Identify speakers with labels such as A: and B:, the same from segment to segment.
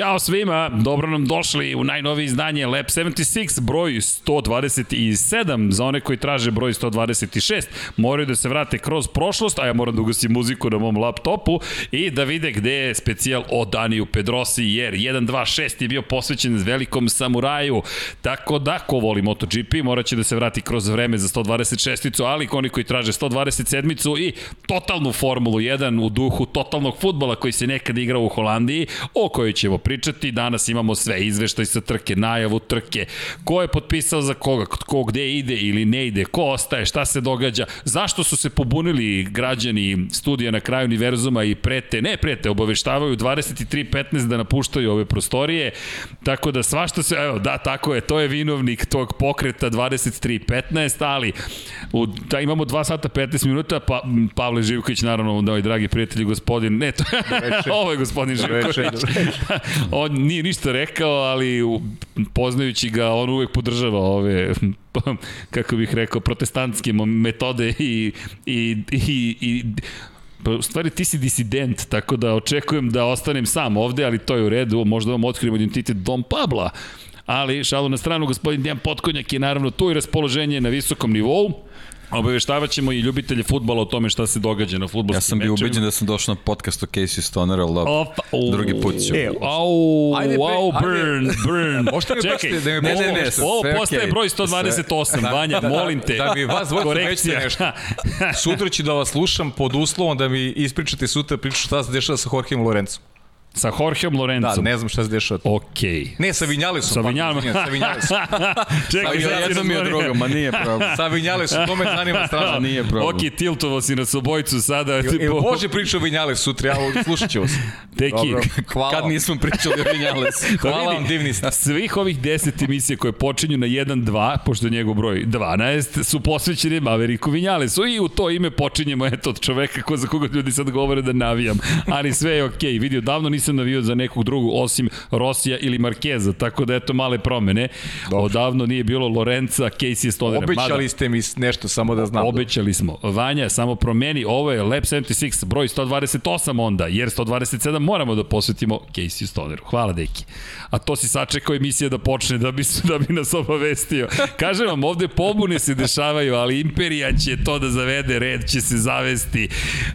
A: Ćao svima, dobro nam došli u najnovije izdanje Lab 76, broj 127, za one koji traže broj 126, moraju da se vrate kroz prošlost, a ja moram da ugasim muziku na mom laptopu i da vide gde je specijal o Daniju Pedrosi, jer 126 je bio posvećen velikom samuraju, tako da ko voli MotoGP morat će da se vrati kroz vreme za 126-icu, ali oni koji traže 127-icu i totalnu Formulu 1 u duhu totalnog futbola koji se nekad igrao u Holandiji, o kojoj ćemo pričati. Danas imamo sve izveštaj sa trke, najavu trke, ko je potpisao za koga, ko gde ide ili ne ide, ko ostaje, šta se događa, zašto su se pobunili građani studija na kraju univerzuma i prete, ne prete, obaveštavaju 23.15 da napuštaju ove prostorije, tako da svašta se, evo, da, tako je, to je vinovnik tog pokreta 23.15, ali u, da, imamo 2 sata 15 minuta, pa Pavle Živković, naravno, da ovaj dragi prijatelj, gospodin, ne, to, ovo je gospodin Živković. on nije ništa rekao, ali poznajući ga, on uvek podržava ove kako bih rekao, protestantske metode i, i, i, i Pa, u stvari ti si disident, tako da očekujem da ostanem sam ovde, ali to je u redu, možda vam otkrijemo identitet Dom Pabla. Ali, šalu na stranu, gospodin Dejan Potkonjak je naravno tu i raspoloženje na visokom nivou. Obaveštavaćemo ćemo i ljubitelje futbola o tome šta se događa na futbolskim
B: Ja sam bio ubeđen da sam došao na podcast o Casey Stoner, ali da, drugi put ću.
A: E, au, ajde, wow, burn, burn.
B: Možete mi Čekaj, da mi ne, ne, ne,
A: ovo postaje okay. broj 128, da, Vanja, da, molim te.
B: Da, da mi vas dvojica rećete nešto. Sutra ću da vas slušam pod uslovom da mi ispričate sutra priču šta se dešava sa Jorgeom Lorencom.
A: Sa Jorgeom Lorencom.
B: Da, ne znam šta se dešava.
A: Okej. Okay.
B: Ne, sa Vinjalesom.
A: Sa Vinjalesom.
B: Sa Vinjalesom.
A: Čekaj,
B: sa jednom je drugo, ma nije problem. Sa Vinjalesom, to me zanima strašno.
A: Nije problem. Ok, tiltovo si nas obojicu sada.
B: Tipo... Ili može priča o Vinjales sutra, ja slušat ću vas.
A: Teki, Dobro,
B: hvala. Kad nismo pričali o Vinjales. Hvala vam, divni ste.
A: Svih ovih 10 emisija koje počinju na 1-2, pošto je njegov broj 12, su posvećeni Maveriku Vinjalesu i u to ime počinjemo eto od čoveka ko, za koga ljudi sad govore da navijam. Ali sve je okej. Okay. Vidio, davno nisam navio za nekog drugog osim Rosija ili Markeza, tako da eto male promene. Dobro. Odavno nije bilo Lorenza, Casey Stonera.
B: Obećali Mada, ste mi nešto, samo da znam.
A: Obećali smo. Vanja, samo promeni, ovo je Lab 76, broj 128 onda, jer 127 moramo da posvetimo Casey Stoneru. Hvala, deki. A to si sačekao emisija da počne da bi, da bi nas obavestio. Kažem vam, ovde pobune se dešavaju, ali Imperija će to da zavede, red će se zavesti.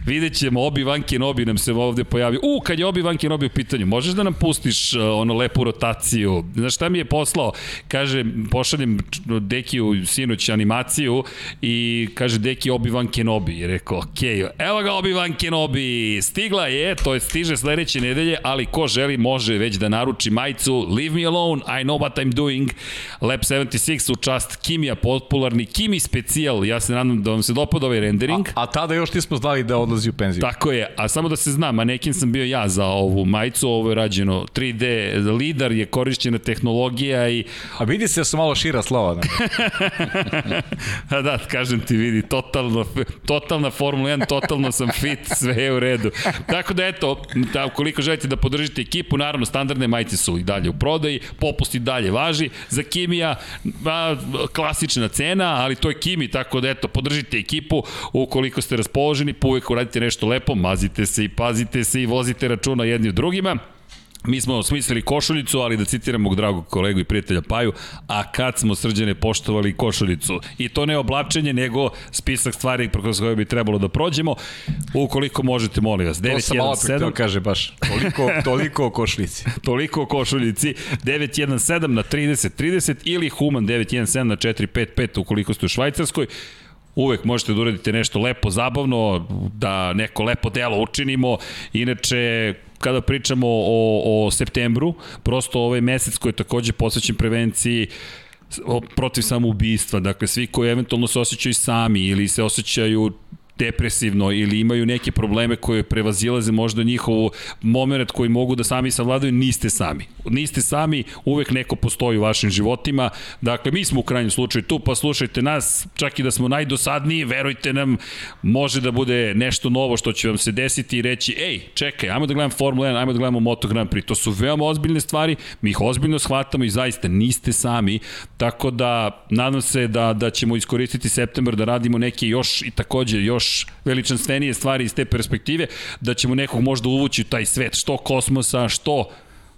A: Vidjet ćemo, Obi-Wan Kenobi nam se ovde pojavio. U, kad je Obi-Wan Kenobi u pitanju, možeš da nam pustiš uh, ono lepu rotaciju? Znaš šta mi je poslao? Kaže, pošaljem Dekiju sinoć animaciju i kaže Deki Obi-Wan Kenobi. I rekao, okej, okay, evo ga Obi-Wan Kenobi, stigla je, to je stiže sledeće nedelje, ali ko želi može već da naruči majicu Leave me alone, I know what I'm doing. Lab 76 u čast Kimija, popularni Kimi specijal. Ja se nadam da vam se dopada ovaj rendering.
B: A, a tada još nismo znali da odlazi u penziju.
A: Tako je, a samo da se zna, manekin sam bio ja za ovu majicu, ovo je rađeno 3D, lidar je korišćena tehnologija i...
B: A vidi se da su malo šira slova. Da.
A: a da, kažem ti, vidi, totalno, totalna Formula 1, totalno sam fit, sve je u redu. Tako da eto, da, ukoliko želite da podržite ekipu, naravno standardne majice su i dalje u prodaji, popust i dalje važi, za Kimija ba, klasična cena, ali to je Kimi, tako da eto, podržite ekipu, ukoliko ste raspoloženi, pa uvek uradite nešto lepo, mazite se i pazite se i vozite računa jedni u drugima. Mi smo smislili košuljicu, ali da citiram mog dragog kolegu i prijatelja Paju, a kad smo srđane poštovali košuljicu. I to ne oblačenje, nego spisak stvari kroz koje bi trebalo da prođemo. Ukoliko možete, molim vas.
B: 917. To sam malo kaže baš. Toliko, toliko o košuljici.
A: toliko o košuljici. 917 na 30 30 ili Human 917 na 455 ukoliko ste u Švajcarskoj uvek možete da uradite nešto lepo, zabavno, da neko lepo delo učinimo. Inače, kada pričamo o, o septembru, prosto ovaj mesec koji je takođe posvećen prevenciji protiv samoubistva, dakle svi koji eventualno se osjećaju sami ili se osjećaju depresivno ili imaju neke probleme koje prevazilaze možda njihovu moment koji mogu da sami savladaju, niste sami. Niste sami, uvek neko postoji u vašim životima. Dakle, mi smo u krajnjem slučaju tu, pa slušajte nas, čak i da smo najdosadniji, verujte nam, može da bude nešto novo što će vam se desiti i reći, ej, čekaj, ajmo da gledam Formula 1, ajmo da gledamo Moto Grand Prix. To su veoma ozbiljne stvari, mi ih ozbiljno shvatamo i zaista niste sami, tako da nadam se da, da ćemo iskoristiti septembar da radimo neke još i takođe još još veličanstvenije stvari iz te perspektive, da ćemo nekog možda uvući u taj svet, što kosmosa, što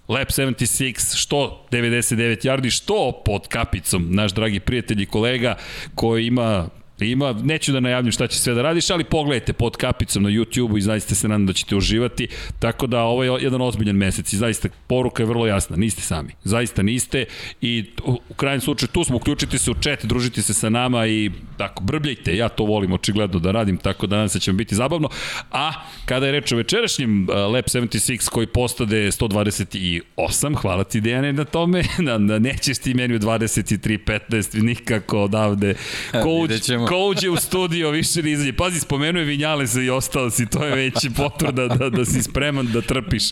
A: Lab 76, što 99 yardi, što pod kapicom, naš dragi prijatelj i kolega koji ima Ima, neću da najavljam šta će sve da radiš, ali pogledajte pod kapicom na YouTube-u i zaista se nadam da ćete uživati. Tako da ovo je jedan ozbiljan mesec i zaista poruka je vrlo jasna. Niste sami. Zaista niste i u krajnjem slučaju tu smo, uključiti se u chat, družiti se sa nama i tako, brbljajte. Ja to volim očigledno da radim, tako da nadam se da će vam biti zabavno. A kada je reč o večerašnjem uh, Lab 76 koji postade 128, hvala ti Dejane na tome, da, da nećeš ti meni u 23.15 nikako odavde. Coach, ko uđe u studio, više ne izađe. Pazi, spomenuje Vinjalesa i ostalo si, to je već potvrda da, da si spreman da trpiš.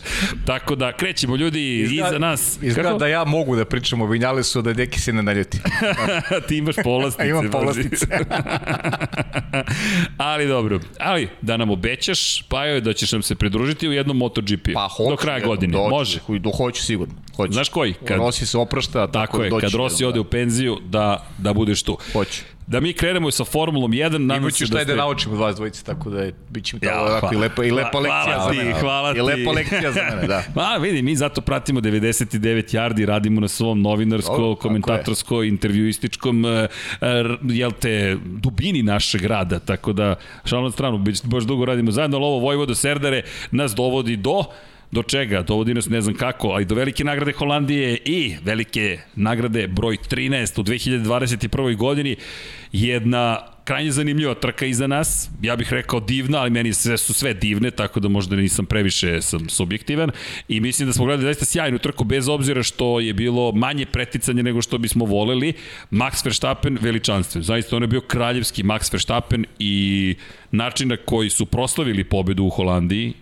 A: Tako da, krećemo ljudi izgleda, iza nas.
B: Izgleda Kako? da ja mogu da pričam o Vinjalesu, da neki se ne naljuti.
A: Ti imaš povlastice.
B: Imam povlastice.
A: ali dobro, ali da nam obećaš, pa je da ćeš nam se pridružiti u jednom MotoGP.
B: Pa hoću.
A: Do kraja godine, doći, može.
B: Do, hoću sigurno. Hoću.
A: Znaš koji?
B: Kad, Rossi se oprašta,
A: tako, tako je, kad Rossi ode u penziju, da, da budeš tu.
B: Hoću
A: da mi krenemo sa Formulom 1.
B: Nadam se šta da, ste... da naučimo od vas dvojice, tako da je, bit će mi to ja, ovako i lepa, i lepa lekcija
A: hvala za mene. Hvala ti,
B: I lepa lekcija za mene, da.
A: Ma, vidi, mi zato pratimo 99 yardi, radimo na svom novinarsko, oh, komentatorsko, intervjuističkom, uh, jel te, dubini našeg rada, tako da, šalno na stranu, baš dugo radimo zajedno, ali ovo Vojvodo Serdare nas dovodi do do čega? Dovodi nas ne znam kako, ali do velike nagrade Holandije i velike nagrade broj 13 u 2021. godini. Jedna krajnje zanimljiva trka iza nas, ja bih rekao divna, ali meni sve su sve divne, tako da možda nisam previše sam subjektivan i mislim da smo gledali zaista sjajnu trku bez obzira što je bilo manje preticanje nego što bismo voleli. Max Verstappen veličanstven, zaista on je bio kraljevski Max Verstappen i način na koji su proslavili pobedu u Holandiji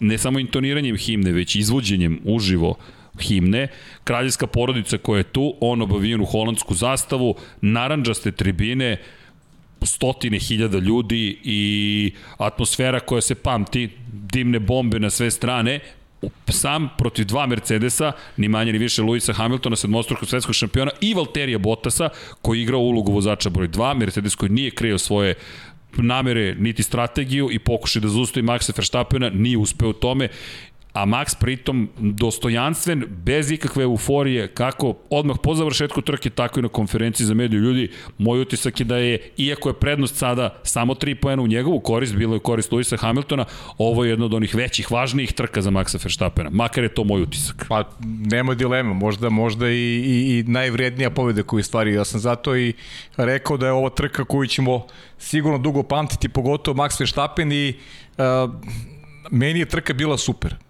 A: ne samo intoniranjem himne, već izvođenjem uživo himne, kraljevska porodica koja je tu, on obavijen u holandsku zastavu, naranđaste tribine, stotine hiljada ljudi i atmosfera koja se pamti, dimne bombe na sve strane, sam protiv dva Mercedesa, ni manje ni više Luisa Hamiltona, sedmostrukog svetskog šampiona i Valterija Bottasa, koji igrao ulogu vozača broj 2, Mercedes koji nije kreo svoje namere niti strategiju i pokušaj da zaustavi Maxa Verstappena, nije uspeo u tome a Max pritom dostojanstven, bez ikakve euforije, kako odmah po završetku trke, tako i na konferenciji za mediju ljudi. Moj utisak je da je, iako je prednost sada samo 3 poena u njegovu korist, bilo je korist Luisa Hamiltona, ovo je jedno od onih većih, važnijih trka za Maxa Verstappena. Makar je to moj utisak.
B: Pa, nema dilema, možda, možda i, i, i najvrednija pobjeda koju stvari. Ja sam zato i rekao da je ovo trka koju ćemo sigurno dugo pamtiti, pogotovo Max Verstappen i uh, meni je trka bila super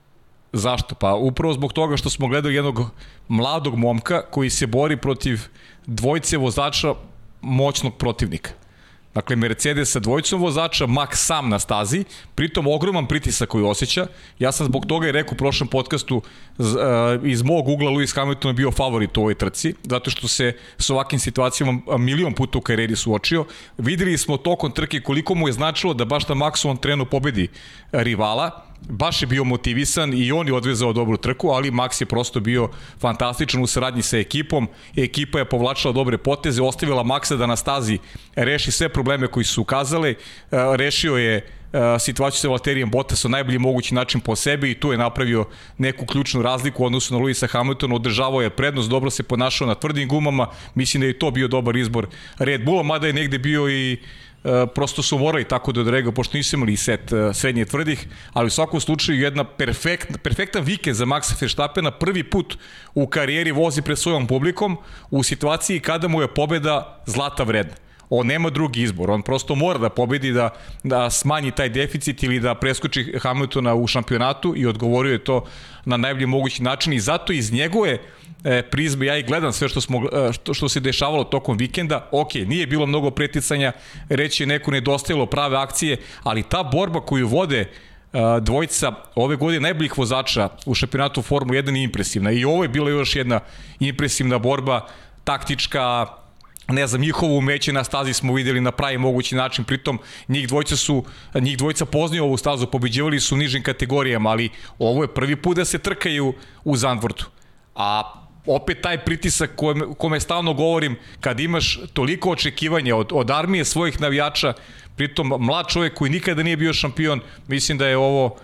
B: Zašto? Pa upravo zbog toga što smo gledali jednog mladog momka koji se bori protiv dvojce vozača moćnog protivnika. Dakle, Mercedes sa dvojicom vozača, Max sam na stazi, pritom ogroman pritisak koji osjeća. Ja sam zbog toga i rekao u prošlom podcastu e, iz mog ugla Lewis Hamilton bio favorit u ovoj trci, zato što se s ovakvim situacijama milion puta u karijeri suočio. Videli smo tokom trke koliko mu je značilo da baš na maksimum trenu pobedi rivala, baš je bio motivisan i on je odvezao dobru trku, ali Max je prosto bio fantastičan u saradnji sa ekipom. Ekipa je povlačila dobre poteze, ostavila Maxa da na stazi reši sve probleme koji su ukazali, e, rešio je e, situaciju sa Valterijem Bottasom najbolji mogući način po sebi i tu je napravio neku ključnu razliku odnosu na Luisa Hamiltona, održavao je prednost, dobro se ponašao na tvrdim gumama, mislim da je to bio dobar izbor Red Bulla, mada je negde bio i prosto su morali tako da odrega, pošto nisu imali set e, srednje tvrdih, ali u svakom slučaju jedna perfekt, perfektan vikend za Maxa Verstappena, prvi put u karijeri vozi pred svojom publikom u situaciji kada mu je pobeda zlata vredna. On nema drugi izbor, on prosto mora da pobedi, da, da smanji taj deficit ili da preskoči Hamiltona u šampionatu i odgovorio je to na najbolji mogući način i zato iz njegove e, prizme, ja i gledam sve što, smo, e, što, što se dešavalo tokom vikenda, ok, nije bilo mnogo preticanja, reći je neko nedostajalo prave akcije, ali ta borba koju vode e, dvojica ove godine najboljih vozača u šampionatu Formu 1 je impresivna. I ovo je bila još jedna impresivna borba, taktička, ne znam, njihovo umeće na stazi smo videli na pravi mogući način, pritom njih dvojica su, njih dvojica poznaju ovu stazu, pobeđivali su u nižim kategorijama, ali ovo je prvi put da se trkaju u Zandvortu. A opet taj pritisak kome, kome stalno govorim, kad imaš toliko očekivanja od, od armije svojih navijača, pritom mlad čovjek koji nikada nije bio šampion, mislim da je ovo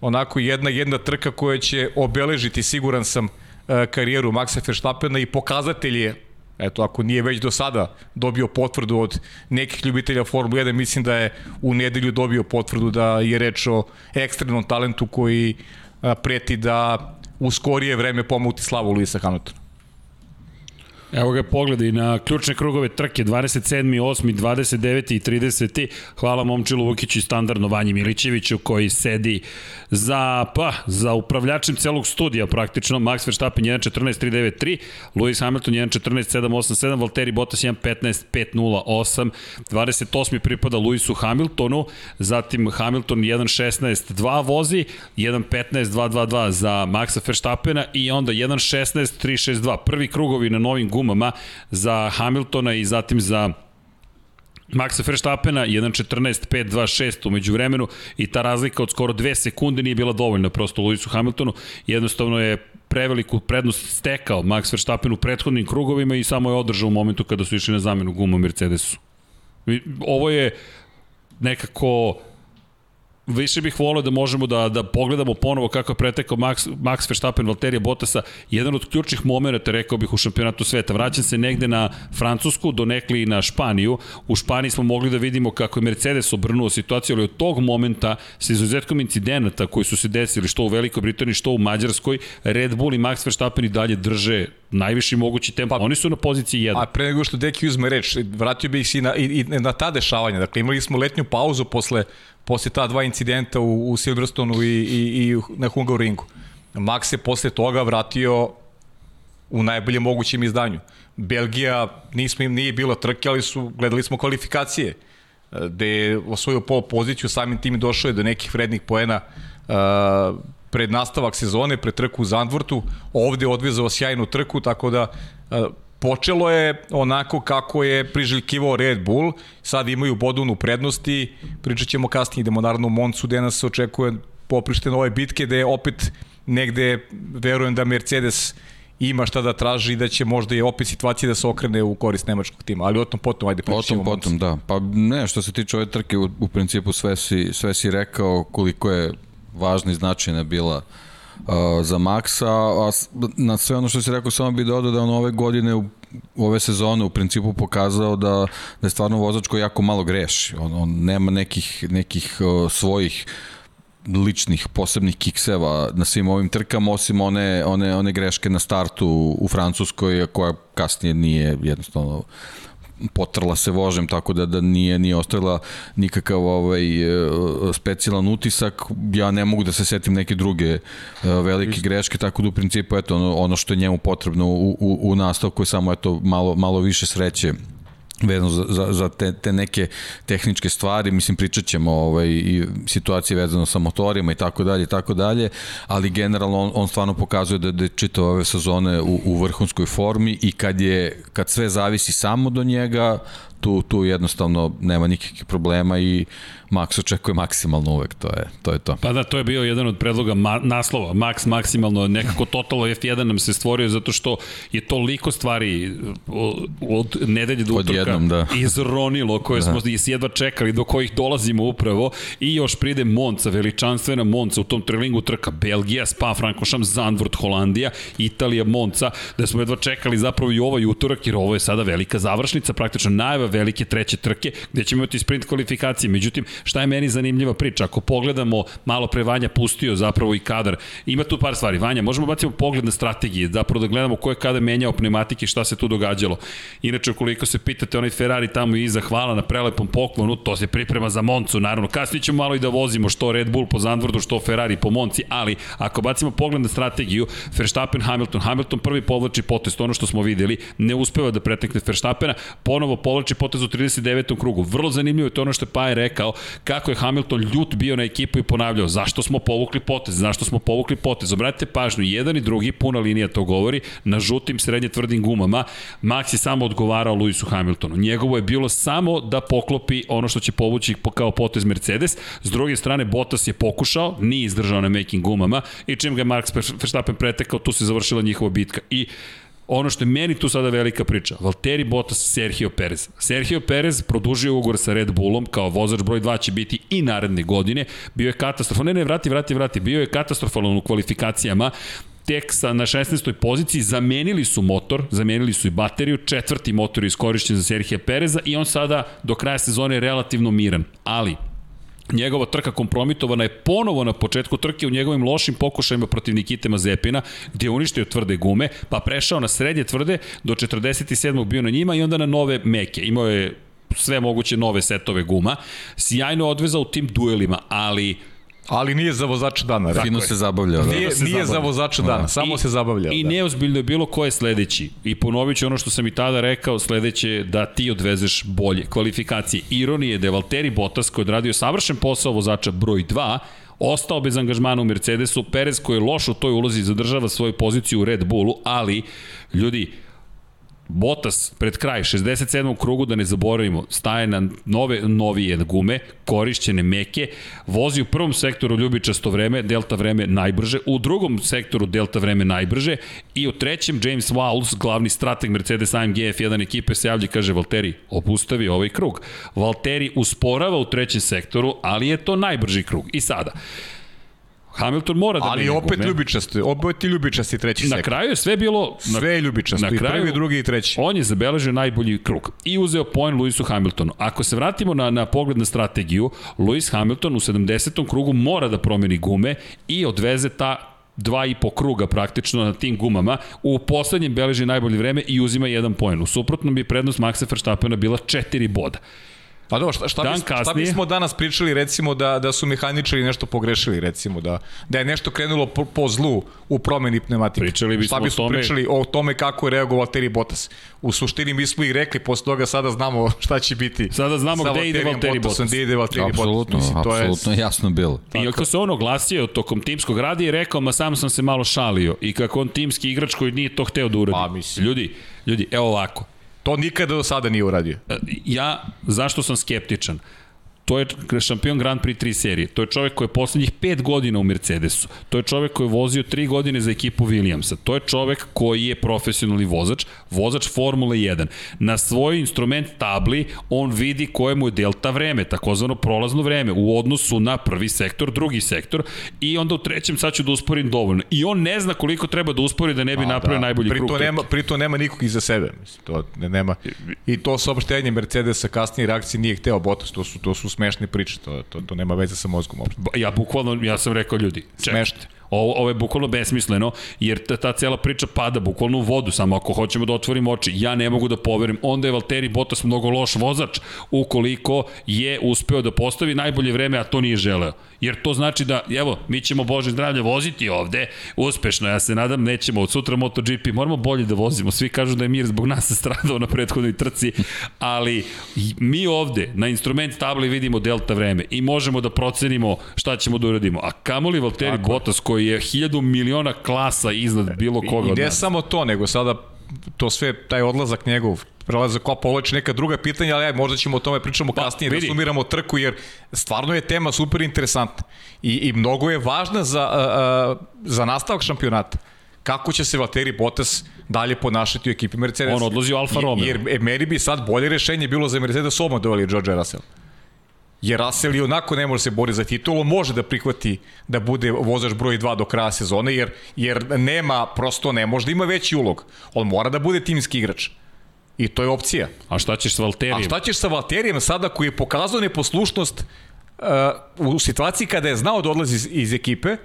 B: onako jedna jedna trka koja će obeležiti, siguran sam, karijeru Maxa Verstappena i pokazatelj je Eto, ako nije već do sada dobio potvrdu od nekih ljubitelja Formule 1, mislim da je u nedelju dobio potvrdu da je reč o ekstremnom talentu koji preti da u skorije vreme pomuti slavu Luisa Hamiltona.
A: Evo ga pogledi na ključne krugove trke 27. 8. 29. i 30. Hvala Momčilu Vukiću i standardno Vanji Milićeviću koji sedi za, pa, za upravljačem celog studija praktično. Max Verstappen 1.14.393, Lewis Hamilton 1.14.787, Valtteri Bottas 1.15.508, 28. pripada Lewisu Hamiltonu, zatim Hamilton 1.16.2 vozi, 1.15.222 za Maxa Verstappena i onda 1.16.362. Prvi krugovi na novim gumama za Hamiltona i zatim za Maxa Verstappena 1.14.526 umeđu vremenu i ta razlika od skoro dve sekunde nije bila dovoljna prosto Lewisu Hamiltonu. Jednostavno je preveliku prednost stekao Max Verstappen u prethodnim krugovima i samo je održao u momentu kada su išli na zamenu guma Mercedesu. Ovo je nekako više bih volio da možemo da, da pogledamo ponovo kako je pretekao Max, Max Verstappen, Valterija Bottasa, jedan od ključnih momenta, rekao bih, u šampionatu sveta. Vraćam se negde na Francusku, donekli i na Španiju. U Španiji smo mogli da vidimo kako je Mercedes obrnuo situaciju, ali od tog momenta, sa izuzetkom incidenata koji su se desili, što u Velikoj Britaniji, što u Mađarskoj, Red Bull i Max Verstappen i dalje drže najviši mogući tempo. Pa, Oni su na poziciji 1.
B: A pre nego što Deki uzme reč, vratio bih se i na, i, i na ta dešavanja. Dakle, imali smo letnju pauzu posle posle ta dva incidenta u, u Silverstonu i, i, i na Hungaroringu. Max se posle toga vratio u najboljem mogućem izdanju. Belgija nismo im nije bila trke, ali su gledali smo kvalifikacije gde je osvojio pol poziciju, samim tim došao je do nekih vrednih poena uh, pred nastavak sezone, pred trku u Zandvortu, ovde je odvezao sjajnu trku, tako da uh, Počelo je onako kako je priželjkivao Red Bull, sad imaju bodunu prednosti, pričat ćemo kasnije, idemo naravno u Moncu gde nas očekuje poprište nove bitke, gde opet negde verujem da Mercedes ima šta da traži i da će možda i opet situacija da se okrene u korist nemačkog tima, ali o tom potom, ajde pričat ćemo.
C: O tom potom, da. Pa ne, što se tiče ove trke, u, u principu sve si, sve si rekao koliko je važna i značajna bila uh, za Maxa, a na sve ono što si rekao samo bi dodao da on ove godine u ove sezone u principu pokazao da, da je stvarno vozač koji jako malo greši. On, on nema nekih, nekih uh, svojih ličnih posebnih kikseva na svim ovim trkama osim one one one greške na startu u Francuskoj koja kasnije nije jednostavno potrla se vožem tako da da nije nije ostavila nikakav ovaj e, specijalan utisak ja ne mogu da se setim neke druge e, velike Isto. greške tako da u principu eto ono, ono što je njemu potrebno u, u, u nastavku je samo eto malo malo više sreće vezano za, za, za te, te neke tehničke stvari, mislim pričat ćemo ovaj, i situacije vezano sa motorima i tako dalje i tako dalje, ali generalno on, on stvarno pokazuje da, da je čitao ove sezone u, u vrhunskoj formi i kad je kad sve zavisi samo do njega, tu, tu jednostavno nema nikakvih problema i Max očekuje maksimalno uvek, to je to. Je to.
A: Pa da, to je bio jedan od predloga ma, naslova, Max maksimalno, nekako Total F1 nam se stvorio zato što je toliko stvari od nedelje do utorka jednom, da. izronilo koje da. smo jedva čekali, do kojih dolazimo upravo i još pride Monca, veličanstvena Monca u tom trelingu trka Belgija, Spa, Frankošam, Zandvoort, Holandija, Italija, Monca, da smo jedva čekali zapravo i ovaj utorak jer ovo je sada velika završnica, praktično najva velike treće trke gde ćemo imati sprint kvalifikacije. Međutim, šta je meni zanimljiva priča? Ako pogledamo, malo pre Vanja pustio zapravo i kadar, ima tu par stvari. Vanja, možemo bacimo pogled na strategije, zapravo da gledamo ko je kada menjao pneumatike, šta se tu događalo. Inače, ukoliko se pitate, onaj Ferrari tamo iza, hvala na prelepom poklonu, to se priprema za Moncu, naravno. Kasnije ćemo malo i da vozimo što Red Bull po Zandvordu, što Ferrari po Monci, ali ako bacimo pogled na strategiju, Verstappen, Hamilton, Hamilton prvi povlači potest, ono što smo videli, ne uspeva da pretekne Verstappena, ponovo povlači potez u 39. krugu. Vrlo zanimljivo je to ono što je rekao, kako je Hamilton ljut bio na ekipu i ponavljao zašto smo povukli potez, zašto smo povukli potez. Obratite pažnju, jedan i drugi, puna linija to govori, na žutim srednje tvrdim gumama, Max je samo odgovarao Lewisu Hamiltonu. Njegovo je bilo samo da poklopi ono što će povući kao potez Mercedes. S druge strane, Bottas je pokušao, nije izdržao na making gumama i čim ga Max Verstappen pretekao, tu se završila njihova bitka. I ono što je meni tu sada velika priča, Valtteri Bottas, Sergio Perez. Sergio Perez produžio ugovor sa Red Bullom, kao vozač broj 2 će biti i naredne godine, bio je katastrofalan, ne ne, vrati, vrati, vrati, bio je katastrofalan u kvalifikacijama, tek sa, na 16. poziciji, zamenili su motor, zamenili su i bateriju, četvrti motor je iskorišćen za Serhija Pereza i on sada do kraja sezone je relativno miran. Ali, njegova trka kompromitovana je ponovo na početku trke u njegovim lošim pokušajima protiv Nikite Mazepina, gde je uništio tvrde gume, pa prešao na srednje tvrde, do 47. bio na njima i onda na nove meke. Imao je sve moguće nove setove guma. Sjajno odvezao u tim duelima, ali
B: Ali nije za vozača dana.
C: Fino se zabavljao. Da.
B: Nije,
A: se
B: nije za
A: zabavlja.
B: vozača dana, samo
A: I-
B: se zabavljao.
A: I
B: da.
A: neozbiljno je bilo ko je sledeći. I ponovit ću ono što sam i tada rekao, sledeće je da ti odvezeš bolje kvalifikacije. Ironije je da je Valtteri Bottas koji je odradio savršen posao vozača broj 2, ostao bez angažmana u Mercedesu, Perez koji je loš u toj ulozi zadržava svoju poziciju u Red Bullu, ali ljudi, Botas pred kraj 67. krugu da ne zaboravimo staje na nove novije gume korišćene meke vozi u prvom sektoru ljubičasto vreme delta vreme najbrže u drugom sektoru delta vreme najbrže i u trećem James Walls glavni strateg Mercedes AMG F1 ekipe se javlja i kaže Valtteri opustavi ovaj krug Valtteri usporava u trećem sektoru ali je to najbrži krug i sada Hamilton mora da
B: Ali
A: menja
B: opet
A: gume.
B: ljubičasti, opet ljubičasti treći
A: Na
B: sektor.
A: kraju je sve bilo na
B: Sve je ljubičasto,
A: na
B: i
A: kraju-
B: prvi, drugi i treći.
A: On je zabeležio najbolji krug i uzeo poen Lewisu Hamiltonu. Ako se vratimo na, na pogled na strategiju, Lewis Hamilton u 70. krugu mora da promeni gume i odveze ta dva i po kruga praktično na tim gumama. U poslednjem beleži najbolje vreme i uzima jedan poen. U suprotnom bi prednost Maxa Verstappena bila 4 boda.
B: Pa dobro, šta, šta,
A: Dan
B: bismo, šta bismo danas pričali recimo da, da su mehaničari nešto pogrešili recimo da, da je nešto krenulo po, po zlu u promeni pneumatike.
A: Pričali bismo
B: šta
A: o
B: bismo
A: tome-
B: pričali o tome kako je reagovao Valtteri Bottas. U suštini mi smo i rekli, posle toga sada znamo šta će biti.
A: Sada znamo gde ide Valtteri
B: Bottasom,
A: Bottas.
B: Gde ide Valtteri Bottas.
C: Apsolutno,
B: Mislim, to je-
C: apsolutno jasno bilo.
A: I ako se on oglasio tokom timskog rada i rekao, ma sam sam se malo šalio i kako on timski igrač koji nije to hteo da uradi.
B: Pa, mislim.
A: Ljudi, ljudi, evo ovako,
B: To nikada do sada nije uradio.
A: Ja, zašto sam skeptičan? To je šampion Grand Prix 3 serije. To je čovek koji je poslednjih 5 godina u Mercedesu. To je čovek koji je vozio 3 godine za ekipu Williamsa. To je čovek koji je profesionalni vozač, vozač Formule 1. Na svoj instrument tabli on vidi koje mu je delta vreme, takozvano prolazno vreme, u odnosu na prvi sektor, drugi sektor i onda u trećem sad ću da usporim dovoljno. I on ne zna koliko treba da uspori da ne bi napravio najbolji
B: pri
A: krug.
B: nema, pri to nema nikog iza sebe. Mislim, to ne, nema. I to saopštenje Mercedesa kasnije reakcije nije hteo Bottas, to su, to su smešne priče, to, to, to nema veze sa mozgom uopšte.
A: Ja bukvalno, ja sam rekao ljudi.
B: Smešno.
A: Ovo, ovo je bukvalno besmisleno, jer ta, ta cela priča pada bukvalno u vodu, samo ako hoćemo da otvorimo oči. Ja ne mogu da poverim, onda je Valtteri Bottas mnogo loš vozač, ukoliko je uspeo da postavi najbolje vreme, a to nije želeo. Jer to znači da, evo, mi ćemo Bože zdravlje voziti ovde, uspešno, ja se nadam, nećemo od sutra MotoGP, moramo bolje da vozimo. Svi kažu da je mir zbog nas stradao na prethodnoj trci, ali mi ovde na instrument tabli vidimo delta vreme i možemo da procenimo šta ćemo da uradimo. A kamoli Valtteri Bottas koji je hiljadu miliona klasa iznad bilo koga
B: I
A: od
B: ne
A: nas.
B: samo to, nego sada to sve, taj odlazak njegov, prelazak kopa, je neka druga pitanja, ali aj, možda ćemo o tome pričamo
A: Pa,
B: kasnije,
A: vidi.
B: da sumiramo trku, jer stvarno je tema super interesantna i, i mnogo je važna za, a, a, za nastavak šampionata. Kako će se Valtteri Bottas dalje ponašati u ekipi Mercedes?
A: On odlazi u Alfa Romeo.
B: Jer e, meni bi sad bolje rešenje bilo za Mercedes odmah doveli George Russell. Jer Russell i onako ne može se boriti za titulu, može da prihvati da bude vozač broj 2 do kraja sezone, jer, jer nema, prosto ne može da ima veći ulog. On mora da bude timski igrač. I to je opcija.
A: A šta ćeš s Valterijem?
B: A šta ćeš sa Valterijem sada koji je pokazao neposlušnost uh, u situaciji kada je znao da odlazi iz, iz ekipe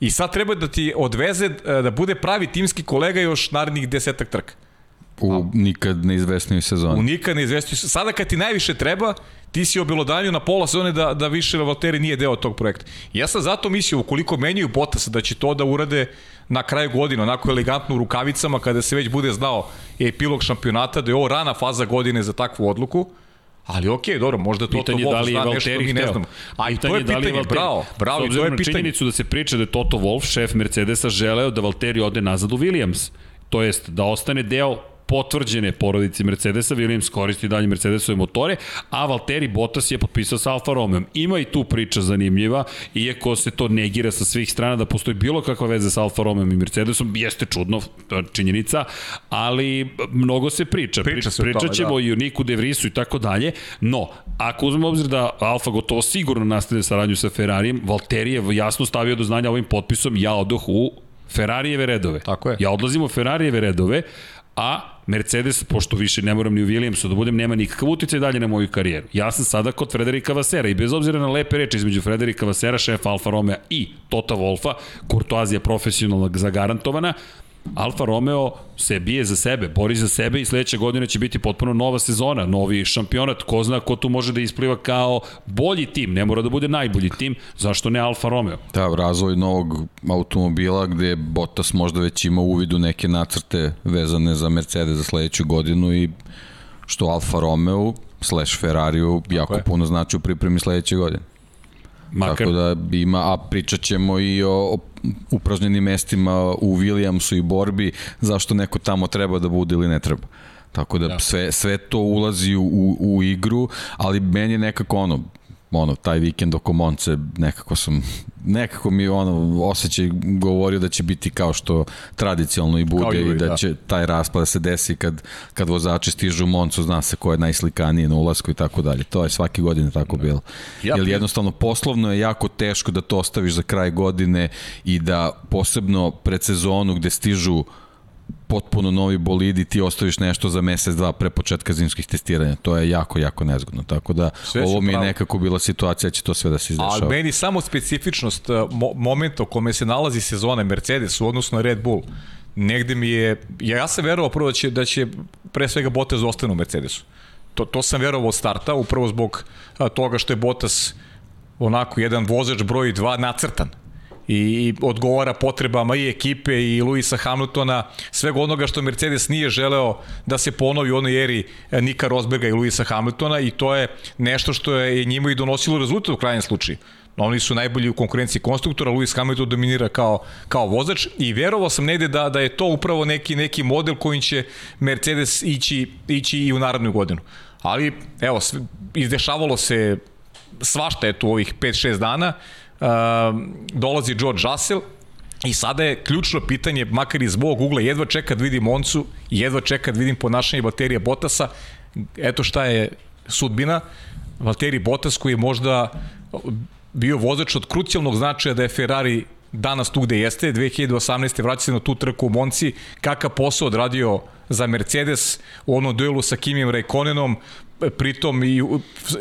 B: i sad treba da ti odveze uh, da bude pravi timski kolega još narednih desetak trka.
C: U nikad neizvesnijoj
B: U
C: sezoni.
B: nikad ne izvestio. Sada kad ti najviše treba, ti si obelodanio na pola sezone da, da više Valtteri nije deo tog projekta. Ja sam zato mislio, ukoliko menjaju Bottas, da će to da urade na kraju godine, onako elegantno u rukavicama, kada se već bude znao epilog šampionata, da je ovo rana faza godine za takvu odluku, Ali okej, okay, dobro, možda to
A: Pitanje
B: to
A: da li je
B: zna nešto
A: Valtteri
B: mi ne znamo. A i to
A: Pitanje
B: je
A: da
B: pitanje,
A: Valtteri-
B: bravo, bravo, i to je pitanje.
A: činjenicu da se priča da je Toto Wolff, šef Mercedesa, želeo da Valtteri ode nazad u Williams. To jest da ostane deo potvrđene porodice Mercedesa, Williams koristi dalje Mercedesove motore, a Valtteri Bottas je potpisao sa Alfa Romeo. Ima i tu priča zanimljiva, iako se to negira sa svih strana da postoji bilo kakva veza sa Alfa Romeo i Mercedesom, jeste čudno, činjenica, ali mnogo se priča.
B: Priča se tome,
A: Pričat ćemo
B: da.
A: i o Niku De Vrisu i tako dalje, no, ako uzmemo obzir da Alfa gotovo sigurno nastavlja saradnju sa Ferrarijem, Valtteri je jasno stavio do znanja ovim potpisom, ja odoh u Ferrarijeve redove.
B: Tako je.
A: Ja odlazim u Ferrarijeve redove, a Mercedes, pošto više ne moram ni u Williamsu da budem, nema nikakav uticaj dalje na moju karijeru. Ja sam sada kod Frederika Vasera i bez obzira na lepe reči između Frederika Vasera, šefa Alfa Romeo i Tota Wolfa, kurtoazija profesionalna zagarantovana, Alfa Romeo se bije za sebe, bori za sebe i sledeće godine će biti potpuno nova sezona, novi šampionat, ko zna ko tu može da ispliva kao bolji tim, ne mora da bude najbolji tim, zašto ne Alfa Romeo?
C: Da, razvoj novog automobila gde Bottas možda već ima uvid u neke nacrte vezane za Mercedes za sledeću godinu i što Alfa Romeo slash Ferrariju jako
B: je.
C: puno znači u pripremi sledeće godine.
A: Makar,
C: Tako da ima, a pričat ćemo i o, o upražnjenim mestima u Williamsu i borbi, zašto neko tamo treba da bude ili ne treba. Tako da, da. Sve, sve to ulazi u, u, u igru, ali meni je nekako ono, ono, taj vikend oko Monce, nekako sam, nekako mi ono, osjećaj govorio da će biti kao što tradicionalno i bude i, i da, da će taj raspad da se desi kad, kad vozači stižu u Moncu, zna se ko je najslikaniji na ulasku i tako dalje. To je svake godine tako da. bilo. Ja, Jer jednostavno poslovno je jako teško da to ostaviš za kraj godine i da posebno pred sezonu gde stižu potpuno novi bolidi ti ostaviš nešto za mesec, dva pre početka zimskih testiranja. To je jako, jako nezgodno. Tako da sve ovo mi je pravo. nekako bila situacija, će to sve da se izdešava.
B: Ali meni samo specifičnost mo momenta u kome se nalazi sezona Mercedes u odnosu na Red Bull, negde mi je, ja sam verovao prvo da će, da će pre svega Bottas ostane u Mercedesu. To, to sam verovao od starta, upravo zbog toga što je Bottas onako jedan vozač broj 2 nacrtan i odgovara potrebama i ekipe i Luisa Hamiltona, svega onoga što Mercedes nije želeo da se ponovi u onoj eri e, Nika Rosberga i Luisa Hamiltona i to je nešto što je njima i donosilo rezultat u krajnjem slučaju. Oni su najbolji u konkurenciji konstruktora, Lewis Hamilton dominira kao, kao vozač i verovao sam negde da, da je to upravo neki, neki model kojim će Mercedes ići, ići i u narodnu godinu. Ali, evo, izdešavalo se svašta je tu ovih 5-6 dana, dolazi George Russell i sada je ključno pitanje, makar iz mog ugla, jedva čeka da vidim Moncu, jedva čeka da vidim ponašanje baterije Bottasa, eto šta je sudbina, Valtteri Bottas koji je možda bio vozač od krucijalnog značaja da je Ferrari danas tu gde jeste, 2018. vraća se na tu trku u Monci, kakav posao odradio za Mercedes u onom duelu sa Kimijem Raikkonenom, pritom i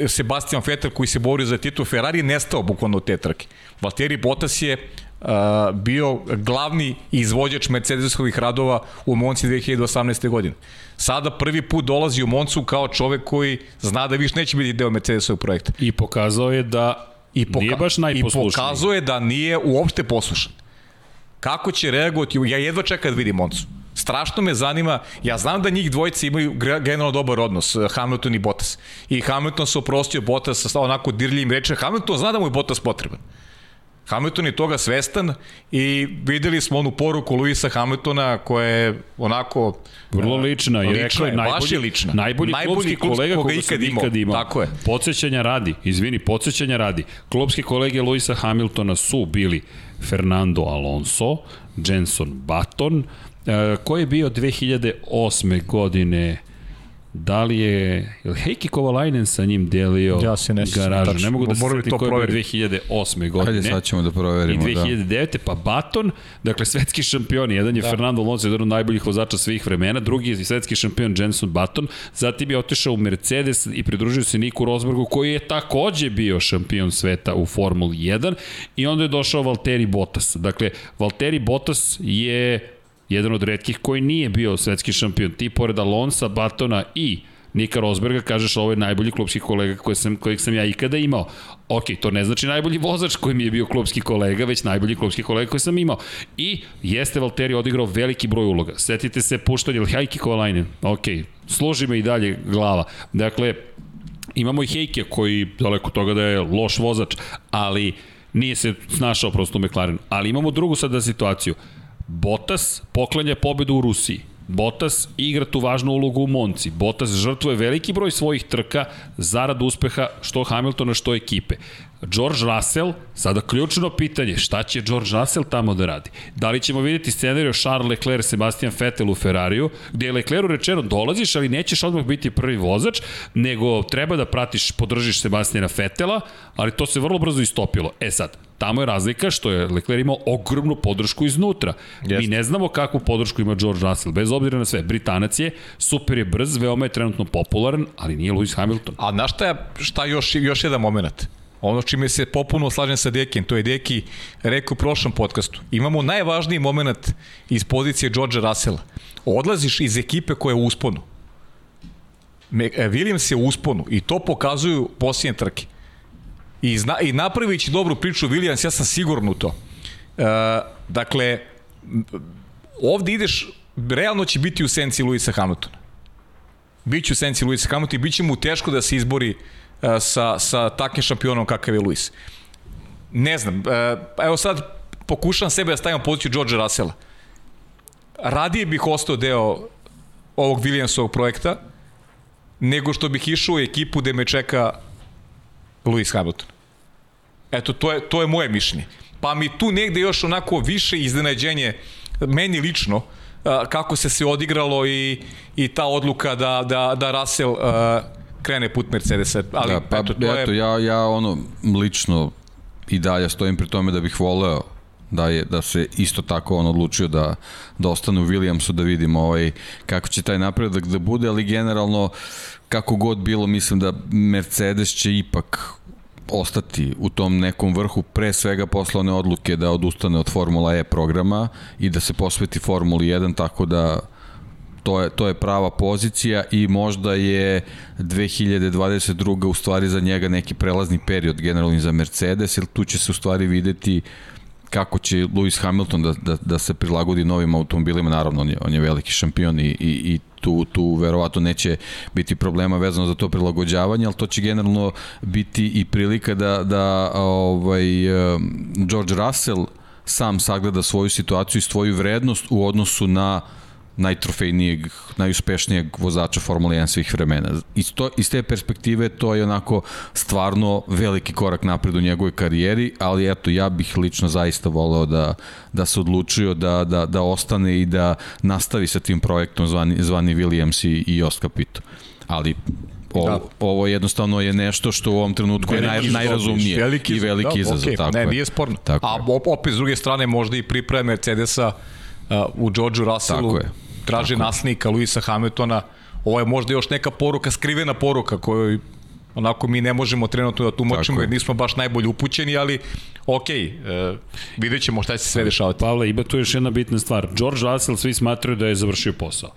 B: Sebastian Vettel koji se borio za titul Ferrari nestao bukvalno od te trke. Valtteri Bottas je uh, bio glavni izvođač Mercedesovih radova u Monci 2018. godine. Sada prvi put dolazi u Moncu kao čovek koji zna da više neće biti deo Mercedesovog projekta.
A: I pokazao je da I poka nije baš najposlušniji.
B: I pokazuje da nije uopšte poslušan. Kako će reagovati? Ja jedva čekam da vidim Moncu. Strašno me zanima, ja znam da njih dvojice imaju generalno dobar odnos, eh, Hamilton i Bottas. I Hamilton se oprostio Bottas sa onako dirljivim reče, Hamilton zna da mu je Bottas potreban. Hamilton je toga svestan i videli smo onu poruku Luisa Hamiltona koja je onako
A: vrlo lična i rekao je najbolji,
B: je lična.
A: najbolji, najbolji klubski kolega koga, koga ikad imao. imao.
B: Tako je.
A: Podsećanja radi, izvini, podsećanja radi. Klubski kolege Luisa Hamiltona su bili Fernando Alonso, Jenson Button, E, ko je bio 2008. godine Da li je, je li Heikki Kovalainen sa njim delio ja se ne garažu? Tačno. Ne mogu da se svetim ko je bio 2008. godine.
C: Hajde sad ćemo da proverimo.
A: I 2009. Da. pa Baton, dakle svetski šampion, jedan je da. Fernando Alonso, jedan od najboljih vozača svih vremena, drugi je svetski šampion Jenson Baton, zatim je otišao u Mercedes i pridružio se Niku Rosbergu koji je takođe bio šampion sveta u Formuli 1 i onda je došao Valtteri Bottas. Dakle, Valtteri Bottas je jedan od redkih koji nije bio svetski šampion. Ti pored Alonsa, Batona i Nika Rosberga kažeš ovo je najbolji klubski kolega koji sam, kojeg sam ja ikada imao. Ok, to ne znači najbolji vozač koji mi je bio klubski kolega, već najbolji klubski kolega koji sam imao. I jeste Valtteri odigrao veliki broj uloga. Setite se puštanje Hajki Kovalainen. Ok, služi me i dalje glava. Dakle, imamo i Hejke koji daleko toga da je loš vozač, ali nije se snašao prosto u McLarenu. Ali imamo drugu sada situaciju. Bottas poklanja pobedu u Rusiji. Bottas igra tu važnu ulogu u Monci. Bottas žrtvuje veliki broj svojih trka zarad uspeha što Hamiltona, što ekipe. George Russell, sada ključno pitanje, šta će George Russell tamo da radi? Da li ćemo vidjeti scenariju Charles Leclerc, Sebastian Vettel u Ferrariju, gde je Leclercu rečeno dolaziš, ali nećeš odmah biti prvi vozač, nego treba da pratiš, podržiš Sebastiana Vettela, ali to se vrlo brzo istopilo. E sad, tamo je razlika što je Leclerc imao ogromnu podršku iznutra. Jest. Mi ne znamo kakvu podršku ima George Russell, bez obzira na sve. Britanac je, super je brz, veoma je trenutno popularan, ali nije Lewis Hamilton.
B: A znaš šta, je, šta još, još jedan moment? Ono čime se popuno slažem sa Dekijem, to je Deki rekao u prošlom podcastu. Imamo najvažniji moment iz pozicije Georgea Russella. Odlaziš iz ekipe koja je u usponu. E, Williams je u usponu i to pokazuju posljednje trke. I, zna, i napravići dobru priču Williams, ja sam siguran u to. E, dakle, ovde ideš, realno će biti u senci Luisa Hamiltona. Biće u senci Luisa Hamiltona i bit će mu teško da se izbori sa, sa takvim šampionom kakav je Luis. Ne znam, e, evo sad pokušam sebe da stavim poziciju George Russella. Radije bih ostao deo ovog Williamsovog projekta, nego što bih išao u ekipu gde me čeka Lewis Hamilton. Eto, to je, to je moje mišljenje. Pa mi tu negde još onako više iznenađenje, meni lično, e, kako se se odigralo i, i ta odluka da, da, da Russell uh, krene put Mercedesa. Ali,
C: da, pa, eto, to eto, je... ja, ja ono, lično i dalje stojim pri tome da bih voleo da je da se isto tako on odlučio da da ostane u Williamsu da vidimo ovaj kako će taj napredak da bude ali generalno kako god bilo mislim da Mercedes će ipak ostati u tom nekom vrhu pre svega posle one odluke da odustane od Formula E programa i da se posveti Formuli 1 tako da to je, to je prava pozicija i možda je 2022. u stvari za njega neki prelazni period generalni za Mercedes, jer tu će se u stvari videti kako će Lewis Hamilton da, da, da se prilagodi novim automobilima, naravno on je, on je veliki šampion i, i, i tu, tu verovatno neće biti problema vezano za to prilagođavanje, ali to će generalno biti i prilika da, da ovaj, George Russell sam sagleda svoju situaciju i svoju vrednost u odnosu na najtrofejnijeg, najuspešnijeg vozača Formule 1 svih vremena. Iz, to, iz te perspektive to je onako stvarno veliki korak napred u njegovoj karijeri, ali eto, ja bih lično zaista voleo da, da se odlučio da, da, da ostane i da nastavi sa tim projektom zvani, zvani Williams i, i Jost Capito. Ali Ovo, da. ovo jednostavno je nešto što u ovom trenutku veliki je naj, najrazumnije veliki i veliki da, izazov. Okay.
B: Tako ne, nije sporno. Tako A opet s druge strane možda i pripreme Mercedesa uh, u Georgeu Russellu. Traže Tako. nasnika Luisa Hamiltona. Ovo je možda još neka poruka, skrivena poruka koju onako mi ne možemo trenutno da tumačimo jer nismo baš najbolje upućeni, ali ok, e, vidjet ćemo šta će se sve dešavati.
A: Pavle, ima tu još jedna bitna stvar. George Russell svi smatraju da je završio posao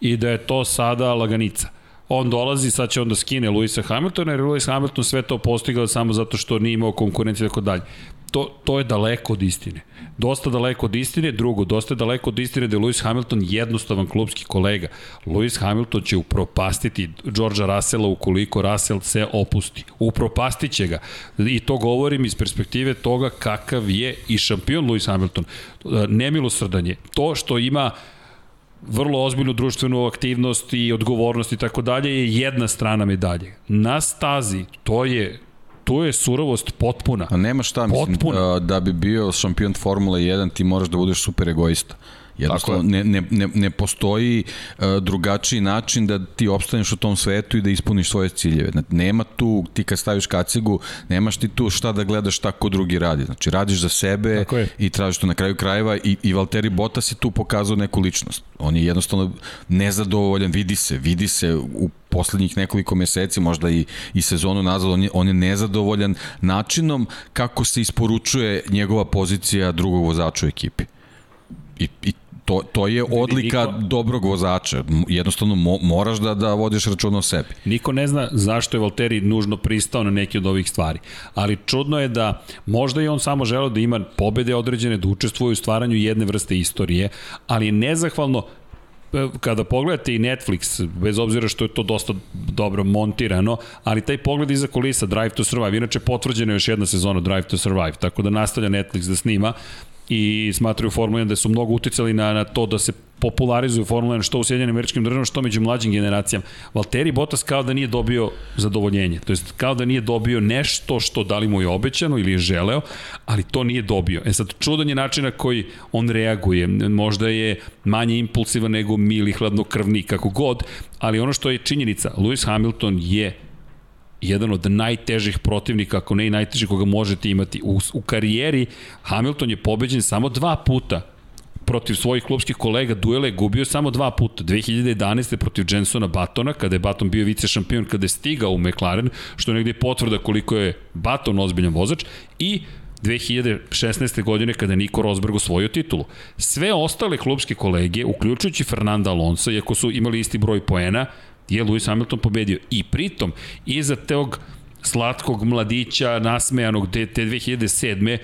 A: i da je to sada laganica on dolazi, sad će on da skine Luisa Hamiltona, jer Luis Hamilton sve to postigao samo zato što nije imao konkurenciju i tako dalje. To, to je daleko od istine. Dosta daleko od istine. Drugo, dosta je daleko od istine da je Lewis Hamilton jednostavan klubski kolega. Lewis Hamilton će upropastiti Georgea Russella ukoliko Russell se opusti. Upropastit će ga. I to govorim iz perspektive toga kakav je i šampion Lewis Hamilton. Nemilosrdan To što ima vrlo ozbiljnu društvenu aktivnost i odgovornost i tako dalje je jedna strana medalje. Na stazi to je tu je surovost potpuna.
C: A nema šta, mislim, potpuna. da bi bio šampion Formule 1 ti moraš da budeš super egoista. Jednostavno, ne, ne, ne, ne postoji uh, drugačiji način da ti opstaneš u tom svetu i da ispuniš svoje ciljeve. Znači, nema tu, ti kad staviš kacigu, nemaš ti tu šta da gledaš šta ko drugi radi. Znači, radiš za sebe i tražiš to na kraju krajeva i, i Valtteri Bottas je tu pokazao neku ličnost. On je jednostavno nezadovoljan, vidi se, vidi se u poslednjih nekoliko meseci, možda i, i sezonu nazad, on je, on je nezadovoljan načinom kako se isporučuje njegova pozicija drugog vozača u ekipi. I, i to, to je odlika niko, dobrog vozača. Jednostavno mo, moraš da, da vodiš račun o sebi.
A: Niko ne zna zašto je Valtteri nužno pristao na neke od ovih stvari. Ali čudno je da možda i on samo želeo da ima pobede određene, da učestvuje u stvaranju jedne vrste istorije, ali je nezahvalno e, kada pogledate i Netflix, bez obzira što je to dosta dobro montirano, ali taj pogled iza kulisa Drive to Survive, inače potvrđena je još jedna sezona Drive to Survive, tako da nastavlja Netflix da snima, i smatraju Formula 1 da su mnogo uticali na, na to da se popularizuju Formula 1 što u Sjedinjenim američkim državama, što među mlađim generacijama. Valtteri Bottas kao da nije dobio zadovoljenje, to jest kao da nije dobio nešto što da li mu je obećano ili je želeo, ali to nije dobio. E sad, čudan je način na koji on reaguje. Možda je manje impulsivan nego mili hladnokrvni, kako god, ali ono što je činjenica, Lewis Hamilton je jedan od najtežih protivnika, ako ne i najtežih koga možete imati. U, u karijeri Hamilton je pobeđen samo dva puta protiv svojih klubskih kolega duele gubio samo dva puta. 2011. protiv Jensona Batona, kada je Baton bio vice šampion, kada je stigao u McLaren, što je negde potvrda koliko je Baton ozbiljan vozač, i 2016. godine kada je Niko Rosberg osvojio titulu. Sve ostale klubske kolege, uključujući Fernanda Alonso, iako su imali isti broj poena, je Lewis Hamilton pobedio. I pritom, iza tog slatkog mladića, nasmejanog te, te 2007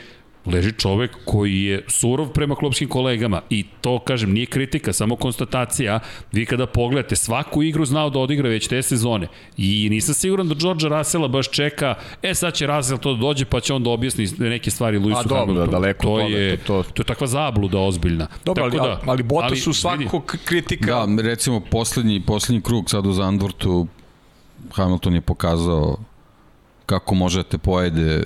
A: leži čovek koji je surov prema klubskim kolegama i to, kažem, nije kritika, samo konstatacija. Vi kada pogledate, svaku igru znao da odigra već te sezone i nisam siguran da George Russella baš čeka, e sad će Russell to da dođe pa će on da objasni neke stvari Lewisu
B: dobro,
A: Hamiltonu.
B: daleko
A: to je,
B: to- to-
A: to je takva zabluda ozbiljna.
B: Dobro, ali,
A: Tako
B: da, ali Bottas su
A: vidi,
B: svako kritika.
C: Da, recimo poslednji, poslednji krug sad u Zandvortu Hamilton je pokazao kako možete pojede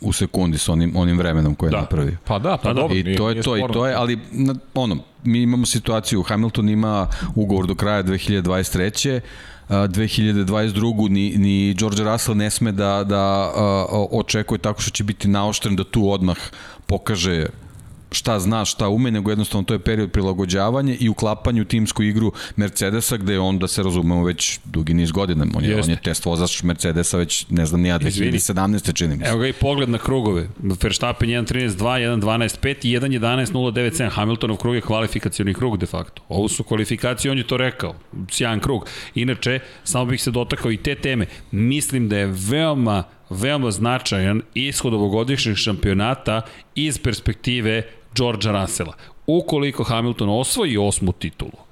C: u sekundi sa onim, onim vremenom koje je
A: Da.
C: napravio.
B: Pa da, pa
A: Da,
B: dobro.
C: I
B: nije-
C: to je
B: nije
C: to, i to je, ali na, ono, mi imamo situaciju, Hamilton ima ugovor do kraja 2023. a, 2022. ni, ni George Russell ne sme da, da a, očekuje tako što će biti naoštren da tu odmah pokaže šta zna, šta ume, nego jednostavno to je period prilagođavanja i uklapanja u timsku igru Mercedesa, gde on, da se razumemo, već dugi niz godina. On je, on je test vozač Mercedesa već, ne znam, nija,
A: Izvini.
C: 2017. čini mi se.
A: Evo ga i pogled na krugove. Verstappen 1.13.2, 1.12.5 i 1.11.097. Hamiltonov krug je kvalifikacioni krug de facto. Ovo su kvalifikacije, on je to rekao. Sjajan krug. Inače, samo bih se dotakao i te teme. Mislim da je veoma veoma značajan ishod ovogodišnjeg šampionata iz perspektive Georgea Russella. Ukoliko Hamilton osvoji osmu titulu,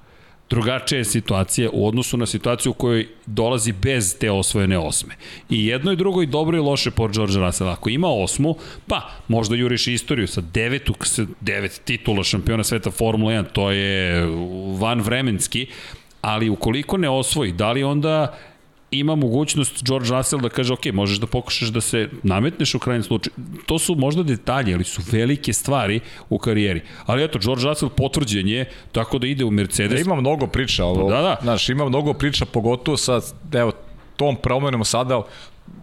A: drugačija je situacija u odnosu na situaciju u kojoj dolazi bez te osvojene osme. I jedno i drugo i dobro i loše po George Russell. Ako ima osmu, pa možda juriš istoriju sa devetu, devet titula šampiona sveta Formula 1, to je van vremenski, ali ukoliko ne osvoji, da li onda ima mogućnost George Russell da kaže ok, možeš da pokušaš da se nametneš u krajnjem slučaju. To su možda detalje, ali su velike stvari u karijeri. Ali eto, George Russell potvrđen je tako da ide u Mercedes.
B: Da, ima mnogo priča, ovo,
A: Da, da.
B: Znaš, ima mnogo priča, pogotovo sa, evo, tom promenom sada,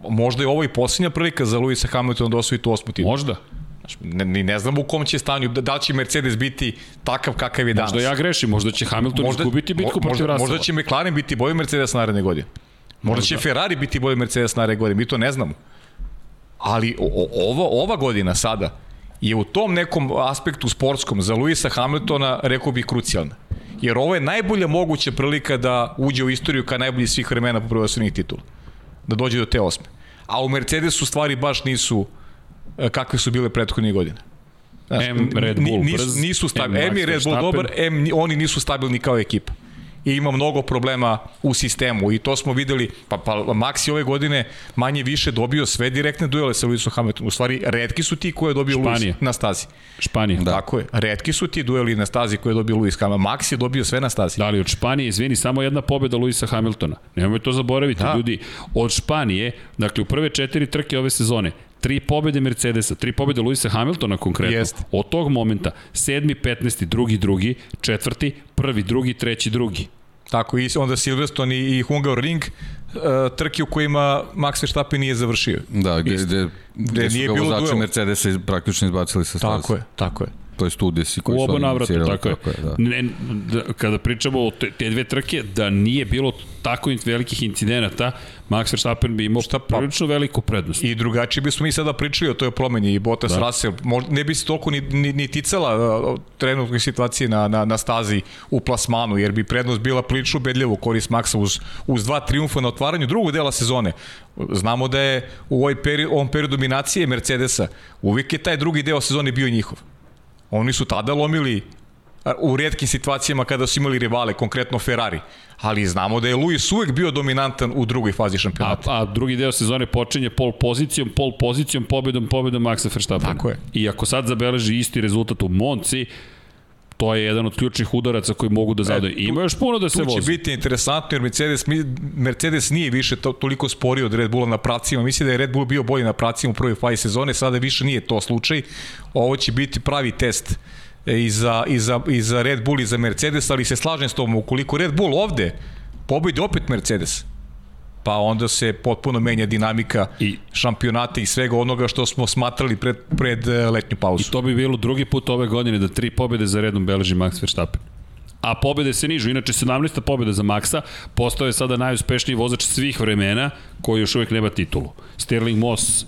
B: možda je ovo i posljednja prilika za Luisa Hamiltona da osvoji tu osmu titulu.
A: Možda.
B: Znaš, ne, ne znam u kom će stanju, da, da li će Mercedes biti takav kakav je danas.
A: Možda ja grešim, možda će Hamilton možda, izgubiti bitku protiv Russella.
B: možda će McLaren biti bolji Mercedes naredne godine. Možda, će Ferrari biti bolji Mercedes naredne godine, mi to ne znamo. Ali o, ovo, ova godina sada je u tom nekom aspektu sportskom za Luisa Hamiltona, rekao bih, krucijalna. Jer ovo je najbolja moguća prilika da uđe u istoriju kao najbolji svih vremena po prvostvenih titula. Da dođe do te osme. A u Mercedesu stvari baš nisu e, kakve su bile prethodnih godina. Znaš,
A: M Red Bull
B: ni-
A: brz,
B: nisu, nisu
A: M
B: stabilni. M
A: Max
B: je Red Bull dobar, M ni- oni nisu stabilni kao ekipa i ima mnogo problema u sistemu i to smo videli, pa, pa Max je ove godine manje više dobio sve direktne duele sa Lewisom Hamiltonom. U stvari, redki su ti koje je dobio
A: Španija.
B: Lewis na stazi.
A: Španija.
B: Da. Tako je. Redki su ti dueli na stazi koje je dobio Lewis Hamilton. Max je dobio sve na stazi.
A: Da li od Španije, izvini, samo jedna pobjeda Luisa Hamiltona. Nemoj to zaboraviti,
B: Da.
A: ljudi. Od Španije, dakle u prve četiri trke ove sezone, tri pobjede Mercedesa, tri pobjede Luisa Hamiltona konkretno.
B: Jeste.
A: Od tog momenta, sedmi, petnesti, drugi, drugi, četvrti, prvi, drugi, treći, drugi.
B: Tako i onda Silverstone i, i Hungaroring uh, trke u kojima Max Verstappen nije završio.
C: Da, gde, gde, gde su
B: nije
C: ga
B: bilo
C: vozači. Mercedesa praktično izbacili sa staze.
B: Tako je, tako je.
C: To je studijesi koji
A: U
C: su
A: oba navrata, tako je.
C: Tako je da.
A: Ne, da, kada pričamo o te, te dve trke, da nije bilo tako in- velikih incidenata, Max Verstappen bi imao
B: Šta pa?
A: prilično veliku prednost.
B: I drugačije bismo mi sada pričali o toj promeni i Bottas da. Russell. Možda ne bi se toliko ni, ni, ni ticala uh, trenutnoj situaciji na, na, na stazi u plasmanu, jer bi prednost bila prilično ubedljiva u korist Maxa uz, uz dva triumfa na otvaranju drugog dela sezone. Znamo da je u ovoj peri, ovom periodu dominacije Mercedesa uvijek je taj drugi deo sezone bio njihov. Oni su tada lomili u redkim situacijama kada su imali rivale, konkretno Ferrari. Ali znamo da je Luis uvek bio dominantan u drugoj fazi
A: A,
B: šampionata.
A: a drugi deo sezone počinje pol pozicijom, pol pozicijom, pobedom, pobedom Maxa Verstappen.
B: Tako je.
A: I ako sad zabeleži isti rezultat u Monci, to je jedan od ključnih udaraca koji mogu da zadaju. Ima još puno da se
B: Tu će
A: vozi.
B: biti interesantno jer Mercedes, Mercedes nije više to, toliko sporio od Red Bulla na pracima. Mislim da je Red Bull bio bolji na pracima u prvoj fazi sezone, sada više nije to slučaj. Ovo će biti pravi test e, i za, i za, i za Red Bull i za Mercedes, ali se slažem s tom, ukoliko Red Bull ovde pobedi opet Mercedes, pa onda se potpuno menja dinamika
A: I-
B: šampionata i svega onoga što smo smatrali pred, pred e, letnju pauzu.
A: I to bi bilo drugi put ove godine da tri pobede za redom beleži Max Verstappen. A pobede se nižu, inače 17. pobeda za Maxa, postao je sada najuspešniji vozač svih vremena koji još uvijek nema titulu. Sterling Moss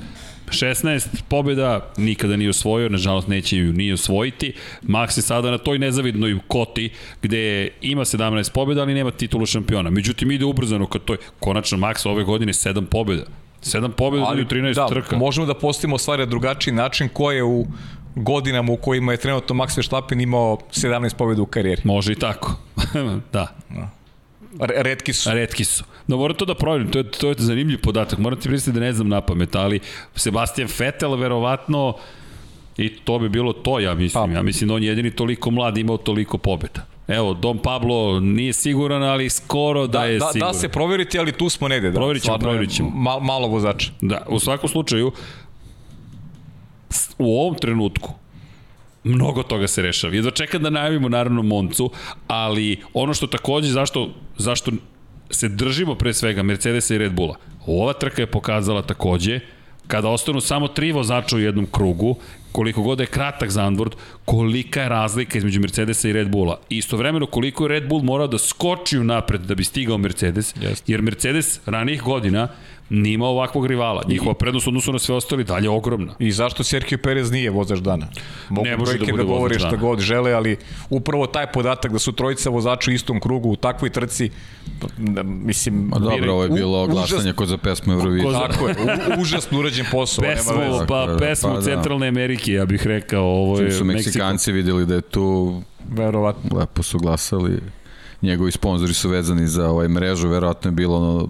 A: 16 pobjeda, nikada nije osvojio, nažalost neće ju nije osvojiti. Max je sada na toj nezavidnoj koti gde ima 17 pobjeda, ali nema titulu šampiona. Međutim, ide ubrzano kad to je konačno Max ove godine 7 pobjeda. 7 pobjeda ali, u 13
B: da,
A: trka.
B: možemo da postavimo stvari na drugačiji način ko je u godinama u kojima je trenutno Max Verstappen imao 17 pobjeda u karijeri.
A: Može i tako. da.
B: Re- Redki su.
A: Retki su. No moram to da provjerim, to je, to je zanimljiv podatak. Moram ti pristati da ne znam na pamet, ali Sebastian Vettel verovatno i to bi bilo to, ja mislim.
B: Pa.
A: Ja mislim da on je jedini toliko mlad imao toliko pobjeda. Evo, Dom Pablo nije siguran, ali skoro da,
B: Da,
A: je
B: da,
A: siguran.
B: da se proveriti, ali tu smo negde. Da.
A: Proverit ćemo, proverit ćemo.
B: Mal, malo vozača.
A: Da, u svakom slučaju, u ovom trenutku, mnogo toga se rešava. Jedva čekam da najavimo naravno Moncu, ali ono što takođe, zašto, zašto se držimo pre svega Mercedesa i Red Bulla, ova trka je pokazala takođe, kada ostanu samo tri vozača u jednom krugu, koliko god je kratak Zandvoort, kolika je razlika između Mercedesa i Red Bulla. I istovremeno koliko je Red Bull morao da skoči u napred da bi stigao Mercedes, jer Mercedes ranijih godina nije imao ovakvog rivala. Njihova prednost odnosu na sve ostali dalje je ogromna.
B: I zašto Sergio Perez nije vozač dana? Mogu
A: Ne može da
B: da, govori
A: vozač
B: šta
A: dana.
B: god žele, ali upravo taj podatak da su trojica vozača u istom krugu u takvoj trci, da, mislim...
C: Ma dobro, ovo je
B: u-
C: bilo
B: užas-
C: glasanje kod za pesmu Eurovizije.
B: Tako je, u, užasno urađen posao. nema
A: Pesmu,
B: veze.
A: pa, pesmu
C: pa da.
A: Centralne Amerike, ja bih rekao, ovo je
C: Čim su
A: Meksiko.
C: Meksikanci videli da je tu,
B: Verovatno.
C: lepo su glasali. Njegovi sponzori su vezani za ovaj mrežu, verovatno je bilo ono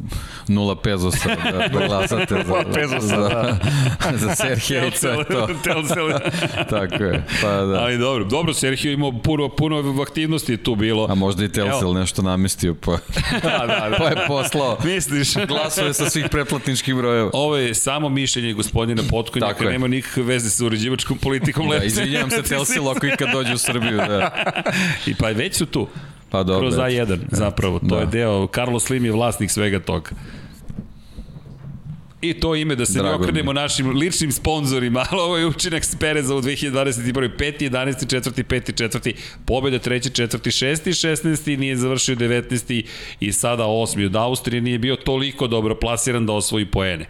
C: 0 pezosa da, da glasate za,
B: Nula pezosa,
C: za,
B: da.
C: za Serhija i sve to.
A: Telcel.
C: Tako je, pa da.
A: Ali dobro, dobro, Sergio imao puno, puno aktivnosti tu bilo.
C: A možda i Telcel
A: Evo.
C: nešto namestio, pa,
A: Da, da, da.
C: pa je poslao
A: Misliš?
C: glasove sa svih pretplatničkih brojeva.
A: Ovo je samo mišljenje gospodina Potkonjaka,
C: Tako je.
A: nema nikakve veze sa uređivačkom politikom.
C: Da,
A: Lepse.
C: izvinjavam se Telcel ako ikad dođe u Srbiju, da.
A: I pa već su tu.
C: Pa dobro.
A: Kroz
C: eto.
A: A1, zapravo. To
C: Da.
A: je deo, Carlos Slim je vlasnik svega toga. I to ime da se
C: Drago
A: ne
C: mi
A: okrenemo našim ličnim sponzorima, ali ovo je učinak Pereza u 2021. 5. 11. 4. 5. 4. Pobjeda 3. 4. 6. 16. nije završio 19. i sada 8. Od Austrije nije bio toliko dobro plasiran da osvoji poene.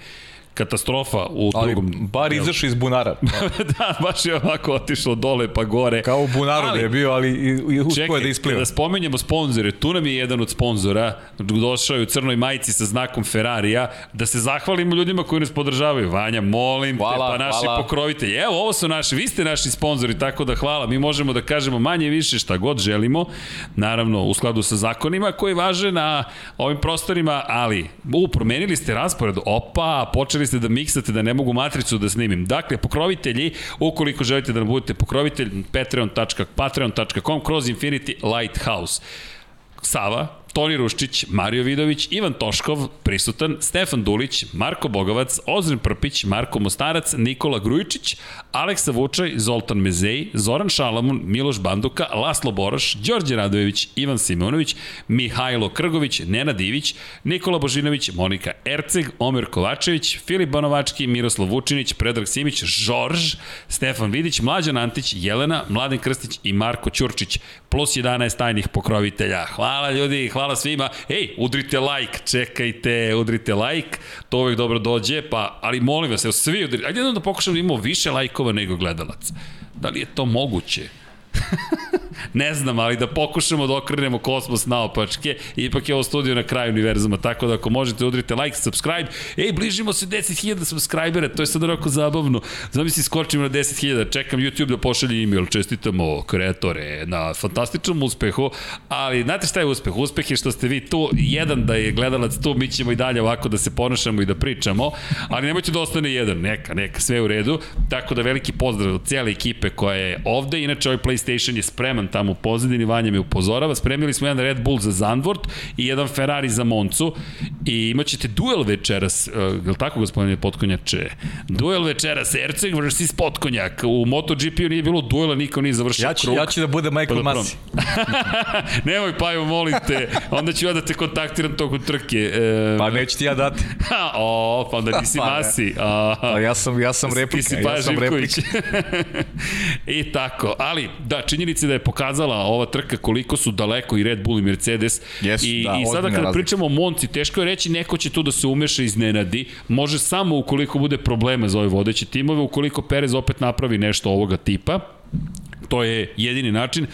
A: Katastrofa u
B: Ali
A: drugom.
B: bar izašao iz bunara.
A: da, baš je ovako otišlo dole pa gore.
B: Kao u bunaru
A: Ali-
B: da je bio, ali i, i uspio da
A: Čekaj,
B: ispliva.
A: kada spomenjemo sponzore, tu nam je jedan od sponzora, došao je u crnoj majici sa znakom Ferrarija, da se zahvalimo ljudima koji nas podržavaju. Vanja, molim
B: Hvala,
A: te, pa naši
B: hvala.
A: pokrovitelji. Evo, ovo su naši, vi ste naši sponzori, tako da hvala. Mi možemo da kažemo manje više šta god želimo, naravno u skladu sa zakonima koji važe na ovim prostorima, ali u, promenili ste raspored, opa, počeli ste da miksate da ne mogu matricu da snimim. Dakle, pokrovitelji, ukoliko želite da nam budete pokrovitelj, patreon.com patreon kroz Infinity Lighthouse. Sava, Toni Ruščić, Mario Vidović, Ivan Toškov, prisutan, Stefan Dulić, Marko Bogovac, Ozren Prpić, Marko Mostarac, Nikola Grujičić, Aleksa Vučaj, Zoltan Mezej, Zoran Šalamun, Miloš Banduka, Laslo Boroš, Đorđe Radojević, Ivan Simonović, Mihajlo Krgović, Nenad Ivić, Nikola Božinović, Monika Erceg, Omer Kovačević, Filip Banovački, Miroslav Vučinić, Predrag Simić, Žorž, Stefan Vidić, Mlađan Antić, Jelena, Mladen Krstić i Marko Ćurčić, plus 11 tajnih pokrovitelja. Hvala ljudi, hvala svima. Ej, udrite like, čekajte, udrite like, to uvek dobro dođe, pa, ali molim vas, evo svi udrite. Ajde da pokušam da imamo više lajkova nego gledalaca. Da li je to moguće? Ne znam, ali da pokušamo da okrenemo kosmos naopačke. Ipak je ovo studio na kraju univerzuma, tako da ako možete udrite like, subscribe. Ej, bližimo se 10.000 subscribera, to je sad onako zabavno. Znam si skočimo na 10.000, čekam YouTube da pošalje email, čestitamo kreatore na fantastičnom uspehu, ali znate šta je uspeh? Uspeh je što ste vi tu, jedan da je gledalac tu, mi ćemo i dalje ovako da se ponašamo i da pričamo, ali nemojte da ostane jedan, neka, neka, sve u redu. Tako da veliki pozdrav od cijele ekipe koja je ovde, inače ovaj je spreman tamo u pozadini, Vanja me upozorava, spremili smo jedan Red Bull za Zandvort i jedan Ferrari za Moncu i imaćete duel večeras, uh, je li tako gospodine Potkonjače? Duel večeras, Erceg vs. Potkonjak. U MotoGP-u nije bilo duela, niko nije završio
B: Ja ću,
A: krug.
B: ja ću da bude Michael
A: Pa da
B: Masi.
A: Nemoj, Paju, molim te. Onda ću ja da te kontaktiram toku trke. E,
B: Pa neću ti ja dati.
A: O, pa onda nisi
B: Pa
A: masi. A,
B: Pa ja sam, ja sam
A: Ti
B: replika. Ja sam replika.
A: I tako. Ali, da, činjenica je da je pokazala ova trka koliko su daleko i Red Bull i Mercedes.
B: Jesu,
A: I,
B: da,
A: I sada kada
B: razlika.
A: pričamo o Monci, teško je reći neko će tu da se umeša iznenadi. Može samo ukoliko bude problema za ove vodeće timove, ukoliko Perez opet napravi nešto ovoga tipa. To je jedini način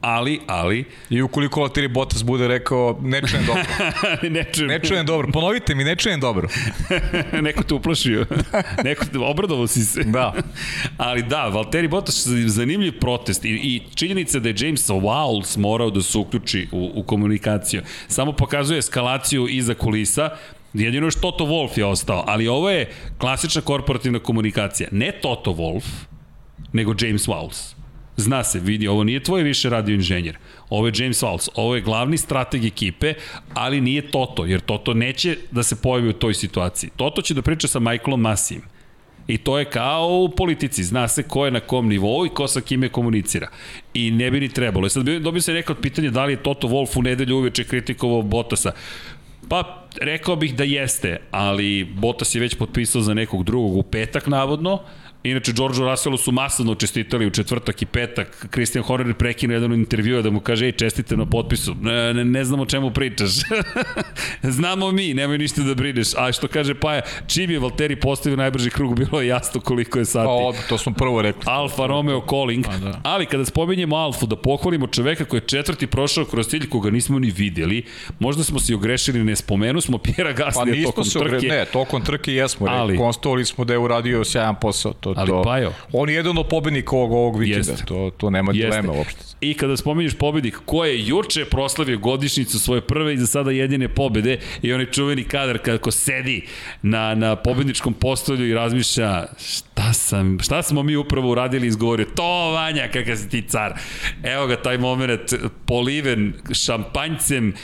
A: ali, ali,
B: I ukoliko Valtteri Bottas bude rekao, ne čujem dobro.
A: ne čujem,
B: Ne čujem dobro. Ponovite mi, ne čujem dobro.
A: neko te uplašio. neko te, obradovao si se.
B: Da.
A: Ali da, Valtteri Bottas zanimljiv protest i, i činjenica da je James Wowles morao da se uključi u, u komunikaciju. Samo pokazuje eskalaciju iza kulisa, Jedino još Toto Wolff je ostao, ali ovo je klasična korporativna komunikacija. Ne Toto Wolff, nego James Wowles. Zna se, vidi, ovo nije tvoj više radio inženjer. Ovo je James Wowles, ovo je glavni strateg ekipe, ali nije Toto, jer Toto neće da se pojavi u toj situaciji. Toto će da priča sa Michaelom Masijem. I to je kao u politici, zna se ko je na kom nivou i ko sa kime komunicira. I ne bi ni trebalo. I sad bi- dobio se neko od pitanja da li je Toto Wolff u nedelju uveče kritikovao Bottasa. Pa, rekao bih da jeste, ali Bottas je već potpisao za nekog drugog u petak, navodno. Inače, Georgeu Russellu su masovno čestitali u četvrtak i petak. Christian Horner prekinuo jedan intervju da mu kaže, ej, čestite na potpisu. Ne, ne, ne znamo o čemu pričaš. Znamo mi, nemoj ništa da brineš. A što kaže Paja, čim je Valtteri postavio najbrži krug, bilo je jasno koliko je sati.
B: Pa odmah, to smo prvo rekli.
A: Alfa Romeo Calling,
B: Pa
A: da. ali kada spominjemo Alfu, da pohvalimo čoveka koji je četvrti prošao kroz cilj koga nismo ni videli, možda smo se ogrešili, ne spomenu smo Pjera
B: Pa
A: Gaslija
B: nismo
A: tokom
B: se
A: trke.
B: Ne, tokom trke jesmo.
A: Ali-
B: Ali, Konstovali smo da je uradio sjajan posao. To,
A: Ali
B: to,
A: Pajo.
B: On je jedan od pobednika ovog, ovog vikenda.
A: Jeste.
B: To, to nema
A: Jeste.
B: dileme uopšte.
A: I kada spominješ pobednik, ko je juče proslavio godišnicu svoje prve i za sada jedine pobede i onaj čuveni kadar kako sedi na, na pobedničkom postolju i razmišlja šta, sam, šta smo mi upravo uradili i izgovorio, to Vanja, kakav si ti car. Evo ga taj moment poliven šampanjcem,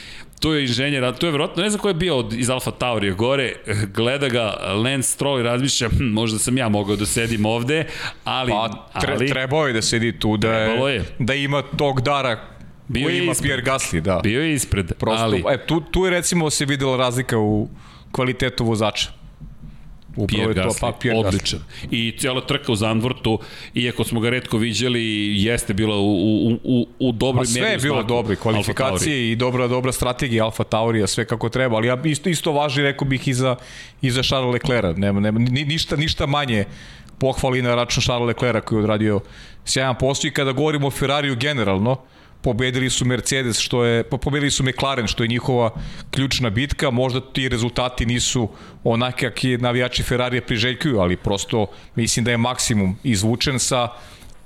A: tu je inženjer, a tu je verovatno, ne znam ko je bio od, iz Alfa Taurija gore, gleda ga Lance Stroll i razmišlja, hm, možda sam ja mogao da sedim ovde, ali...
B: Pa tre,
A: ali,
B: trebao je da sedi tu, da, je,
A: je.
B: da ima tog dara
A: Bio
B: koji ima
A: ispred.
B: Pierre Gasly, da.
A: Bio je ispred,
B: Prosto,
A: ali...
B: e, tu, tu je recimo se videla razlika u kvalitetu vozača. Upravo
A: Pierre Gasly,
B: pa Pierre Gasly.
A: odličan. I cijela trka u Zandvortu, iako smo ga redko viđali, jeste bila u, u, u, u dobroj
B: Pa sve
A: meri
B: je bilo dobro, kvalifikacije i dobra, dobra strategija Alfa Taurija, sve kako treba, ali ja isto, isto važi, rekao bih, i za, i za Charles Leclerc. Nema, nema, ni, ništa, ništa manje pohvali na račun Charles Leclerc koji je odradio sjajan posao i kada govorimo o Ferrariju generalno, pobedili su Mercedes, što je, po- pobedili su McLaren, što je njihova ključna bitka, možda ti rezultati nisu onake kakvi navijači Ferrarija priželjkuju, ali prosto mislim da je maksimum izvučen sa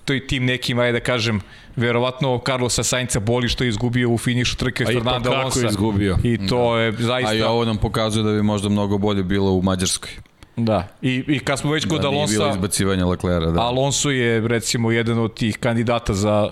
B: to i tim nekim, ajde da kažem, verovatno Carlosa Sainca boli što je izgubio u finišu trke
A: A i to
B: Fernanda
A: kako
B: Alonso.
A: je izgubio.
B: I to je zaista...
C: A i ovo nam pokazuje da bi možda mnogo bolje bilo u Mađarskoj.
B: Da. I, I kad smo već kod
C: Da nije bilo izbacivanja Leclera. Da.
B: Alonso je recimo jedan od tih kandidata za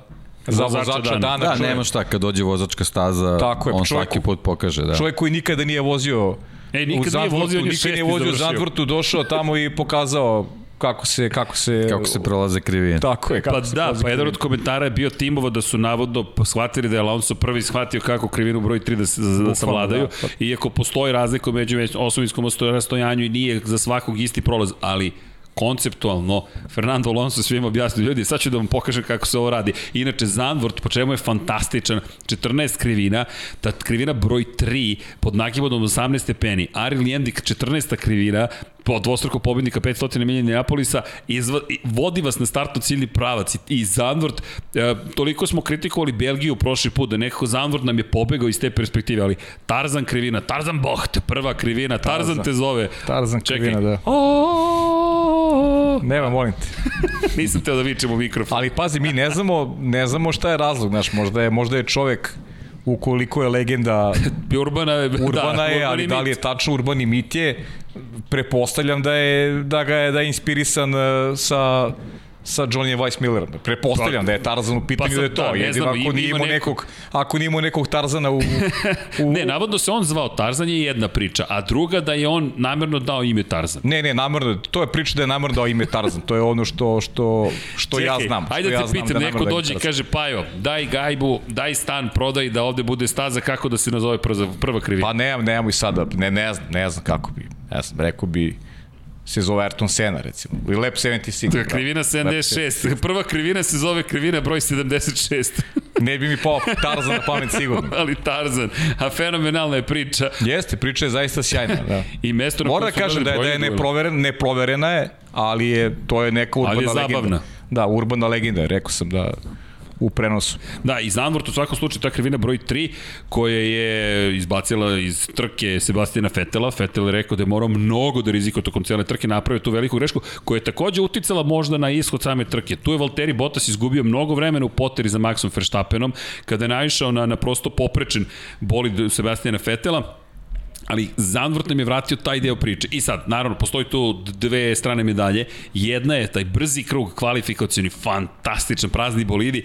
B: za
A: Vozača
B: vozača
A: dana.
B: dana.
C: Da,
B: čovjek,
C: nema šta, kad dođe vozačka staza,
B: Tako je,
C: on
B: čovjek-
C: svaki put pokaže. Da.
B: čovjek koji nikada nije vozio
A: Ej, nikad
B: u
A: nije
B: Zandvortu,
A: vozio,
B: nikad nije vozio u. Zandvortu, došao tamo i pokazao kako se kako se
C: Kako se prolaze krivine.
B: tako je kako
A: Pa
B: se
A: da, pa jedan od komentara je bio timova da su navodno shvatili da je Alonso prvi shvatio kako krivinu broj 3 da, se, da, da savladaju,
B: da.
A: iako postoji razlika među osovinskom rastojanju i nije za svakog isti prolaz, ali konceptualno Fernando Alonso svim objasnio ljudi, sad ću da vam pokažem kako se ovo radi. Inače, Zandvort, po čemu je fantastičan, 14 krivina, ta krivina broj 3 pod nagibodom 18 stepeni, Ari Lijendik 14 krivina, po dvostruko pobednika 500 milija Neapolisa, izva, vodi vas na startno ciljni pravac i, i Zandvort, e, toliko smo kritikovali Belgiju prošli put, da nekako Zandvort nam je pobegao iz te perspektive, ali Tarzan krivina, Tarzan Boht, prva krivina, Tarzan, Tarzan te zove.
B: Tarzan
A: Čekaj.
B: krivina, da.
A: O,
B: Nema, molim te.
A: Nisam teo da vičem u mikrofon.
B: Ali pazi, mi ne znamo, ne znamo šta je razlog, znaš, možda je, možda je čovek ukoliko je legenda
A: Urbana je,
B: urbana
A: da,
B: je, ali
A: mit.
B: da li je tačno urbani mit je, prepostavljam da je da ga je da je inspirisan uh, sa sa Johnny Weiss Millerom. Prepostavljam
A: Pa-
B: da je Tarzan u pitanju
A: pa
B: da je to.
A: da, ne znam,
B: ako nije
A: ima
B: imao
A: neko-
B: nekog, ako nije imao nekog Tarzana u, u
A: Ne, navodno se on zvao Tarzan je jedna priča, a druga da je on namerno dao ime Tarzan.
B: Ne, ne, namerno, to je priča da je namerno dao ime Tarzan. To je ono što što što ja znam. Što
A: Ajde da
B: ja
A: te pitam,
B: da
A: neko
B: da
A: dođe i kaže, Pajo, daj gajbu, daj stan, prodaj da ovde bude staza, kako da se nazove prva, krivina?
B: Pa nemam, nemam i sada, ne, ne znam, ne znam kako bi, ne znam, rekao bi se zove Ayrton Senna, recimo, ili Lab 76.
A: To je krivina 76. Prva krivina se zove krivina broj 76.
B: Ne bi mi pao Tarzan na pamet sigurno.
A: Ali Tarzan. A fenomenalna je priča.
B: Jeste, priča je zaista sjajna, da.
A: I mesto na
B: Moram da kažem da je, da je neproveren, neproverena je, ali je, to je neka urbana
A: Ali je
B: legenda.
A: zabavna.
B: Da, urbana legenda, rekao sam da u prenosu.
A: Da, i Zandvort u svakom slučaju ta krivina broj 3 koja je izbacila iz trke Sebastina Fetela. Fetel je rekao da je morao mnogo da rizikuje tokom cijele trke, napravio tu veliku grešku koja je takođe uticala možda na ishod same trke. Tu je Valtteri Bottas izgubio mnogo vremena u poteri za Maxom Verstappenom kada je naišao na, na prosto poprečen bolid Sebastina Fetela ali Zandvort nam je vratio taj deo priče. I sad, naravno, postoji tu dve strane medalje. Jedna je taj brzi krug kvalifikacioni, fantastičan, prazni bolidi,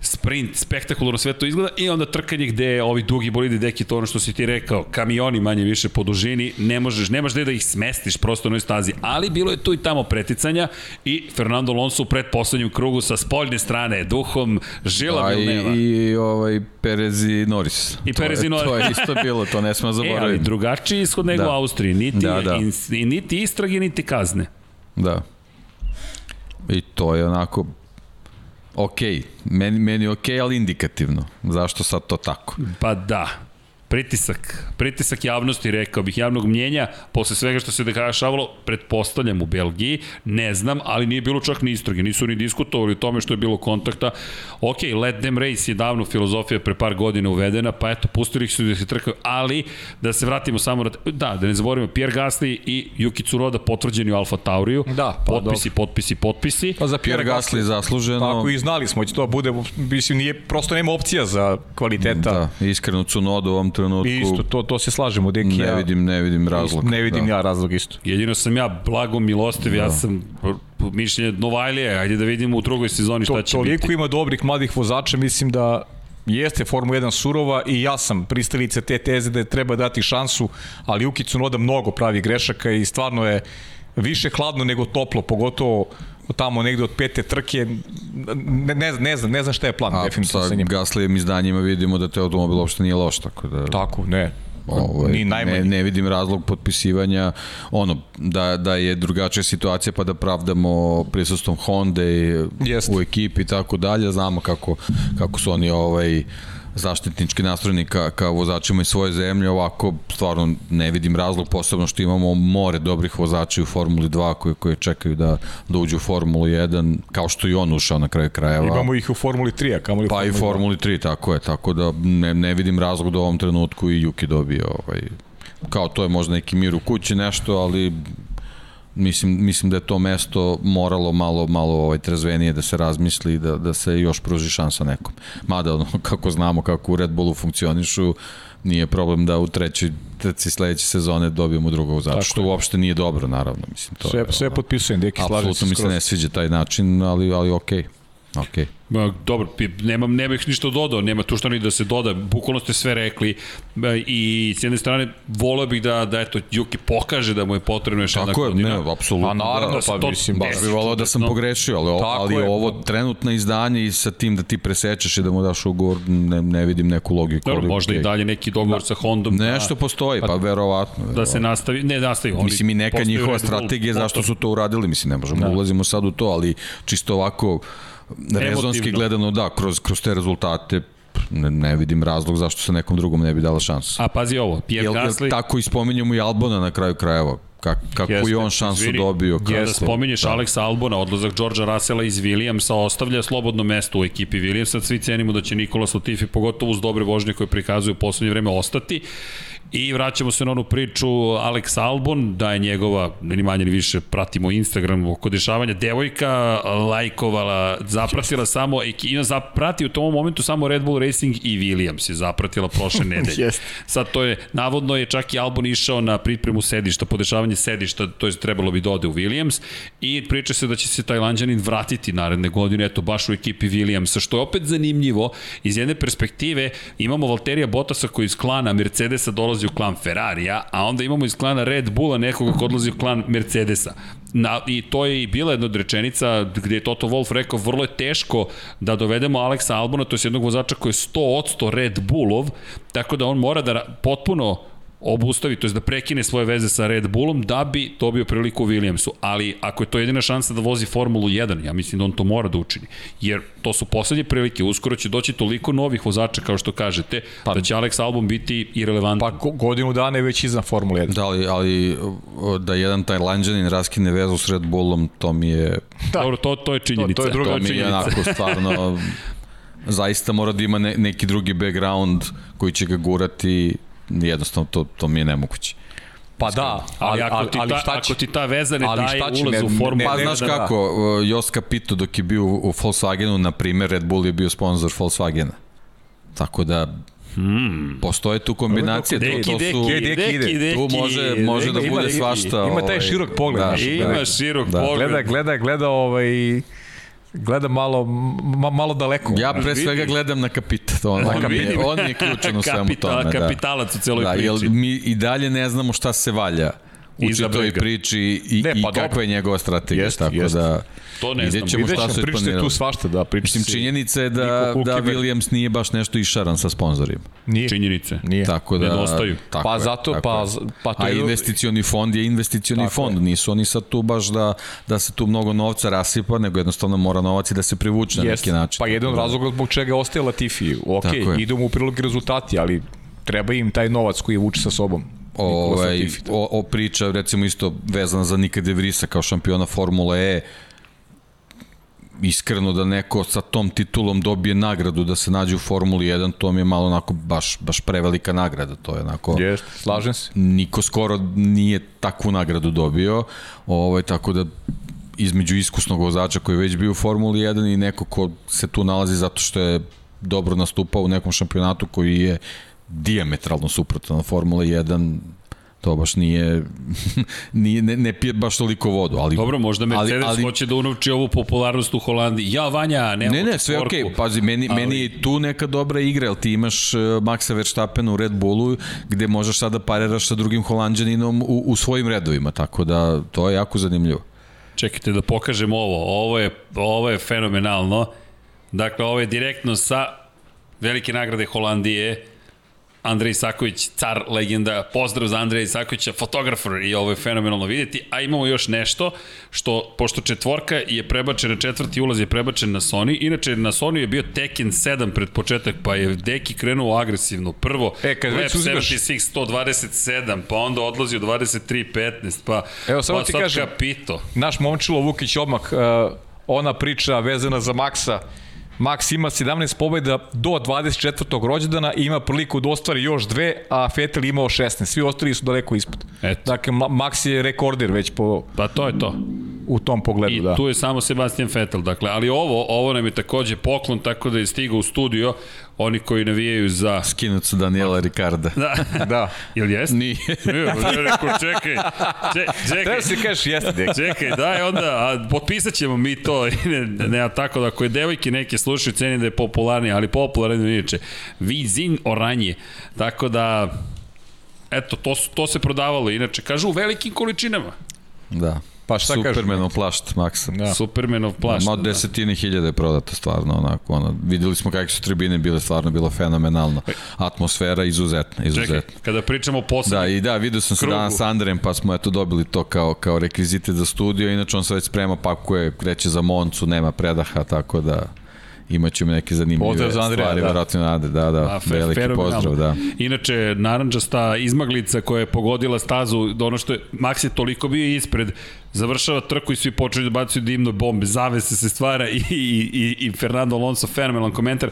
A: sprint, spektakularno sve to izgleda i onda trkanje gde ovi dugi bolidi, deki, to ono što si ti rekao, kamioni manje više po dužini, ne možeš, nemaš gde da ih smestiš prosto na stazi, ali bilo je tu i tamo preticanja i Fernando Alonso u predposlednjem krugu sa spoljne strane, duhom Žila
C: A
A: Vilneva.
C: i, i ovaj Perez i Norris.
A: I
C: To
A: Perez i Norris.
C: To je isto bilo, to ne smo
A: E, ali
C: zaboraviti.
A: Drugačiji ishod nego
C: Da.
A: u Austriji. Niti,
C: Da, da.
A: i- niti istrage, niti kazne.
C: Da. I to je onako ok, meni, meni ok, ali indikativno. Zašto sad to tako?
A: Pa da. Pritisak. Pritisak javnosti, rekao bih, javnog mnjenja, posle svega što se dešavalo, pretpostavljam u Belgiji, ne znam, ali nije bilo čak ni istrage, nisu ni diskutovali o tome što je bilo kontakta. Ok, let them race je davno filozofija pre par godina uvedena, pa eto, pustili ih su da se trkaju, ali da se vratimo samo na... Da, da ne zaboravimo, Pierre Gasly i Yuki Tsunoda potvrđeni u Alfa Tauriju.
B: Da, pa
A: potpisi, potpisi, potpisi.
B: Pa za
C: Pierre Gasly zasluženo.
B: Tako i znali smo, će to bude, mislim, nije, prosto nema opcija za kvaliteta.
C: Da, iskreno Cunoda u ovom trenutku
B: I isto, to, to se slažemo, Deki.
C: ne
B: ja,
C: vidim, ne vidim razlog.
B: Ne vidim
C: da.
B: ja razlog isto.
A: Jedino sam ja blago milostiv, ja sam mišljenje Novajlije, ajde da vidimo u drugoj sezoni šta
B: To,
A: će
B: toliko
A: biti.
B: ima dobrih mladih vozača, mislim da jeste Formula 1 surova i ja sam pristalica te teze da je treba dati šansu, ali Uki Tsunoda mnogo pravi grešaka i stvarno je više hladno nego toplo, pogotovo tamo negde od pete trke, ne, ne, ne znam, ne znam šta je plan,
C: A
B: definitivno
C: sa
B: sa njim.
C: Gaslijevim izdanjima vidimo da te automobil uopšte nije loš, tako da...
B: Tako, ne.
C: Ovaj,
B: Ni
C: ne, ne vidim razlog potpisivanja ono da, da je drugačija situacija pa da pravdamo prisustvom Honda i u ekipi i tako dalje znamo kako, kako su oni ovaj zaštitnički nastrojeni ka, ka vozačima iz svoje zemlje, ovako stvarno ne vidim razlog, posebno što imamo more dobrih vozača u Formuli 2 koji, koji čekaju da, da uđu u Formulu 1, kao što i on ušao na kraju krajeva.
B: Imamo ih u Formuli 3, a kamo li
C: Pa i
B: Formuli 2.
C: Formuli 3, tako je, tako da ne, ne vidim razlog da u ovom trenutku i Juki dobije ovaj, kao to je možda neki mir u kući nešto, ali mislim, mislim da je to mesto moralo malo malo ovaj trezvenije da se razmisli da, da se još pruži šansa nekom. Mada ono, kako znamo kako u Red Bullu funkcionišu, nije problem da u trećoj trci sledeće sezone dobijemo drugog
B: Tako
C: što
B: je.
C: uopšte nije dobro, naravno. Mislim, to
B: Sve,
C: je,
B: sve potpisujem, Deki, slažem se
C: Apsolutno mi se ne sviđa taj način, ali, ali okej. Okay. Okej.
A: Ma, dobro, nemam, nema ih ništa dodao, nema tu što ni da se doda, bukvalno ste sve rekli e, i s jedne strane voleo bih da, da eto, Juki pokaže da mu je potrebno još jedna
C: Tako je,
A: godina.
C: ne, apsolutno.
B: Pa naravno,
C: da,
B: pa
A: to-
B: mislim,
C: Baš
B: baš
C: bi volao da sam
A: No.
C: pogrešio, ali,
B: Tako
C: ali
B: je.
C: ovo trenutno izdanje i sa tim da ti presečeš i da mu daš ugovor, ne, ne vidim neku logiku.
A: Dobro,
C: ali
A: možda i
C: okej.
A: dalje neki dogovor sa Hondom. da-
C: Nešto postoji, pa verovatno.
A: da se nastavi, ne nastavi. Oni
C: Mislim i neka njihova strategija zašto su to uradili, mislim ne možemo da. ulazimo sad u to, ali čisto ovako rezonski gledano da, kroz, kroz te rezultate ne, ne vidim razlog zašto se nekom drugom ne bi dala šansa.
A: A pazi ovo, Pierre
C: Jel, jel
A: Gasly,
C: tako i spominjemo i Albona na kraju krajeva? Kak, kako
B: Jeste,
C: je on šansu
A: izvini,
C: dobio? Kako,
A: kada spominješ da. Alexa Albona, odlazak Georgea Russella iz Williamsa, ostavlja slobodno mesto u ekipi Williamsa, svi cenimo da će Nikola Latifi, pogotovo uz dobre vožnje koje prikazuju u poslednje vreme, ostati. I vraćamo se na onu priču Alex Albon, da je njegova, ni manje ni više, pratimo Instagram oko dešavanja, devojka lajkovala, zapratila samo, ima zaprati u tom momentu samo Red Bull Racing i Williams je zapratila prošle nedelje.
B: Jeste.
A: Sad to je, navodno je čak i Albon išao na pripremu sedišta, podešavanje sedišta, to je trebalo bi da ode u Williams i priča se da će se Tajlanđanin vratiti naredne godine, eto baš u ekipi Williamsa, što je opet zanimljivo, iz jedne perspektive imamo Valterija Bottasa koji iz klana Mercedesa dolazi u klan Ferrarija, a onda imamo iz klana Red Bulla nekoga ko odlazi u klan Mercedesa. Na, I to je i bila jedna od rečenica gde je Toto Wolff rekao vrlo je teško da dovedemo Aleksa Albona, to je jednog vozača koji je 100% Red Bullov, tako da on mora da potpuno obustavi, to je da prekine svoje veze sa Red Bullom da bi dobio priliku Williamsu. Ali ako je to jedina šansa da vozi Formulu 1, ja mislim da on to mora da učini. Jer to su poslednje prilike, uskoro će doći toliko novih vozača kao što kažete, pa, da će Alex Albon biti irelevantan.
B: Pa go- godinu dana je već iznad Formule 1.
C: Da, ali, ali da jedan Tajlanđanin raskine vezu s Red Bullom, to mi je,
B: Da.
A: Dobro, to, to je činjenica.
B: To- to je druga
C: to mi je
A: činjenica.
C: onako stvarno, zaista mora da ima ne, neki drugi background koji će ga gurati, jednostavno to, to mi je nemoguće.
B: Pa da,
A: Ali, ako, ti
B: ali
A: ta,
B: šta će?
A: ako ti ta veza ne
B: Ali
A: daje
B: će?
A: ulaz
B: Ne-
A: u
B: ne-
A: Formulu
B: ne-
C: Pa
B: ne-
C: znaš
B: da,
C: kako, uh, Jos Capito dok je bio u Volkswagenu, na primer, Red Bull je bio sponsor Volkswagena. Tako da, hmm. postoje tu kombinacije. to,
A: Deki,
C: to
A: deki,
C: su,
B: deki,
A: deki,
B: ide.
A: deki,
C: tu može, može da
B: Ima-
C: bude
B: ima-
C: svašta.
B: ima taj
C: ovaj,
B: širok pogled, znaš,
A: Ima širok
C: Da.
A: pogled.
B: Gleda, gleda, gleda ovaj gleda malo ma, malo daleko.
C: Ja pre
A: vidi.
C: svega gledam na kapita, on, on, mi je, on je ključan u svemu tome. Da.
A: kapitalac u celoj
C: Da,
A: priči.
C: jer mi i dalje ne znamo šta se valja u čitoj priči i,
B: Ne,
C: i
B: pa
C: kakva
B: dobro.
C: je njegova strategija.
B: Jeste,
C: tako
B: jeste.
C: da
A: To ne
C: vidjet
A: znam.
C: ćemo
B: Vidjet
C: šta
B: ćemo, pričate
C: isplanirali.
B: tu svašta, da, priča
C: Mislim,
B: se-
C: činjenica je da, da. Williams nije baš nešto išaran sa sponzorima.
B: Nije.
A: Činjenice.
B: Nije.
C: Tako da,
A: Nedostaju.
C: Tako
B: Pa
C: je,
B: zato-
C: tako
B: pa pa to
C: A
B: je-
C: investicioni fond je investicioni
B: Tako
C: fond.
B: je.
C: Nisu oni sad tu baš da, da se tu mnogo novca rasipa, nego jednostavno mora novac i da se privuče na neki način.
B: Pa jedan
C: da-
B: razloga zbog čega ostaje Latifi. Ok, mu u prilog rezultati, ali treba im taj novac koji vuče sa sobom.
C: Ovaj,
B: Latifi.
C: o, o priča recimo isto vezana za Nika De Vrisa kao šampiona Formule E iskreno da neko sa tom titulom dobije nagradu da se nađe u Formuli 1, to mi je malo onako baš, baš prevelika nagrada, to je onako...
B: Jeste, slažem se.
C: Niko skoro nije takvu nagradu dobio, ovaj, tako da između iskusnog vozača koji je već bio u Formuli 1 i neko ko se tu nalazi zato što je dobro nastupao u nekom šampionatu koji je diametralno suprotan na Formula 1 to baš nije, nije ne, ne pije baš toliko vodu, ali
A: Dobro, možda Mercedes ali, ali, hoće da unovči ovu popularnost u Holandiji. Ja, Vanja, nema
C: Ne, ne, sve okej. Okay. Pazi, meni, ali... meni je tu neka dobra igra, jer ti imaš uh, Maxa Verstappena u Red Bullu, gde možeš sada pariraš sa drugim holandjaninom u, u svojim redovima, tako da to je jako zanimljivo.
A: Čekajte da pokažem ovo. Ovo je, ovo je fenomenalno. Dakle, ovo je direktno sa velike nagrade Holandije. Andrej Isaković, car legenda, pozdrav za Andreja Isakovića, fotografer i ovo je fenomenalno vidjeti, a imamo još nešto što, pošto četvorka je prebačena, četvrti ulaz je prebačen na Sony, inače na Sony je bio Tekken 7 pred početak, pa je Deki krenuo agresivno, prvo
B: E, kad
A: Web
B: uzimaš-
A: 76 127, pa onda odlazi u 23.15, pa,
B: Evo, samo
A: pa
B: ti
A: sad
B: kažem-
A: kapito.
B: Naš momčilo Vukić odmah, uh, ona priča vezana za Maksa, Max ima 17 pobjeda do 24. rođendana i ima priliku da ostvari još dve, a Vettel imao 16. Svi ostali su daleko ispod.
A: Eto.
B: Dakle, Ma- Max je rekorder već po,
A: Pa to je to.
B: U tom pogledu,
A: I
B: da.
A: tu je samo Sebastian Vettel, dakle, ali ovo, ovo nam je takođe poklon, tako da je stigao u studio, oni koji navijaju za...
C: Skinut su Daniela Ricarda.
A: Da,
B: Da.
A: Ili jeste?
C: Nije.
A: Nije, ne, rekao, čekaj, če, čekaj,
B: Treba si kažeš jeste, dek.
A: čekaj, daj onda, a potpisat ćemo mi to, ne, ne, a tako da ako je devojke neke slušaju, ceni da je popularni, ali popularni inače. Vizin oranje, tako da, eto, to, to se prodavalo, inače, kažu u velikim količinama.
C: Da.
B: Pa šta kažeš?
C: Supermanov plašt, Maksa.
B: Da.
A: Supermanov plašt.
C: Ma od desetine hiljade je prodato stvarno onako, ono, videli smo kakve su tribine bile, stvarno bilo fenomenalno. Atmosfera izuzetna,
A: Čekaj,
C: izuzetna.
A: kada pričamo o poslednjem,
C: Da, i da, vidio sam se danas sa Andrejem, pa smo eto dobili to kao, kao rekvizitet za studio, inače on se već sprema, pakuje, kreće za Moncu, nema predaha, tako da imaćemo neke zanimljive
B: Pozdrav za Andreja,
C: stvari,
B: da.
C: verovatno nade, da, da,
A: A, fe,
C: veliki pozdrav, da.
A: Inače, naranđasta izmaglica koja je pogodila stazu, da ono što je, Max je toliko bio ispred, završava trku i svi počeli da bacuju dimno bombe, zavese se stvara i, i, i, i Fernando Alonso, fenomenalan komentar,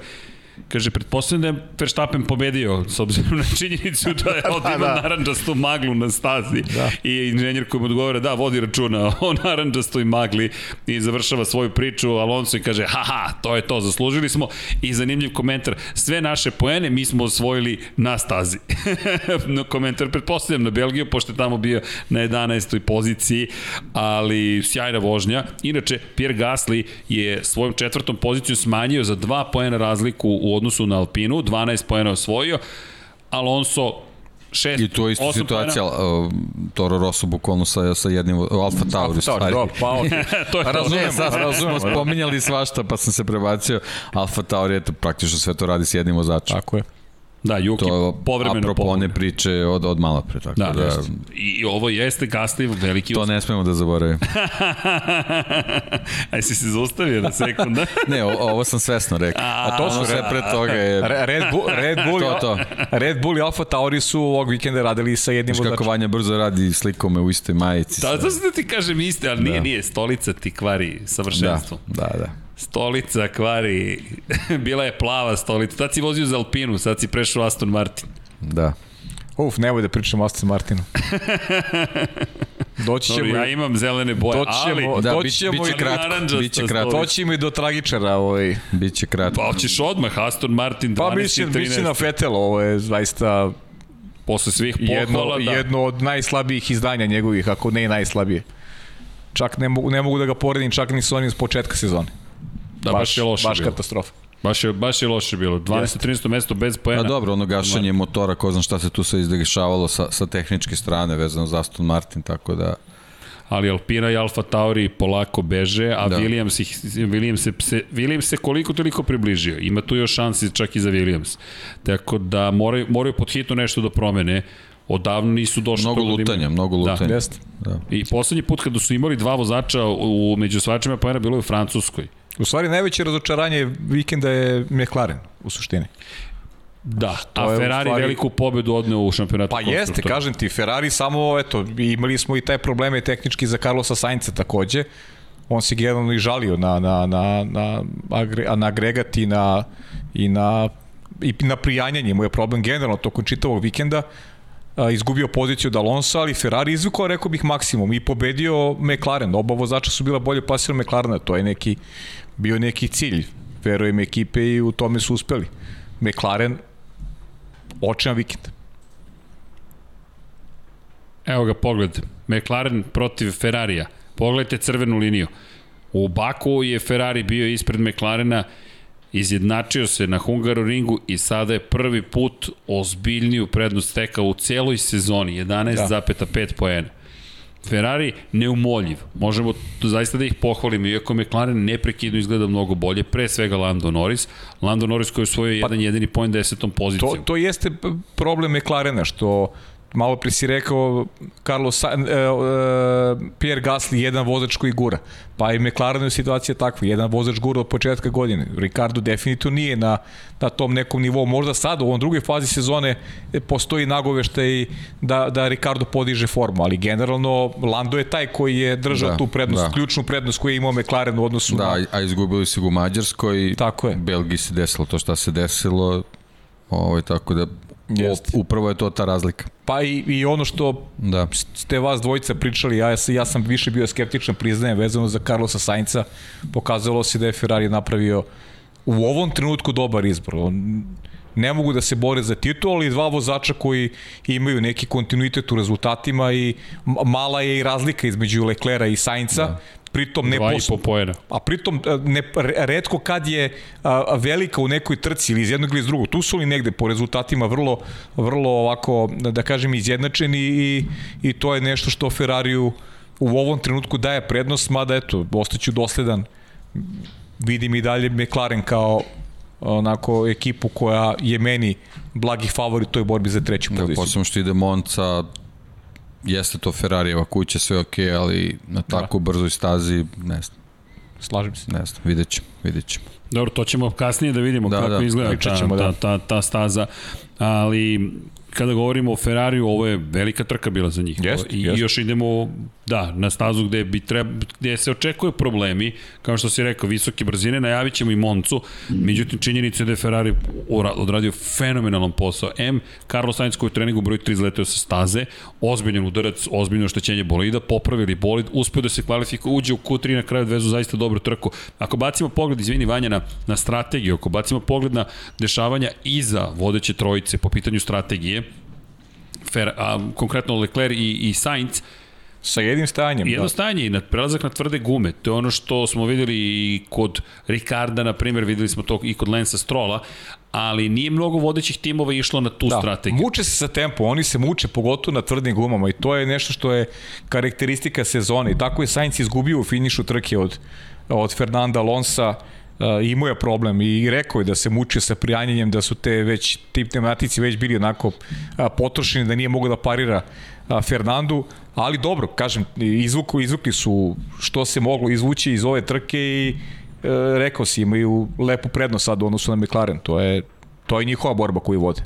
A: Kaže, pretpostavljam da je Verstappen pobedio, s obzirom na činjenicu da je ovdje ima
B: da.
A: naranđastu maglu na stazi. Da. I inženjer koji mu odgovara, da, vodi računa o naranđastoj magli i završava svoju priču. Alonso i kaže, haha, to je to, zaslužili smo. I zanimljiv komentar, sve naše poene mi smo osvojili na stazi. no, komentar, pretpostavljam na Belgiju, pošto je tamo bio na 11. poziciji, ali sjajna vožnja. Inače, Pierre Gasly je svojom četvrtom pozicijom smanjio za dva poena razliku u odnosu na Alpinu, 12 poena osvojio. Alonso 6
C: I to je isto situacija, uh, Toro Rosso bukvalno sa, sa jednim, Alfa Tauri,
B: Alfa Tauri,
C: stvari.
B: dobro, pa okej.
A: to je to.
B: Razumem,
C: sad
B: razumem, da.
C: spominjali svašta, pa sam se prebacio. Alfa Tauri, eto, praktično sve to radi s jednim vozačem.
B: Tako je.
A: Da, Juki
C: To
A: povremeno
C: apropo one
A: pomogne.
C: priče od, od malo pre, tako
A: Da,
C: da,
A: da. I, ovo jeste Gasly veliki
C: to ne smemo da zaboravimo.
A: Aj si se zaustavio na sekunda.
C: Ne, o, ovo sam svesno rekao.
B: A to su
C: sve pre toga je...
B: Re- Red Bull, Red Bull,
C: To, to.
B: Red Bull i Alfa Tauri su ovog vikenda radili sa jednim
C: Znaš kako
B: vozačem.
C: Vanja brzo radi slikome u istoj majici.
A: Da, to se da ti kažem iste, ali nije,
C: Da.
A: nije, stolica ti kvari
C: da,
A: savršenstvo.
C: da, da.
A: Stolica kvari, bila je plava stolica, tad si vozio za Alpinu, sad si prešao Aston Martin.
C: da.
B: Uf, nemoj da pričam Aston Martinu. Doći ćemo,
A: ja imam zelene boje,
B: Doći ćemo-
A: ali...
C: Da,
B: Doći
C: biće,
B: ćemo
C: biće
B: i
C: kratko,
A: naranđasta
C: biće kratko,
B: doći ćemo i do tragičara. Ovaj.
C: biće kratko.
A: Pa hoćeš odmah, Aston Martin 12
B: Pa mislim,
A: 13.
B: mislim na Fetel, ovo je zaista
A: Posle svih
B: jedno,
A: pohvala, da.
B: jedno od najslabijih izdanja njegovih, ako ne i najslabije. Čak ne mogu, ne mogu da ga poredim čak ni s onim s početka sezone.
A: Da, baš, je loše
B: baš
A: bilo.
B: katastrofa.
A: Baš je, baš je loše bilo. 12. 13. mesto bez poena.
C: A dobro, ono gašanje motora, ko znam šta se tu sve izdešavalo sa, sa tehničke strane vezano za Aston Martin, tako da...
A: ali Alpina i Alfa Tauri polako beže, a da.
C: Da.
A: Williams, ih, Williams, se, se, Williams se koliko toliko približio. Ima tu još šansi čak i za Williams. Tako da moraju, moraju pod hitno nešto da promene. Odavno nisu došli
C: Mnogo
A: da
C: lutanja,
A: imaju-
C: mnogo lutanja.
A: Da.
B: Jeste.
C: Da.
A: I poslednji put kada su imali dva vozača u, među svačima poena bilo je u Francuskoj.
B: U stvari najveće razočaranje vikenda je McLaren u suštini.
A: Da,
B: To
A: a Ferrari
B: stvari-
A: veliku pobedu odneo u šampionatu
B: Pa jeste, kažem ti, Ferrari samo, eto, imali smo i taj probleme tehnički za Carlosa Sainca takođe. On se generalno i žalio na, na, na, na, agre, na agregat i na, i na, i na prijanjanje. Mu je problem generalno tokom čitavog vikenda. A, izgubio poziciju od Alonso, ali Ferrari izvukao, rekao bih, maksimum i pobedio McLaren. Oba vozača su bila bolje pasirana McLarena, to je neki, bio neki cilj, verujem ekipe i u tome su uspeli. McLaren, očean vikend.
A: Evo ga pogled. McLaren protiv Ferrarija. Pogledajte crvenu liniju. U Baku je Ferrari bio ispred McLarena, izjednačio se na Hungaroringu i sada je prvi put ozbiljniju prednost stekao u celoj sezoni, 11,5 poena. Ferrari neumoljiv. Možemo zaista da ih pohvalimo, iako McLaren neprekidno izgleda mnogo bolje, pre svega Lando Norris. Lando Norris koji je osvojio pa, jedan jedini poen desetom pozicijom.
B: To, to jeste problem McLarena, što malo pre si rekao Carlos Sa, e, e, Pierre Gasly jedan vozač koji gura. Pa i McLaren je situacija takva, jedan vozač gura od početka godine. Ricardo definitivno nije na, na tom nekom nivou. Možda sad u ovom drugoj fazi sezone e, postoji nagoveštaj da, da Ricardo podiže formu, ali generalno Lando je taj koji je držao
C: Da,
B: tu prednost,
C: da.
B: ključnu prednost koju je imao McLaren u odnosu
C: Da,
B: na...
C: a izgubili su ga u Mađarskoj.
B: Tako je.
C: Belgiji se desilo to šta se desilo. Ovo, tako da
B: Jeste.
C: Upravo je to ta razlika.
B: Pa i, i ono što
C: Da.
B: ste vas dvojica pričali, ja, ja sam više bio skeptičan, priznajem, vezano za Carlosa Sainca, pokazalo se da je Ferrari napravio u ovom trenutku dobar izbor. On, ne mogu da se bore za titul, ali dva vozača koji imaju neki kontinuitet u rezultatima i mala je i razlika između Leclera i Sainca. Da pritom ne
A: Dva i po poena.
B: A pritom ne, redko kad je a, velika u nekoj trci ili iz jednog ili iz drugog. Tu su li negde po rezultatima vrlo, vrlo ovako, da kažem, izjednačeni i, i to je nešto što Ferrariju u ovom trenutku daje prednost, mada eto, ostaću dosledan. Vidim i dalje McLaren kao onako ekipu koja je meni blagi favorit u toj borbi za treću
C: poziciju. Da, posebno što ide Monca, jeste to Ferrarijeva kuća, sve ok, ali na tako da. brzoj stazi, ne znam.
B: Slažem se.
C: Ne znam, vidjet ćemo, vidjet ćemo.
A: Dobro, to ćemo kasnije da vidimo da, kako da, izgleda ta, ta, da. ta, ta staza, ali kada govorimo o Ferrariju, ovo je velika trka bila za njih.
B: Jest,
A: I
B: jest.
A: još idemo da, na stazu gde, bi treba, gde se očekuju problemi, kao što si rekao, visoke brzine, najavit ćemo i Moncu, međutim činjenica je da je Ferrari odradio fenomenalan posao. M, Carlos Sainz koji je u treningu broj 3 izleteo sa staze, ozbiljen udarac, ozbiljno oštećenje bolida, popravili bolid, uspeo da se kvalifikuje, uđe u Q3 na kraju odvezu zaista dobru trku. Ako bacimo pogled, izvini Vanja, na, na strategiju, ako bacimo pogled na dešavanja iza vodeće trojice po pitanju strategije, Fer, a, konkretno Leclerc i, i Sainz,
B: Sa jednim stajanjem.
A: Jedno da. stajanje i na, prelazak na tvrde gume. To je ono što smo videli i kod Ricarda, na primjer, videli smo to i kod Lensa Strola, ali nije mnogo vodećih timova išlo na tu da. strategiju.
B: Muče se sa tempo, oni se muče pogotovo na tvrdim gumama i to je nešto što je karakteristika sezone i tako je Sainz izgubio u finišu trke od, od Fernanda Alonsa Uh, imao je problem i rekao je da se mučio sa prijanjenjem, da su te već, ti tematici već bili onako uh, potrošeni, da nije mogao da parira uh, Fernandu, ali dobro, kažem, izvuku, izvukli su što se moglo izvući iz ove trke i uh, rekao si, imaju lepu prednost sad u odnosu na McLaren, to je, to je njihova borba koju vode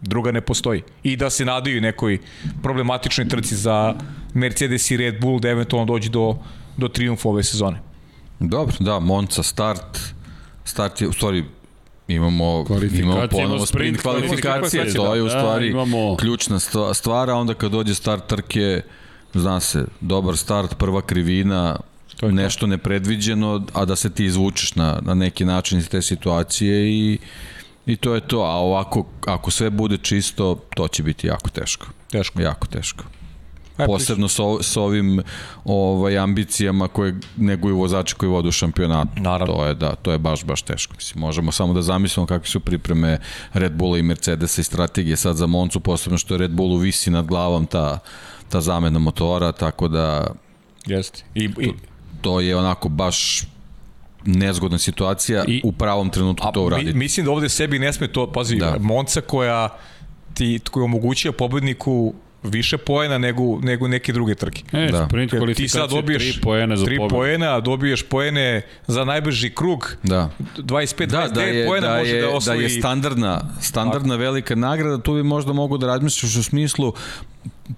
B: druga ne postoji. I da se nadaju nekoj problematičnoj trci za Mercedes i Red Bull da eventualno dođe do, do triumfa ove sezone.
C: Dobro, da, Monca start, start je, u stvari, imamo, imamo ponovo sprint kvalifikacije, to je u da, stvari da, imamo... ključna stvar, a onda kad dođe start trke, zna se, dobar start, prva krivina, to je nešto to. nepredviđeno, a da se ti izvučeš na, na neki način iz te situacije i, i to je to. A ovako, ako sve bude čisto, to će biti jako teško.
B: Teško.
C: Jako teško. E, Posebno sa, sa ovim ovaj, ambicijama koje neguju vozači koji vodu šampionat.
B: Naravno.
C: To je, da, to je baš, baš teško. Mislim, možemo samo da zamislimo kakve su pripreme Red Bulla i Mercedesa i strategije sad za Moncu, posebno što je Red Bullu visi nad glavom ta, ta zamena motora, tako da...
B: Jeste. I, i...
C: To, to je onako baš nezgodna situacija I, u pravom trenutku to uraditi.
B: Mi, mislim da ovde sebi ne sme to, pazi, da. Monca koja ti koja omogućuje pobedniku više poena nego, nego neke druge trke.
A: E, da. sprint kvalifikacije, ti sad dobiješ 3 poena za 3
B: poena, a dobiješ poene za najbrži krug.
C: Da.
B: 25 da, da je,
C: poena
B: da
C: može
B: je,
C: da
B: osvoji.
C: Da je standardna, standardna Tako. velika nagrada, tu bi možda mogu da razmišljaš u smislu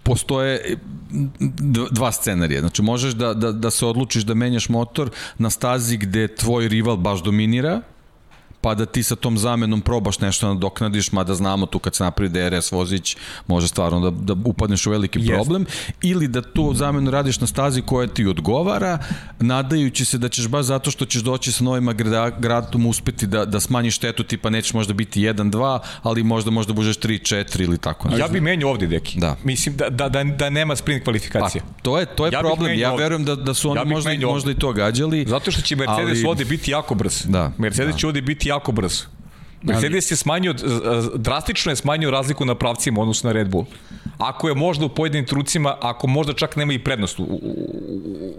C: postoje dva scenarija. Znači, možeš da, da, da se odlučiš da menjaš motor na stazi gde tvoj rival baš dominira, pa da ti sa tom zamenom probaš nešto nadoknadiš, mada znamo tu kad se napravi DRS vozić, može stvarno da, da upadneš u veliki yes. problem, ili da tu zamenu radiš na stazi koja ti odgovara, nadajući se da ćeš baš zato što ćeš doći sa novim agregatom uspeti da, da smanjiš štetu, tipa nećeš možda biti 1-2, ali možda možda bužeš 3-4 ili tako.
B: Ja bih menio ovde, deki. Da. Mislim da, da, da, da nema sprint kvalifikacije.
C: Pa, to je, to je ja problem. Ja verujem da, da su oni ja možda, možda i to gađali.
B: Zato što će Mercedes ali... ovde biti jako brz. Da. Mercedes da. će ovde biti jako brzo. Mercedes je smanjio, drastično je smanjio razliku na pravcima odnosno na Red Bull. Ako je možda u pojedinim trucima, ako možda čak nema i prednost u, u,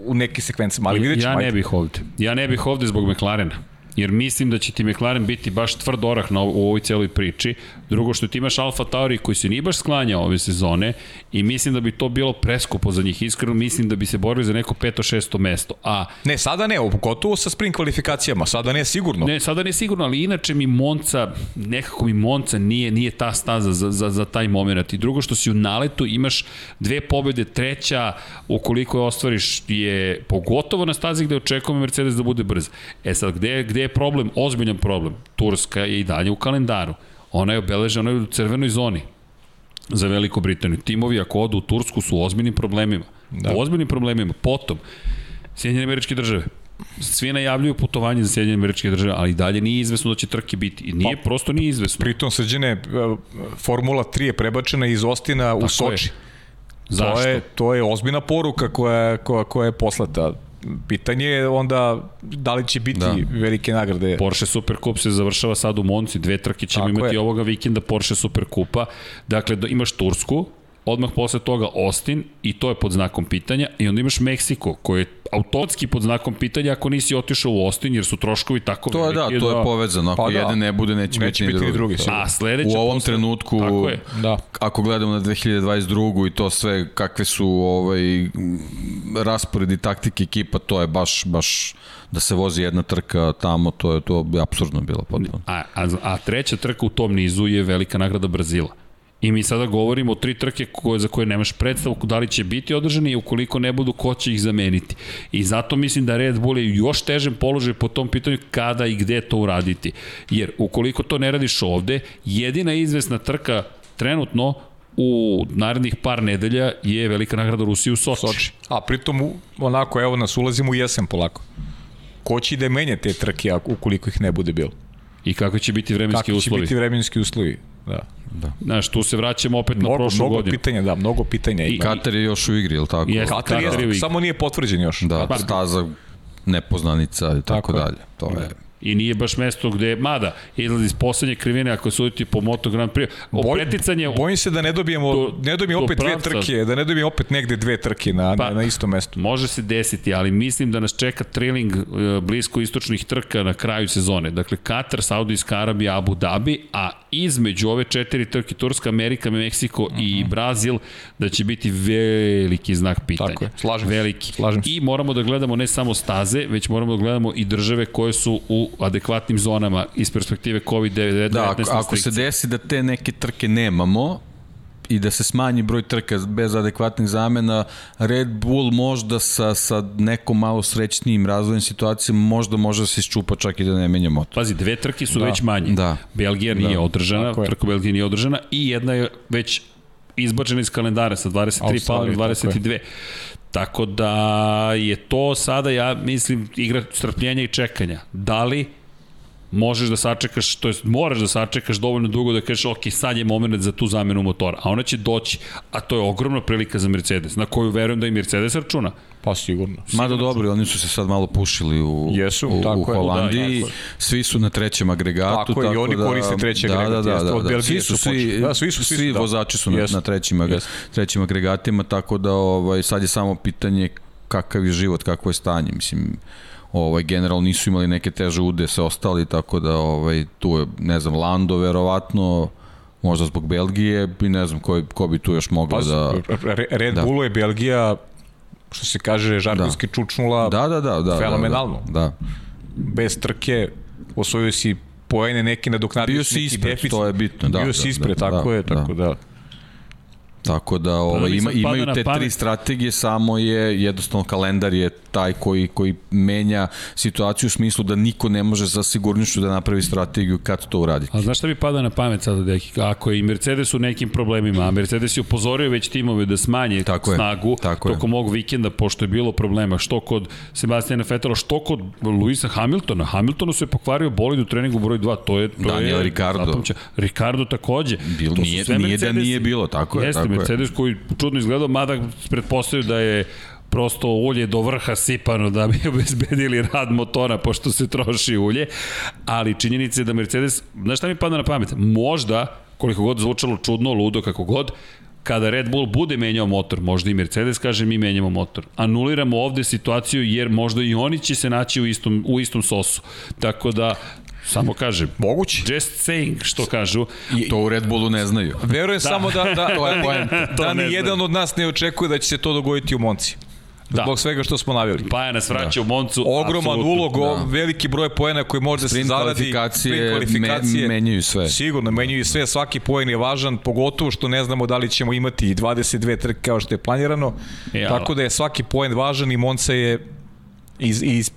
B: u neke sekvencama, ali vidjet ćemo.
A: Ja ne bih ovde. Ja ne bih ovde zbog McLarena jer mislim da će ti McLaren biti baš tvrd orah na, u ovoj celoj priči. Drugo što ti imaš Alfa Tauri koji se nije baš sklanja ove sezone i mislim da bi to bilo preskupo za njih. Iskreno mislim da bi se borili za neko peto, šesto mesto. A,
B: ne, sada ne, pogotovo sa sprint kvalifikacijama, sada ne sigurno.
A: Ne, sada ne sigurno, ali inače mi Monca, nekako mi Monca nije, nije ta staza za, za, za taj moment. I drugo što si u naletu imaš dve pobede, treća, ukoliko je ostvariš, je pogotovo na stazi gde očekujemo Mercedes da bude brz. E sad, gde, gde je problem? Ozbiljan problem. Turska je i dalje u kalendaru Ona je obeležena, ona je u crvenoj zoni za Veliku Britaniju. Timovi ako odu u Tursku su u ozbiljnim problemima. Da. U ozbiljnim problemima. Potom, Sjedinjene američke države. Svi najavljuju putovanje za Sjedinjene američke države, ali dalje nije izvesno da će trke biti. I nije, pa, prosto nije izvesno.
B: Pritom, srđene, Formula 3 je prebačena iz Ostina u Tako Soči. Je. Zašto? To je, to je ozbiljna poruka koja, koja, koja je poslata pitanje je onda da li će biti da. velike nagrade.
A: Porsche Supercup se završava sad u Monci, dve trke ćemo Tako imati je. ovoga vikenda Porsche Supercupa. Dakle, imaš Tursku, odmah posle toga Austin i to je pod znakom pitanja i onda imaš Meksiko koji je automatski pod znakom pitanja ako nisi otišao u Austin jer su troškovi tako
C: to je, da, to da, je povezano, ako pa da. jedan ne bude neće, neće biti, biti ni drugi.
A: A sledeće
C: u ovom posle... trenutku tako je. Da. ako gledamo na 2022. i to sve kakve su ovaj rasporedi taktike ekipa, to je baš baš da se vozi jedna trka tamo, to je to bi apsurdno bilo potpuno.
A: A, a, a treća trka u tom nizu je velika nagrada Brazila I mi sada govorimo o tri trke koje, za koje nemaš predstavu da li će biti održani i ukoliko ne budu, ko će ih zameniti. I zato mislim da Red Bull je još težem položaj po tom pitanju kada i gde to uraditi. Jer ukoliko to ne radiš ovde, jedina izvesna trka trenutno u narednih par nedelja je velika nagrada Rusije u Soči. Soči.
B: A pritom onako, evo nas ulazimo u jesen polako. Ko će da menja te trke ukoliko ih ne bude bilo?
A: I kako će biti vremenski
B: kako
A: uslovi?
B: Kako će biti vremenski uslovi, da.
A: Da. Znaš, tu se vraćamo opet mnogo, na prošlu
B: mnogo
A: godinu.
B: Mnogo pitanja, da, mnogo pitanja.
C: I Katar je još u igri, ili tako?
B: Jest, Katar, Katar je, samo nije potvrđen još.
C: Da, Katar. staza nepoznanica i tako, tako dalje. To je. Da
A: i nije baš mesto gde, mada, izlazi iz poslednje krivine ako suditi po Moto Grand Prix.
B: Boj, preticanje... Bojim se da ne dobijemo, do, ne dobijemo opet pravca, dve trke, da ne dobijemo opet negde dve trke na, pa, na, na istom mestu.
A: Može se desiti, ali mislim da nas čeka trailing uh, blisko istočnih trka na kraju sezone. Dakle, Katar, Saudijska Arabija, Abu Dhabi, a između ove četiri trke, Turska, Amerika, Meksiko uh -huh. i mhm. Brazil, da će biti veliki znak pitanja.
B: Tako je, slažem
A: veliki.
B: Slažem
A: I moramo da gledamo ne samo staze, već moramo da gledamo i države koje su u adekvatnim zonama iz perspektive COVID-19.
C: Da, ako, ako se desi da te neke trke nemamo, i da se smanji broj trka bez adekvatnih zamena, Red Bull možda sa, sa nekom malo srećnijim razvojem situacije možda može da se isčupa čak i da ne menja motor.
A: Pazi, dve trke su da. već manje.
C: Da.
A: Belgija nije da. održana, trka Belgija nije održana i jedna je već izbačena iz kalendara sa 23 pa na 22. Tako da je to sada, ja mislim, igra strpljenja i čekanja. Da li možeš da sačekaš, to jest moraš da sačekaš dovoljno dugo da kažeš ok, sad je moment za tu zamenu motora, a ona će doći, a to je ogromna prilika za Mercedes, na koju verujem da i Mercedes računa.
B: Pa sigurno.
C: Mada dobro, oni su se sad malo pušili u,
B: Jesu,
C: u,
B: tako
C: u Holandiji, da, svi su na trećem agregatu.
B: Tako, tako i oni da, koriste treći
C: da,
B: agregat.
C: Da, da, da, da, da. Svi su, svi,
B: da, svi, su,
C: svi, svi da. vozači su na, na trećim, yes. trećim agregatima, tako da ovaj, sad je samo pitanje kakav je život, kakvo je stanje. Mislim, ovaj, generalno nisu imali neke teže ude se ostali, tako da ovaj, tu je, ne znam, Lando verovatno, možda zbog Belgije i ne znam ko, ko bi tu još mogao pa, da...
B: Red da. Bullu je Belgija, što se kaže, žargonski da. čučnula
C: da, da, da, da,
B: fenomenalno.
C: Da, da.
B: Bez trke osvojio si poene neki nadoknadio
C: si ispred, deficit. to je bitno. Da,
B: Bio si da, ispred, da, tako da, je, tako da. da.
C: Tako da ovaj, ima, imaju te tri strategije, samo je jednostavno kalendar je taj koji, koji menja situaciju u smislu da niko ne može za sigurnošću da napravi strategiju kad to uradi.
A: A znaš šta mi pada na pamet sada, deki? Ako je i Mercedes u nekim problemima, a Mercedes je upozorio već timove da smanje tako snagu je, tako tokom ovog vikenda, pošto je bilo problema, što kod Sebastiana Fetela, što kod Luisa Hamiltona. Hamiltonu se pokvario bolid u treningu broj 2, to je... To
C: Daniel
A: je,
C: Ricardo.
A: Zatomća. Ricardo takođe.
C: Bil, to nije, nije da nije bilo, tako je.
A: Jeste,
C: tako
A: Mercedes
C: je.
A: koji čudno izgledao, mada pretpostavio da je prosto ulje do vrha sipano da bi obezbedili rad motora pošto se troši ulje, ali činjenica je da Mercedes, znaš šta mi pada na pamet? Možda, koliko god zvučalo čudno, ludo, kako god, kada Red Bull bude menjao motor, možda i Mercedes kaže mi menjamo motor. Anuliramo ovde situaciju jer možda i oni će se naći u istom, u istom sosu. Tako da Samo kažem.
B: Moguće.
A: Just saying, što kažu.
C: I, to u Red Bullu ne znaju.
B: Verujem da. samo da, da, to je da ni jedan od nas ne očekuje da će se to dogoditi u Monci. Da. Zbog svega što smo navili.
A: Paja nas vraća da. u Moncu.
B: Ogroman absolutno. ulog, da. veliki broj poena koji može da se zaradi.
C: Kvalifikacije, kvalifikacije me, menjaju sve.
B: Sigurno, menjaju sve. Svaki poen je važan, pogotovo što ne znamo da li ćemo imati 22 trke kao što je planirano. Ja. Tako da je svaki poen važan i Monca je iz, iz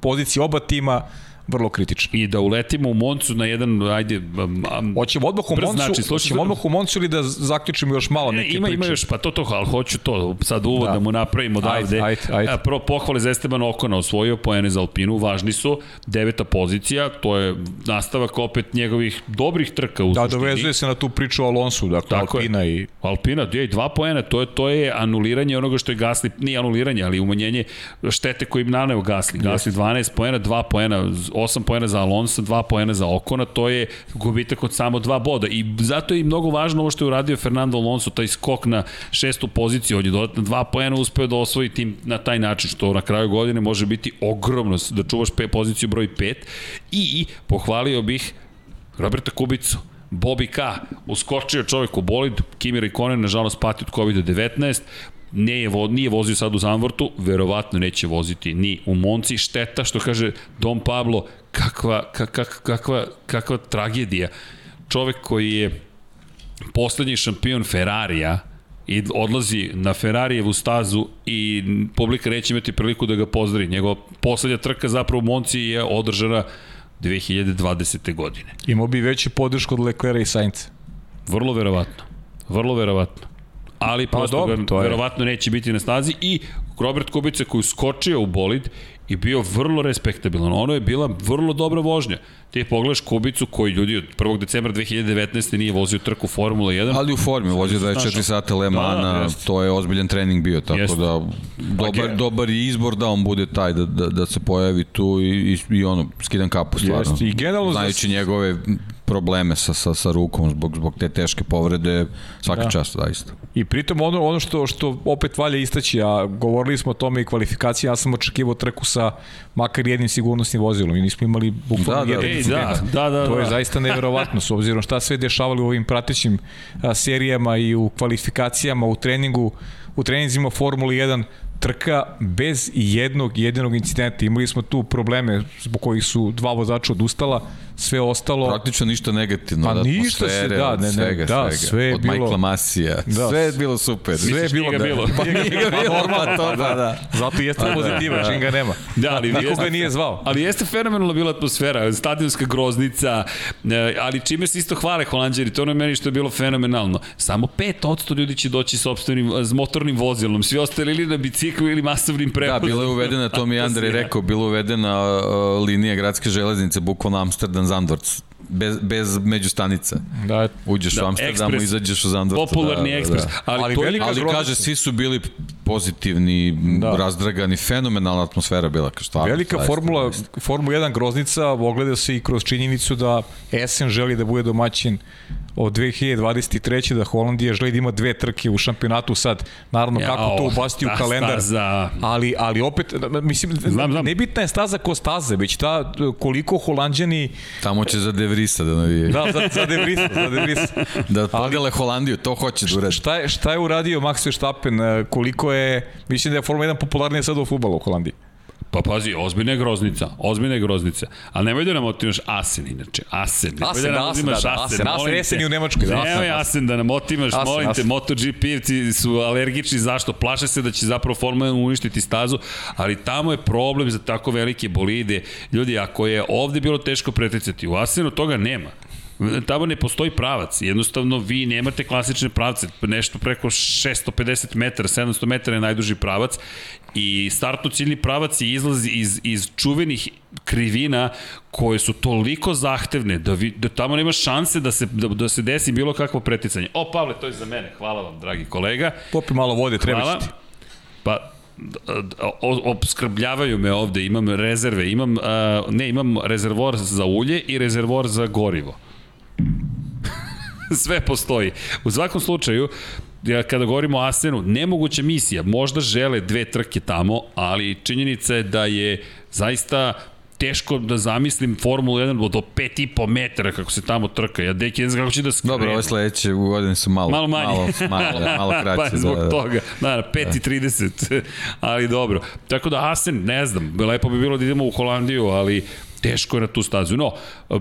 B: pozicije oba tima vrlo kritična.
A: I da uletimo u Moncu na jedan, ajde... Um, um,
B: Hoćemo odmah u Moncu,
A: slušaj,
B: hoćemo odmah u Moncu ili da zaključimo još malo neke
A: E, ima,
B: priče?
A: ima još, pa to to, ali hoću to, sad uvod da,
B: Da.
A: da mu napravimo odavde.
B: Ajde, ajde, ajde.
A: A, Prvo pohvale za Esteban Okona, osvojio poene za Alpinu, važni su, deveta pozicija, to je nastavak opet njegovih dobrih trka u
B: Da,
A: suštini.
B: dovezuje se na tu priču o Alonsu, dakle,
A: Tako je.
B: Alpina i...
A: Alpina, je, dva poena, to je, to je anuliranje onoga što je Gasli, nije anuliranje, ali umanjenje štete koji im naneo Gasli. Gasli 12 poena, 2 poena, 8 poena za Alonso, 2 poena za Okona, to je gubitak od samo dva boda. I zato je i mnogo važno ovo što je uradio Fernando Alonso, taj skok na šestu poziciju, on je dodatno dva poena uspeo da osvoji tim na taj način, što na kraju godine može biti ogromno, da čuvaš pe, poziciju broj 5. I pohvalio bih Roberta Kubicu, Bobby K. Uskočio čovjek u bolid, Kimi Raikkonen nažalost pati od COVID-19, nije, vo, nije vozio sad u Zandvortu, verovatno neće voziti ni u Monci. Šteta što kaže Dom Pablo, kakva, kak, kak, kakva, kakva tragedija. Čovek koji je poslednji šampion Ferrarija i odlazi na Ferrarijevu stazu i publika neće imati priliku da ga pozdravi. Njegova poslednja trka zapravo u Monci je održana 2020. godine.
B: Imao bi veću podršku od Leclerca i Sainca.
A: Vrlo verovatno. Vrlo verovatno. Ali
B: Pa
A: prosto
B: dobro, to je.
A: verovatno neće biti na snazi i Robert Kubica koji skočio u bolid i bio vrlo respektabilan. Ono je bila vrlo dobra vožnja. Ti pogledaš Kubicu koji ljudi od 1. decembra 2019. nije vozio trku Formula 1.
C: Ali u formi, vozio 24 sata Le Mana,
A: Da, jeste.
C: to je ozbiljan trening bio, tako
A: Jeste.
C: da dobar, dobar je izbor da on bude taj, da, da, da se pojavi tu i, i, i ono, skidam kapu stvarno.
B: Jeste, i generalno za-
C: Znajući njegove probleme sa, sa, sa rukom zbog, zbog te teške povrede, svaka
B: Da.
C: da. čast, zaista.
B: I pritom ono, ono što, što opet valja istaći, a govorili smo o tome i kvalifikaciji, ja sam očekivao trku sa makar jednim sigurnosnim vozilom i nismo imali bukvalno
C: Da, da.
B: jedan incident.
A: da, da, da,
B: to je
A: da.
B: zaista neverovatno, s obzirom šta sve dešavali u ovim pratećim a, serijama i u kvalifikacijama, u treningu, u treninzima Formule 1, trka bez jednog jedinog incidenta. Imali smo tu probleme zbog kojih su dva vozača odustala, sve ostalo...
C: Praktično ništa negativno,
B: Pa
C: od
B: ništa se, da,
C: od
B: ne, ne,
C: svega,
B: da,
C: svega.
B: sve je
C: od
B: bilo-
C: Michaela Masija,
B: Da.
C: da. sve je bilo super.
B: Sve je bilo,
A: nije ga bilo?
B: Pa nije ga bilo,
C: Pa
B: normalno,
C: to,
B: pa
C: da, da.
B: Zato jeste pozitiva, čim ga nema.
A: Da, ali
B: Niko
A: jeste-
B: ga nije zvao.
A: Ali jeste fenomenalna bila atmosfera, stadionska groznica, e, ali čime se isto hvale holandjeri, to ono je meni što je bilo fenomenalno. Samo 5% ljudi će doći s, s motornim vozilom, svi ostali ili na biciklu ili masovnim
C: Da,
A: prevozom.
C: bila je uvedena, to mi je Andrej rekao, bila je uvedena uh, linija gradske železnice, bukvalno Amsterdam Zandvorc, bez, bez međustanica.
B: Da,
C: Uđeš
A: Da,
C: u Amsterdamu,
A: ekspres.
C: izađeš u Zandvorcu.
A: Popularni
C: da, da,
A: ekspres.
C: Da.
A: Ali,
B: Ali
A: to
B: velika
C: Ali
B: groznica.
C: kaže, svi su bili pozitivni,
B: Da.
C: da. razdragani, fenomenalna atmosfera bila. Kao stvarno,
B: Velika
C: zaista,
B: formula,
C: zaista.
B: Formula 1 groznica ogleda se i kroz činjenicu da Essen želi da bude domaćin od 2023. da Holandija želi da ima dve trke u šampionatu sad. Naravno, kako
A: Jao,
B: to ubasti u kalendar.
A: staza.
B: Ali, ali opet, mislim,
A: Znam, znam.
B: nebitna je staza ko staze, već ta koliko holandjani
C: Tamo će za Devrisa da navije. Da.
B: da, za, za Devrisa, za Devrisa.
C: da podele Holandiju, to hoće da uradi.
B: Šta je, šta je uradio Max Verstappen? e, Koliko je, mislim da je Formula 1 popularnija sada u futbalu u Holandiji.
A: Pa pazi, ozbiljna je groznica, ozbiljna je groznica. Ali nemoj da nam otimaš Asen, inače. Asen. Nemoj
B: Asen,
A: da nam
B: da, Asen,
A: otimaš
B: da, da, Asen, Asen,
A: te.
B: Asen je u Nemačkoj, da, Asen,
A: Nemoj
B: Asen.
A: Asen da nam otimaš,
B: Asen,
A: molim te.
B: Asen.
A: MotoGP-evci su alergični, zašto? Plaše se da će zapravo Formula 1 uništiti stazu, ali tamo je problem za tako velike bolide. Ljudi, ako je ovde bilo teško preticati, u Asenu toga nema. Tamo ne postoji pravac, jednostavno vi nemate klasične pravce, nešto preko 650 metara, 700 metara je najduži pravac i startno ciljni pravac je izlaz iz, iz čuvenih krivina koje su toliko zahtevne da, vi, da tamo nema šanse da se, da, da se desi bilo kakvo preticanje. O, Pavle, to je za mene, hvala vam, dragi kolega.
B: Popi malo vode, treba ti.
A: Pa, obskrbljavaju me ovde, imam rezerve, imam, a, ne, imam rezervor za ulje i rezervor za gorivo. Sve postoji. U svakom slučaju, ja, kada govorimo o Asenu, nemoguća misija, možda žele dve trke tamo, ali činjenica je da je zaista teško da zamislim Formulu 1 do 5,5 metara kako se tamo trka. Ja deki ne znam kako će da skrenu.
C: Dobro, ove sledeće godine su malo,
A: Malo manje.
C: malo, malo, da, malo kraće.
A: pa zbog
C: da, da.
A: toga. Da, na 5.30. ali dobro. Tako da Asen, ne znam, lepo bi bilo da idemo u Holandiju, ali teško je na tu stazu. No,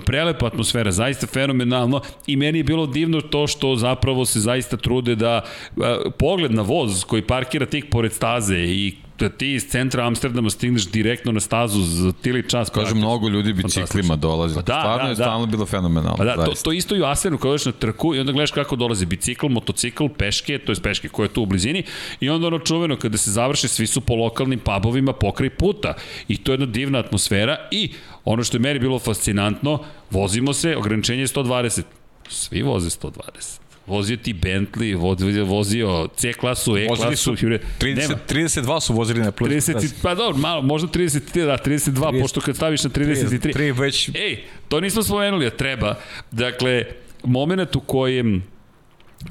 A: prelepa atmosfera, zaista fenomenalno i meni je bilo divno to što zapravo se zaista trude da a, pogled na voz koji parkira tik pored staze i da ti iz centra Amsterdama stigneš direktno na stazu za tili čas.
C: Kaže, mnogo ljudi biciklima dolazi. Pa
A: da,
C: Stvarno
A: da,
C: je
A: da.
C: stalno bilo fenomenalno.
A: Pa da, to,
C: zaista.
A: to isto i u Asenu kada na trku i onda gledaš kako dolazi bicikl, motocikl, peške, to je peške koje je tu u blizini i onda ono čuveno kada se završe svi su po lokalnim pubovima pokraj puta i to je jedna divna atmosfera i ono što je meni bilo fascinantno, vozimo se, ograničenje je 120. Svi voze 120 vozio ti Bentley, vozio, vozio C klasu, E
B: Vozili
A: klasu,
B: su 30, 32 su vozili na plus.
A: 30, pa dobro, malo, možda 33, da, 32, 30, pošto kad staviš na 33.
B: 3 već...
A: Ej, to nismo spomenuli, a treba. Dakle, moment u kojem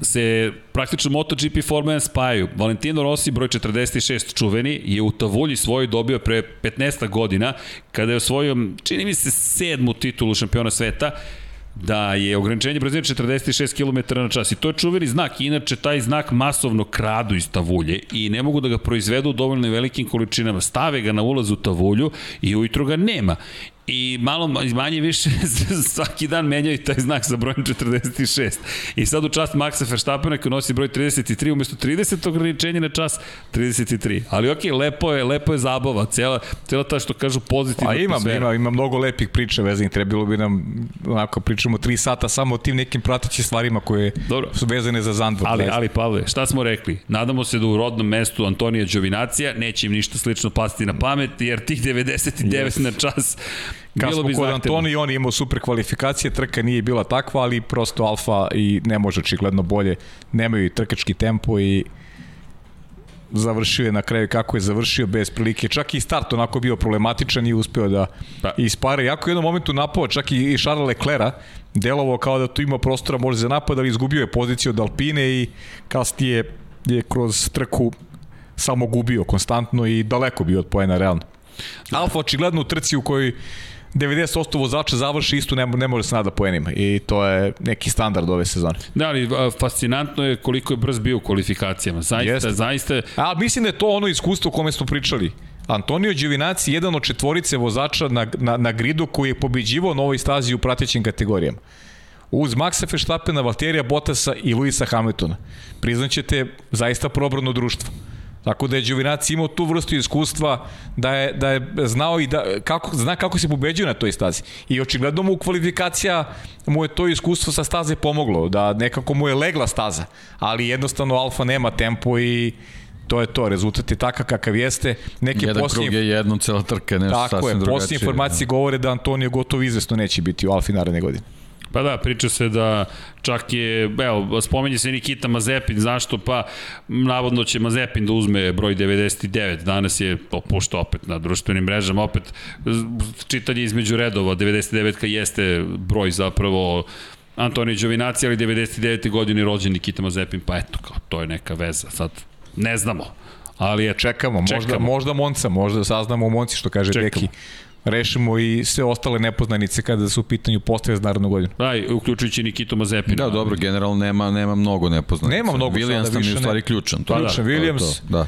A: se praktično MotoGP Formula 1 spajaju. Valentino Rossi, broj 46 čuveni, je u Tavulji svoj dobio pre 15 godina, kada je osvojio, čini mi se, sedmu titulu šampiona sveta, da je ograničenje brzine 46 km na čas i to je čuveni znak. Inače, taj znak masovno kradu iz Tavulje i ne mogu da ga proizvedu u dovoljno velikim količinama. Stave ga na ulaz u Tavulju i ujutro ga nema. I malo manje više svaki dan menjaju taj znak sa brojem 46. I sad u čast Maxa Verstappena koji nosi broj 33 umesto 30 ograničenja na čas 33. Ali okej, okay, lepo je, lepo je zabava. Cela, cela ta što kažu pozitivna
B: A ima,
A: atmosfera.
B: ima, ima mnogo lepih priča vezanih. Trebalo bi nam, onako, pričamo 3 sata samo o tim nekim pratećim stvarima koje
A: Dobro.
B: su vezane za Zandvor.
A: Ali, ali Pavle, šta smo rekli? Nadamo se da u rodnom mestu Antonija Đovinacija neće im ništa slično pasti na pamet, jer tih 99 yes. na čas
B: Kad
A: bilo bi
B: kod. Antoni, on je imao super kvalifikacije, trka nije bila takva, ali prosto Alfa i ne može očigledno bolje, nemaju i trkački tempo i završio je na kraju kako je završio bez prilike. Čak i start onako bio problematičan i uspeo da
A: Pa.
B: ispare. Jako je u jednom momentu napao čak i i Charles Leclerc delovao kao da tu ima prostora možda za napad, ali izgubio je poziciju od Alpine i kasnije je kroz trku samo gubio konstantno i daleko bio od poena realno. Alfa očigledno u trci u kojoj 90% vozača završi isto ne, ne može se nada poenima i to je neki standard ove sezone.
A: Da, ali fascinantno je koliko je brz bio u kvalifikacijama. Zaista,
B: Jeste.
A: zaista,
B: A mislim da je to ono iskustvo o kome smo pričali. Antonio Đevinaci jedan od četvorice vozača na, na, na gridu koji je pobeđivao na ovoj stazi u pratećim kategorijama. Uz Maxa Verstappena, Valterija Bottasa i Luisa Hamiltona. Priznaćete, zaista probrano društvo. Tako da je Đovinac imao tu vrstu iskustva da je, da je znao i da, kako, zna kako se pobeđuje na toj stazi. I očigledno mu kvalifikacija mu je to iskustvo sa staze pomoglo, da nekako mu je legla staza, ali jednostavno Alfa nema tempo i to je to, rezultat je takav kakav jeste. Neke
C: Jedan
B: posljednje,
C: krug je jedno, cela trka je nešto
B: tako
C: sasvim
B: je,
C: drugačije.
B: posljednje informacije govore da Antonio gotovo izvesno neće biti u Alfi naredne godine.
A: Pa da, priča se da čak je, evo, spomenje se Nikita Mazepin, zašto? Pa, navodno će Mazepin da uzme broj 99, danas je, to pošto opet na društvenim mrežama, opet čitanje između redova, 99 jeste broj zapravo Antonio Đovinaci, ali 99. godine rođen Nikita Mazepin, pa eto, kao, to je neka veza, sad ne znamo. Ali je
B: Čekamo, možda,
A: Čekamo.
B: možda Monca, možda saznamo o Monci, što kaže
A: Čekamo.
B: Deki. Rešimo i sve ostale nepoznanice kada su u pitanju postave za narodnu godinu.
A: Da, uključujući Nikitu Mazepina.
C: Da, dobro, generalno nema, nema mnogo nepoznanica.
B: Nema mnogo
C: Williams
B: sada,
C: nam je u stvari ključan. To, je
B: da, Williams.
C: To, da.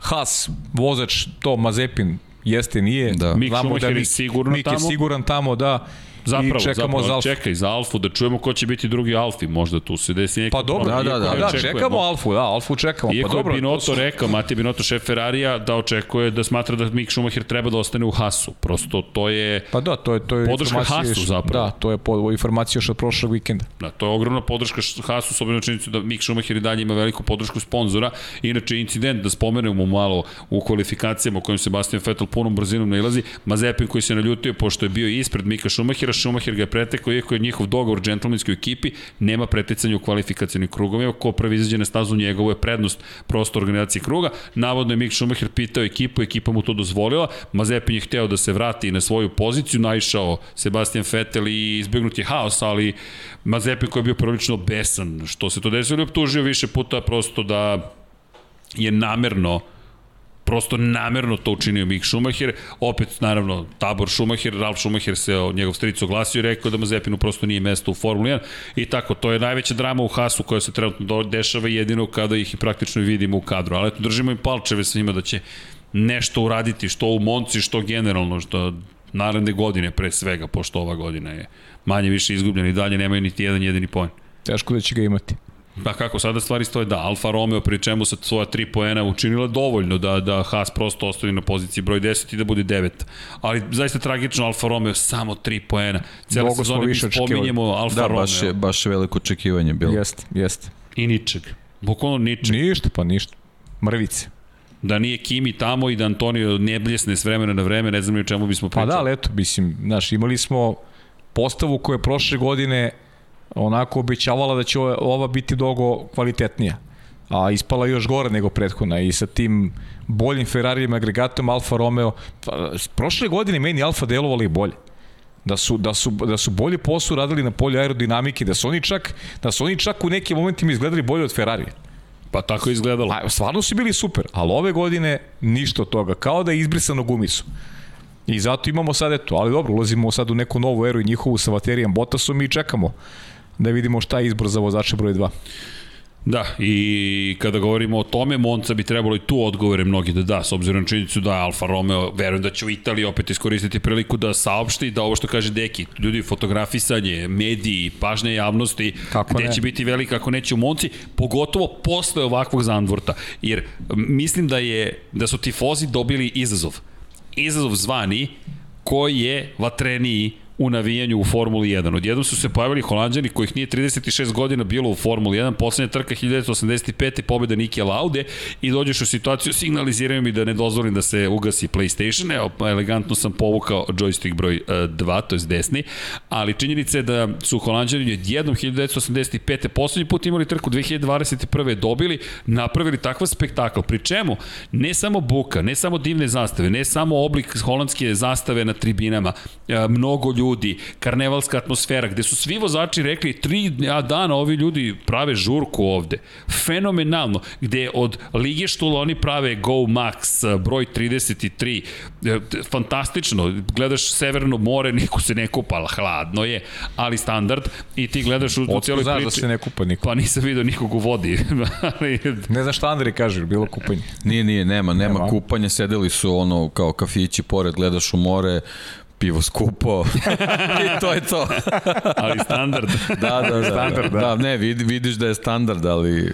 B: Haas, vozač, to Mazepin, jeste, nije.
C: Da.
A: Mick
B: Znamo
A: Schumacher je
B: Mick-
A: sigurno
B: Mick
A: tamo.
B: je siguran tamo, da.
A: Zapravo,
B: I čekamo
A: zapravo,
B: za Alfa.
A: čekaj, za Alfu, da čujemo ko će biti drugi Alfi, možda tu se desi neki
B: Pa dobro,
C: Da, da, da,
B: da, čekamo Alfu, da, Alfu čekamo.
A: Iako
B: pa dobro,
A: je Binotto
B: to su-
A: rekao, Mati Binotto, šef Ferrarija, da očekuje da smatra da Mick Schumacher treba da ostane u Hasu. Prosto to je,
B: Pa da, to je, to je
A: Podrška
B: još-
A: zapravo.
B: Da, to je po, informacija još od prošlog vikenda.
A: da, to je ogromna podrška Hasu, s obzirom činjenicu da Mick Schumacher i dalje ima veliku podršku sponzora. Inače, incident, da spomenemo malo u kvalifikacijama u kojem Sebastian Vettel punom brzinom nailazi, Mazepin koji se naljutio pošto je bio ispred Mika Schumachera, Schumacher ga je pretekao, iako je njihov dogovor džentlmenski u ekipi, nema preticanja u kvalifikacijnim krugovima, ko prvi izađe na stazu njegovo je prednost prosto organizacije kruga. Navodno je Mick Schumacher pitao ekipu, ekipa mu to dozvolila, Mazepin je hteo da se vrati na svoju poziciju, naišao Sebastian Vettel i izbjegnut je haos, ali Mazepin koji je bio prilično besan što se to desilo i optužio više puta prosto da je namerno prosto namerno to učinio Mick Schumacher, opet naravno tabor Schumacher, Ralf Schumacher se o njegov stric oglasio i rekao da Mazepinu prosto nije mesto u Formuli 1 i tako, to je najveća drama u Hasu koja se trenutno dešava jedino kada ih i praktično vidimo u kadru, ali eto držimo im palčeve svima da će nešto uraditi, što u Monci, što generalno, što naredne godine pre svega, pošto ova godina je manje više izgubljena i dalje nemaju niti jedan jedini poen.
B: Teško da će ga imati.
A: Pa kako sada stvari stoje, da, Alfa Romeo pri čemu sa svoja 3 poena učinila dovoljno da, da Haas prosto ostavi na poziciji broj 10 i da bude 9. Ali zaista tragično Alfa Romeo samo 3 poena. Cijela
B: smo
A: sezona mi spominjemo Alfa
C: Da,
A: Romeo
C: baš je, baš je veliko očekivanje bilo.
B: Jeste, jeste.
A: i ničeg. Bukvalno ničeg.
B: Ništa, pa ništa. Mrvice.
A: Da nije Kimi tamo i da Antonio ne bljesne s vremena na vreme, ne znam ni o čemu bismo
B: Pa
A: pričali.
B: da, ali eto, mislim, znaš, imali smo postavu koja je prošle godine onako obećavala da će ova- biti dogo kvalitetnija a ispala još gore nego prethodna i sa tim boljim Ferrarijima agregatom Alfa Romeo pa, prošle godine meni Alfa delovali bolje da su, da su, da su bolje posao radili na polju aerodinamike, da su oni čak, da su oni čak u nekim momentima izgledali bolje od Ferrarija.
A: Pa tako je izgledalo.
B: A, stvarno su bili super, ali ove godine ništa od toga, kao da je izbrisano gumicu. I zato imamo sad eto, ali dobro, ulazimo sad u neku novu eru i njihovu sa Vaterijem Bottasom i čekamo da vidimo šta je izbor za vozača broj 2.
A: Da, i kada govorimo o tome, Monca bi trebalo i tu odgovore mnogi da da, s obzirom na činjenicu da Alfa Romeo, verujem da će u Italiji opet iskoristiti priliku da saopšti da ovo što kaže Deki, ljudi, fotografisanje, mediji, pažnje javnosti,
B: Kako
A: gde
B: ne?
A: će biti velika ako neće u Monci, pogotovo posle ovakvog zandvorta, jer mislim da je da su tifozi dobili izazov. Izazov zvani koji je vatreniji u navijanju u Formuli 1. Odjednom su se pojavili holanđani kojih nije 36 godina bilo u Formuli 1, poslednja trka 1985. pobjeda Nike Laude i dođeš u situaciju, signaliziraju mi da ne dozvolim da se ugasi PlayStation, evo, elegantno sam povukao joystick broj 2, to je desni, ali činjenica je da su holanđani odjednom 1985. poslednji put imali trku 2021. dobili, napravili takav spektakl, pri čemu ne samo buka, ne samo divne zastave, ne samo oblik holandske zastave na tribinama, e, mnogo ljudi, karnevalska atmosfera, gde su svi vozači rekli tri dana ovi ljudi prave žurku ovde. Fenomenalno, gde od Lige Štula oni prave Go Max, broj 33, e, fantastično, gledaš Severno more, niko se ne kupa, hladno je, ali standard, i ti gledaš u, u
B: Otko
A: cijeloj
B: znaš
A: priči.
B: da se ne kupa niko.
A: Pa nisam vidio nikog u vodi, ali
B: Ne znam šta Andri kaže, bilo kupanje.
C: Nije, nije, nema, nema,
B: Nema.
C: kupanja, sedeli su ono kao kafići pored, gledaš u more, pivo skupo i to je to.
A: ali standard.
C: Da, da, da.
B: Standard, da.
C: da. ne, vidi, vidiš da je standard, ali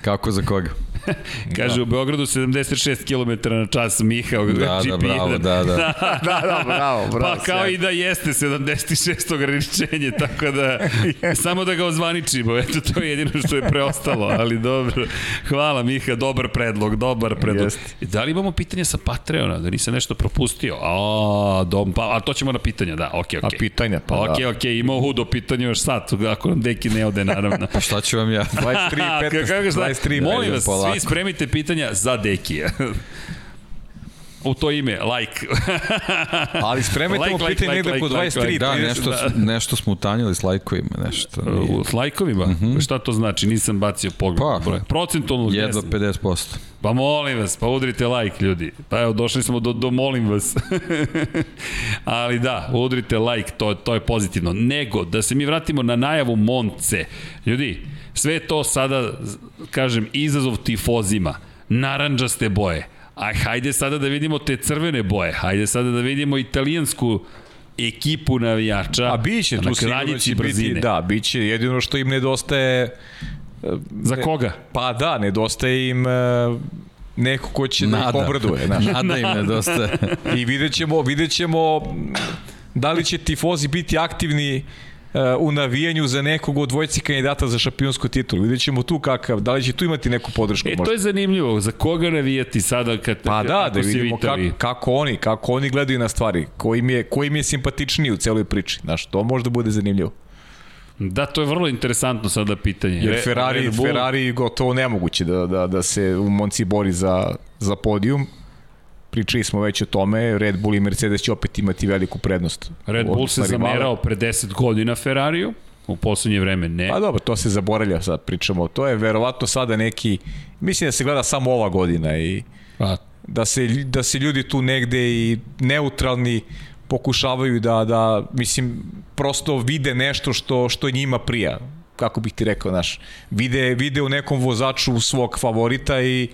C: kako za koga?
A: Kaže u Beogradu 76 km na čas Miha
C: Da, da,
A: GP1.
C: bravo, da, da.
B: da, da, bravo, bravo.
A: Pa kao i da jeste 76 ograničenje, tako da samo da ga ozvaničimo, eto to je jedino što je preostalo, ali dobro. Hvala Miha, dobar predlog, dobar predlog.
B: Jeste.
A: Da li imamo pitanje sa Patreona, da nisam nešto propustio? A, dom, pa, a to ćemo na pitanja, da, okej,
B: A
A: okej.
B: pitanja, pa
A: Ok,
B: da.
A: ok, imao hudo pitanje još sad, ako nam deki ne ode, naravno.
C: Pa šta ću vam ja?
B: 23, 15,
A: Kako šta?
B: 23,
A: Molim vas,
C: polako.
A: Svi spremite pitanja za Dekija. U to ime, like.
B: Ali spremajte
A: Like,
B: mu pitanje
A: like,
B: negde po
A: like,
B: 23,
A: like,
C: Da,
B: 30.
C: nešto,
A: da.
C: nešto smo utanjili s lajkovima, nešto. nije.
A: S lajkovima? Mm -hmm. Šta to znači? Nisam bacio pogled.
C: Pa,
A: broj. Procentualno
C: Jedva
A: jesam.
C: 50%.
A: Pa molim vas, pa udrite like ljudi. Pa evo, došli smo do, do molim vas. Ali da, udrite like, to, to je pozitivno. Nego, da se mi vratimo na najavu Monce. Ljudi, sve to sada, kažem, izazov tifozima. Naranđaste boje. A hajde sada da vidimo te crvene boje. Hajde sada da vidimo italijansku ekipu navijača
B: A biće
A: na kraljici brzine.
B: biti, da, biće jedino što im nedostaje
A: Za koga?
B: Pa da, nedostaje im e, neko ko će da ih
C: Nada.
B: obraduje. Znaš.
C: Nada im nedostaje.
B: I vidjet ćemo, vidjet ćemo da li će tifozi biti aktivni e, u navijanju za nekog od dvojci kandidata za šampionsku titulu. Vidjet ćemo tu kakav, da li će tu imati neku podršku.
A: E,
B: možda.
A: to je zanimljivo. Za koga navijati sada kad
B: Pa da, da vidimo kako, kako oni, kako oni gledaju na stvari, ko im je, ko im je simpatičniji u celoj priči. Znaš, to možda bude zanimljivo.
A: Da, to je vrlo interesantno sada pitanje.
B: Jer Ferrari,
A: Red Bull-
B: Ferrari gotovo nemoguće da, da, da se u Monci bori za, za podijum. Pričali smo već o tome, Red Bull i Mercedes će opet imati veliku prednost.
A: Red Bull se zamerao pre 10 godina Ferrariju, u poslednje vreme ne.
B: Pa dobro, to se zaboravlja sad pričamo. To je verovatno sada neki, mislim da se gleda samo ova godina i
A: Pa,
B: da se, da se ljudi tu negde i neutralni pokušavaju da, da mislim, prosto vide nešto što, što njima prija kako bih ti rekao, znaš, vide, vide u nekom vozaču svog favorita i,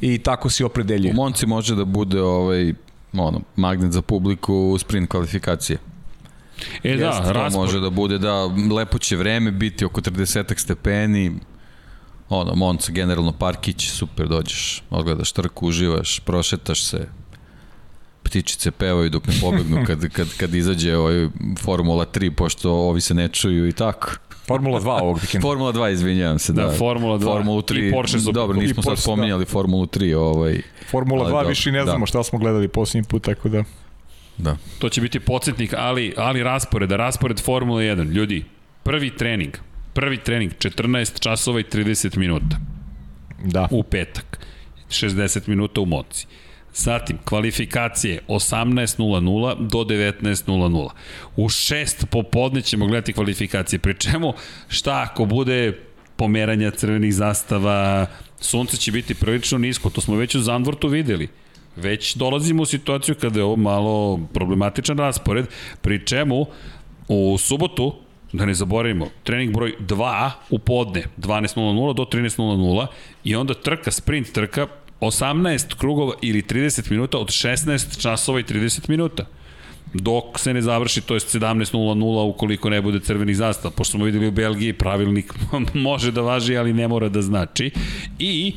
B: i tako se
C: U
B: opredeljuje.
C: Monci može da bude ovaj, ono, magnet za publiku u sprint kvalifikacije.
A: e da,
C: to
A: raspor.
C: može da bude, da, lepo će vreme biti oko 30 stepeni, ono, Monca, generalno Parkić, super, dođeš, odgledaš trku, uživaš, prošetaš se, ptičice pevaju dok ne pobegnu kad, kad, kad izađe ovaj Formula 3, pošto ovi se ne čuju i tako.
B: Formula 2 ovog vikenda.
C: Formula 2, izvinjavam se, da.
A: Da, Formula 2
C: Formulu 3.
A: i Porsche su
C: Dobro, nismo
B: i
C: sad
B: Porsche,
C: spominjali Formulu 3, ovaj,
B: Formula
C: Ali
B: 2
C: dobro,
B: više i ne
C: da.
B: znamo šta smo gledali posljednji put, tako da...
C: da.
A: To će biti podsjetnik, ali, ali raspored, raspored Formule 1. Ljudi, prvi trening, prvi trening, 14 časova i 30 minuta
B: Da.
A: u petak, 60 minuta u Moci. Zatim, kvalifikacije 18.00 do 19.00. U 6 popodne ćemo gledati kvalifikacije, pri čemu šta ako bude pomeranja crvenih zastava, sunce će biti prilično nisko, to smo već u Zandvortu videli. Već dolazimo u situaciju kada je ovo malo problematičan raspored, pri čemu u subotu Da ne zaboravimo, trening broj 2 u podne, 12.00 do 13.00 i onda trka, sprint trka, 18 krugova ili 30 minuta od 16 časova i 30 minuta. Dok se ne završi, to je 17.00 ukoliko ne bude crvenih zastava, pošto smo videli u Belgiji pravilnik može da važi, ali ne mora da znači. I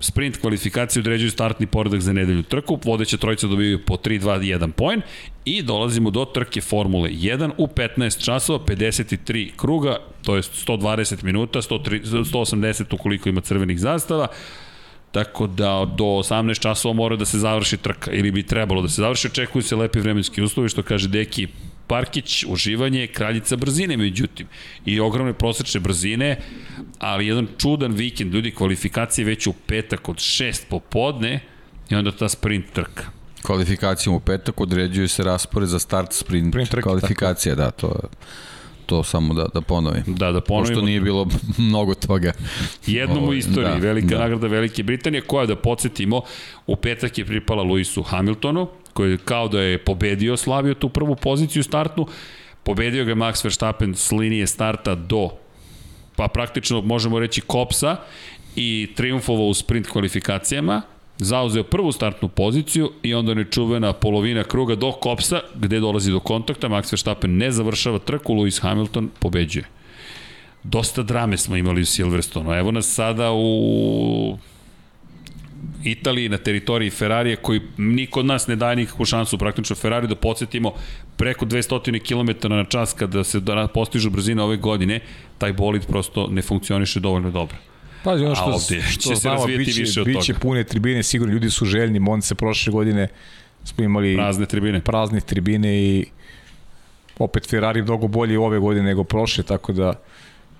A: sprint kvalifikacije određuju startni poredak za nedelju trku, vodeća trojica dobiju po 3, 2, 1 poen. I dolazimo do trke Formule 1 u 15 časova, 53 kruga, to je 120 minuta, 103, 180 ukoliko ima crvenih zastava, Tako da do 18 časova mora da se završi trka ili bi trebalo da se završi. Očekuju se lepi vremenski uslovi što kaže Deki Parkić, uživanje je kraljica brzine međutim i ogromne prosečne brzine, ali jedan čudan vikend, ljudi kvalifikacije već u petak od 6 popodne i onda ta sprint trka.
C: Kvalifikacijom u petak određuje se raspored za start sprint,
B: Sprint trke,
C: kvalifikacija, da, to je to samo da, da ponovim.
A: Da, da ponovimo.
C: Pošto nije bilo mnogo toga.
A: Jednom u
C: Ovaj,
A: istoriji,
C: da,
A: velika
C: da.
A: nagrada Velike Britanije, koja da podsjetimo, u petak je pripala Luisu Hamiltonu, koji kao da je pobedio, slavio tu prvu poziciju startnu, pobedio ga Max Verstappen s linije starta do, pa praktično možemo reći kopsa i triumfovao u sprint kvalifikacijama, zauzeo prvu startnu poziciju i onda nečuvena polovina kruga do kopsa, gde dolazi do kontakta, Max Verstappen ne završava trku, Lewis Hamilton pobeđuje dosta drame smo imali u Silverstonu. Evo nas sada u Italiji na teritoriji Ferrarija koji niko od nas ne daje nikakvu šansu praktično Ferrari da podsjetimo preko 200 km na čas kada se da postižu brzine ove godine taj bolid prosto ne funkcioniše dovoljno dobro.
B: Pazi, ono što,
A: ovde će
B: što
A: se
B: znamo, biće,
A: više od
B: biće
A: toga.
B: pune tribine, sigurno ljudi su željni, Monce prošle godine smo imali
A: Prazne tribine.
B: prazne tribine i opet Ferrari mnogo bolje ove godine nego prošle, tako da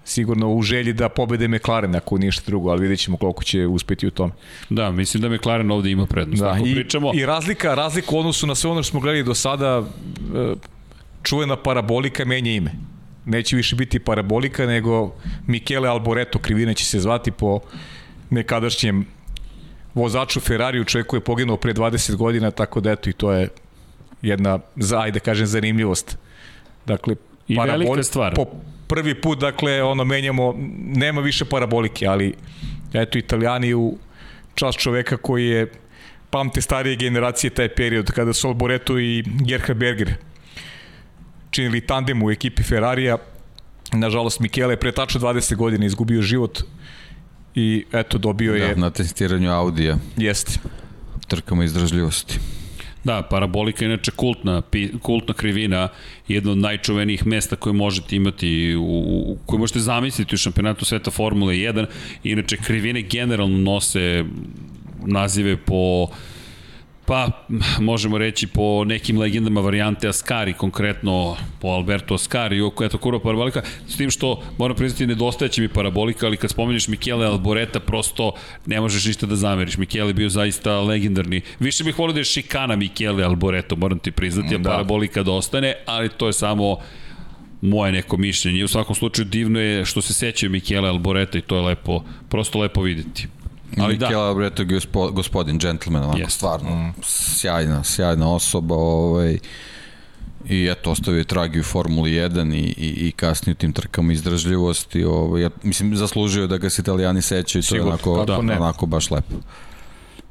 B: sigurno u želji da pobede McLaren ako ništa drugo, ali vidjet ćemo koliko će uspeti u tom.
A: Da, mislim da McLaren ovde ima prednost.
B: Da,
A: Ako
B: i,
A: pričamo,
B: i razlika, razlika u odnosu na sve ono što smo gledali do sada, e, čuvena parabolika menja ime. Neće više biti parabolika, nego Michele Alboreto, krivina će se zvati po nekadašnjem vozaču Ferrariju, čovjek koji je poginuo pre 20 godina, tako da eto i to je jedna, za, ajde da kažem, zanimljivost. Dakle,
A: I velika stvar.
B: Po prvi put, dakle, ono, menjamo, nema više parabolike, ali eto, italijani u čas čoveka koji je pamte starije generacije taj period kada su Alboreto i Gerhard Berger činili tandem u ekipi Ferrarija. Nažalost, Michele je pre tačno 20 godina izgubio život i eto dobio je,
C: Da, na testiranju Audija,
B: jeste.
C: trkama izdržljivosti.
A: Da, parabolika je inače kultna, pi, kultna krivina, jedno od najčuvenijih mesta koje možete imati, u, u, koje možete zamisliti u šampionatu sveta Formule 1. Inače, krivine generalno nose nazive po Pa, možemo reći po nekim legendama varijante Ascari, konkretno po Alberto Ascari, oko eto kurva parabolika, s tim što, moram priznati, nedostajeće mi parabolika, ali kad spomeneš Michele Alboreta, prosto ne možeš ništa da zameriš. Michele je bio zaista legendarni. Više bih volio da je šikana Michele Alboreto, moram ti priznati, a
B: Da.
A: parabolika da ostane, ali to je samo moje neko mišljenje. U svakom slučaju divno je što se sećaju Michele Alboreta i to je lepo, prosto lepo videti. Ali da,
C: Michele Alboreto je gospo, gospodin, džentlmen, onako,
A: Jest.
C: stvarno, mm. sjajna, sjajna osoba, ovaj, i eto, ostavio je tragi u Formuli 1 i, i, i kasnije u tim trkama izdržljivosti, ovaj, ja, mislim, zaslužio je da ga se italijani sećaju, to je onako,
B: ne.
C: onako baš lepo.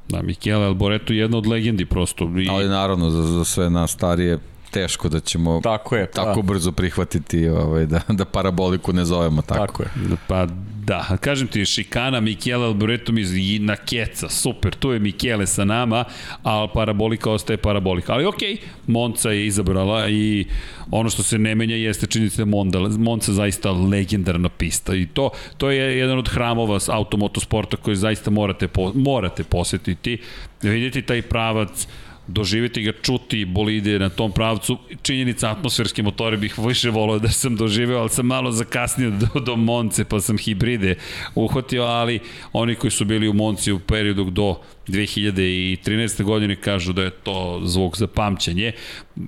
A: da, Michele Alboreto je jedna od legendi prosto. I,
C: Ali naravno, za, za sve nas starije, teško da ćemo
B: tako, je,
C: pa. tako brzo prihvatiti ovaj, da, da paraboliku ne zovemo tako.
B: Tako je.
A: Pa da, kažem ti, šikana Michele Alboreto mi na keca, super, tu je Michele sa nama, a parabolika ostaje parabolika. Ali okej, okay, Monca je izabrala i ono što se ne menja jeste činjenica da Monda, Monca zaista legendarna pista i to, to je jedan od hramova automotosporta koji zaista morate, po, morate posetiti, vidjeti taj pravac, doživjeti ga, čuti bolide na tom pravcu. Činjenica atmosferski motori bih više volio da sam doživeo, ali sam malo zakasnio do, do Monce, pa sam hibride uhvatio, ali oni koji su bili u Monci u periodu do 2013. godine kažu da je to zvuk za pamćanje.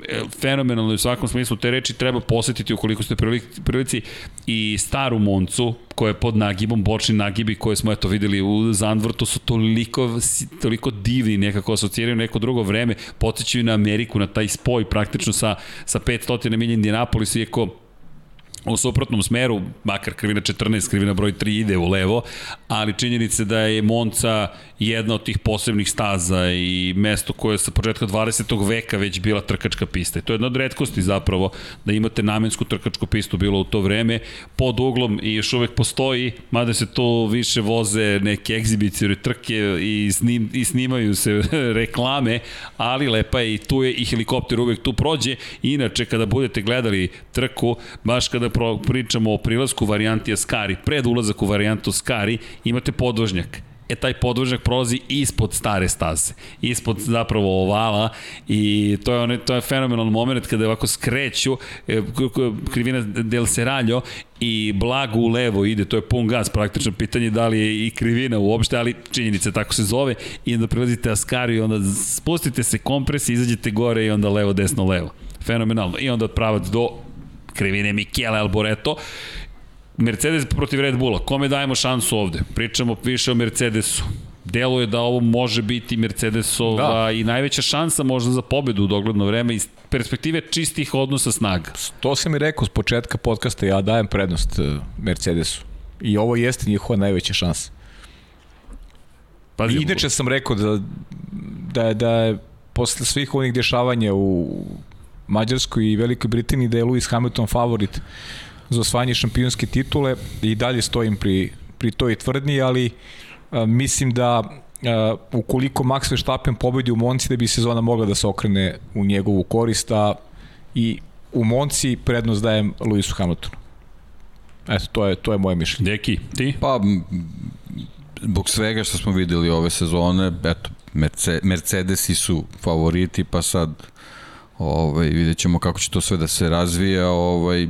A: E, fenomenalno u svakom smislu te reči treba posetiti ukoliko ste prilici i staru Moncu koja je pod nagibom, bočni nagibi koje smo eto videli u Zandvrtu su toliko, toliko divni, nekako asociraju neko drugo vreme, potičaju na Ameriku, na taj spoj praktično sa, sa 500 milija Indianapolis, iako u suprotnom smeru, makar krivina 14, krivina broj 3 ide u levo, ali činjenica da je Monca jedna od tih posebnih staza i mesto koje je sa početka 20. veka već bila trkačka pista. I to je jedna od redkosti zapravo da imate namensku trkačku pistu bilo u to vreme pod uglom i još uvek postoji, mada se to više voze neke egzibicije trke i, snim, i snimaju se reklame, ali lepa je i tu je i helikopter uvek tu prođe. Inače, kada budete gledali trku, baš kada pričamo o prilasku varijanti Ascari, pred ulazak u varijantu Ascari, imate podvožnjak e taj podvožnjak prolazi ispod stare staze, ispod zapravo ovala i to je, one, to je fenomenalni moment kada ovako skreću e, krivina del Seraljo i blago u levo ide, to je pun gas, praktično pitanje da li je i krivina uopšte, ali činjenica tako se zove i onda prelazite Ascari i onda spustite se kompres, izađete gore i onda levo, desno, levo. Fenomenalno. I onda pravac do krivine Michele Alboreto. Mercedes protiv Red Bulla, kome dajemo šansu ovde? Pričamo više o Mercedesu. Deluje da ovo može biti Mercedesova da. i najveća šansa možda za pobedu u dogledno vreme iz perspektive čistih odnosa snaga.
B: To sam i rekao s početka podcasta, ja dajem prednost e, Mercedesu. I ovo jeste njihova najveća šansa. Pazi, I inače sam rekao da, da, da je posle svih onih dešavanja u Mađarskoj i Velikoj Britaniji da je Lewis Hamilton favorit za osvajanje šampionske titule i dalje stojim pri, pri toj tvrdnji, ali a, mislim da a, ukoliko Max Verstappen pobedi u Monci da bi sezona mogla da se okrene u njegovu korist, a i u Monci prednost dajem Lewisu Hamiltonu. Eto, to je, to je moje mišljenje.
A: Deki, ti?
C: Pa, zbog svega što smo videli ove sezone, eto, Mercedesi su favoriti, pa sad Ovaj, vidjet ćemo kako će to sve da se razvija. Ovaj,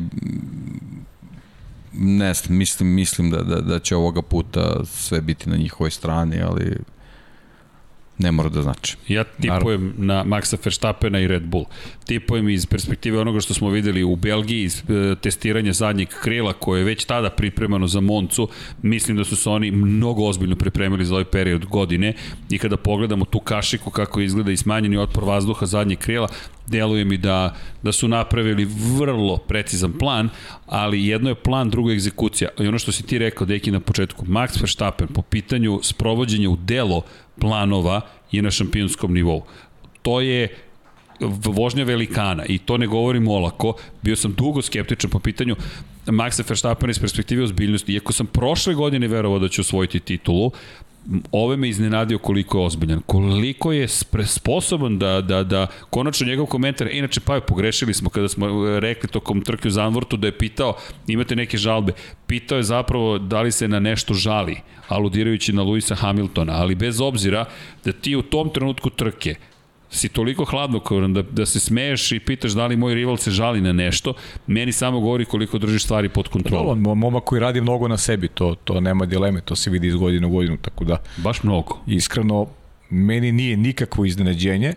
C: ne mislim, mislim da, da, da će ovoga puta sve biti na njihovoj strani, ali ne mora da znači.
A: Ja tipujem Naravno. na Maxa Verstappena i Red Bull. Tipujem iz perspektive onoga što smo videli u Belgiji, iz e, testiranja zadnjeg krila koje je već tada pripremano za Moncu. Mislim da su se oni mnogo ozbiljno pripremili za ovaj period godine i kada pogledamo tu kašiku kako izgleda i smanjeni otpor vazduha zadnjeg krila, deluje mi da, da su napravili vrlo precizan plan, ali jedno je plan, drugo je egzekucija. I ono što si ti rekao, Deki, na početku, Max Verstappen po pitanju sprovođenja u delo planova je na šampionskom nivou. To je vožnja velikana i to ne govorim olako. Bio sam dugo skeptičan po pitanju Maxa Verstappena iz perspektive ozbiljnosti. Iako sam prošle godine verovao da će osvojiti titulu, ove me iznenadio koliko je ozbiljan, koliko je sposoban da, da, da konačno njegov komentar, inače pa je pogrešili smo kada smo e, rekli tokom trke u Zanvortu da je pitao, imate neke žalbe, pitao je zapravo da li se na nešto žali, aludirajući na Luisa Hamiltona, ali bez obzira da ti u tom trenutku trke si toliko hladnokoran da, da se smeješ i pitaš da li moj rival se žali na nešto, meni samo govori koliko držiš stvari pod kontrolom.
B: Da, momak koji radi mnogo na sebi, to, to nema dileme, to se vidi iz godine u godinu, tako da...
A: Baš mnogo.
B: Iskreno, meni nije nikakvo iznenađenje,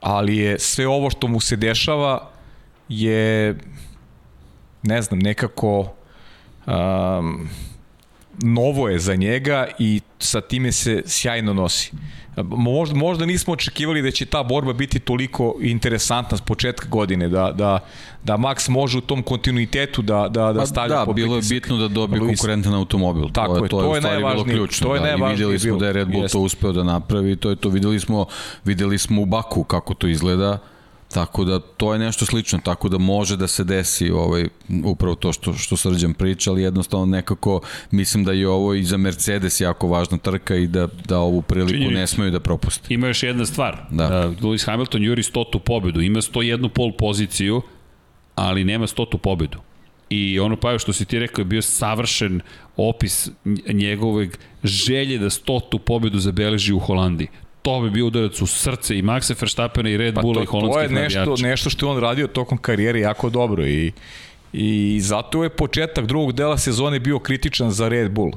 B: ali je sve ovo što mu se dešava je, ne znam, nekako um, novo je za njega i sa time se sjajno nosi. Možda, možda nismo očekivali da će ta borba biti toliko interesantna s početka godine, da, da, da Max može u tom kontinuitetu da, da, da pa stavlja
C: da, pod bilo je bitno da dobije konkurentan automobil.
B: Tako to je, to je, to je najvažnije. Bilo ključno,
C: to je
B: da,
C: najvažnije. videli smo da je Red Bull jest. to uspeo da napravi, to je to videli smo, videli smo u Baku kako to izgleda Tako da to je nešto slično, tako da može da se desi ovaj, upravo to što, što Srđan priča, ali jednostavno nekako mislim da je ovo i za Mercedes jako važna trka i da, da ovu priliku Činjenica. ne smeju da propuste.
A: Ima još jedna stvar. Da. Uh, Lewis Hamilton juri 100. pobedu, ima 101 pol poziciju, ali nema 100. pobedu. I ono pa što si ti rekao je bio savršen opis njegovog želje da 100. pobedu zabeleži u Holandiji to bi bio udarac u srce i Maxa Verstappena i Red pa Bulla i holandskih navijača.
B: To je nešto, nešto što je on radio tokom karijere jako dobro i, i zato je početak drugog dela sezone bio kritičan za Red Bull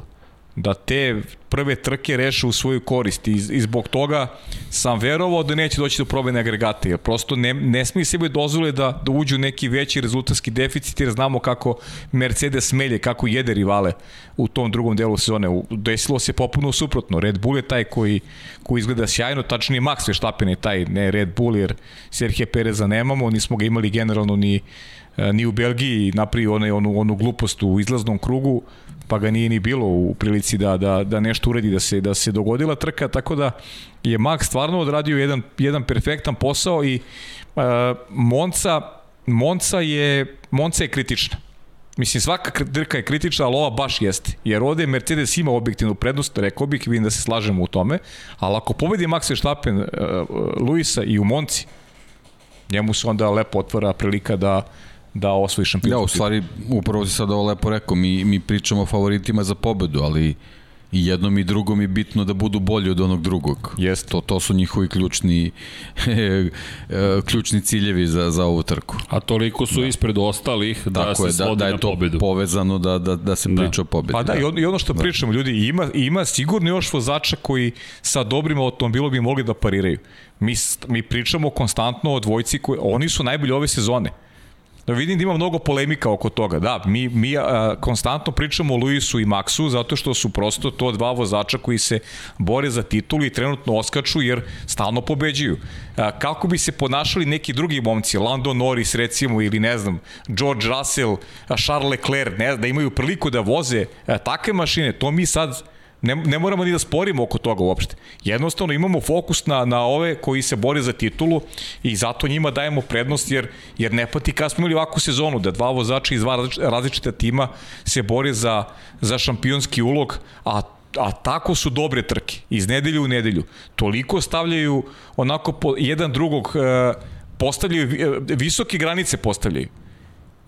B: da te prve trke reše u svoju korist i, i zbog toga sam verovao da neće doći do probene agregata jer prosto ne, ne smije sebe dozvole da, da uđu neki veći rezultatski deficit jer znamo kako Mercedes melje, kako jede rivale u tom drugom delu sezone. Desilo se popuno suprotno. Red Bull je taj koji, koji izgleda sjajno, tačnije Max Verstappen je taj, ne Red Bull jer Serhije Pereza nemamo, nismo ga imali generalno ni ni u Belgiji napravio onaj, onu, onu glupost u izlaznom krugu, pa ga nije ni bilo u prilici da, da, da nešto uredi, da se, da se dogodila trka, tako da je Max stvarno odradio jedan, jedan perfektan posao i uh, Monca, Monca je, Monca je kritična. Mislim, svaka trka je kritična, ali ova baš jeste. Jer ovde Mercedes ima objektivnu prednost, rekao bih, vidim da se slažemo u tome, ali ako pobedi Max Verstappen, uh, Luisa i u Monci, njemu se onda lepo otvara prilika da da osvoji šampionsku
C: Ja, u stvari, upravo si sad ovo lepo rekao, mi, mi pričamo o favoritima za pobedu, ali i jednom i drugom je bitno da budu bolji od onog drugog.
B: Jest.
C: To, to su njihovi ključni, ključni ciljevi za, za ovu trku.
A: A toliko su da. ispred ostalih da Tako se je, da, da je to pobedu.
C: povezano da, da, da se da. priča o pobedi.
B: Pa da, da. i ono što da. pričamo, ljudi, ima, ima sigurno još vozača koji sa dobrim automobilom bi mogli da pariraju. Mi, mi pričamo konstantno o dvojci koji, oni su najbolji ove sezone. Da vidim da ima mnogo polemika oko toga. Da, mi, mi a, konstantno pričamo o Luisu i Maxu zato što su prosto to dva vozača koji se bore za titulu i trenutno oskaču jer stalno pobeđuju. A, kako bi se ponašali neki drugi momci, Lando Norris recimo ili ne znam, George Russell, Charles Leclerc, ne, da imaju priliku da voze a, takve mašine, to mi sad ne, ne moramo ni da sporimo oko toga uopšte. Jednostavno imamo fokus na, na ove koji se bore za titulu i zato njima dajemo prednost jer, jer ne pati kad smo imali ovakvu sezonu da dva vozača iz dva različita tima se bore za, za šampionski ulog, a a tako su dobre trke, iz nedelju u nedelju. Toliko stavljaju onako po, jedan drugog, e, postavljaju, e, visoke granice postavljaju.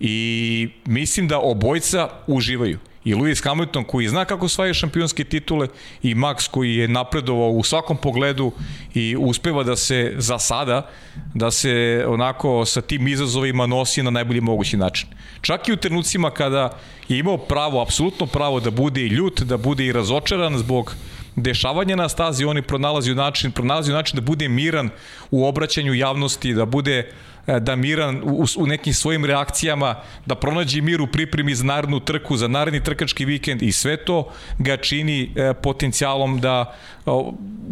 B: I mislim da obojca uživaju i Lewis Hamilton koji zna kako svaje šampionske titule i Max koji je napredovao u svakom pogledu i uspeva da se za sada da se onako sa tim izazovima nosi na najbolji mogući način. Čak i u trenucima kada je imao pravo, apsolutno pravo da bude i ljut, da bude i razočaran zbog dešavanja na stazi, oni pronalazi način, pronalazi način da bude miran u obraćanju javnosti, da bude da miran u, u nekim svojim reakcijama, da pronađe mir u pripremi za narednu trku, za naredni trkački vikend i sve to ga čini e, potencijalom da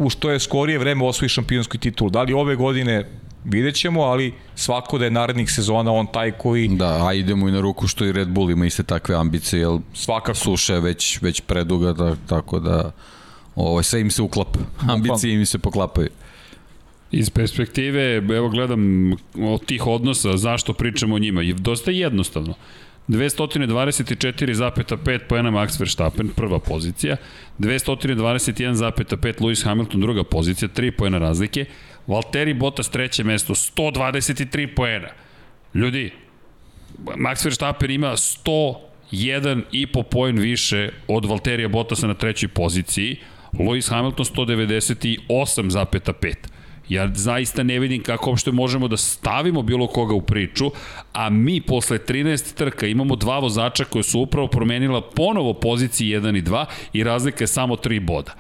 B: u što je skorije vreme osvoji šampionsku titulu. Da li ove godine vidjet ćemo, ali svako da je narednih sezona on taj koji...
C: Da, a idemo i na ruku što i Red Bull ima iste takve ambicije, jer
B: Svakako.
C: suša je već, već preduga, da, tako da ovo, sve im se uklapa, ambicije im se poklapaju.
A: Iz perspektive, evo gledam od tih odnosa, zašto pričamo o njima, je dosta jednostavno. 224,5 poena Max Verstappen, prva pozicija, 221,5 Lewis Hamilton, druga pozicija, 3 poena razlike, Valtteri Bottas treće mesto, 123 poena. Ljudi, Max Verstappen ima 101 i po poen više od Valterija Bottasa na trećoj poziciji, Lewis Hamilton 198,5. Ja zaista ne vidim kako uopšte možemo da stavimo bilo koga u priču, a mi posle 13 trka imamo dva vozača koje su upravo promenila ponovo poziciji 1 i 2 i razlika je samo 3 boda.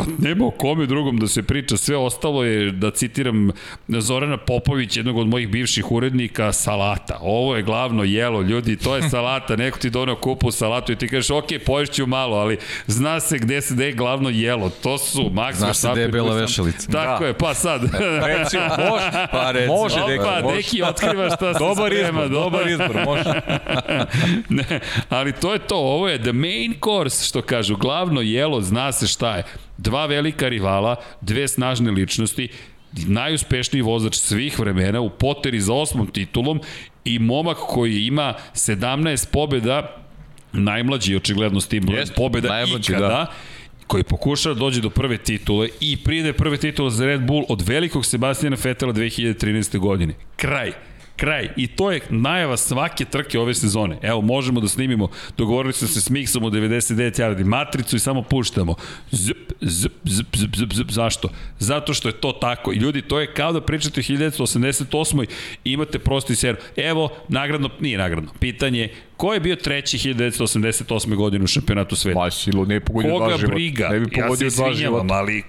A: Pa nema o kome drugom da se priča, sve ostalo je, da citiram Zorana Popović, jednog od mojih bivših urednika, salata. Ovo je glavno jelo, ljudi, to je salata, neko ti doneo kupu salatu i ti kažeš, ok, poješću malo, ali zna se gde se gde je glavno jelo, to su Max
C: Zna se gde je bela vešalica.
A: Tako da. je, pa sad.
B: Recimo, može, pa recimo. Može,
A: deki, Opa, može. deki otkriva šta se
B: dobar sprema. Izbor, dobar izbor, može.
A: ne, ali to je to, ovo je the main course, što kažu, glavno jelo, zna se šta je dva velika rivala, dve snažne ličnosti, najuspešniji vozač svih vremena u poteri za osmom titulom i momak koji ima 17 pobjeda, najmlađi očigledno s tim brojem
B: Jest,
A: pobjeda
B: najmlađi,
A: ikada,
B: da
A: koji pokušava da dođe do prve titule i pride prve titule za Red Bull od velikog Sebastijana Fetela 2013. godine. Kraj kraj. I to je najava svake trke ove sezone. Evo, možemo da snimimo, dogovorili smo se s Mixom u 99 yardi matricu i samo puštamo. Zp, zp, zp, zp, zp, zp. Zašto? Zato što je to tako. I ljudi, to je kao da pričate o 1988. imate prosti ser. Evo, nagradno, nije nagradno, pitanje Ko je bio treći 1988. godine u šampionatu sveta?
B: Ma, silo, ne pogodio
A: Koga
B: dva života.
A: briga?
B: Ne bi
A: ja se izvinjavam, ali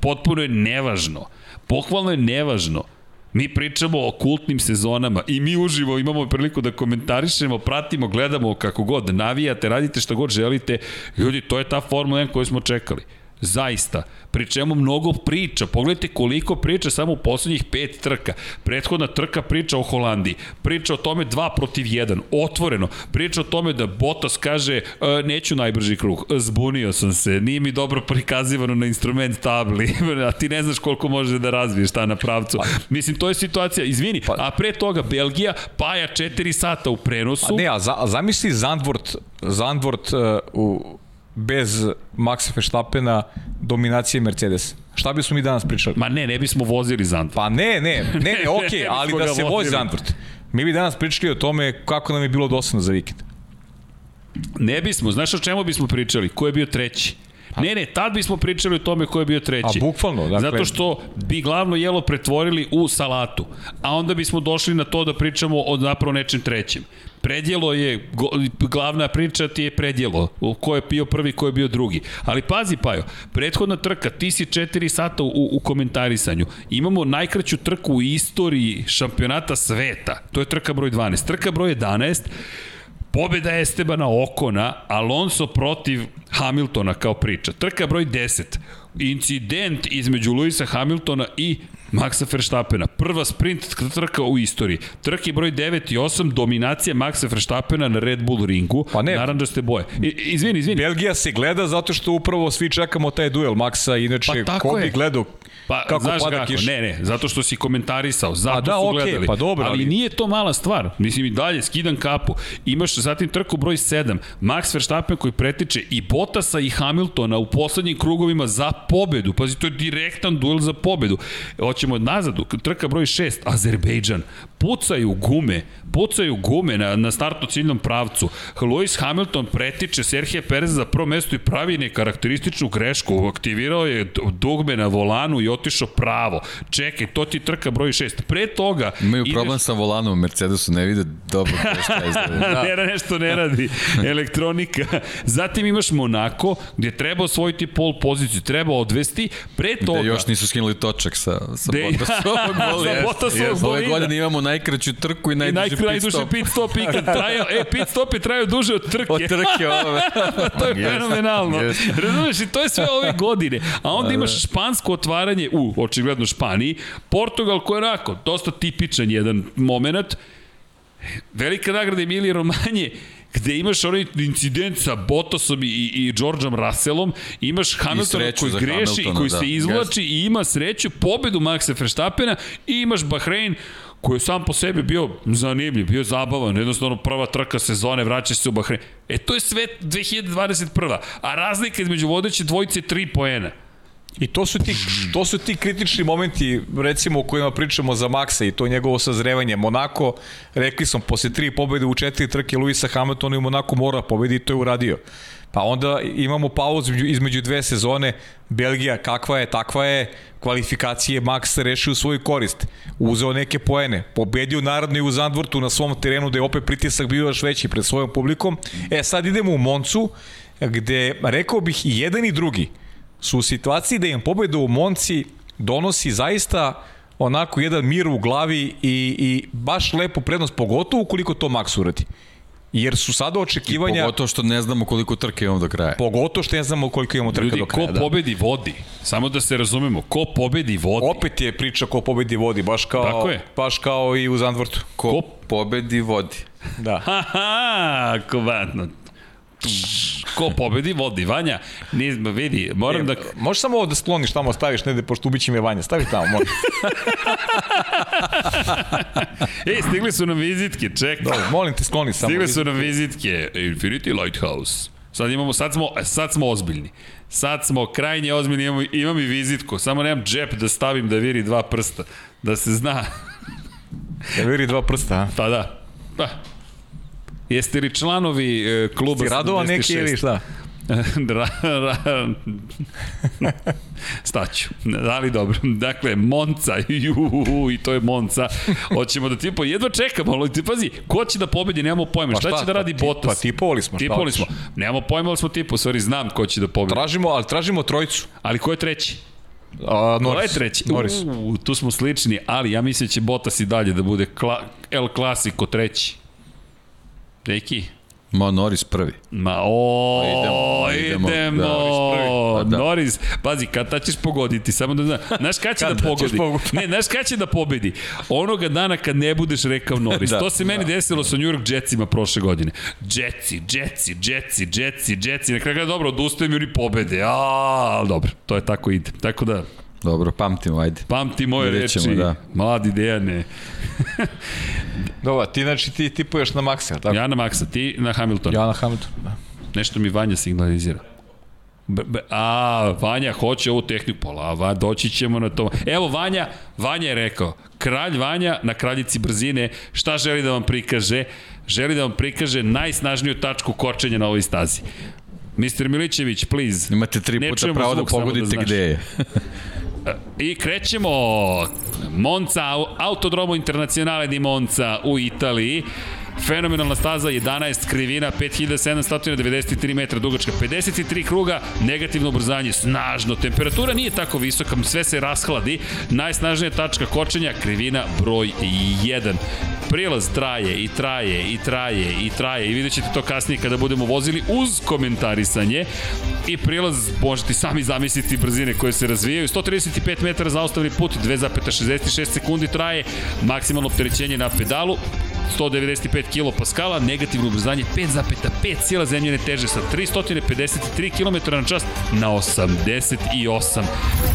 A: potpuno je nevažno. Pohvalno je nevažno. Mi pričamo o kultnim sezonama i mi uživo imamo priliku da komentarišemo, pratimo, gledamo kako god, navijate, radite šta god želite. Ljudi, to je ta Formula 1 koju smo čekali. Zaista. Pri čemu mnogo priča. Pogledajte koliko priča samo u poslednjih pet trka. Prethodna trka priča o Holandiji. Priča o tome 2 protiv 1. Otvoreno. Priča o tome da Bottas kaže e, neću najbrži krug. E, Zbunio sam se. Nije mi dobro prikazivano na instrument tabli. A ti ne znaš koliko može da razviješ ta na pravcu. Mislim, to je situacija. Izvini. A pre toga Belgija paja 4 sata u prenosu.
B: Pa ne, a, za, a zamisli Zandvort, Zandvort uh, u, bez Maxa Verstappena dominacije Mercedes. Šta bismo mi danas pričali?
A: Ma ne, ne bismo vozili Zandvort.
B: Pa ne, ne, ne, ne, okej,
A: Ne
B: ali da se vozi. Zandvort. Mi bi danas pričali o tome kako nam je bilo dosadno za vikend.
A: Ne bismo, znaš o čemu bismo pričali? Ko je bio treći? Ne, ne, tad bismo pričali o tome ko je bio treći.
B: A bukvalno, dakle-
A: Zato što bi glavno jelo pretvorili u salatu. A onda bismo došli na to da pričamo o zapravo nečem trećem. Predjelo je, glavna priča ti je predjelo. Ko je bio prvi, ko je bio drugi. Ali pazi, Pajo, prethodna trka, ti si 4 sata u, u komentarisanju. Imamo najkraću trku u istoriji šampionata sveta. To je trka broj 12. Trka broj 11, Pobeda Estebana Okona, Alonso protiv Hamiltona kao priča. Trka broj 10. Incident između Luisa Hamiltona i Maxa Verstappena. Prva sprint trka u istoriji. Trke broj 9 i 8, dominacija Maxa Verstappena na Red Bull ringu.
B: Pa ne.
A: Naranđaste boje. I, izvini, izvini.
B: Belgija se gleda zato što upravo svi čekamo taj duel Maxa, inače
A: Pa
B: ko bi
A: je.
B: gledao
A: Pa,
B: kako
A: znaš
B: pada
A: kako,
B: kiša.
A: ne, ne, zato što si komentarisao, zato
B: A da,
A: su
B: okej,
A: gledali.
B: pa dobro,
A: ali,
B: ali-
A: nije to mala stvar. Mislim i dalje, skidam kapu. Imaš zatim trku broj 7, Max Verstappen koji pretiče i Bottasa i Hamiltona u poslednjim krugovima za pobedu. Pazi, to je direktan duel za pobedu. Hoćemo nazad, trka broj 6, Azerbejdžan. Pucaju gume, pucaju gume na, na startno ciljnom pravcu. Lewis Hamilton pretiče Serhije Perez za prvo mesto i pravi nekarakterističnu grešku. Aktivirao je dugme na volanu i otišao pravo. Čekaj, to ti trka broj 6. Pre toga...
C: Imaju
A: ideš-
C: problem sa volanom Mercedesu, ne vide dobro gde šta izgleda.
A: Da. ne, nešto ne radi. Elektronika. Zatim imaš Monako, gdje treba osvojiti pol poziciju, treba odvesti. Pre toga...
C: Da još nisu skinuli točak sa, sa
A: Gde-
C: Bottasovog
A: Sa
C: bolida.
A: Bottasovog
C: Ove godine imamo najkraću trku i
A: I
C: najduži pit stop.
A: pit stop i kad trajao, e, pit stop je trajao duže od trke.
C: Od trke ove.
A: to je
C: Jeste,
A: fenomenalno.
C: jeste.
A: Razumeš, i to je sve ove godine. A onda imaš špansko otvaranje u, očigledno, Španiji. Portugal koji je onako, dosta tipičan jedan moment. Velika nagrada Emilije Romanje, gde imaš onaj incident sa Bottasom i, i Georgeom Russellom, imaš Hamiltona koji greši i
C: Hamiltona,
A: koji
C: da,
A: se izvlači i ima sreću, pobedu Maxa Verstappena i imaš Bahrein koji je sam po sebi bio zanimljiv, bio zabavan, jednostavno prva trka sezone, vraća se u Bahrein. E to je sve 2021. A razlika između vodeće dvojice je 3 poena.
B: I to su ti, to su ti kritični momenti, recimo, o kojima pričamo za Maxa i to njegovo sazrevanje. Monako, rekli smo, posle tri pobede u četiri trke Luisa Hamiltona i Monako mora pobedi i to je uradio. Pa onda imamo pauzu između dve sezone, Belgija kakva je, takva je, kvalifikacije Max rešio u svoju korist, uzeo neke poene, pobedio naravno i u Zandvortu na svom terenu da je opet pritisak bio još veći pred svojom publikom. E sad idemo u Moncu, gde rekao bih i jedan i drugi su u situaciji da im pobeda u Monci donosi zaista onako jedan mir u glavi i, i baš lepu prednost, pogotovo ukoliko to Max uradi. Jer su sada očekivanja,
C: Pogotovo što ne znamo koliko trke imamo do kraja.
B: pogotovo što ne znamo koliko imamo trka
A: Ljudi,
B: do kraja.
A: ko
B: Da.
A: pobedi vodi. Samo da se razumemo, ko pobedi vodi.
B: Opet je priča ko pobedi vodi, baš kao,
A: Tako je.
B: baš kao i u Zandvortu.
C: Ko pobedi vodi.
B: Da.
A: Haha, kovatno. Ko pobedi, vodi. Vanja, ne, vidi, moram da...
B: Možeš samo ovo da skloniš tamo, staviš negde, pošto ubiće me Vanja. Stavi tamo, molim.
A: Ej, stigli su nam vizitke, čekaj.
B: Dobro, molim te, skloni samo.
A: Stigle su nam vizitke Infinity Lighthouse. Sad imamo, sad smo, sad smo ozbiljni. Sad smo krajnje ozbiljni, imamo, imam i vizitku. Samo nemam džep da stavim da viri dva prsta. Da se zna.
B: Da viri dva prsta, a?
A: Pa da. Pa. Jeste li članovi e, kluba
B: Si radova
A: 76?
B: neki ili šta?
A: ra, ra, staću. Ali dobro. Dakle, Monca, ju, i to je Monca. Hoćemo da tipo, jedva čekamo, ali ti pazi, ko će da pobedi, nemamo pojma.
B: Pa
A: šta,
B: šta,
A: će da
B: pa
A: radi
B: ti-
A: Bottas?
B: pa tipovali smo,
A: Tipovali smo. Nemamo pojma, ali smo tipu, stvari znam ko će da pobedi.
B: Tražimo, ali tražimo trojicu.
A: Ali ko je treći?
B: A,
A: Ko je
B: Norris.
A: treći?
B: Norris.
A: U, tu smo slični, ali ja mislim da će Bottas i dalje da bude kla, El Clasico treći. Deki?
C: Ma Norris prvi.
A: Ma, o,
C: Pa idemo,
A: idemo,
C: idemo. Da. Pa da.
A: Norris, pazi, kad ta ćeš pogoditi, samo da znaš, znaš kada će
B: Kad
A: da
B: da
A: pogodi?
B: pogoditi?
A: Ne, znaš kada će da pobedi? Onoga dana kad ne budeš rekao Norris.
C: Da,
A: to se meni desilo sa New York Jetsima prošle godine. Jetsi, Jetsi, Jetsi, Jetsi, Jetsi, na kraju dobro, odustajem i oni pobede. A, ali dobro, to je tako ide. Tako da,
C: Dobro, pamtimo, ajde.
A: pamti moje
C: Vidjet ćemo,
A: reči,
C: da.
A: mladi Dejane.
B: Dobro, ti znači ti tipuješ na Maxa, tako?
A: Ja na Maxa, ti na Hamilton.
B: Ja na Hamilton, da.
A: Nešto mi Vanja signalizira. B, b, a, Vanja hoće ovu tehniku, pola, va, doći ćemo na to. Evo, Vanja, Vanja je rekao, kralj Vanja na kraljici brzine, šta želi da vam prikaže? Želi da vam prikaže najsnažniju tačku kočenja na ovoj stazi. Mr. Milićević, please.
C: Imate tri puta pravo da
A: zvuk, samo
C: pogodite
A: znaš.
C: gde je.
A: I krećemo Monza, Autodromo Internacionale di Monza u Italiji. Fenomenalna staza, 11 krivina, 5793 metra dugačka, 53 kruga, negativno ubrzanje, snažno. Temperatura nije tako visoka, sve se rashladi. Najsnažnija tačka kočenja, krivina broj 1. Prilaz traje i traje i traje i traje i vidjet ćete to kasnije kada budemo vozili uz komentarisanje i prilaz možete sami zamisliti brzine koje se razvijaju 135 metara za ostavni put 2,66 sekundi traje maksimalno opterećenje na pedalu 195 kPa, negativno ubrzanje 5,5 sila zemljene teže sa 353 km na čas na 88.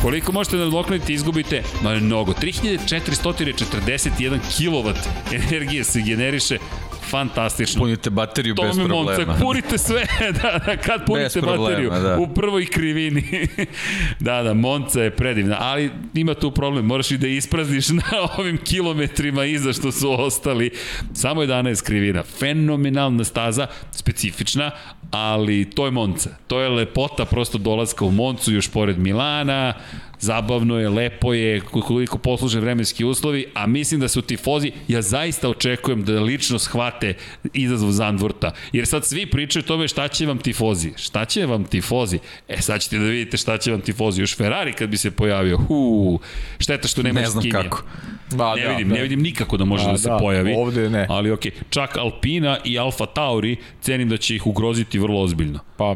A: Koliko možete da nadoknadite, izgubite? Mnogo. 3441 kW energije se generiše fantastično.
C: Punite bateriju bez
A: Tome
C: problema.
A: Moncak, punite sve, da, da, kad punite
C: Bez problema,
A: bateriju,
C: da.
A: u prvoj krivini. da, da, Monca je predivna, ali ima tu problem, moraš i da isprazniš na ovim kilometrima iza što su ostali. Samo 11 krivina, fenomenalna staza, specifična, ali to je Monca. To je lepota prosto dolaska u Moncu, još pored Milana, zabavno je, lepo je, koliko posluže vremenski uslovi, a mislim da su tifozi, ja zaista očekujem da lično shvate izazov Zandvorta, jer sad svi pričaju o tome šta će vam tifozi, šta će vam tifozi, e sad ćete da vidite šta će vam tifozi, još Ferrari kad bi se pojavio, huu, šteta što nema
C: Ne znam
A: Kimija.
C: kako.
B: Ba,
A: Ne vidim, ne vidim nikako da može
B: A,
A: da se
B: da,
A: pojavi.
B: ovde ne.
A: Ali okej, čak Alpina i Alfa Tauri cenim da će ih ugroziti vrlo ozbiljno.
B: Pa,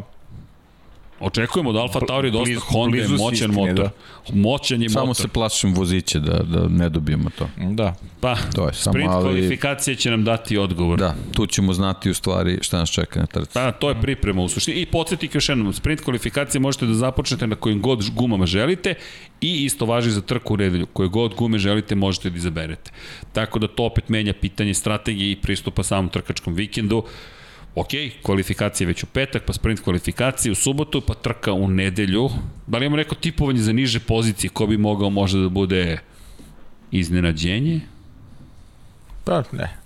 A: Očekujemo da Alfa Tauri dosta
B: blizu-
A: Honda je moćan
B: istine,
A: motor. Moćan je
C: Samo
A: motor.
C: se plašim voziće da, da ne dobijemo to.
B: da.
A: Pa,
C: To je samo,
A: sprint
C: ali-
A: kvalifikacije će nam dati odgovor.
C: Da, tu ćemo znati u stvari šta nas čeka na trci.
A: Da, to je priprema u suštini. I podsjetnik još jednom, sprint kvalifikacije možete da započnete na kojim god gumama želite i isto važi za trku u nedelju. Koje god gume želite možete da izaberete. Tako da to opet menja pitanje strategije i pristupa samom trkačkom vikendu. Ok, kvalifikacije već u petak, pa sprint kvalifikacije u subotu, pa trka u nedelju. Da li imamo neko tipovanje za niže pozicije, ko bi mogao možda da bude iznenađenje?
B: Pa, ne.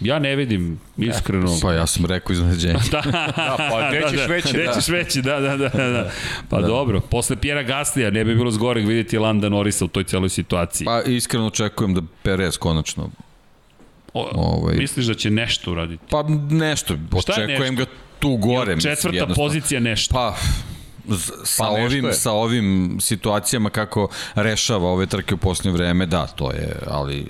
A: Ja ne vidim, iskreno.
C: Pa ja sam rekao iznenađenje.
A: Da,
B: Da, pa gde ćeš veći,
A: Gde
B: da.
A: ćeš veći, da, da, da. da. Pa da. dobro, posle Pjera Gaslija ne bi bilo zgoreg vidjeti Landa Norisa u toj celoj situaciji. Pa
C: iskreno očekujem da Perez konačno
A: o,
C: ovaj-
A: Misliš da će nešto uraditi?
C: Pa nešto,
A: je
C: očekujem
A: nešto?
C: ga tu gore. mislim,
A: Četvrta
C: jednostavno.
A: pozicija nešto.
C: Pa, z- sa,
B: Pa nešto
C: ovim,
B: je.
C: sa ovim situacijama kako rešava ove trke u posljednje vreme, da, to je, ali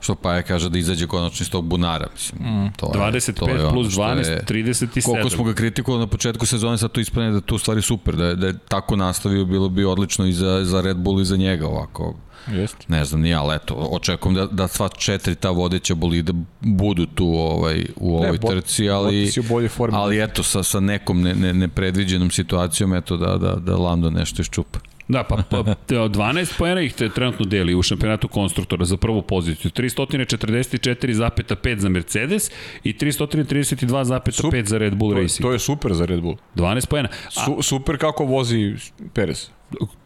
C: što Paja kaže da izađe konačno iz tog bunara. Mislim, mm. to je,
A: 25
C: to je
A: plus 12, je, 37.
C: Koliko smo ga kritikovali na početku sezone, sad to ispane da tu stvari super, da je, da je tako nastavio, bilo bi odlično i za, za Red Bull i za njega ovako.
B: Jeste.
C: Ne znam ni ja, ali eto, očekujem da, da sva četiri ta vodeća bolida budu tu ovaj, u ovoj ne, trci, ali,
B: u
C: ali eto, sa, sa nekom ne, ne, nepredviđenom situacijom, eto, da, da, da Lando nešto iščupa.
A: Da, pa, pa 12 poena ih te trenutno deli u šampionatu konstruktora za prvu poziciju. 344,5 za Mercedes i 332,5 za Red Bull
B: to,
A: Racing.
B: To je super za Red Bull.
A: 12 poena.
B: A, Su, super kako vozi Perez.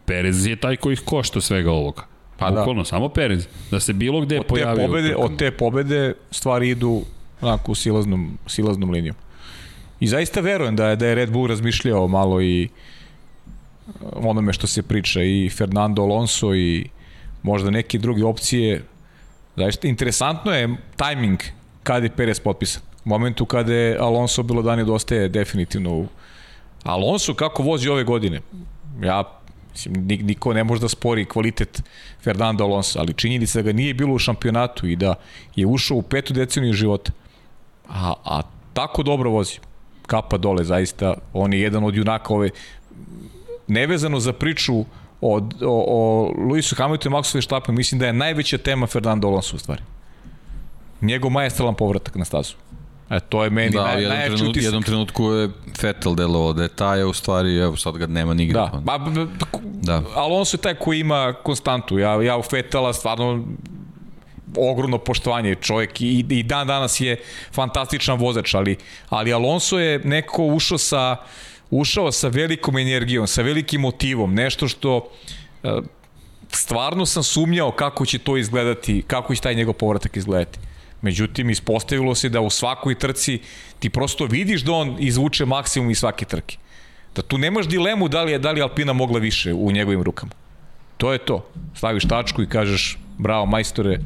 A: Perez je taj koji ih košta svega ovoga. Pa Bukvalno, da. samo Perez. Da se bilo gde od pojavio.
B: Pobede, od te pobede stvari idu onako u silaznom, silaznom linijom. I zaista verujem da je, da je Red Bull razmišljao malo i onome što se priča i Fernando Alonso i možda neke druge opcije. Zaista interesantno je tajming kada je Perez potpisan. U momentu kada je Alonso bilo dani dostaje definitivno u Alonso kako vozi ove godine? Ja Mislim, niko ne može da spori kvalitet Fernando Alonso, ali činjenica da ga nije bilo u šampionatu i da je ušao u petu deceniju života. A, a tako dobro vozi. Kapa dole, zaista. On je jedan od junaka ove nevezano za priču o, o, o Luisu Hamiltonu i Maxu Verstappenu, mislim da je najveća tema Fernando Alonso u stvari. Njegov majestralan povratak na stazu. E, to je meni
C: da,
B: naj,
C: jedan
B: najjači
C: trenut,
B: utisak.
C: jednom trenutku je Vettel delovao da je taj, u stvari, evo sad ga nema nigde.
B: Da, ba, ba, da. Alonso je taj koji ima konstantu. Ja, ja u Vettela stvarno ogromno poštovanje čovjek i, i dan danas je fantastičan vozač, ali, ali Alonso je neko ušao sa ušao sa velikom energijom, sa velikim motivom, nešto što e, stvarno sam sumnjao kako će to izgledati, kako će taj njegov povratak izgledati. Međutim, ispostavilo se da u svakoj trci ti prosto vidiš da on izvuče maksimum iz svake trke. Da tu nemaš dilemu da li je, da li Alpina mogla više u njegovim rukama. To je to. Staviš tačku i kažeš bravo majstore,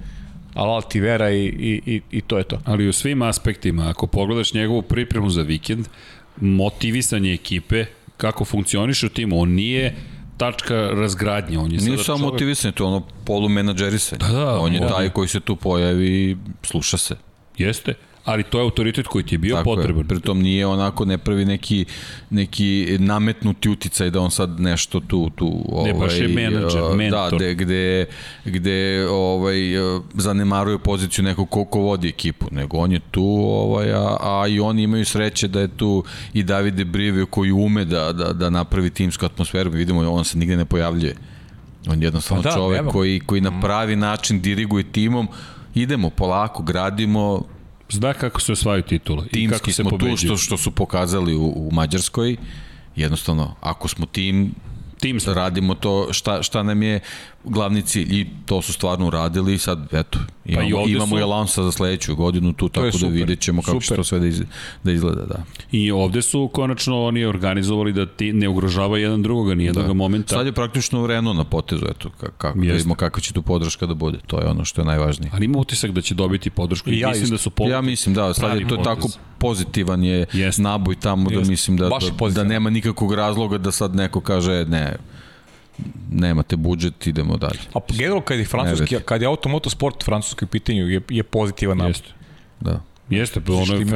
B: al ti vera i, i, i, i to je to.
A: Ali u svim aspektima, ako pogledaš njegovu pripremu za vikend, motivisanje ekipe, kako funkcioniše u timu, on nije tačka razgradnje. On je
C: Nije samo čovek... motivisan, to je ono polumenadžerisanje. Da, da, on je on taj koji se tu pojavi i sluša se.
A: Jeste ali to je autoritet koji ti je bio Tako potreban.
C: Je. Pritom nije onako ne pravi neki, neki nametnuti uticaj da on sad nešto tu, tu
A: ovaj, ne, baš je ovaj, menadžer,
C: da,
A: mentor.
C: Da, gde, gde, gde ovaj, zanemaruje poziciju nekog ko, ko vodi ekipu, nego on je tu, ovaj, a, a i oni imaju sreće da je tu i Davide Brivio koji ume da, da, da napravi timsku atmosferu, vidimo, on se nigde ne pojavljuje. On je jednostavno pa da, čovek evo. koji, koji na pravi način diriguje timom, idemo polako, gradimo,
A: Zna kako se osvajaju titule
C: Timski i kako se smo pobeđuju. tu što, što su pokazali u, u Mađarskoj. Jednostavno, ako smo tim, tim smo. radimo to šta, šta nam je glavni cilj i to su stvarno uradili i sad eto imamo, pa i imamo su... Alonso za sledeću godinu tu tako da vidjet ćemo kako super. će to sve da, iz, da izgleda da.
A: I ovde su konačno oni organizovali da ti ne ugrožava jedan drugoga ni jednog da. momenta.
C: Sad je praktično Renault na potezu eto kako da vidimo kakva će tu podrška da bude to je ono što je najvažnije.
A: Ali ima utisak da će dobiti podršku i, ja mislim da su
C: po... Ja mislim da sad je to potez. tako pozitivan je Jest. naboj tamo da Jest. da mislim da, da, da nema nikakvog razloga da sad neko kaže ne nemate budžet, idemo dalje.
B: A generalno kad je francuski, kad je automotosport francuski u pitanju je, je pozitivan napad.
C: Jeste. Da.
A: Jeste, pa ono je,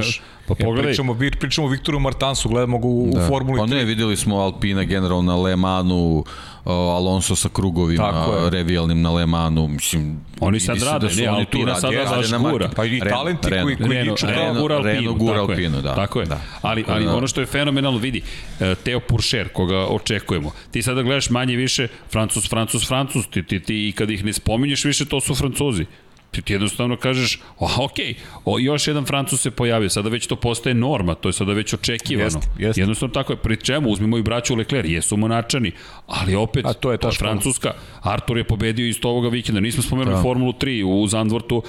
A: pa pogledaj. Ja,
B: pričamo, pričamo o Viktoru Martansu, gledamo ga u, da. u Formuli 3.
C: Pa ne, videli smo Alpina generalno na Le Manu, Alonso sa krugovima revijalnim na Le Manu, mislim,
A: oni sad rade, da ne, oni Alpina sad rade, gura.
B: Pa i talenti
A: Ren,
B: koji, koji
A: Reno, Reno, gura Alpinu, Reno
C: gura
A: tako
C: Alpinu, da.
A: Tako je, da. ali, ali da. ono što je fenomenalno, vidi, e, Teo Puršer, koga očekujemo, ti sada gledaš manje više Francus, Francus, Francus, ti, ti, ti, i kad ih ne spominješ više, to su Francuzi ti, ti jednostavno kažeš, o, ok, o, još jedan Francus se pojavio, sada već to postaje norma, to je sada već očekivano. Jest, jest. Jednostavno tako je, pri čemu, uzmimo i braću Leclerc, jesu monačani, ali opet,
B: A to je ta
A: Francuska, Artur je pobedio isto ovoga vikenda, nismo spomenuli da. Formulu 3 u Zandvortu,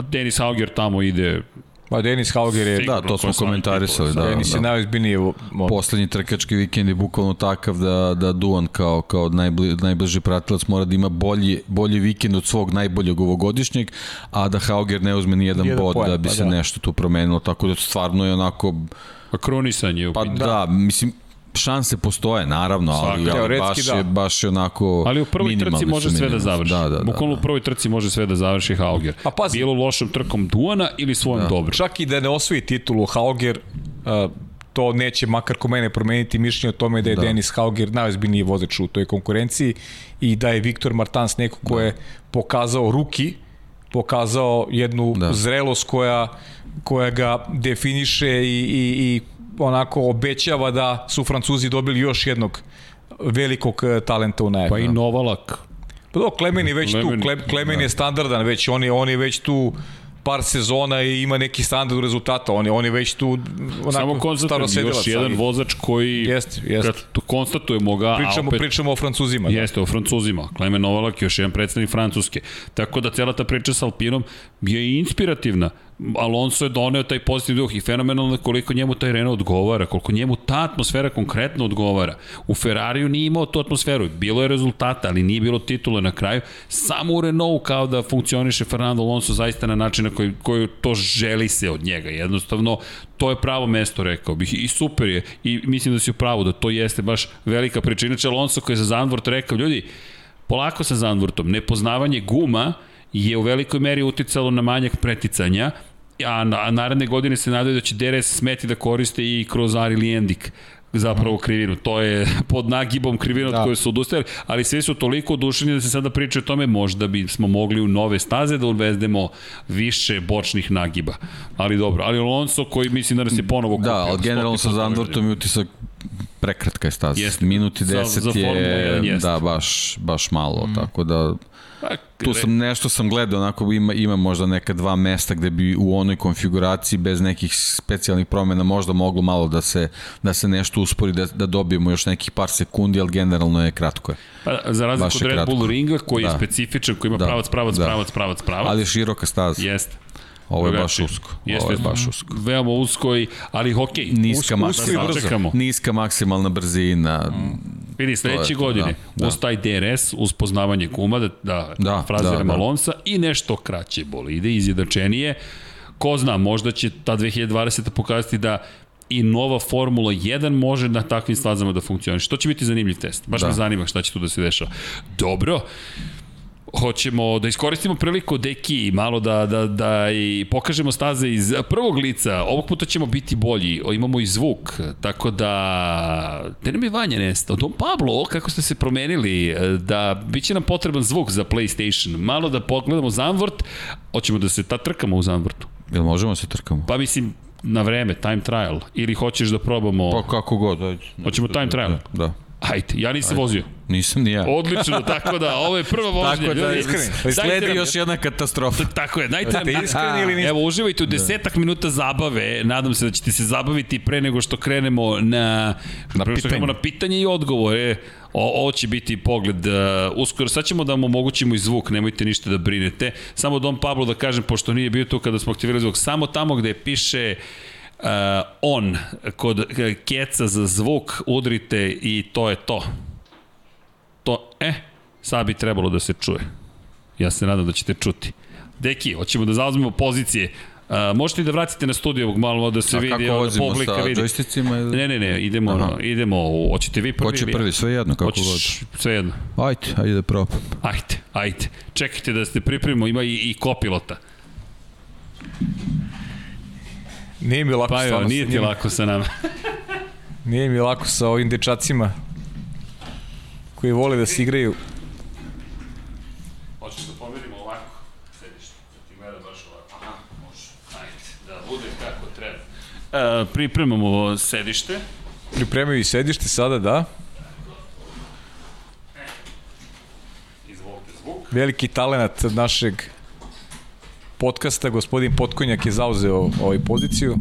A: Denis Hauger tamo ide
B: Pa Denis Hauger je...
C: Da, to smo komentarisali. Da,
B: Denis
C: da.
B: je najozbiljniji...
C: Poslednji trkački vikend je bukvalno takav da, da Duan kao, kao najbli, najbliži pratilac mora da ima bolji, bolji vikend od svog najboljeg ovogodišnjeg, a da Hauger ne uzme ni jedan bod pojem, da bi pa se da. nešto tu promenilo, tako da stvarno je onako...
A: Pa kronisanje je u
C: Pa da, mislim, šanse postoje, naravno, ali, ali
B: Teoretski
C: baš,
B: da.
C: je, baš je onako
A: Ali u prvoj trci može sve da završi.
C: Da, da, da.
A: Bukvalno
C: da.
A: u prvoj trci može sve da završi Hauger.
B: A pazi.
A: Bilo lošom trkom Duana ili svojom da. dobro.
B: Čak i da ne osvoji titulu Hauger, uh, to neće makar ko mene promeniti mišljenje o tome da je da. Denis Hauger najozbiljniji vozač u toj konkurenciji i da je Viktor Martans neko ko je pokazao ruki, pokazao jednu da.
C: Da.
B: zrelost koja, koja ga definiše i, i, i onako obećava da su Francuzi dobili još jednog velikog eh, talenta u najavi.
A: Pa i Novalak.
B: Pa do, Klemen je već
A: Klemen-
B: tu, Klemen, Klemen je standardan već, on je, on je već tu par sezona i ima neki standard rezultata, on je, on je već tu onako
A: Samo konstatujem, još jedan
B: ali
A: vozač koji,
B: Jeste, jeste.
A: kad tu konstatujemo ga,
B: Pričamo,
A: a opet
B: pričamo o Francuzima. Da.
A: Jeste, o Francuzima. Klemen Novalak, još jedan predstavnik Francuske. Tako da cela ta priča sa Alpinom je inspirativna. Alonso je doneo taj pozitivni duh i fenomenalno koliko njemu taj Renault odgovara, koliko njemu ta atmosfera konkretno odgovara. U Ferrariju nije imao tu atmosferu, bilo je rezultata, ali nije bilo titule na kraju. Samo u Renault kao da funkcioniše Fernando Alonso zaista na način na koji, koji to želi se od njega. Jednostavno, to je pravo mesto, rekao bih. I super je. I mislim da si u pravu da to jeste baš velika priča. Inače, Alonso koji je za Zandvort rekao, ljudi, polako sa Zandvortom, nepoznavanje guma je u velikoj meri uticalo na manjak preticanja, a, na, a naredne godine se nadaju da će DRS smeti da koriste i kroz Ari Lijendik zapravo krivinu. To je pod nagibom krivina da. od koje su odustajali, ali svi su toliko odušeni da se sada priča o tome možda bi smo mogli u nove staze da uvezdemo više bočnih nagiba. Ali dobro, ali Alonso koji mislim da nas je ponovo
C: Da,
A: kupio,
C: ali generalno sa
A: 100%
C: Zandvortom je utisak prekratka je staza.
A: Jeste.
C: Minuti
A: Za-
C: 10
A: za jedan
C: je,
A: jeste.
C: da, baš, baš malo, mm. tako da tu sam nešto sam gledao, onako ima, ima možda neka dva mesta gde bi u onoj konfiguraciji bez nekih specijalnih promena možda moglo malo da se, da se nešto uspori, da, da dobijemo još nekih par sekundi, ali generalno je kratko je.
A: Pa, za razliku od Red Bull
C: kratko.
A: ringa koji da. je specifičan, koji ima
C: Da.
A: pravac, pravac,
C: Da.
A: pravac, pravac, pravac.
C: Ali je široka staza.
A: Jeste.
C: Ovo je baš usko.
A: Jeste,
C: Ovo je baš usko.
A: Veoma usko, i, ali hokej.
C: Niska,
A: usko,
C: maksimalna,
A: usko i brzo. Čekamo.
C: niska maksimalna brzina.
A: Vidi, sledeće
C: to,
A: godine,
C: da, da.
A: uz taj DRS, uz poznavanje guma, da, da,
C: Da,
A: fraziram
C: da, da.
A: Alonsa i nešto kraće bolide, izjednačenije. Ko zna, možda će ta 2020. pokazati da i nova Formula 1 može na takvim stazama da funkcioniše. To će biti zanimljiv test. Baš
C: Da.
A: me zanima šta će tu da se dešava. Dobro, hoćemo da iskoristimo priliku deki malo da, da, da i pokažemo staze iz prvog lica. Ovog puta ćemo biti bolji. O, Imamo i zvuk. Tako da... Gde nam je Vanja nestao? Dom Pablo, kako ste se promenili? Da biće nam potreban zvuk za PlayStation. Malo da pogledamo Zandvort. Hoćemo da se ta trkamo u Zandvortu.
C: Jel možemo se trkamo?
A: Pa mislim, na vreme, time trial. Ili hoćeš da probamo...
C: Pa kako god, ajde.
A: Hoćemo time trial?
C: Da, da.
A: Ajde, ja nisam vozio.
C: Nisam ni ja.
A: Odlično, tako da, ovo je prva vožnja.
C: Tako da,
B: iskreni.
C: Sledi
A: nam-
C: još jedna katastrofa.
A: Tako je, dajte nam...
B: Iskreni ili niste?
A: Evo, uživajte u desetak minuta zabave. Nadam se da ćete se zabaviti pre nego što krenemo na, na, nego što
B: pitanje.
A: krenemo na pitanje i odgovore. O, ovo će biti pogled. Uh, uskoro, sad ćemo da vam omogućimo i zvuk, nemojte ništa da brinete. Samo Dom Pablo da kažem, pošto nije bio tu kada smo aktivirali zvuk, samo tamo gde piše uh, on, kod uh, keca za zvuk, udrite i to je to. To, e, sad bi trebalo da se čuje. Ja se nadam da ćete čuti. Deki, hoćemo da zauzmemo pozicije. Uh, možete i da vratite na studio ovog malo da se
C: A
A: vidi,
C: kako vozimo,
A: publika
C: sa
A: vidi.
C: ili-
A: Ne, ne, ne, idemo,
C: Aha.
A: idemo, u- hoćete vi prvi
C: Ko će
A: ili ja?
C: prvi, sve jedno, kako
A: Hoćeš,
C: god.
A: sve jedno.
C: Ajde, ajde da probam.
A: Ajde, ajde. Čekajte da se pripremimo, ima i, i kopilota.
B: Nije mi lako
A: Pa
B: stvarno
A: nije ti lako sa nama.
B: Nije mi lako sa ovim dečacima koji vole da se igraju.
A: Hoćeš da pomerimo ovako, sediš, da ti gleda baš ovako. Aha, može. Ajde, da bude kako treba. E, pripremamo sedište.
B: Pripremaju i sedište sada, da.
A: Izvolite zvuk.
B: Veliki talenat našeg podcasta, gospodin Potkonjak je zauzeo ovaj poziciju.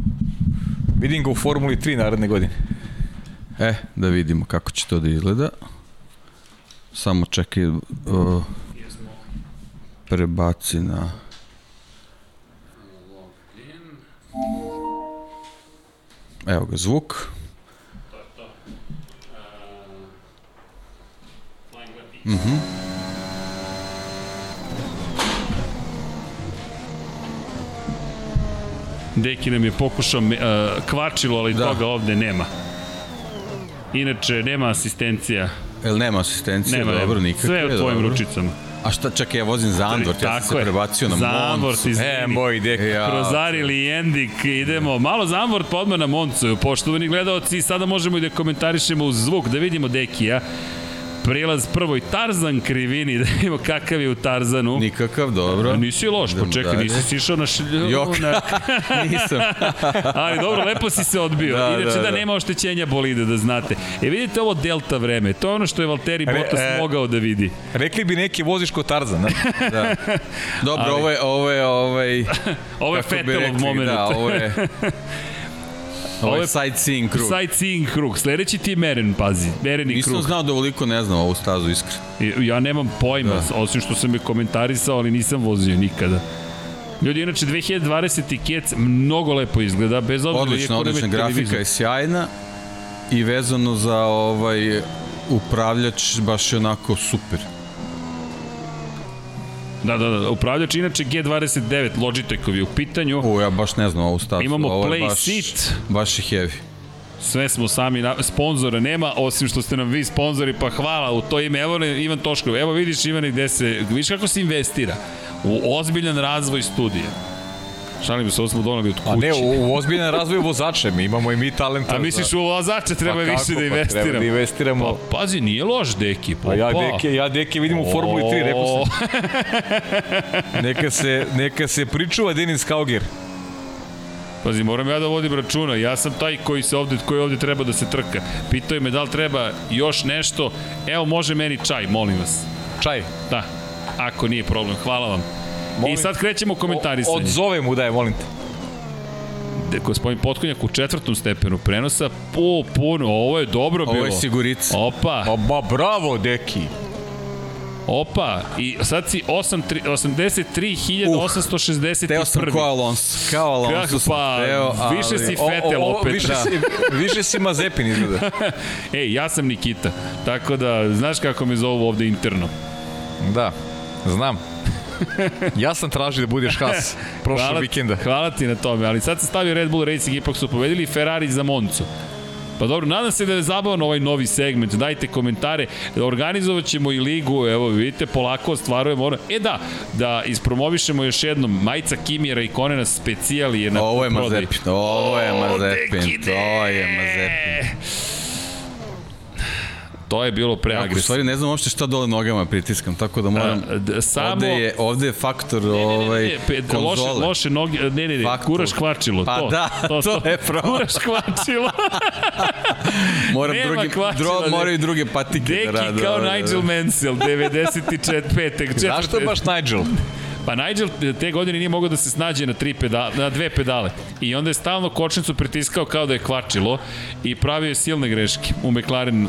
B: Vidim ga u Formuli 3 naredne godine.
C: E, da vidimo kako će to da izgleda. Samo čekaj, uh, prebaci na... Evo ga zvuk.
A: Deki nam je pokušao, uh, kvačilo, ali da. Toga ovde nema. Inače, nema asistencija.
C: Jel nema asistencije?
A: Nema,
C: dobro,
A: nema.
C: nikakve.
A: Sve u tvojim
C: dobro.
A: ručicama.
C: A šta, čekaj, ja vozim Zandvort, ja sam se prebacio na
A: Zandvort,
C: Moncu.
A: izvini.
B: E, moj dek.
C: Ja,
A: Krozari Endik, idemo. Malo Zambort pa odmah na Moncu. Poštovani gledalci, sada možemo i da komentarišemo uz zvuk, da vidimo Dekija. Prilaz prvoj Tarzan krivini, da vidimo kakav je u Tarzanu.
C: Nikakav, dobro.
A: A nisi loš,
C: Idemo
A: čekaj,
C: dalje.
A: nisi sišao na šlju...
C: Jok.
A: Na...
C: Nisam.
A: Ali dobro, lepo si se odbio.
C: Da,
A: Inače da,
C: da, da.
A: nema oštećenja bolide, da znate. E vidite ovo delta vreme, to je ono što je Valtteri
B: Re-
A: Bottas
B: e,
A: mogao da vidi.
B: Rekli bi neki voziš kod Tarzan, ne?
C: Da. Dobro,
A: Ali-
C: ovo je, ovo je, ovaj...
A: Ovo je
C: kako bi
A: Vettelov
C: rekli,
A: moment.
C: Da, ovo je... Ovo
A: je
C: sightseeing krug.
A: Sightseeing krug. Sledeći ti je Meren, pazi. Mereni
C: Nisam
A: krug.
C: znao da ovoliko ne znam ovu stazu iskreno.
A: I- Ja nemam pojma, da. osim što sam je komentarisao, ali nisam vozio nikada. Ljudi, inače 2020. kec mnogo lepo izgleda, bez obzira
C: Odlična,
A: iako
C: odlična grafika
A: televizor.
C: je sjajna i vezano za ovaj upravljač baš je onako super.
A: Da, da, da. Upravljač inače G29 Logitechov je u pitanju.
C: O, ja baš ne znam ovu stazu.
A: Imamo
C: Ovo
A: play
C: baš,
A: seat.
C: Baš je heavy.
A: Sve smo sami, na, sponzora nema, osim što ste nam vi sponzori, pa hvala u to ime. Evo Ivan Toškov, evo vidiš Ivane gde se, vidiš kako se investira u ozbiljan razvoj studija. Šalim se, ovo smo donali od kuće.
B: A ne, u, u ozbiljan razvoj vozača, mi imamo i mi talenta.
A: A misliš u vozača treba
B: Pa
A: više da
B: pa
A: investiramo?
B: treba da investiramo.
A: Pa, pazi, nije loš deki. Pa,
B: Pa ja
A: pa.
B: deke, ja deke vidim u Formuli 3, rekao sam. Neka se, neka se pričuva Denis Kauger.
A: Pazi, moram ja da vodim računa. Ja sam taj koji se ovde, koji ovde treba da se trka. Pitao me da li treba još nešto. Evo, može meni čaj, molim vas.
B: Čaj.
A: Da, ako nije problem. Hvala vam.
B: Molim-
A: I sad krećemo komentarisanje.
B: Od zove mu daj, molim te.
A: De- Gospodin Potkonjak u četvrtom stepenu prenosa. Pu, puno, ovo je dobro bilo.
C: Ovo je sigurica.
A: Opa,
B: A, ba, bravo, deki.
A: opa. I sad si 8, 83.861.
C: Teo sam kao Alonso. Kao Alonso sam
A: pa,
C: teo, ali...
A: više si
B: O,
A: Fetel
B: o, o,
A: opet.
B: više,
A: da.
B: si, više si Mazepin izgleda.
A: Ej, ja sam Nikita. Tako da, znaš kako me zovu ovde interno.
B: Da, znam. Ja sam tražio da budeš Haas prošlog
A: Hvala,
B: vikenda.
A: hvala ti na tome, ali sad se stavio Red Bull Racing, ipak su pobedili Ferrari za Moncu. Pa dobro, nadam se da je zabavan ovaj novi segment, dajte komentare, organizovat ćemo i ligu, evo vidite, polako ostvarujemo ono. E da, da ispromovišemo još jednom, majica Kimira i Konena specijali je na
C: Ovo je
A: prodaj.
C: Mazepin, ovo je Mazepin, to je. Mazepin.
A: To je bilo
C: Jako, u
A: preagresivno.
C: stvari ne znam uopšte šta dole nogama pritiskam, tako da moram...
A: A, samo-
C: Ovde je, ovde je faktor
A: Ne, ne, ne,
C: ovaj,
A: ne, pe- loše,
C: konzole.
A: loše noge, ne, ne, ne,
C: Faktor.
A: kuraš kvačilo,
C: Pa
A: to,
C: da, to je problem.
A: Kuraš kvačilo.
C: Moram
A: Nema
C: drugi,
A: kvačila,
C: dro,
A: ne.
C: moraju druge patike
A: Deki
C: da rade.
A: kao
C: ovaj,
A: Nigel Mansell, 94. pete.
B: Zašto je baš Nigel?
A: Pa Nigel te godine nije mogao da se snađe na, tri pedale, na dve pedale. I onda je stalno kočnicu pritiskao kao da je kvačilo i pravio je silne greške u McLaren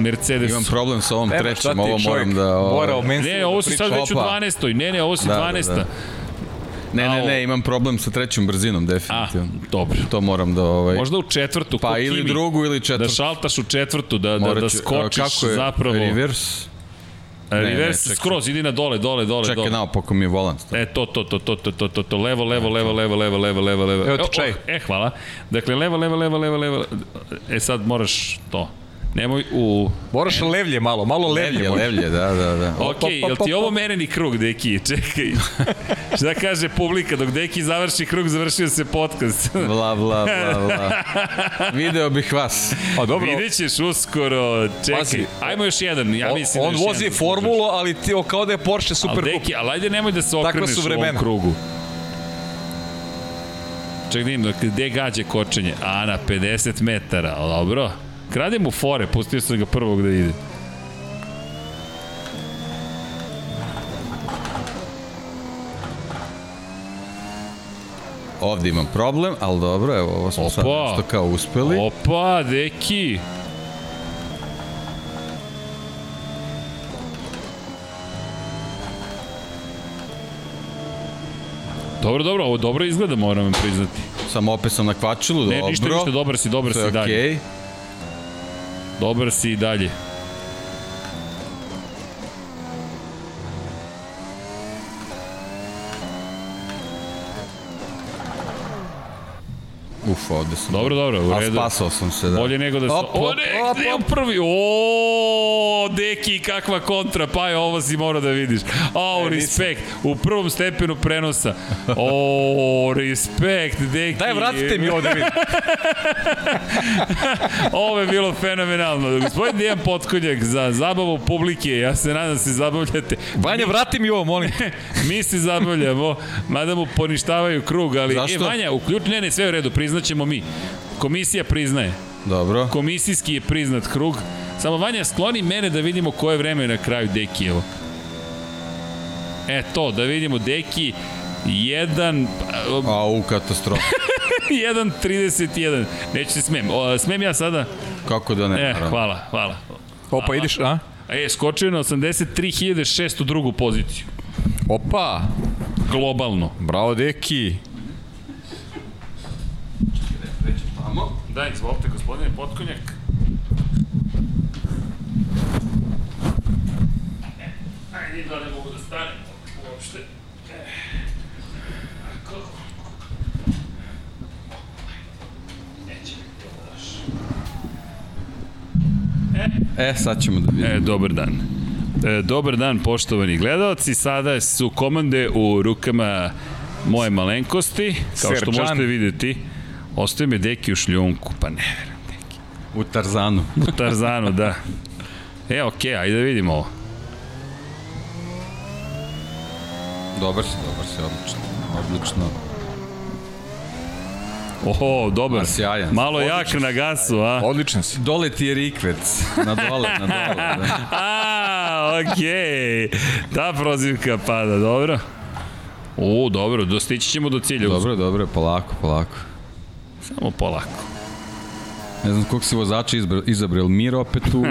A: Mercedes.
C: Imam problem sa ovom trećom, ovo moram da... Ovaj,
B: Mora o Mansellu
A: Ne, ovo
B: da
A: si
B: priča.
A: sad već u
C: Opa.
A: 12. Ne, ne, ovo si
C: Da, da,
A: 12.
C: da. Ne, ne,
A: Au.
C: ne, imam problem sa trećom brzinom,
A: A,
C: definitivno.
A: dobro.
C: To moram da... Ovaj,
A: Možda u četvrtu,
C: pa ili
A: Kimi.
C: drugu ili
A: Da
C: četvrtu.
A: šaltaš u četvrtu, da, da,
C: Morat
A: da
C: ću-
A: skočiš
C: a kako je
A: zapravo.
C: Reverse?
A: Reverse,
C: čekaj.
A: skroz, idi na dole, dole, dole,
C: Čekaj,
A: dole.
C: naopako mi je volant.
A: E, to, to, to, to, to, to, to, to, levo, levo, levo, levo, levo, levo, levo, levo.
B: Evo ti
A: O,
B: čaj.
A: E, hvala. Dakle, levo, levo, levo, levo, levo. E, sad moraš to. Nemoj u...
B: Moraš levlje malo, malo levlje.
C: Levlje, levlje, da, da, da.
A: Ok, jel ti ovo mereni krug, Deki? Čekaj. Šta kaže publika? Dok Deki završi krug, završio se podcast.
C: Bla, bla, bla, bla. Video bih vas.
B: A dobro,
A: Vidjet ćeš uskoro. Čekaj,
B: Pazi.
A: ajmo još jedan. Ja
B: on,
A: mislim da
B: on
A: još
B: vozi
A: jedan
B: formulu, ali ti o, kao da je Porsche
A: Super ali
B: Cup.
A: deki, ali ajde nemoj da se okreneš u ovom krugu. Ček da vidim, gde gađe kočenje? A, na 50 metara, dobro. Krade mu fore, pustio sam ga prvog da ide.
C: Ovde imam problem, ali dobro, evo, ovo smo sad
A: Opa.
C: nešto kao uspeli.
A: Opa, deki! Dobro, dobro, ovo dobro izgleda, moram vam priznati.
C: Samo opet sam na kvačilu,
A: Ne,
C: dobro.
A: ništa, ništa, dobar si, dobar
C: To
A: si
C: je
A: dalje. Dobar si i dalje.
C: Uf, ovde sam.
A: Dobro, dobro, u
C: A
A: redu.
C: spasao sam se, da.
A: Bolje nego da se...
C: Op,
A: o,
C: op,
A: ne,
C: op,
A: ne,
C: op.
A: prvi. O, deki, kakva kontra. Pa je, ovo si mora da vidiš. O,
B: E,
A: respekt. U prvom stepenu prenosa. O, respekt, deki.
B: Daj, vratite mi ovde vidim.
A: Ovo je bilo fenomenalno. Gospodin Dijan Potkonjak za zabavu publike. Ja se nadam da se zabavljate.
B: Vanja, vrati mi ovo, molim.
A: Mi se zabavljamo, mada mu poništavaju krug, ali...
C: Zašto?
A: E, Vanja, uključ... Ne, ne, sve u redu, priznaćemo mi. Komisija priznaje.
C: Dobro.
A: Komisijski je priznat krug. Samo Vanja, skloni mene da vidimo koje vreme je na kraju Dekijevo. E to, da vidimo Deki, 1
C: A, u katastrofa.
A: 1.31. Neću se smem. O, smem ja sada?
C: Kako da ne?
A: E, hvala, hvala.
B: Opa, ideš, a?
A: E, skočio na 83.600 drugu poziciju.
B: Opa,
A: Globalno.
B: bravo, deki.
A: Da, izvolite, gospodine Potkonjak. Ajde, da ne mogu da stanem uopšte. E. Ako... Neće mi to daš.
C: E, sad ćemo da vidimo.
A: E, dobar dan. E, dobar dan, poštovani gledalci. Sada su komande u rukama moje malenkosti, kao što
B: Serčan.
A: možete videti. Ostaje me deki u šljunku, pa ne verujem.
C: U Tarzanu.
A: U Tarzanu, da. E, okej, ajde da vidimo ovo.
C: Dobar si, dobar si, odlično. Odlično.
A: Oho, dobar.
C: Sjajan.
A: Malo jak na gasu, a?
B: Odličan si.
C: Dole ti je rikvec. Na dole, na dole. Da.
A: A, okej. Ta prozivka pada, dobro. O, dobro, dostići ćemo do cilja.
C: Dobro, dobro, polako, polako.
A: Samo polako.
C: Ne znam kog si vozača izbra- izabrao, Mir opet u,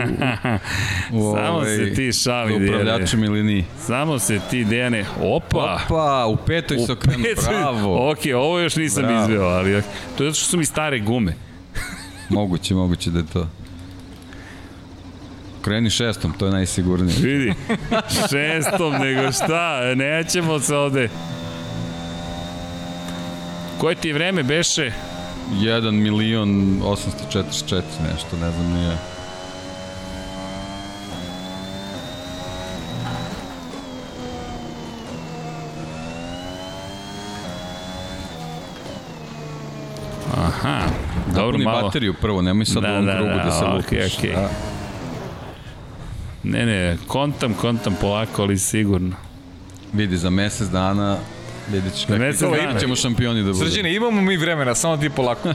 C: u
A: Samo se ti šali,
C: za upravljačem ili ni.
A: Samo se ti, Dejane, opa.
C: Opa, u petoj se okrenu, bravo.
A: Ok, ovo još nisam
C: Bravo.
A: izveo, ali to je zato što su mi stare gume.
C: Moguće, moguće da je to. Kreni šestom, to je najsigurnije.
A: Vidi, šestom nego šta, nećemo se ovde. Koje ti vreme beše?
C: 1 milion 844 nešto, ne znam nije.
A: Aha, dobro
C: Napuni
A: malo.
C: bateriju prvo, nemoj sad
A: Da,
C: u ovom
A: da,
C: krugu da,
A: da,
C: se
A: okej,
C: lupiš.
A: okej.
C: Da.
A: Ne, ne, kontam, kontam polako, ali sigurno.
C: Vidi, za mesec dana vidit ćeš kakvi
A: mesec dana.
C: ćemo šampioni da budemo.
B: Srđane, imamo mi vremena, samo ti polako.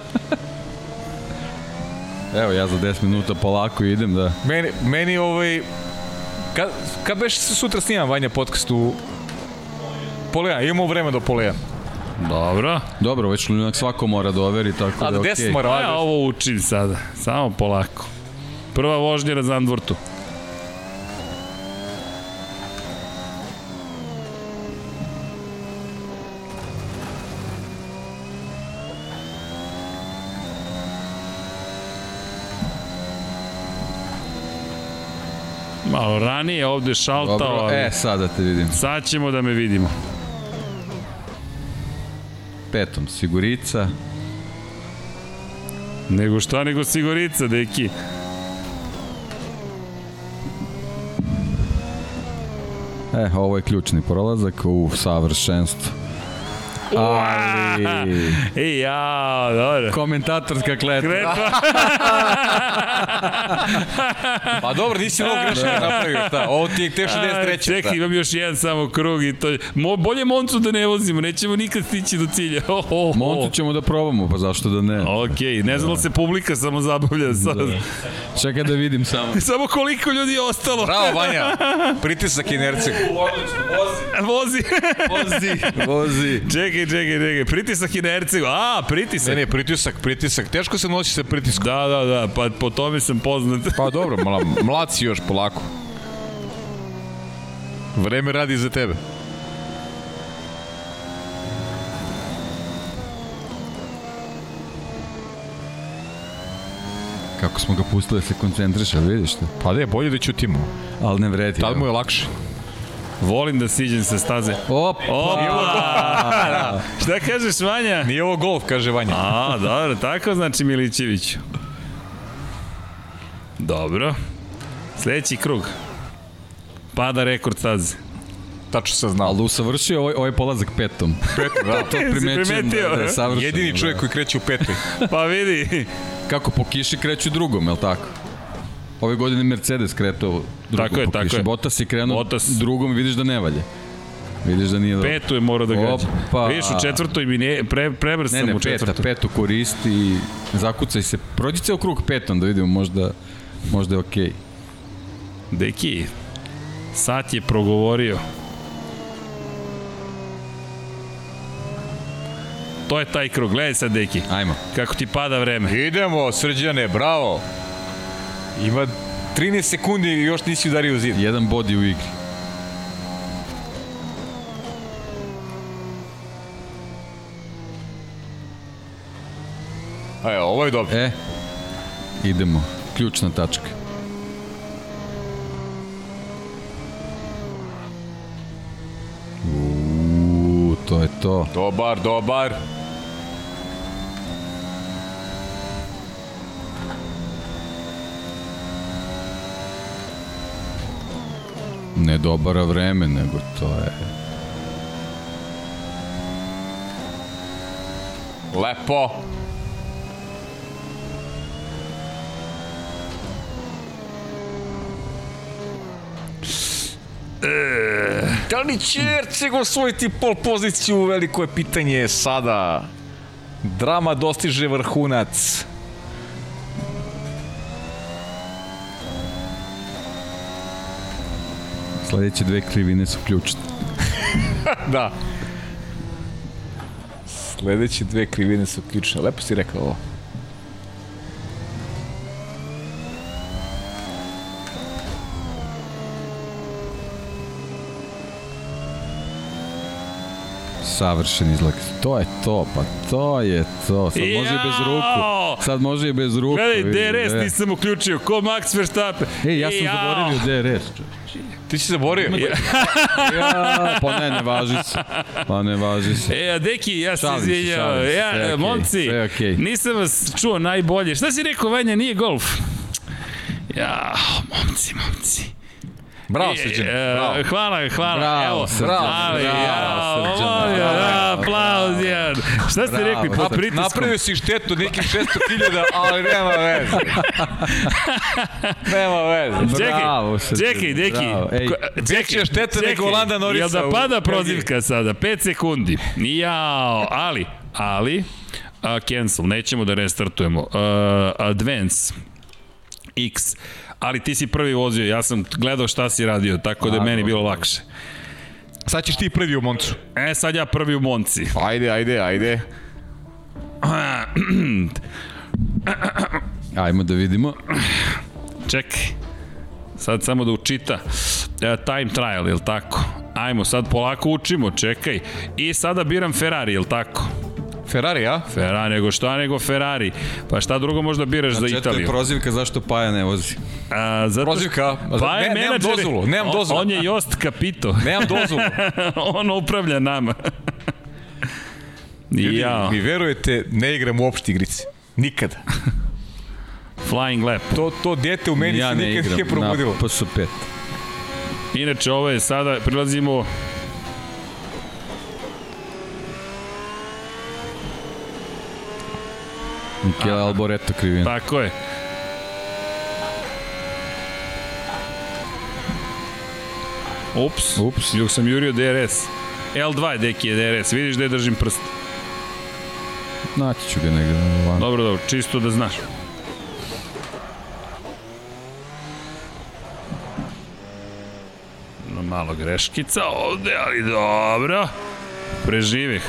C: Evo, ja za 10 minuta polako idem da...
B: Meni, meni ovaj... Kad, kad beš se sutra snimam Vanja podcast u Polejan, imamo vreme do Polejan.
A: Dobro.
C: Dobro, već šljunak svako mora da overi, tako
B: A
C: da
B: da
C: je okej.
B: mora,
A: Ja
B: ajde.
A: ovo učim sada, samo polako. Prva vožnja na Zandvortu. Malo ranije ovde šaltao,
C: Dobro,
A: ali
C: e, sada te vidim.
A: sad ćemo da me vidimo.
C: Petom, Sigurica.
A: Nego šta nego Sigorica, deki.
C: E, ovo je ključni prolazak u savršenstvo. Ali...
A: Ej, ja, dobro.
C: Komentatorska kletva.
A: Kretva.
B: Pa dobro, nisi mnogo grešaka napravio, šta? Ovo ti je te 63.
A: Čekaj, imam još jedan samo krug i to je... Mo, bolje Moncu da ne vozimo, nećemo nikad stići do cilja. Oh, oh, oh.
C: Montu ćemo da probamo, pa zašto da ne?
A: Okej, ne znam da se publika samo zabavlja sad.
C: Čekaj da vidim samo.
A: Samo koliko ljudi je ostalo.
B: Bravo, Vanja. Pritisak inercije.
A: Vozi.
C: Vozi, vozi.
A: čekaj, čekaj, čekaj. Pritisak inercije. A, pritisak.
B: Ne, ne, pritisak, pritisak. Teško se nosi sa pritiskom.
A: Da, da, da, pa po tome sam poznat.
B: Pa dobro, mala, mlad si još, polako. Vreme radi za tebe.
C: Kako smo ga pustili da se koncentriše, vidiš to?
B: Pa da je bolje da ćutimo.
C: Ali ne vredi.
B: Tad mu je lakše.
A: Volim da siđem sa staze.
C: Opa!
A: Opa! Šta kažeš, Vanja?
B: Nije ovo golf, kaže Vanja.
A: A, dobro, tako znači Milićeviću. Dobro. Sledeći krug. Pada rekord staze.
B: Tačno sam znao.
C: Ali usavršio ovaj, ovaj polazak petom.
B: Petom, da.
C: To primećujem
A: primetio?
C: da, da je savršeno.
B: Jedini čovjek koji kreće u petoj.
A: Pa vidi.
C: Kako po kiši kreću drugom, je li tako? Ove godine Mercedes kretao drugom
A: Tako je,
C: po
A: tako je.
C: Bottas je krenuo
A: Bottas.
C: drugom i vidiš da ne valje. Vidiš da nije dobro.
A: Petu je morao da gađa.
C: Opa.
A: Vidiš, u četvrtoj mi ne, pre, prebrz
C: Ne,
A: sam
C: ne,
A: u
C: peta,
A: četvrtoj.
C: petu koristi i zakucaj se. Prođi ceo krug petom da vidimo, možda, možda je okej. Okay.
A: Deki, sat je progovorio. To je taj krug, gledaj sad Deki,
C: Ajmo.
A: kako ti pada vreme.
B: Idemo, srđane, bravo. Ima 13 sekundi i još nisi udario u zid.
C: Jedan body u igri.
B: E, ovo je dobro.
C: E, idemo. Ključna tačka. Uuu, to je to.
B: Dobar, dobar.
C: Ne dobara vreme, nego to je...
B: Lepo. Da li će Erceg osvojiti pol poziciju? Veliko je pitanje sada. Drama dostiže vrhunac.
C: Sledeće dve krivine su ključne.
B: Da. Sledeće dve krivine su ključne. Lepo si rekao ovo.
C: Savršen izlak. To je to, pa to je to. Sad može i bez
A: Jao!
C: ruku. Sad može i bez ruku.
A: Gledaj, DRS
C: e.
A: nisam uključio, ko Max Verstappen.
C: Ej, ja sam
A: Jao!
C: zaboravio DRS.
B: Ti si zaborio?
C: Ja, pa ne, ne važi se. Pa ne važi se.
A: E, a deki, ja se izvinjam. Ja,
C: okej,
A: momci,
C: okej.
A: nisam vas čuo najbolje. Šta si rekao, Vanja, nije golf? Ja, momci, momci.
B: Bravo,
A: E,
B: Srđan.
A: e,
B: Bravo.
A: Hvala, hvala.
C: Bravo,
A: Evo,
C: Srđan,
A: ali,
C: bravo,
A: ja,
C: Srđan, bravo.
A: ja, aplauz, jedan. Šta ste
C: Bravo,
A: rekli, pod pritiskom?
B: Napravio si štetu nekih 600.000, ali nema veze. nema veze.
A: Čekaj,
C: Bravo, Srđan,
A: čekaj, deki.
B: veća je šteta nego Landa Norrisa
A: Jel da pada prozivka sada? 5 sekundi. Jao, ali, ali, a, cancel, nećemo da restartujemo. Uh, advance, X, ali ti si prvi vozio, ja sam gledao šta si radio, tako da je meni bilo lakše.
B: Sad ćeš ti prvi u Moncu.
A: E, sad ja prvi u Monci.
B: Ajde, ajde, ajde.
C: Ajmo da vidimo.
A: Čekaj. Sad samo da učita. E, time trial, jel tako? Ajmo, sad polako učimo, čekaj. I sada biram Ferrari, jel tako?
B: Ferrari, a?
A: Ferrari, nego šta nego Ferrari. Pa šta drugo možda biraš za
C: Četiri
A: Italiju?
C: prozivka zašto Paja ne vozi.
A: A, zato...
B: Prozivka.
A: Pa je
B: ne, nemam
A: menadžer-
B: dozvolu, nemam
A: on-
B: dozvolu.
A: On je Jost Capito.
B: Nemam dozvolu.
A: on upravlja nama.
B: Ljudi,
A: ja,
B: vi verujete, ne igram uopšte igrice. Nikada.
A: Flying Lap.
B: To, to dete u meni
C: ja
B: se
C: ne
B: nikad
C: igram
B: nije probudilo.
C: na PS5.
A: Inače, ovo je sada, prilazimo
C: Michele Alboreto krivina.
A: Tako je. Ups,
C: Ups.
A: Juk sam jurio DRS. L2 deki je DRS, vidiš je držim prst.
C: Naći ću ga negde. Van.
A: Dobro, dobro, čisto da znaš. No, malo greškica ovde, ali dobro. Preživih.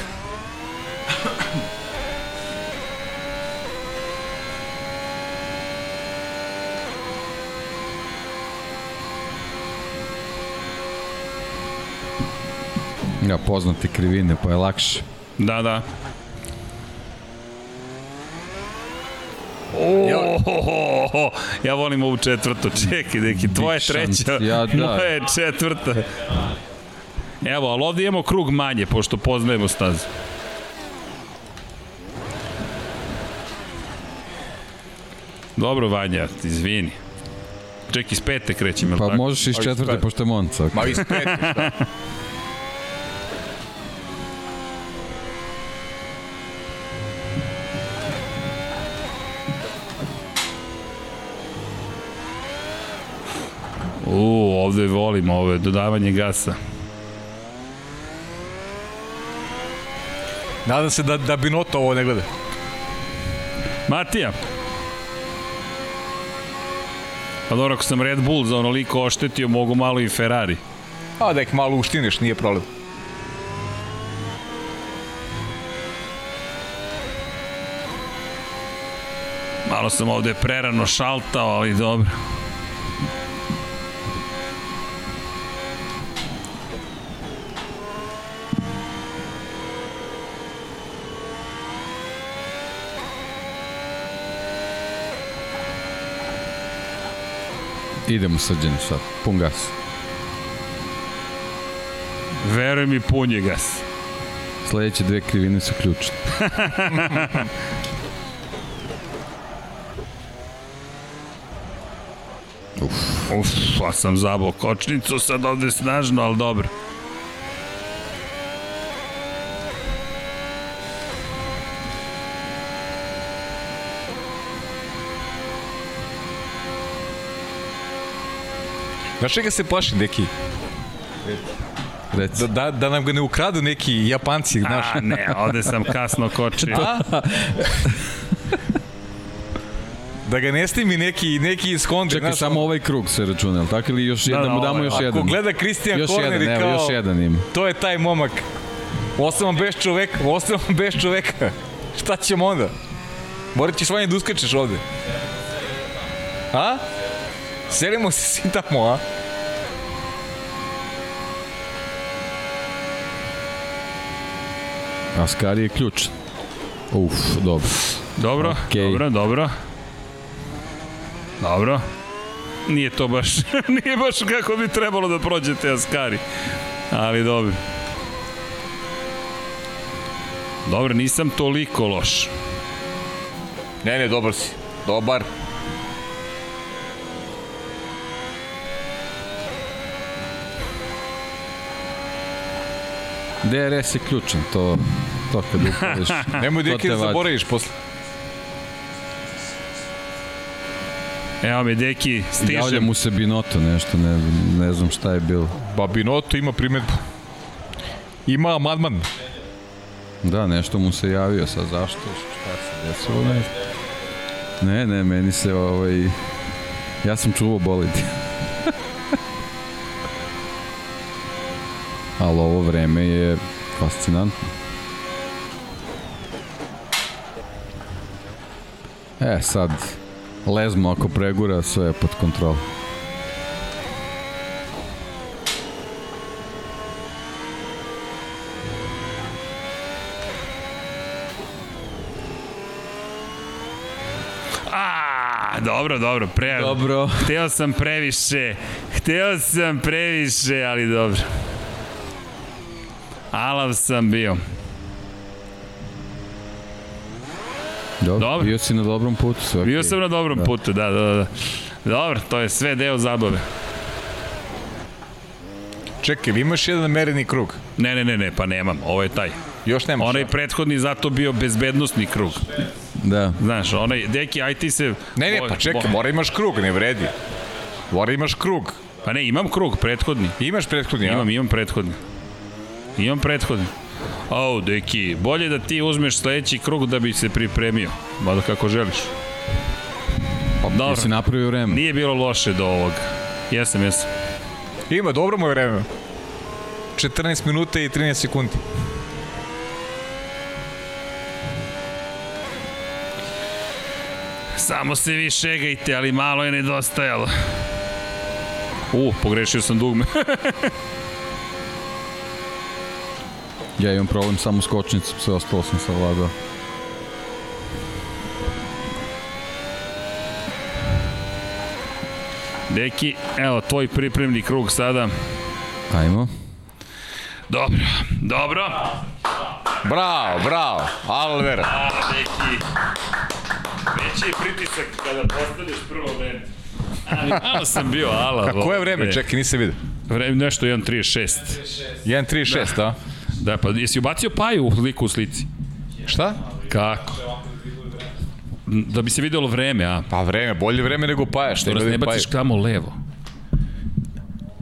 C: Ja, poznate krivine, pa je lakše.
A: Da, da. Oh, ja volim ovu četvrtu. Čekaj, neki, tvoja treća.
C: Ja, da.
A: moja je četvrta. Evo, ali ovde imamo krug manje, pošto poznajemo stazu. Dobro, Vanja, izvini. Ček, iz pete krećem, ili
C: Pa
A: tako?
C: možeš iz
B: Pa
C: četvrte, pošto je Monca.
B: Ma iz peti, šta?
A: U, ovde volim ove, dodavanje gasa.
B: Nadam se da, da Binotto ovo ne gleda.
A: Matija. Pa dobro, ako sam Red Bull za onoliko oštetio, mogu malo i Ferrari.
B: A da ih malo uštineš, nije problem.
A: Malo sam ovde prerano šaltao, ali dobro.
C: Idemo srđeni sad, pun gas.
A: Veruj mi, pun je gas.
C: Sledeće dve krivine su ključne.
A: Uf, pa sam zabao kočnicu sad ovde snažno, ali dobro.
B: Znaš čega se plašim, neki?
C: Reci.
B: Da, da, da nam ga ne ukradu neki Japanci, znaš.
A: A ne, ovde sam kasno kočio.
B: Da ga ne snimi neki, neki iz Honda.
C: Čekaj,
B: znaš,
C: samo ovaj krug se računa, jel tako? Ili još
A: Da,
C: jedan,
A: da,
C: mu damo
A: ovaj,
C: još
B: Ako
C: jedan?
B: gleda Christian
C: Još
B: Horner
C: jedan,
B: i
C: evo,
B: kao...
C: još jedan ima.
B: To je taj momak. Ostavam bez čoveka, ostavam bez čoveka. Šta ćemo onda? Morat ćeš vanje da uskačeš ovde. A? Selimo se svi tamo, a?
C: Askari je ključ. Uf, dobro.
A: Dobro,
C: Okej.
A: dobro, dobro. Dobro. Nije to baš, nije baš kako bi trebalo da prođete Askari. Ali dobro. Dobro, nisam toliko loš.
B: Ne, ne, dobar si. Dobar.
C: DRS je ključan, to, to kad upališ.
B: Nemoj deki da zaboraviš posle.
A: Evo me, deki,
C: Javlja
A: stižem.
C: mu se Binoto nešto, ne, ne znam šta je bilo.
B: Ba, Binotto ima primetbu. Ima amandman.
C: Da, nešto mu se javio sad, zašto, šta se desilo, ne. Ne, ne, meni se ovaj... Ja sam čuvao bolid. Ali ovo vreme je fascinantno. E, sad, lezmo ako pregura, sve je pod kontrolom.
A: Dobro, dobro, pre...
C: Dobro.
A: Hteo sam previše, hteo sam previše, ali dobro. Alav sam bio.
C: Dobro,
A: Dobro.
C: bio si na dobrom putu, sve
A: Bio
C: okej.
A: sam na dobrom putu, da, da, da. Dobro, to je sve deo zabave.
B: Čekaj, vi imaš jedan mereni krug.
A: Ne, ne, ne, ne, pa nemam, ovo je taj.
B: Još nemaš.
A: Onaj prethodni zato bio bezbednostni krug.
C: Da.
A: Znaš, onaj, deki, aj ti se...
B: Ne, ne, pa čekaj, mora imaš krug, ne vredi. Mora imaš krug.
A: Pa ne, imam krug, prethodni.
B: Imaš prethodni,
A: Imam,
B: a?
A: imam prethodni. Imam prethodni. Au, deki, bolje da ti uzmeš sledeći krug da bi se pripremio. Mada kako želiš.
C: Pa,
A: Dobro.
C: Jesi napravio vreme?
A: Nije bilo loše do ovoga. Jesam, jesam.
B: Ima, dobro mu je vreme. 14 minuta i 13 sekundi.
A: Samo se vi šegajte, ali malo je nedostajalo. U, pogrešio sam dugme.
C: Ja imam problem samo s kočnicom, sve ostalo sam savladao.
A: Deki, evo, tvoj pripremni krug sada.
C: Ajmo.
A: Dobro, dobro.
B: Bravo, bravo. Alver.
A: A, neki. Veći je pritisak kada postaneš prvo vreme. Ali malo sam bio ala.
B: A koje vreme? Čekaj, nisam vidio.
A: Vreme, nešto 1.36.
B: 1.36, a?
A: Da, pa jesi ubacio paju u liku u slici?
B: Šta?
A: Kako? Da bi se videlo vreme, a?
B: Pa vreme, bolje vreme nego paja. Da
A: ne baciš kamo levo.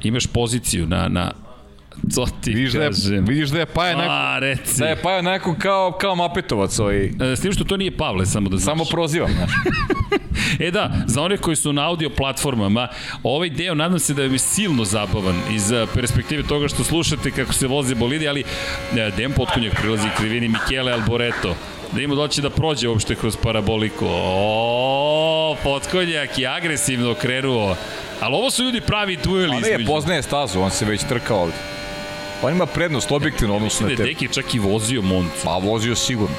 A: Imaš poziciju na, na, co ti
B: Vidiš da je,
A: kažem.
B: vidiš da je paja neko,
A: A, reci.
B: da je paja neko kao, kao mapetovac ovaj.
A: E, S tim što to nije Pavle, samo da znaš.
B: Samo prozivam, znaš.
A: E da, za one koji su na audio platformama, ovaj deo nadam se da je silno zabavan iz eh, perspektive toga što slušate kako se voze bolidi, ali eh, Dejan Potkonjak prilazi krivini Michele Alboreto. Da ima doći da prođe uopšte kroz paraboliku. O, Potkonjak je agresivno krenuo. Ali ovo su ljudi pravi dueli
B: Ali je, poznaje stazu, on se već trkao ovde. On ima prednost objektivno odnosno na tebe.
A: Deki čak i vozio Moncu.
B: Pa vozio sigurno.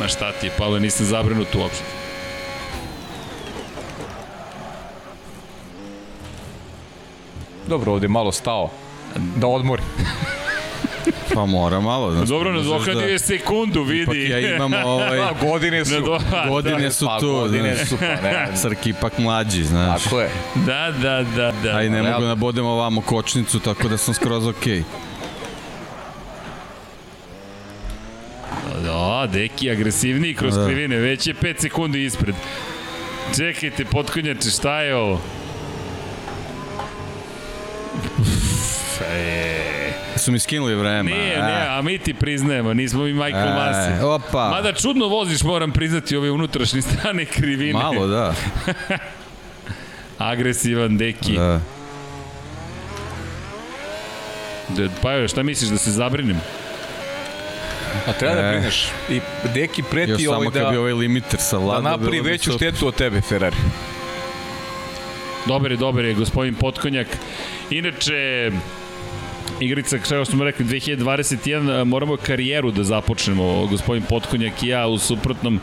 A: Ma šta ti je, Pavle, nisam zabrinut uopšte.
B: Dobro, ovde je malo stao. Da odmori.
C: Pa mora malo. Znači,
A: Dobro, nadoknadio je sekundu,
C: Ipak
A: vidi.
C: ja imam ovaj...
B: A, godine su.
A: Nado-
C: Godine su
B: Pa,
C: tu,
B: godine
C: znaš.
B: su, pa ne.
C: Srki ipak mlađi, znaš.
B: Tako je.
A: Da, da, da, da.
C: A i ne mogu nabodem ovamo kočnicu, tako da sam skroz okej.
A: Da, deki agresivniji kroz
C: Da.
A: krivine, već je 5 sekundi ispred. Čekajte, potkonjače, šta je ovo? E,
C: Su mi skinuli vreme.
A: nije,
C: e.
A: nije, a mi ti priznajemo, nismo mi Michael
C: E,
A: Masi.
C: opa.
A: Mada čudno voziš, moram priznati ove unutrašnje strane krivine.
C: Malo, da.
A: Agresivan deki.
C: da.
A: Da, pa šta misliš, da se zabrinem?
B: A treba da
C: E.
B: brineš. I Deki
C: Još
B: preti
C: samo
B: ovaj
C: kad bi
B: da,
C: ovaj limiter
B: da
C: savladao.
B: napravi
C: bilo bi
B: veću štetu od tebe, Ferrari.
A: Dobar je, dobar je, gospodin Potkonjak. Inače, igrica, kao smo rekli, 2021, moramo karijeru da započnemo, gospodin Potkonjak i ja, u suprotnom,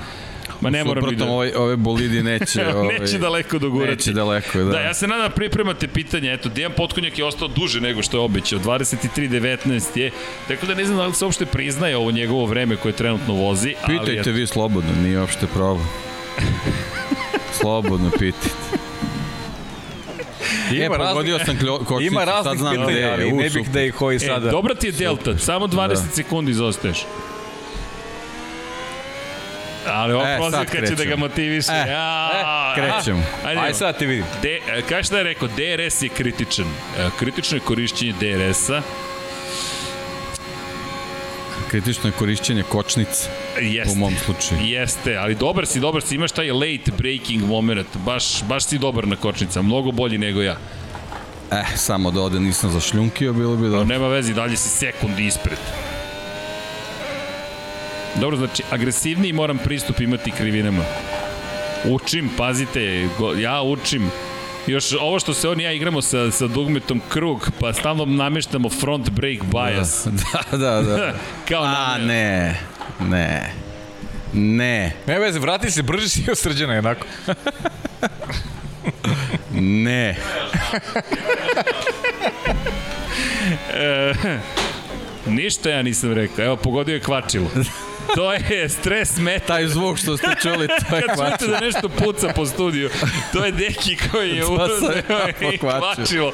A: ma ne moram da...
C: ovaj, ove bolidi neće... Ovaj,
A: Neće daleko dogurati.
C: Neće daleko, da.
A: Da, ja se nadam da pripremate pitanje. Eto, Dejan Potkonjak je ostao duže nego što je obećao. 23.19 je. Tako da ne znam da li se uopšte priznaje ovo njegovo vreme koje trenutno vozi. ali
C: Pitajte
A: eto,
C: vi slobodno, nije uopšte problem. slobodno pitajte.
B: Ima
C: e, pogodio sam kljo, kočnicu,
B: Ima
C: sad znam gde
B: pitanja,
C: je.
B: ali ne bih da ih ovaj
A: E,
B: sada...
A: dobra ti je delta, samo 20
C: Da.
A: sekundi izostaješ. Ali ova
C: E,
A: prozivka će da ga motiviše.
C: E,
A: Ja,
C: krećemo.
A: Ajde,
B: Aj sad ti vidim.
A: De, e, kaži šta je rekao, DRS je kritičan. E, Kritično je korišćenje DRS-a.
C: Kritično je korišćenje kočnice,
A: Jeste.
C: u mom slučaju.
A: Jeste, ali dobar si, dobar si, imaš taj late breaking moment, baš, baš si dobar na kočnica, mnogo bolji nego ja.
C: Eh, samo da ovde nisam zašljunkio, bilo bi
A: No,
C: dobro.
A: nema vezi, dalje si sekundi ispred. Dobro, znači, agresivniji moram pristup imati krivinama. Učim, pazite, ja učim. Još ovo što se on i ja igramo sa, sa dugmetom krug, pa stalno nameštamo front brake bias.
C: da, da, da.
A: Kao
C: A,
A: namjer-
C: ne, ne, ne,
B: Ne veze, vrati se, brži si od srđana jednako.
C: ne.
A: Ništa ja nisam rekao, evo pogodio je kvačilo. To je stres meta.
C: Taj zvuk što ste čuli, to je
A: Kad čujete
C: kvačilo.
A: da nešto puca po studiju, to je deki koji je uzeo i kvačilo.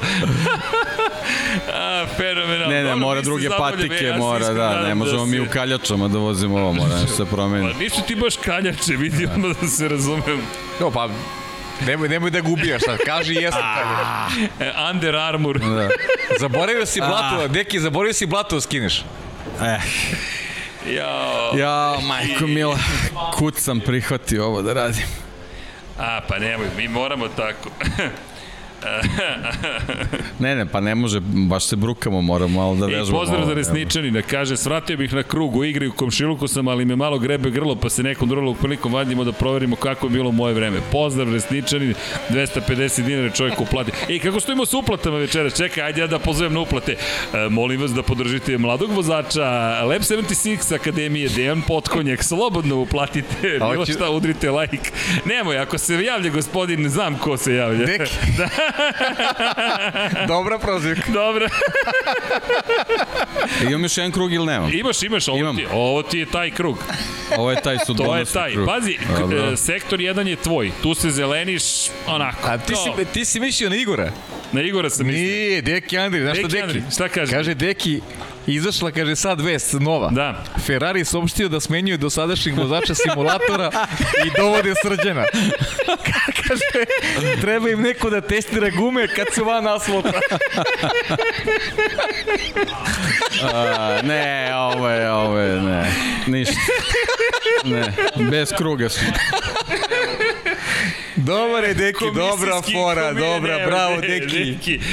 A: A, fenomenalno.
C: Ne, ne,
A: Dobro,
C: mora druge patike,
A: ja
C: mora, da, ne možemo mi
A: se-
C: u kaljačama da vozimo ovo, mora nešto se promeni.
A: Pa nisu ti baš kaljače, vidi ono da se razumem.
B: Jo, pa, nemoj, nemoj da gubijaš sad, kaži jesam kaljač.
A: E, Under Armour.
C: Da.
B: Zaboravio si blato, deki, zaboravio si blato skineš.
C: Eh,
A: Jao.
C: ja, majko mila, kut sam prihvatio ovo da radim.
A: A, pa nemoj, mi moramo tako.
C: Ne, ne, pa ne može, baš se brukamo, moramo malo da
A: I
C: vežbamo.
A: pozdrav
C: ovo,
A: za
C: evo.
A: resničanina, kaže, svratio bih na krug u igri u komšiluku sam, ali me malo grebe grlo, pa se nekom drugom prilikom vadimo da proverimo kako je bilo moje vreme. Pozdrav resničanin, 250 dinara čovjek uplati. Ej, kako stojimo sa uplatama večeras? Čekaj, ajde ja da pozovem na uplate. E, molim vas da podržite mladog vozača Lab 76 Akademije, Dejan Potkonjak, slobodno uplatite, bilo šta, udrite like. Nemoj, ako se javlja gospodin, znam ko se javlja.
B: Deki.
A: da,
B: Dobra prozivka.
A: Dobro.
C: Imam još jedan krug ili nemam?
A: Imaš, imaš, ovo
C: Imam.
A: ti, ovo ti je taj krug.
C: Ovo je taj
A: To je
C: sudbonosni
A: taj.
C: krug.
A: Pazi,
C: Dobro.
A: e, sektor 1 je tvoj. Tu se zeleniš onako.
B: A ti si, ti si mislio na Igora?
A: Na Igora sam mislio.
B: Nije, Deki Andri, znaš što
A: Deki
B: Deki?
A: Andri, šta kaže?
B: Kaže Deki, izašla, kaže sad vest nova.
A: Da.
B: Ferrari saopštio da smenjuju dosadašnjeg vozača simulatora i dovode srđana. kaže, treba im neko da testira gume kad su van asfalta.
C: A, ne, ovo je, ovo je, ne. Ništa. Ne, bez kruga su.
B: Dobar je, Deki, dobra fora, dobra,
A: ne,
B: bravo, Deki.
A: Deki.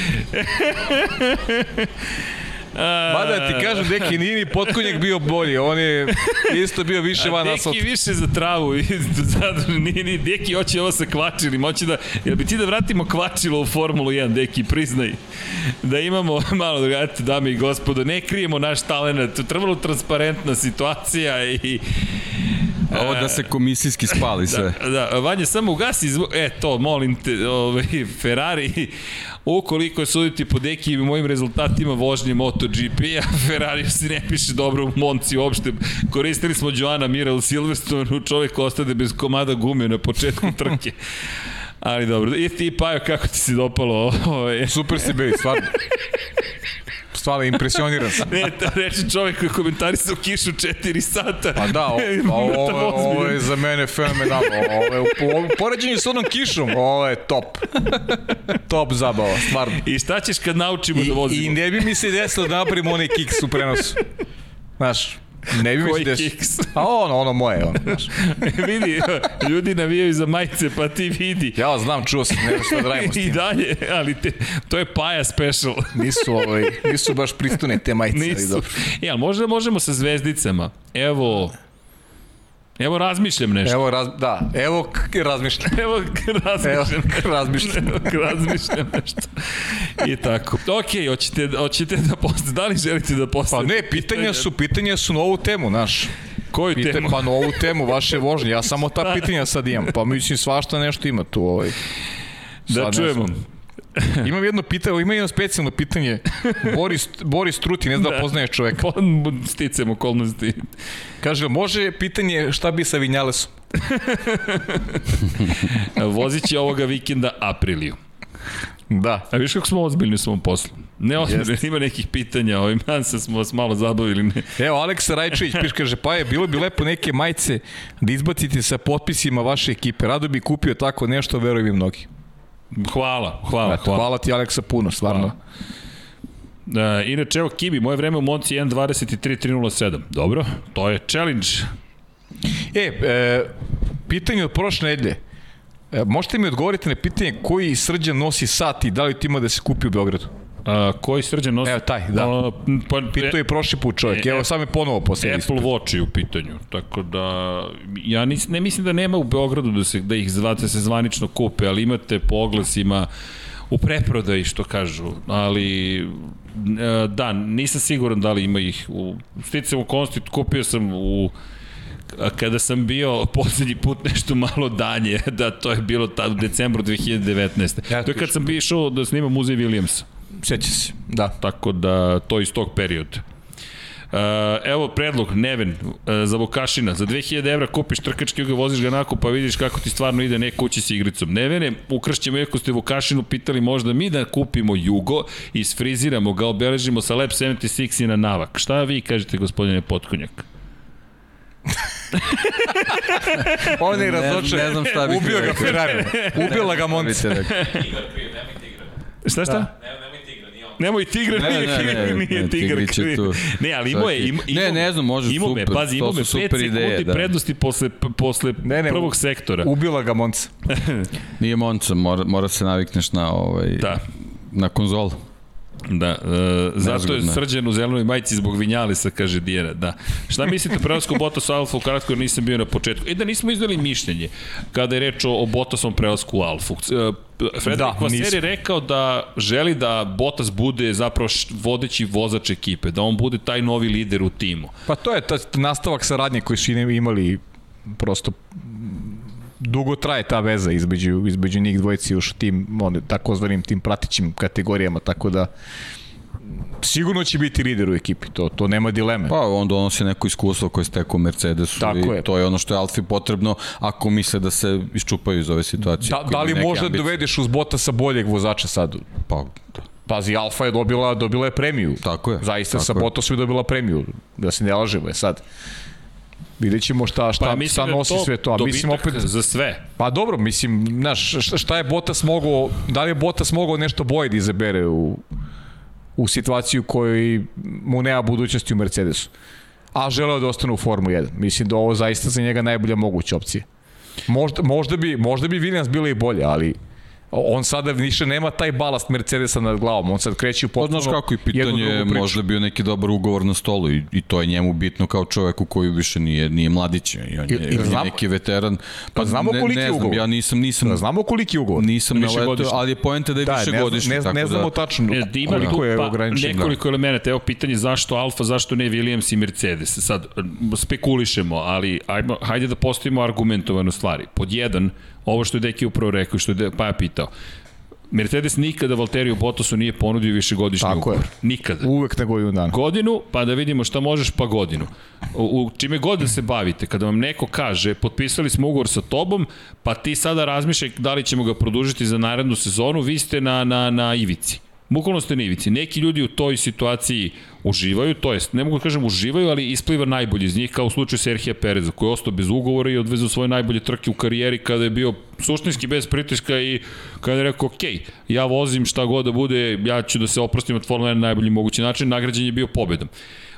B: Mada ti kažem, Deki, nije ni potkonjak bio bolji, on je isto bio više van
A: Deki
B: asfalta.
A: više za travu. Zato, ni, ni, Deki hoće ovo sa kvačilim. Hoće da, jel bi ti da vratimo kvačilo u Formulu 1, Deki, priznaj. Da imamo malo, eto, dame i gospodo, ne krijemo naš talent. Trebalo transparentna situacija i...
C: Ovo da se komisijski spali sve.
A: Da, da, Vanja, samo ugasi zvuk. E, to, molim te, ovaj, Ferrari, ukoliko je suditi po Deki i mojim rezultatima vožnje MotoGP-a, Ferrari se ne piše dobro u Monci uopšte. Koristili smo Joana Mira u Silverstonu, čovjek ostade bez komada gume na početku trke. Ali dobro, i ti Pajo, kako ti se dopalo ovo? je?
B: Super si bili, stvarno. Stvarno, impresioniran sam.
A: Ne, to reči čovjek koji komentarisao kišu 4 sata.
B: Pa da, o, pa ovo, ovo, je za mene fenomenalno. Ovo je u, po- u poređenju s onom kišom, ovo je top. top zabava, stvarno.
A: I šta ćeš kad naučimo
B: I,
A: da vozimo?
B: I ne bi mi se desilo da napravimo onaj kiks u prenosu. Znaš, ne bi mi se
A: kiks?
B: A ono, ono moje, ono, znaš.
A: vidi, ljudi navijaju za majice, pa ti vidi.
B: Ja znam, čuo sam, ne znam šta da radimo s
A: I
B: tim.
A: dalje, ali te, to je Paja special.
B: Nisu, ovaj, nisu baš pristune te majice, ali
A: Nisu.
B: dobro.
A: E, ali možda možemo sa zvezdicama. Evo, evo razmišljam nešto.
B: Evo, raz, da, evo razmišljam.
A: Evo,
B: Evo,
A: razmišljam.
B: razmišljam.
A: Evo, razmišljam nešto. I tako. Ok, hoćete, hoćete da postavite, da li želite da
B: Pa
A: postavite?
B: ne, pitanja su, pitanja su na ovu temu, znaš.
A: Koju
B: Pite,
A: temu?
B: pa na ovu temu vaše vožnje, ja samo ta pitanja sad imam. Pa mislim svašta nešto ima tu ovaj.
A: Da čujemo.
B: znam. Imam jedno pitanje, ima jedno specijalno pitanje. Boris, Boris Truti, ne znam da,
A: Da.
B: poznaješ čoveka.
A: Po, sticam okolnosti.
B: Kaže, može pitanje šta bi sa Vinjalesom?
A: Vozit će ovoga vikenda Apriliju.
B: Da.
A: A viš kako smo ozbiljni u svom poslu? Ne ozbiljni, ima nekih pitanja, ovim dansa smo vas malo zabavili. Ne.
B: Evo, Aleksa Rajčević piše, kaže, pa je, bilo bi lepo neke majice da izbacite sa potpisima vaše ekipe. Rado bi kupio tako nešto, verujem i mnogi.
A: Hvala, hvala,
B: Eto,
A: hvala.
B: hvala ti Aleksa puno, stvarno.
A: Hvala. Uh, inače, evo Kibi, moje vreme u Monci 1.23.307. Dobro, to je challenge.
B: E, e, pitanje od prošle nedelje. E, možete mi odgovoriti na pitanje koji srđan nosi sat i da li ti ima da se kupi u Beogradu?
A: Uh, koji srđan nosi?
B: Evo taj, da.
A: Uh, pa,
B: Pitao je prošli put čovjek,
A: E,
B: evo
A: e,
B: sad me ponovo poslije.
A: Apple Watch je u pitanju, tako da ja nis, ne mislim da nema u Beogradu da se da ih zvate se zvanično kupe, ali imate po oglasima u preprodaji što kažu, ali e, da, nisam siguran da li ima ih u sticam okolnosti, kupio sam u a kada sam bio poslednji put nešto malo danje, da to je bilo tad u decembru 2019.
B: Ja
A: to je kad sam bio išao da snimam muzej Williamsa.
B: Sjeća se, da.
A: Tako da to iz tog perioda. Uh, evo predlog, Neven, uh, za Vukašina, za 2000 evra kupiš trkački, ga voziš ga nakon, pa vidiš kako ti stvarno ide ne kući s igricom. Nevene, ukršćemo, iako ste Vukašinu pitali možda mi da kupimo Jugo, isfriziramo ga, obeležimo sa Lab 76 i na navak. Šta vi kažete, gospodine Potkonjak?
B: On je
C: Ne-
B: razočan.
C: ne znam šta bih
B: Ubio ga. Ferrari. Ubila ga Monci.
C: Rekao.
A: Šta, šta? Da. Nemoj tigra,
C: Ne,
A: nije,
C: ne, ne,
A: nije
C: ne. Tigrić je tu.
A: Ne, ali imao je, ima,
C: Ne, ne znam, može,
A: imao me,
C: super,
A: pazi,
C: to
A: imao
C: su
A: me 5
C: super
A: sekundi
C: ideje, da.
A: prednosti posle, posle
B: Ne, ne,
A: prvog sektora.
B: Ubila ga Monca.
C: Nije Monca, mora, mora se navikneš na, ovaj,
A: Da.
C: na konzolu.
A: Da, e, zato je
C: Nezgodno je.
A: srđan u zelenoj majici zbog Vinjalisa, kaže Dijera, da. Šta mislite prelasku Bottas u Alfa, ukratko jer nisam bio na početku. E da nismo izdali mišljenje kada je reč o, o Bottasom prelasku u Alfu. E, Frederik
B: Da,
A: je rekao da želi da Bottas bude zapravo vodeći vozač ekipe, da on bude taj novi lider u timu.
B: Pa to je ta nastavak saradnje koji su imali prosto dugo traje ta veza između, između njih dvojici još tim, on, takozvanim tim pratićim kategorijama, tako da sigurno će biti lider u ekipi, to, to nema dileme.
C: Pa on donosi neko iskustvo koje stekao u Mercedesu
B: Tako
C: i
B: je.
C: to je ono što je Alfi potrebno ako misle da se iščupaju iz ove situacije.
B: Da, da li možda
C: ambicije.
B: dovedeš uz bota sa boljeg vozača sad?
C: Pa, da.
B: Pazi, Alfa je dobila, dobila je premiju.
C: Tako je,
B: Zaista
C: tako
B: sa
C: je.
B: Bottasom je dobila premiju, da se ne lažemo je sad. Vidjet ćemo šta, šta,
A: Pa
B: šta
A: da
B: nosi
A: to
B: sve to. A mislim opet,
A: za sve.
B: pa dobro, mislim, znaš, šta- je Bottas mogao, da li je Bottas mogao nešto boje da izabere u, u situaciju kojoj mu nema budućnosti u Mercedesu. A želeo da ostane u Formu 1. Mislim da ovo zaista za njega najbolja moguća opcija. Možda, možda, bi, možda bi Williams bila i bolje, ali on sada više nema taj balast Mercedesa nad glavom. On sad kreće u
C: Pa
B: potpuno
C: znaš kako i pitanje možda bio neki dobar ugovor na stolu i, i to je njemu bitno kao čoveku koji više nije nije mladić i on je,
B: I- i
C: on je neki veteran. Pa
B: znamo
C: ne,
B: koliki
C: ne
B: je
C: znam,
B: ugovor.
C: ja nisam nisam
B: Da, znamo koliki je ugovor.
C: nisam na leto, ali je poenta da je
B: Da,
C: više
B: ne,
C: godišnji,
B: ne,
C: tako
B: ne znamo
C: da
B: tačno
A: E, da ima
B: koliko je
A: pa,
B: ograničen. Da.
A: nekoliko elemenata. Evo pitanje zašto Alfa, zašto ne Williams i Mercedes. Sad, spekulišemo, ali ajmo, hajde da postavimo argumentovano stvari. Pod jedan, ovo što je Deki upravo rekao, što je De- Paja pitao. Mercedes nikada Valteriju Bottasu nije ponudio višegodišnji
B: Tako je.
A: ugovor. Nikada.
B: Uvek na godinu dana.
A: godinu, pa da vidimo šta možeš, pa godinu. U, u čime god da se bavite, kada vam neko kaže, potpisali smo ugovor sa tobom, pa ti sada razmišljaj da li ćemo ga produžiti za narednu sezonu, vi ste na, na, na ivici. Bukvalno ste na ivici. Neki ljudi u toj situaciji uživaju, to jest, ne mogu da kažem uživaju, ali ispliva najbolji iz njih, kao u slučaju Serhija Pereza, koji je ostao bez ugovora i odvezao svoje najbolje trke u karijeri kada je bio suštinski bez pritiska i kada je rekao, ok, ja vozim šta god da bude, ja ću da se oprostim od Formula 1 na najbolji mogući način, nagrađen je bio pobedom.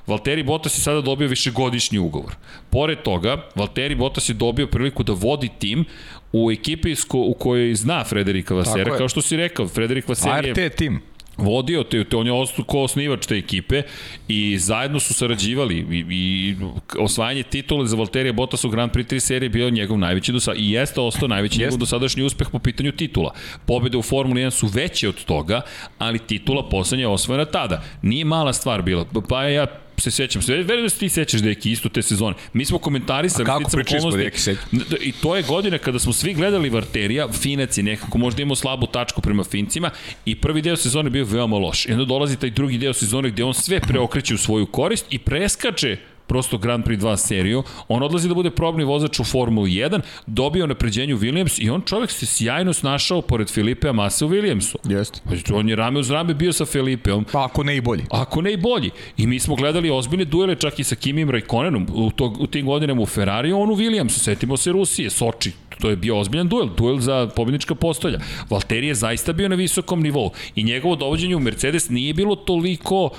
A: Valtteri Bottas je sada dobio višegodišnji ugovor. Pored toga, Valtteri Bottas je dobio priliku da vodi tim u ekipi u kojoj zna Frederika Vasera, kao što si rekao, Frederik Vaser je
B: ART tim.
A: Vodio te, te on je ostao ko osnivač te ekipe i zajedno su sarađivali i, i osvajanje titule za Valterija Bottas u Grand Prix 3 serije bio njegov najveći do sada i jeste ostao najveći njegov dosadašnji uspeh po pitanju titula. Pobede u Formuli 1 su veće od toga, ali titula poslednja je osvojena tada. Nije mala stvar bila, pa ja se sećam se, verujem da se ti sećaš Deki isto te sezone. Mi smo komentarisali,
B: A kako pričali smo, Deki, sećam.
A: Da, I to je godina kada smo svi gledali Varterija, Finac je nekako možda imao slabu tačku prema Fincima i prvi deo sezone bio veoma loš. I onda dolazi taj drugi deo sezone gde on sve preokreće u svoju korist i preskače prosto Grand Prix 2 seriju, on odlazi da bude probni vozač u Formuli 1, dobio napređenje u Williams i on čovek se sjajno snašao pored Filipea Masa u Williamsu.
B: Jeste.
A: Pa On je rame uz rame bio sa Filipeom,
B: Pa ako ne i bolji.
A: Ako ne i bolji. I mi smo gledali ozbiljne duele čak i sa Kimim Raikkonenom u, to, u tim godinama u Ferrari, on u Williamsu, setimo se Rusije, Soči, to je bio ozbiljan duel, duel za pobjednička postolja. Valtteri je zaista bio na visokom nivou i njegovo dovođenje u Mercedes nije bilo toliko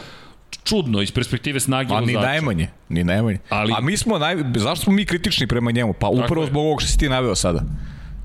A: čudno iz perspektive snage
B: A ni
A: vozača.
B: najmanje, ni najmanje.
A: Ali-
B: A mi smo, naj... zašto smo mi kritični prema njemu? Pa upravo zbog ovog što si ti naveo sada.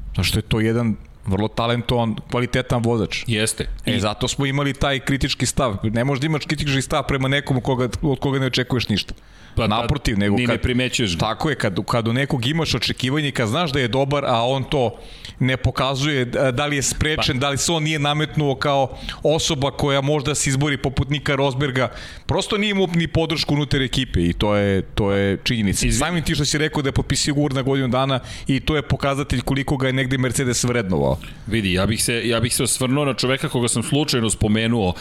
B: Zato što je to jedan vrlo talentovan, kvalitetan vozač.
A: Jeste.
B: E, zato smo imali taj kritički stav. Ne možda imaš kritički stav prema nekom koga, od koga ne očekuješ ništa.
A: Pa,
B: Naprotiv, nego
A: ni
B: kad...
A: ne primećuješ.
B: Tako je, kad, kad u nekog imaš očekivanje, kad znaš da je dobar, a on to ne pokazuje, da li je sprečen, pa. da li se on nije nametnuo kao osoba koja možda se izbori poput Nika Rosberga, prosto nije imao ni podršku unutar ekipe i to je, to je činjenica.
A: Izvi-
B: Samim ti što si rekao da je potpisio ugovor na godinu dana i to je pokazatelj koliko ga je negde Mercedes vrednovao.
A: Vidi, ja bih se ja bih se osvrnuo na čoveka koga sam slučajno spomenuo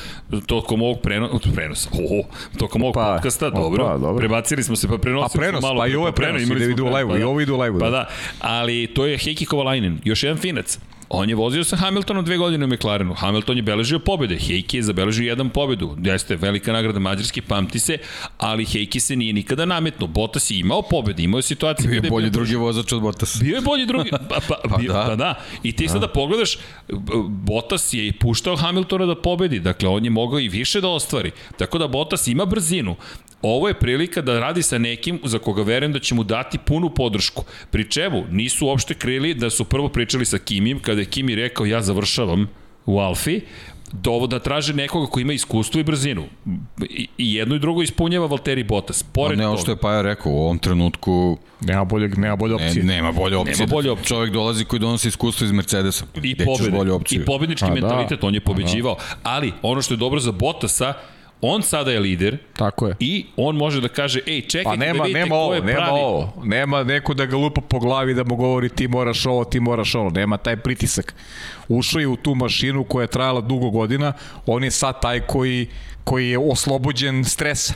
A: tokom ovog preno, prenosa. Oho, tokom ovog
B: Opa,
A: podcasta,
B: opa,
A: dobro.
B: dobro.
A: Prebacili smo se pa prenosili
B: A
A: smo
B: prenos,
A: malo.
B: pa i ovo je
A: pre-
B: prenos,
A: imali
B: ide idu u
A: pre-
B: live-u, i ovo ide u live-u,
A: Pa
B: da.
A: da, ali to je Heikki Kovalainen, još jedan finac. On je vozio sa Hamiltonom dve godine u McLarenu. Hamilton je beležio pobede. Heikki je zabeležio jedan pobedu. Jeste velika nagrada Mađarske, pamti se, ali Heikki se nije nikada nametnuo. Bottas je imao pobede, imao je situacije
C: bio je bolji
A: bio
C: drugi vozač od Bottasa.
A: Bio je bolji drugi, pa, pa, pa, bio,
C: da.
A: pa da. I ti sada pogledaš, Bottas je puštao Hamiltona da pobedi, dakle on je mogao i više da ostvari. Tako da Bottas ima brzinu. Ovo je prilika da radi sa nekim za koga verujem da će mu dati punu podršku. Pri čemu nisu uopšte krili da su prvo pričali sa Kimim, kada je Kimi rekao ja završavam u Alfi, dovo da traže nekoga ko ima iskustvo i brzinu. I, i jedno i drugo ispunjava Valtteri Bottas. Pored
C: ne, ovo
A: toga-
C: što je Paja rekao, u ovom trenutku
B: Nema bolje, nema bolje
C: ne,
B: opcije.
C: nema bolje opcije.
A: Nema bolje opcije.
C: Čovjek dolazi koji donosi iskustvo iz Mercedesa.
A: i pobede,
C: bolju opciju?
A: i pobednički
B: A, da.
A: mentalitet, on je pobeđivao. Ali, ono što je dobro za Bottasa, On sada je lider
B: Tako je.
A: i on može da kaže, ej, čekajte
B: Pa nema,
A: da vidite
B: nema
A: ko
B: ovo,
A: je
B: nema
A: pravi.
B: ovo. Nema neko da ga lupa po glavi da mu govori ti moraš ovo, ti moraš ovo. Nema taj pritisak. Ušao je u tu mašinu koja je trajala dugo godina. On je sad taj koji, koji je oslobođen stresa.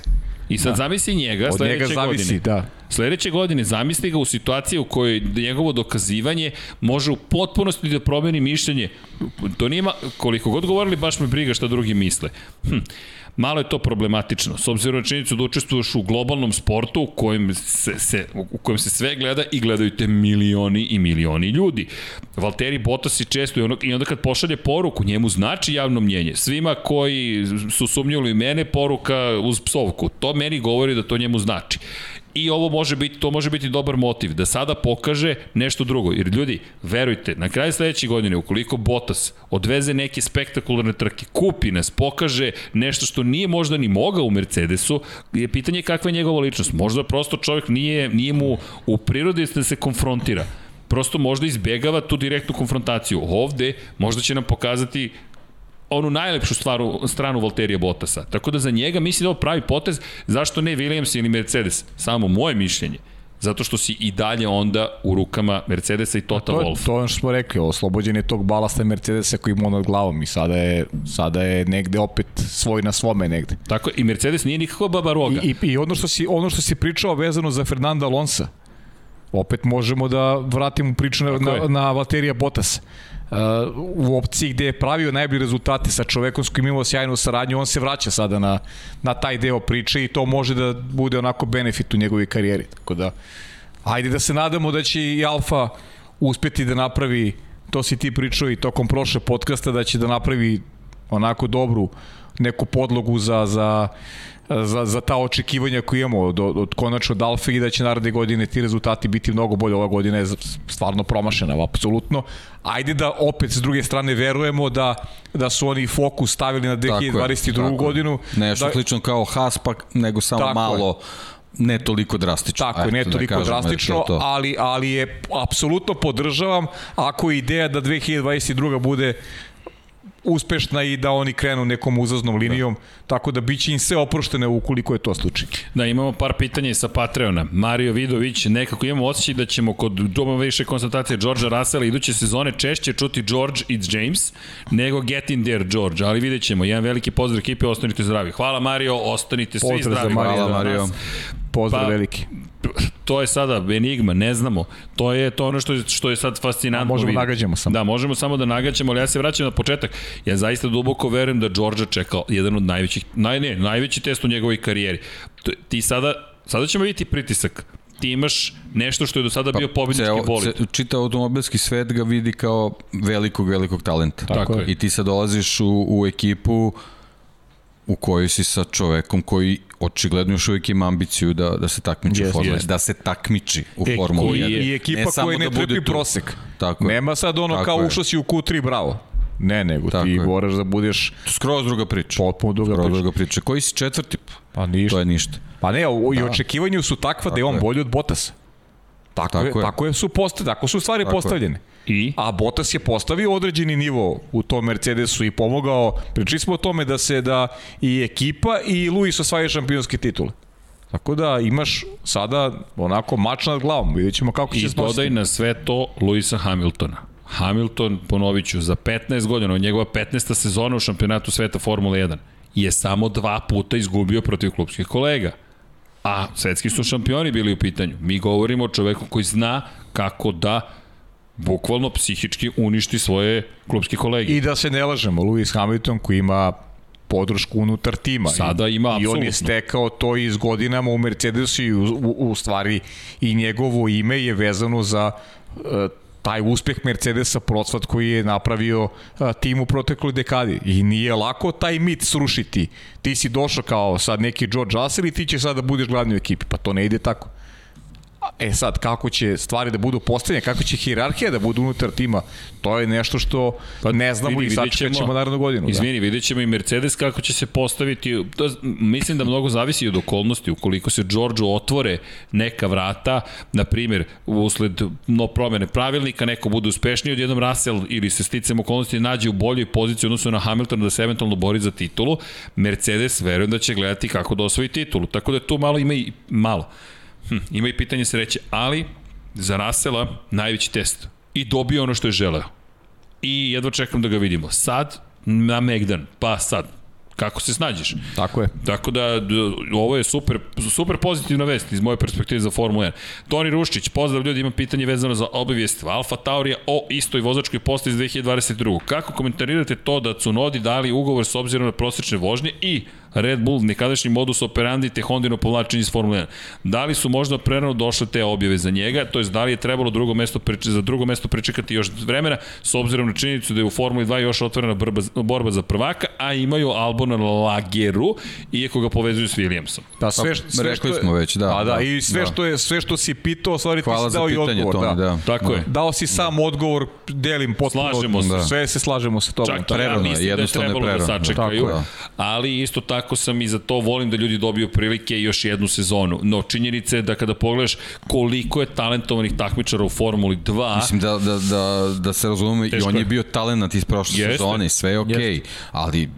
A: I sad da. zamisli njega
B: Od
A: sledeće
B: njega zavisi,
A: godine.
B: da.
A: Sledeće godine zamisli ga u situaciji u kojoj njegovo dokazivanje može u potpunosti da promeni mišljenje. To nije ma, koliko god govorili, baš me briga šta drugi misle. Hm. Malo je to problematično, s obzirom na činjenicu da učestvuješ u globalnom sportu u kojem se, se, u kojem se sve gleda i gledaju te milioni i milioni ljudi. Valtteri Bottas i često i, ono, i onda kad pošalje poruku, njemu znači javno mnjenje. Svima koji su sumnjali mene, poruka uz psovku. To meni govori da to njemu znači i ovo može biti, to može biti dobar motiv, da sada pokaže nešto drugo. Jer ljudi, verujte, na kraju sledeće godine, ukoliko Bottas odveze neke spektakularne trke, kupi nas, pokaže nešto što nije možda ni mogao u Mercedesu, je pitanje kakva je njegova ličnost. Možda prosto čovjek nije, nije mu u prirodi da se konfrontira prosto možda izbegava tu direktnu konfrontaciju. Ovde možda će nam pokazati onu najlepšu stvaru, stranu Valterija Bottasa. Tako da za njega mislim da ovo pravi potez, zašto ne Williams ili Mercedes? Samo moje mišljenje. Zato što si i dalje onda u rukama Mercedesa i Tota
B: to,
A: Wolff.
B: To je ono što smo rekli, oslobođen je tog balasta Mercedesa koji ima nad glavom i sada je, sada je negde opet svoj na svome negde.
A: Tako i Mercedes nije nikako baba roga.
B: I, i, i ono, što si, ono što si pričao vezano za Fernanda Alonso, opet možemo da vratimo priču na, na, na Valterija Bottasa. Uh, u opciji gde je pravio najbolje rezultate sa čovekom s kojim imao sjajnu saradnju, on se vraća sada na, na taj deo priče i to može da bude onako benefit u njegovoj karijeri. Tako da, ajde da se nadamo da će i Alfa uspeti da napravi, to si ti pričao i tokom prošle podcasta, da će da napravi onako dobru neku podlogu za, za za, za ta očekivanja koje imamo od, od konačno Dalfe i da će naredne godine ti rezultati biti mnogo bolje. Ova godina je stvarno promašena, apsolutno. Ajde da opet s druge strane verujemo da, da su oni fokus stavili na 2022. Tako godinu.
C: Nešto
B: da,
C: slično kao Haspak, nego samo malo je ne toliko drastično.
B: Tako je, ne da toliko da kažem, drastično, to. ali, ali je apsolutno podržavam ako je ideja da 2022. bude uspešna i da oni krenu nekom uzaznom linijom, da. tako da biće im sve oproštene ukoliko je to slučaj.
A: Da, imamo par pitanja sa Patreona. Mario Vidović, nekako imamo osjećaj da ćemo kod doma više konstatacije Georgea Russella iduće sezone češće čuti George i James nego Get in there George, ali vidjet ćemo. Jedan veliki pozdrav ekipe, ostanite zdravi. Hvala Mario, ostanite svi
B: pozdrav
A: zdravi.
B: Mario,
C: Hvala Mario.
B: Pozdrav pa, veliki
A: to je sada enigma, ne znamo. To je to ono što je, što je sad fascinantno.
B: A možemo vidjeti. nagađamo samo.
A: Da, možemo samo da nagađamo, ali ja se vraćam na početak. Ja zaista duboko verujem da Đorđa čekao jedan od najvećih, naj, ne, najveći test u njegovoj karijeri. Ti sada, sada ćemo vidjeti pritisak ti imaš nešto što je do sada pa, bio pobednički bolid.
C: Čitav automobilski svet ga vidi kao velikog, velikog talenta.
A: Tako, Tako je.
C: I ti sad dolaziš u, u ekipu u kojoj si sa čovekom koji očigledno još uvijek ima ambiciju da, da se takmiči yes, u Formuli, yes. da se takmiči u e, Formuli 1.
B: I ekipa ne koja ne da trpi prosek. Tako Nema sad ono Tako kao je. ušao si u Q3, bravo. Ne, nego Tako ti je. moraš da budeš...
C: Skroz druga priča.
B: Potpuno druga
C: Skroz
B: priča.
C: druga priča. Koji si četvrti?
B: Pa ništa.
C: To je ništa.
B: Pa ne, o, da. i očekivanju su takva tako da je on bolji od Bottasa. Tako, tako, je, tako je su postavljene, tako su stvari tako postavljene.
A: Je. I?
B: A Bottas je postavio određeni nivo u tom Mercedesu i pomogao. Pričali smo o tome da se da i ekipa i Luis osvajaju šampionske titule. Tako da imaš sada onako mač nad glavom, vidjet ćemo kako će se
A: I dodaj na sve to Luisa Hamiltona. Hamilton, ponovit ću, za 15 godina, njegova 15. sezona u šampionatu sveta Formula 1, je samo dva puta izgubio protiv klubskih kolega. A svetski su šampioni bili u pitanju. Mi govorimo o čoveku koji zna kako da bukvalno psihički uništi svoje klubske kolege.
B: I da se ne lažemo, Lewis Hamilton koji ima podršku unutar tima.
A: Sada ima
B: I, I on je stekao to iz godinama u Mercedesu i u, u, u stvari i njegovo ime je vezano za uh, taj uspeh Mercedesa procvat koji je napravio uh, tim u protekloj dekadi. I nije lako taj mit srušiti. Ti si došao kao sad neki George Russell i ti će sada da budeš glavni u ekipi. Pa to ne ide tako. E sad, kako će stvari da budu postavljene, kako će hirarhija da bude unutar tima, to je nešto što pa, ne znamo vidi, i sačekat ćemo narednu godinu.
A: Da. Izvini, da. vidjet ćemo i Mercedes kako će se postaviti. To, mislim da mnogo zavisi od okolnosti. Ukoliko se Đorđu otvore neka vrata, na primjer, usled no promene pravilnika, neko bude uspešniji od jednom Russell ili se sticam okolnosti nađe u boljoj poziciji odnosno na Hamiltona da se eventualno bori za titulu, Mercedes verujem da će gledati kako da osvoji titulu. Tako da tu malo ima i malo Hm, ima i pitanje sreće, ali za Rasela najveći test. I dobio ono što je želeo. I jedva čekam da ga vidimo. Sad na Megdan, pa sad. Kako se snađeš?
B: Tako je.
A: Tako da, ovo je super, super pozitivna vest iz moje perspektive za Formula 1. Toni Ruščić, pozdrav ljudi, imam pitanje vezano za obavijest Alfa Taurija o istoj vozačkoj posti iz 2022. Kako komentarirate to da Cunodi dali ugovor s obzirom na prosečne vožnje i Red Bull, nekadašnji modus operandi te Hondino povlačenje iz Formule 1. Da li su možda prerano došle te objave za njega, to je da li je trebalo drugo mesto preče, za drugo mesto pričekati još vremena, s obzirom na činjenicu da je u Formuli 2 još otvorena borba, borba za prvaka, a imaju Albona Lageru, iako ga povezuju s Williamsom.
C: Da, sve, sve rekli što je, smo već, da.
B: A da, da i sve da. što je sve što si pitao, stvari ti
C: si dao i odgovor. Tome, da. da.
A: Tako da. je.
B: Dao si sam da. odgovor, delim potpuno.
A: Slažemo se.
B: Da. Sve se slažemo sa tobom.
A: Čak ja mislim da je trebalo da sačekaju, ali isto tako sam i za to volim da ljudi dobiju prilike još jednu sezonu. No, činjenica je da kada pogledaš koliko je talentovanih takmičara u Formuli 2...
C: Mislim da, da, da, da se razume, i on je bio talent iz prošle Jeste. sezone, sve je okej, okay, ali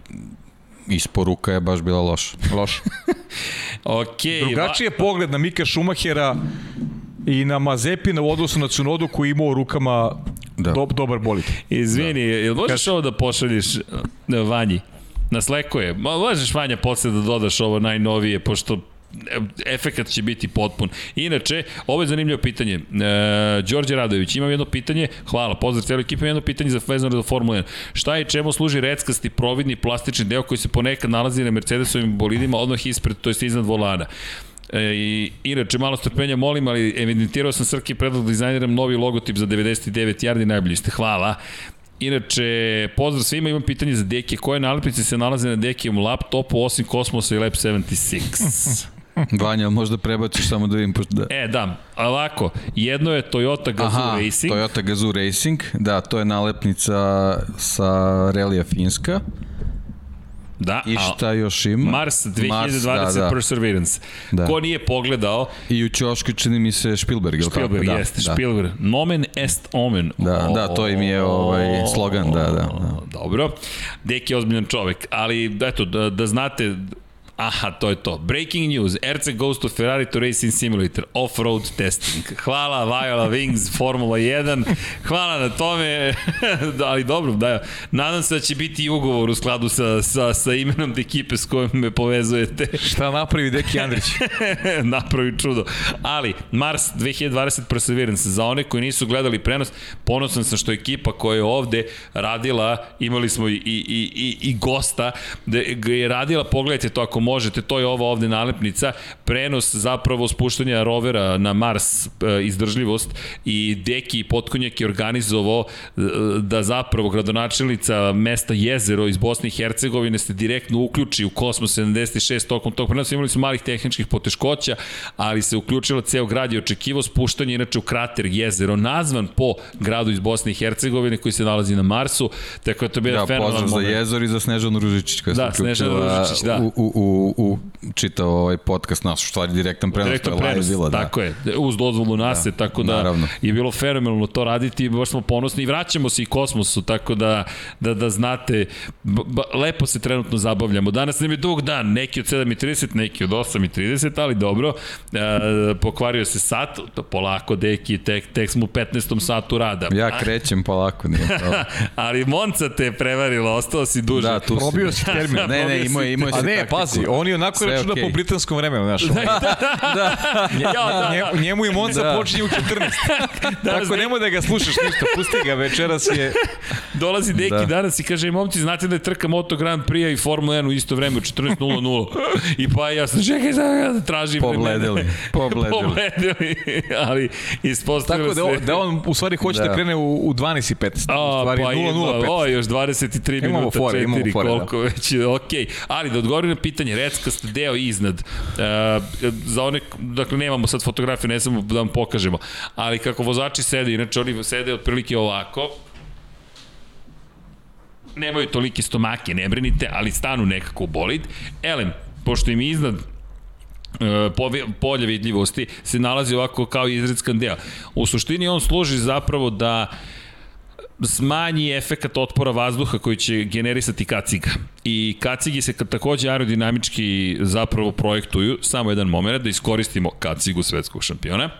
C: isporuka je baš bila loša.
B: Loša.
A: okay,
B: Drugačiji je pogled na Mika Šumahera i na Mazepina u odnosu na Cunodu koji imao u rukama da. do, dobar bolid.
A: Izvini, da. jel možeš Kaš... ovo da pošalješ Vanji? Na Slacku je. Možeš Vanja posle da dodaš ovo najnovije, pošto efekat će biti potpun. Inače, ovo je zanimljivo pitanje. E, Đorđe Radović, imam jedno pitanje, hvala, pozdrav cijelu ekipu, imam jedno pitanje za vezano za Formula 1. Šta je čemu služi reckasti providni plastični deo koji se ponekad nalazi na Mercedesovim bolidima odmah ispred, to jest iznad volana? E, I inače, malo strpenja molim, ali evidentirao sam Srki predlog da dizajniram novi logotip za 99 yardi, najbolji ste, hvala. Inače, pozdrav svima, imam pitanje za Deke. Koje nalepnice se nalaze na Dekijem laptopu osim Kosmosa i Lab 76?
C: Vanja, možda prebaciš samo da vidim. Da.
A: E, da, ovako, jedno je Toyota Gazoo Aha, Racing.
C: Toyota Gazoo Racing, da, to je nalepnica sa Relija Finska.
A: Da,
C: I šta još ima?
A: Mars 2020 Mars, da, da. Perseverance. Da. Ko nije pogledao...
C: I u Ćošku čini mi se Spielberg,
A: Spielberg, tako? jeste, da. Spielberg. Nomen est omen.
C: Da, o, da, to im je ovaj slogan, da, da. da.
A: Dobro. Deki je ozbiljan čovek, ali eto, da, da znate, Aha, to je to. Breaking news. RC goes to Ferrari to Racing Simulator. Off-road testing. Hvala Viola Wings, Formula 1. Hvala na tome. ali dobro, da, nadam se da će biti i ugovor u skladu sa, sa, sa imenom te ekipe s kojom me povezujete.
B: Šta napravi Deki Andrić?
A: napravi čudo. Ali, Mars 2020 Perseverance. Za one koji nisu gledali prenos, ponosan sam što ekipa koja je ovde radila, imali smo i, i, i, i gosta, da je radila, pogledajte to ako možete, to je ova ovde nalepnica, prenos zapravo spuštanja rovera na Mars e, izdržljivost i Deki Potkonjak je organizovao e, da zapravo gradonačelnica mesta Jezero iz Bosne i Hercegovine se direktno uključi u Kosmos 76 tokom tog prenosa. Imali su malih tehničkih poteškoća, ali se uključila ceo grad i očekivo spuštanje inače u krater Jezero, nazvan po gradu iz Bosne i Hercegovine koji se nalazi na Marsu, tako da to bi
C: da, fenomenalno. Da, pozdrav za Jezor i za Snežanu Ružičić koja
A: da, se uključila Ružičić, da.
C: u, u, u u, čitao ovaj podcast naš, u stvari direktan prenos, direktan prenos, je bila,
A: da. Tako je, uz dozvolu nase, da, tako da naravno. je bilo fenomenalno to raditi i baš smo ponosni i vraćamo se i kosmosu, tako da, da, da znate, ba, lepo se trenutno zabavljamo. Danas nam je dug dan, neki od 7.30, neki od 8.30, ali dobro, e, pokvario se sat, polako, deki, tek, tek smo u 15. satu rada.
C: Ja krećem polako, nije
A: ali Monca te je prevarila, ostao si duže.
C: Da, tu
B: Probio si termin.
C: ne, ne, imao je, imao je.
B: A ne, pazi, on je onako računa okay. po britanskom vremenu, znaš. da, da, ja, da, da. Njemu i Monza da. počinje u 14. Tako nemoj da ga slušaš ništa, pusti ga, večeras je...
A: Dolazi Deki da. danas i kaže, momci, znate da je trka Moto Grand Prix i Formula 1 u isto vreme, u 14.00. I pa ja sam, čekaj, da ja tražim.
C: Pobledili.
A: Pobledili. Pobledili, ali ispostavilo
B: se... Tako da, da on u stvari hoće da, da krene u, u 12 i 15.
A: A, u stvari pa 0, 0, 15. O, još 23 imamo minuta, fore, 4, fore, koliko da. već, okej. Okay. Ali da odgovorim na pitanje, reckast deo iznad. E, za one, dakle, nemamo sad fotografiju, ne samo da vam pokažemo, ali kako vozači sede, inače oni sede otprilike ovako, nemaju tolike stomake, ne brinite, ali stanu nekako u bolid. Elem, pošto im iznad e, polja vidljivosti se nalazi ovako kao izredskan deo. U suštini on služi zapravo da smanji efekat otpora vazduha koji će generisati kaciga. I kacigi se takođe aerodinamički zapravo projektuju, samo jedan moment da iskoristimo kacigu svetskog šampiona.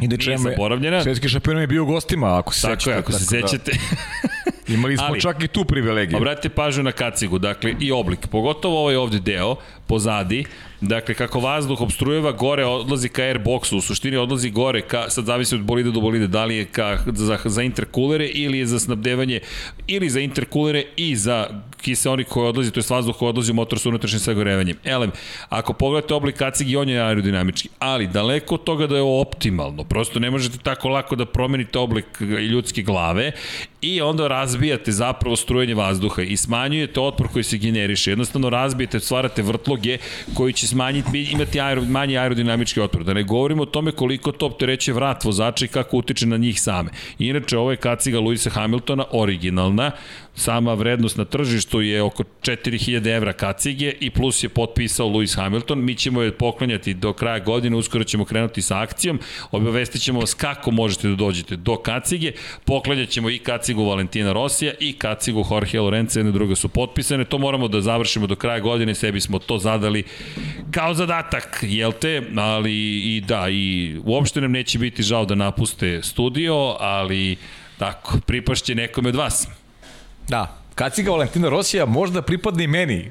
B: Inače, Nije zaboravljena. Svetski šampion je bio u gostima, ako se
A: sećate. Tako je, ako se da. sećate.
B: Da. Imali smo Ali, čak i tu privilegiju.
A: Obratite pažnju na kacigu, dakle i oblik, pogotovo ovaj ovde deo, pozadi, Dakle, kako vazduh obstrujeva, gore odlazi ka airboxu, u suštini odlazi gore, ka, sad zavisi od bolide do bolide, da li je ka, za, za interkulere ili je za snabdevanje, ili za interkulere i za kiseonik koji odlazi, to je vazduh koji odlazi u motor sa unutrašnjim sagorevanjem. Elem, ako pogledate oblik kacigi, on je aerodinamički, ali daleko od toga da je optimalno, prosto ne možete tako lako da promenite oblik ljudske glave i onda razbijate zapravo strujanje vazduha i smanjujete otpor koji se generiše. Jednostavno razbijete, stvarate vrtloge koji će smanjiti, imati aero, manji aerodinamički otpor. Da ne govorimo o tome koliko to optereće vrat vozača i kako utiče na njih same. Inače, ovo je kaciga Luisa Hamiltona, originalna, sama vrednost na tržištu je oko 4000 evra kacige i plus je potpisao Lewis Hamilton. Mi ćemo je poklanjati do kraja godine, uskoro ćemo krenuti sa akcijom. Obavestit ćemo vas kako možete da dođete do kacige. Poklanjat ćemo i kacigu Valentina Rosija i kacigu Jorge Lorenza, jedne druge su potpisane. To moramo da završimo do kraja godine, sebi smo to zadali kao zadatak, jel te? Ali i da, i uopšte nam neće biti žao da napuste studio, ali tako, pripašće nekome od vas.
B: Da. Kaciga Valentina Rosija možda pripadne i meni.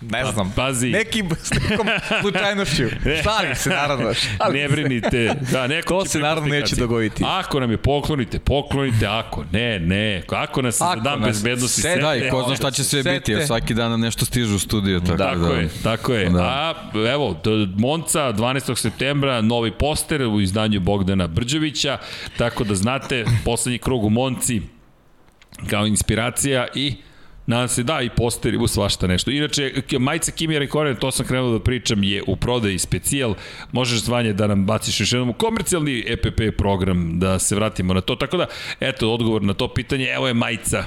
B: Ne pa, znam.
A: Pazi.
B: Nekim, s nekom slučajnošću. Šalim se, naravno.
A: Šalim ne brinite. Da, neko
B: to se naravno neće kaciga. dogoditi.
A: Ako nam je poklonite, poklonite. Ako ne, ne. Ako nas ako dan bezbednosti sete.
C: Da, i ko zna šta će sve sete. biti. Jer svaki dan nešto stižu u studiju. Tako,
A: tako
C: da.
A: je, tako je. Da. A evo, Monca, 12. septembra, novi poster u izdanju Bogdana Brđevića. Tako da znate, poslednji krug u Monci, kao inspiracija i Nadam se da i posteri u svašta nešto. Inače, majica Kimi Rekonen, to sam krenuo da pričam, je u prodaji specijal. Možeš zvanje da nam baciš još jednom komercijalni EPP program, da se vratimo na to. Tako da, eto, odgovor na to pitanje, evo je majica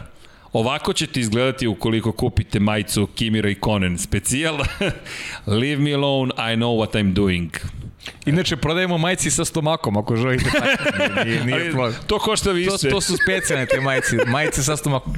A: Ovako ćete izgledati ukoliko kupite majicu Kimi Raikkonen specijal. Leave me alone, I know what I'm doing.
B: Inače, prodajemo majici sa stomakom, ako želite.
A: Nije, nije, nije to košta više.
B: To, to su specijalne te majice, majice sa stomakom.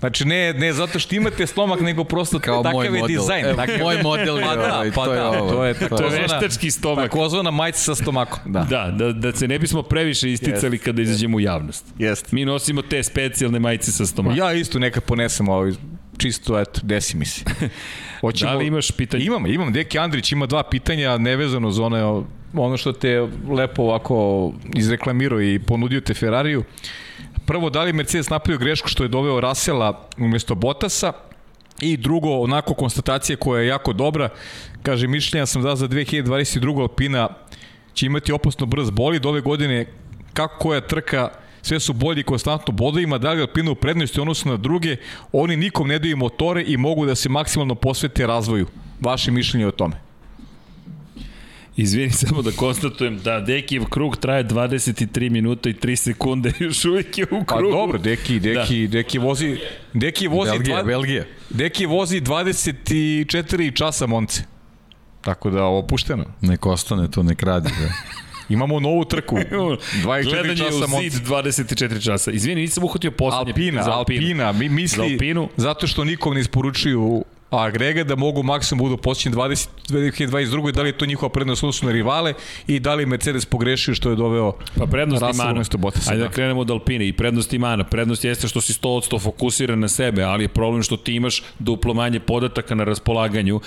B: Znači ne, ne zato što imate stomak, nego prosto Kao takav je model. dizajn.
C: E, dakle, moj model je pa da, ovaj, pa to, da, je ovo.
A: to je To je veštački stomak.
B: Takozvana majica sa stomakom.
A: Da. da, da, da se ne bismo previše isticali yes. kada izađemo u javnost.
B: Jest.
A: Mi nosimo te specijalne majice sa stomakom.
B: Ja isto nekad ponesem ovaj čisto, eto, desi mi se.
A: Hoćemo, da li imaš pitanje?
B: Imam, imam. Deki Andrić ima dva pitanja nevezano za one, ono što te lepo ovako izreklamirao i ponudio te Ferrariju. Prvo, da li Mercedes napravio grešku što je doveo Rasela umesto Botasa? I drugo, onako konstatacija koja je jako dobra, kaže, mišljenja sam da za 2022. Alpina će imati opasno brz bolid. Ove godine, kako koja trka, sve su bolji konstantno bodovima, da li Alpina u prednosti odnosu na druge, oni nikom ne daju motore i mogu da se maksimalno posvete razvoju. Vaše mišljenje o tome?
A: Izvini samo da konstatujem da Dekijev krug traje 23 minuta i 3 sekunde, još uvijek je u pa krugu.
B: Pa dobro, Deki, Deki, da. Deki vozi... Deki vozi
C: Belgija, dva, Belgija.
B: Deki vozi 24 časa monce. Tako da opušteno.
C: Nek ostane to, nek radi. Da.
B: Imamo novu trku.
A: 24 časa monce. u zid 24 časa. Izvini, nisam uhvatio poslednje.
B: Alpina, za Alpinu. Alpina, mi misli, za Alpinu. zato što nikom ne isporučuju a agregat da mogu maksimum budu posjećeni 20, 2022. Da li je to njihova prednost odnosno na rivale i da li Mercedes pogrešio što je doveo
A: pa prednost Russell umesto Bottasa. Ajde da. da krenemo od Alpine i prednost Imana. Prednost jeste što si 100% fokusiran na sebe, ali je problem što ti imaš duplo manje podataka na raspolaganju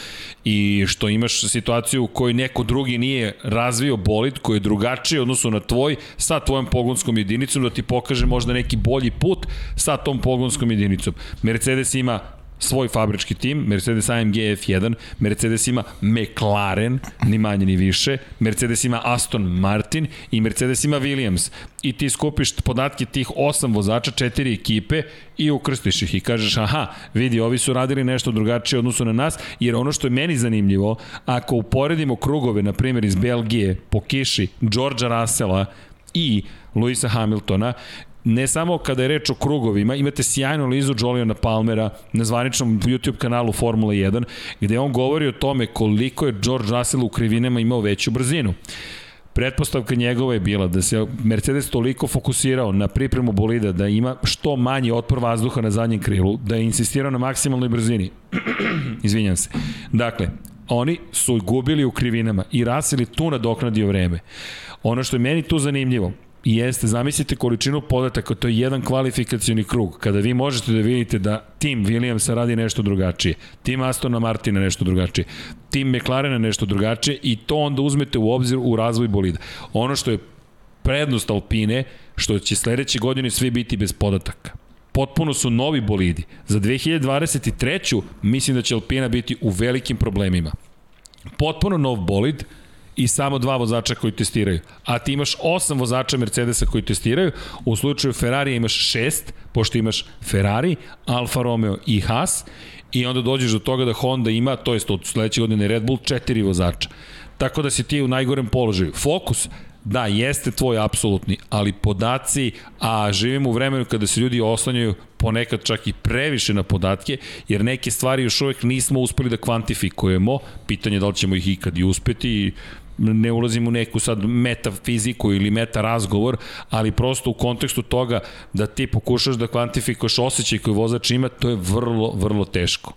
A: i što imaš situaciju u kojoj neko drugi nije razvio bolid koji je drugačiji odnosno na tvoj sa tvojom pogonskom jedinicom da ti pokaže možda neki bolji put sa tom pogonskom jedinicom. Mercedes ima svoj fabrički tim, Mercedes AMG F1, Mercedes ima McLaren, ni manje ni više, Mercedes ima Aston Martin i Mercedes ima Williams. I ti skupiš podatke tih osam vozača, četiri ekipe i ukrstiš ih i kažeš aha, vidi, ovi su radili nešto drugačije odnosu na nas, jer ono što je meni zanimljivo, ako uporedimo krugove, na primjer iz Belgije, po kiši, Georgia Russella i Luisa Hamiltona, ne samo kada je reč o krugovima, imate sjajnu lizu Joliona Palmera na zvaničnom YouTube kanalu Formula 1, gde on govori o tome koliko je George Russell u krivinama imao veću brzinu. Pretpostavka njegova je bila da se Mercedes toliko fokusirao na pripremu bolida da ima što manji otpor vazduha na zadnjem krilu, da je insistirao na maksimalnoj brzini. Izvinjam se. Dakle, oni su gubili u krivinama i Russell je tu nadoknadio vreme. Ono što je meni tu zanimljivo, jeste, zamislite količinu podataka, to je jedan kvalifikacioni krug, kada vi možete da vidite da tim Williamsa radi nešto drugačije, tim Astona Martina nešto drugačije, tim McLarena nešto drugačije i to onda uzmete u obzir u razvoj bolida. Ono što je prednost Alpine, što će sledeće godine svi biti bez podataka. Potpuno su novi bolidi. Za 2023. mislim da će Alpina biti u velikim problemima. Potpuno nov bolid, i samo dva vozača koji testiraju. A ti imaš osam vozača Mercedesa koji testiraju, u slučaju Ferrari imaš šest, pošto imaš Ferrari, Alfa Romeo i Haas, i onda dođeš do toga da Honda ima, to jest od sledeće godine Red Bull, četiri vozača. Tako da si ti u najgorem položaju. Fokus, da, jeste tvoj apsolutni, ali podaci, a živimo u vremenu kada se ljudi oslanjaju ponekad čak i previše na podatke, jer neke stvari još uvek nismo uspeli da kvantifikujemo, pitanje da li ćemo ih ikad i uspeti, ne ulazim u neku sad metafiziku ili meta razgovor, ali prosto u kontekstu toga da ti pokušaš da kvantifikaš osjećaj koji vozač ima, to je vrlo, vrlo teško.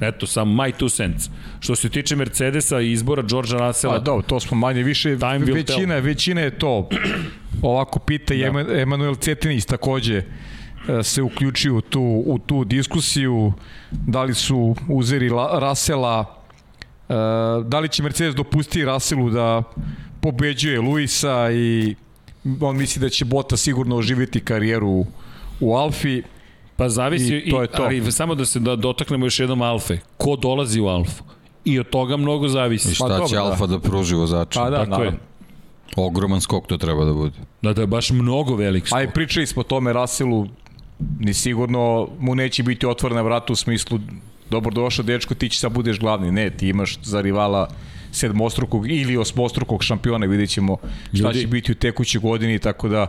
A: Eto, sam my two cents. Što se tiče Mercedesa i izbora Georgea Russella...
B: Pa dobro, to smo manje više, većina, većina je to. Ovako pita da. Emanuel Cetinić takođe e, se uključio u tu, u tu diskusiju, da li su uzeri Rasela da li će Mercedes dopustiti Russellu da pobeđuje Luisa i on misli da će Bota sigurno oživiti karijeru u Alfi.
A: Pa zavisi, i to je to. ali samo da se da dotaknemo još jednom Alfe. Ko dolazi u Alfu? I od toga mnogo zavisi. I
C: šta pa, će dobro, Alfa da. da pruži vozača?
B: Pa da, Tako naravno. je.
C: Ogroman skok to treba da bude.
A: Da, da je baš mnogo velik skok.
B: Aj, pričali smo o tome Russellu, ni sigurno mu neće biti otvorena vrata u smislu dobro došao dečko, ti će sad budeš glavni. Ne, ti imaš za rivala sedmostrukog ili osmostrukog šampiona, vidjet ćemo šta Ljudi. će biti u tekućoj godini, tako da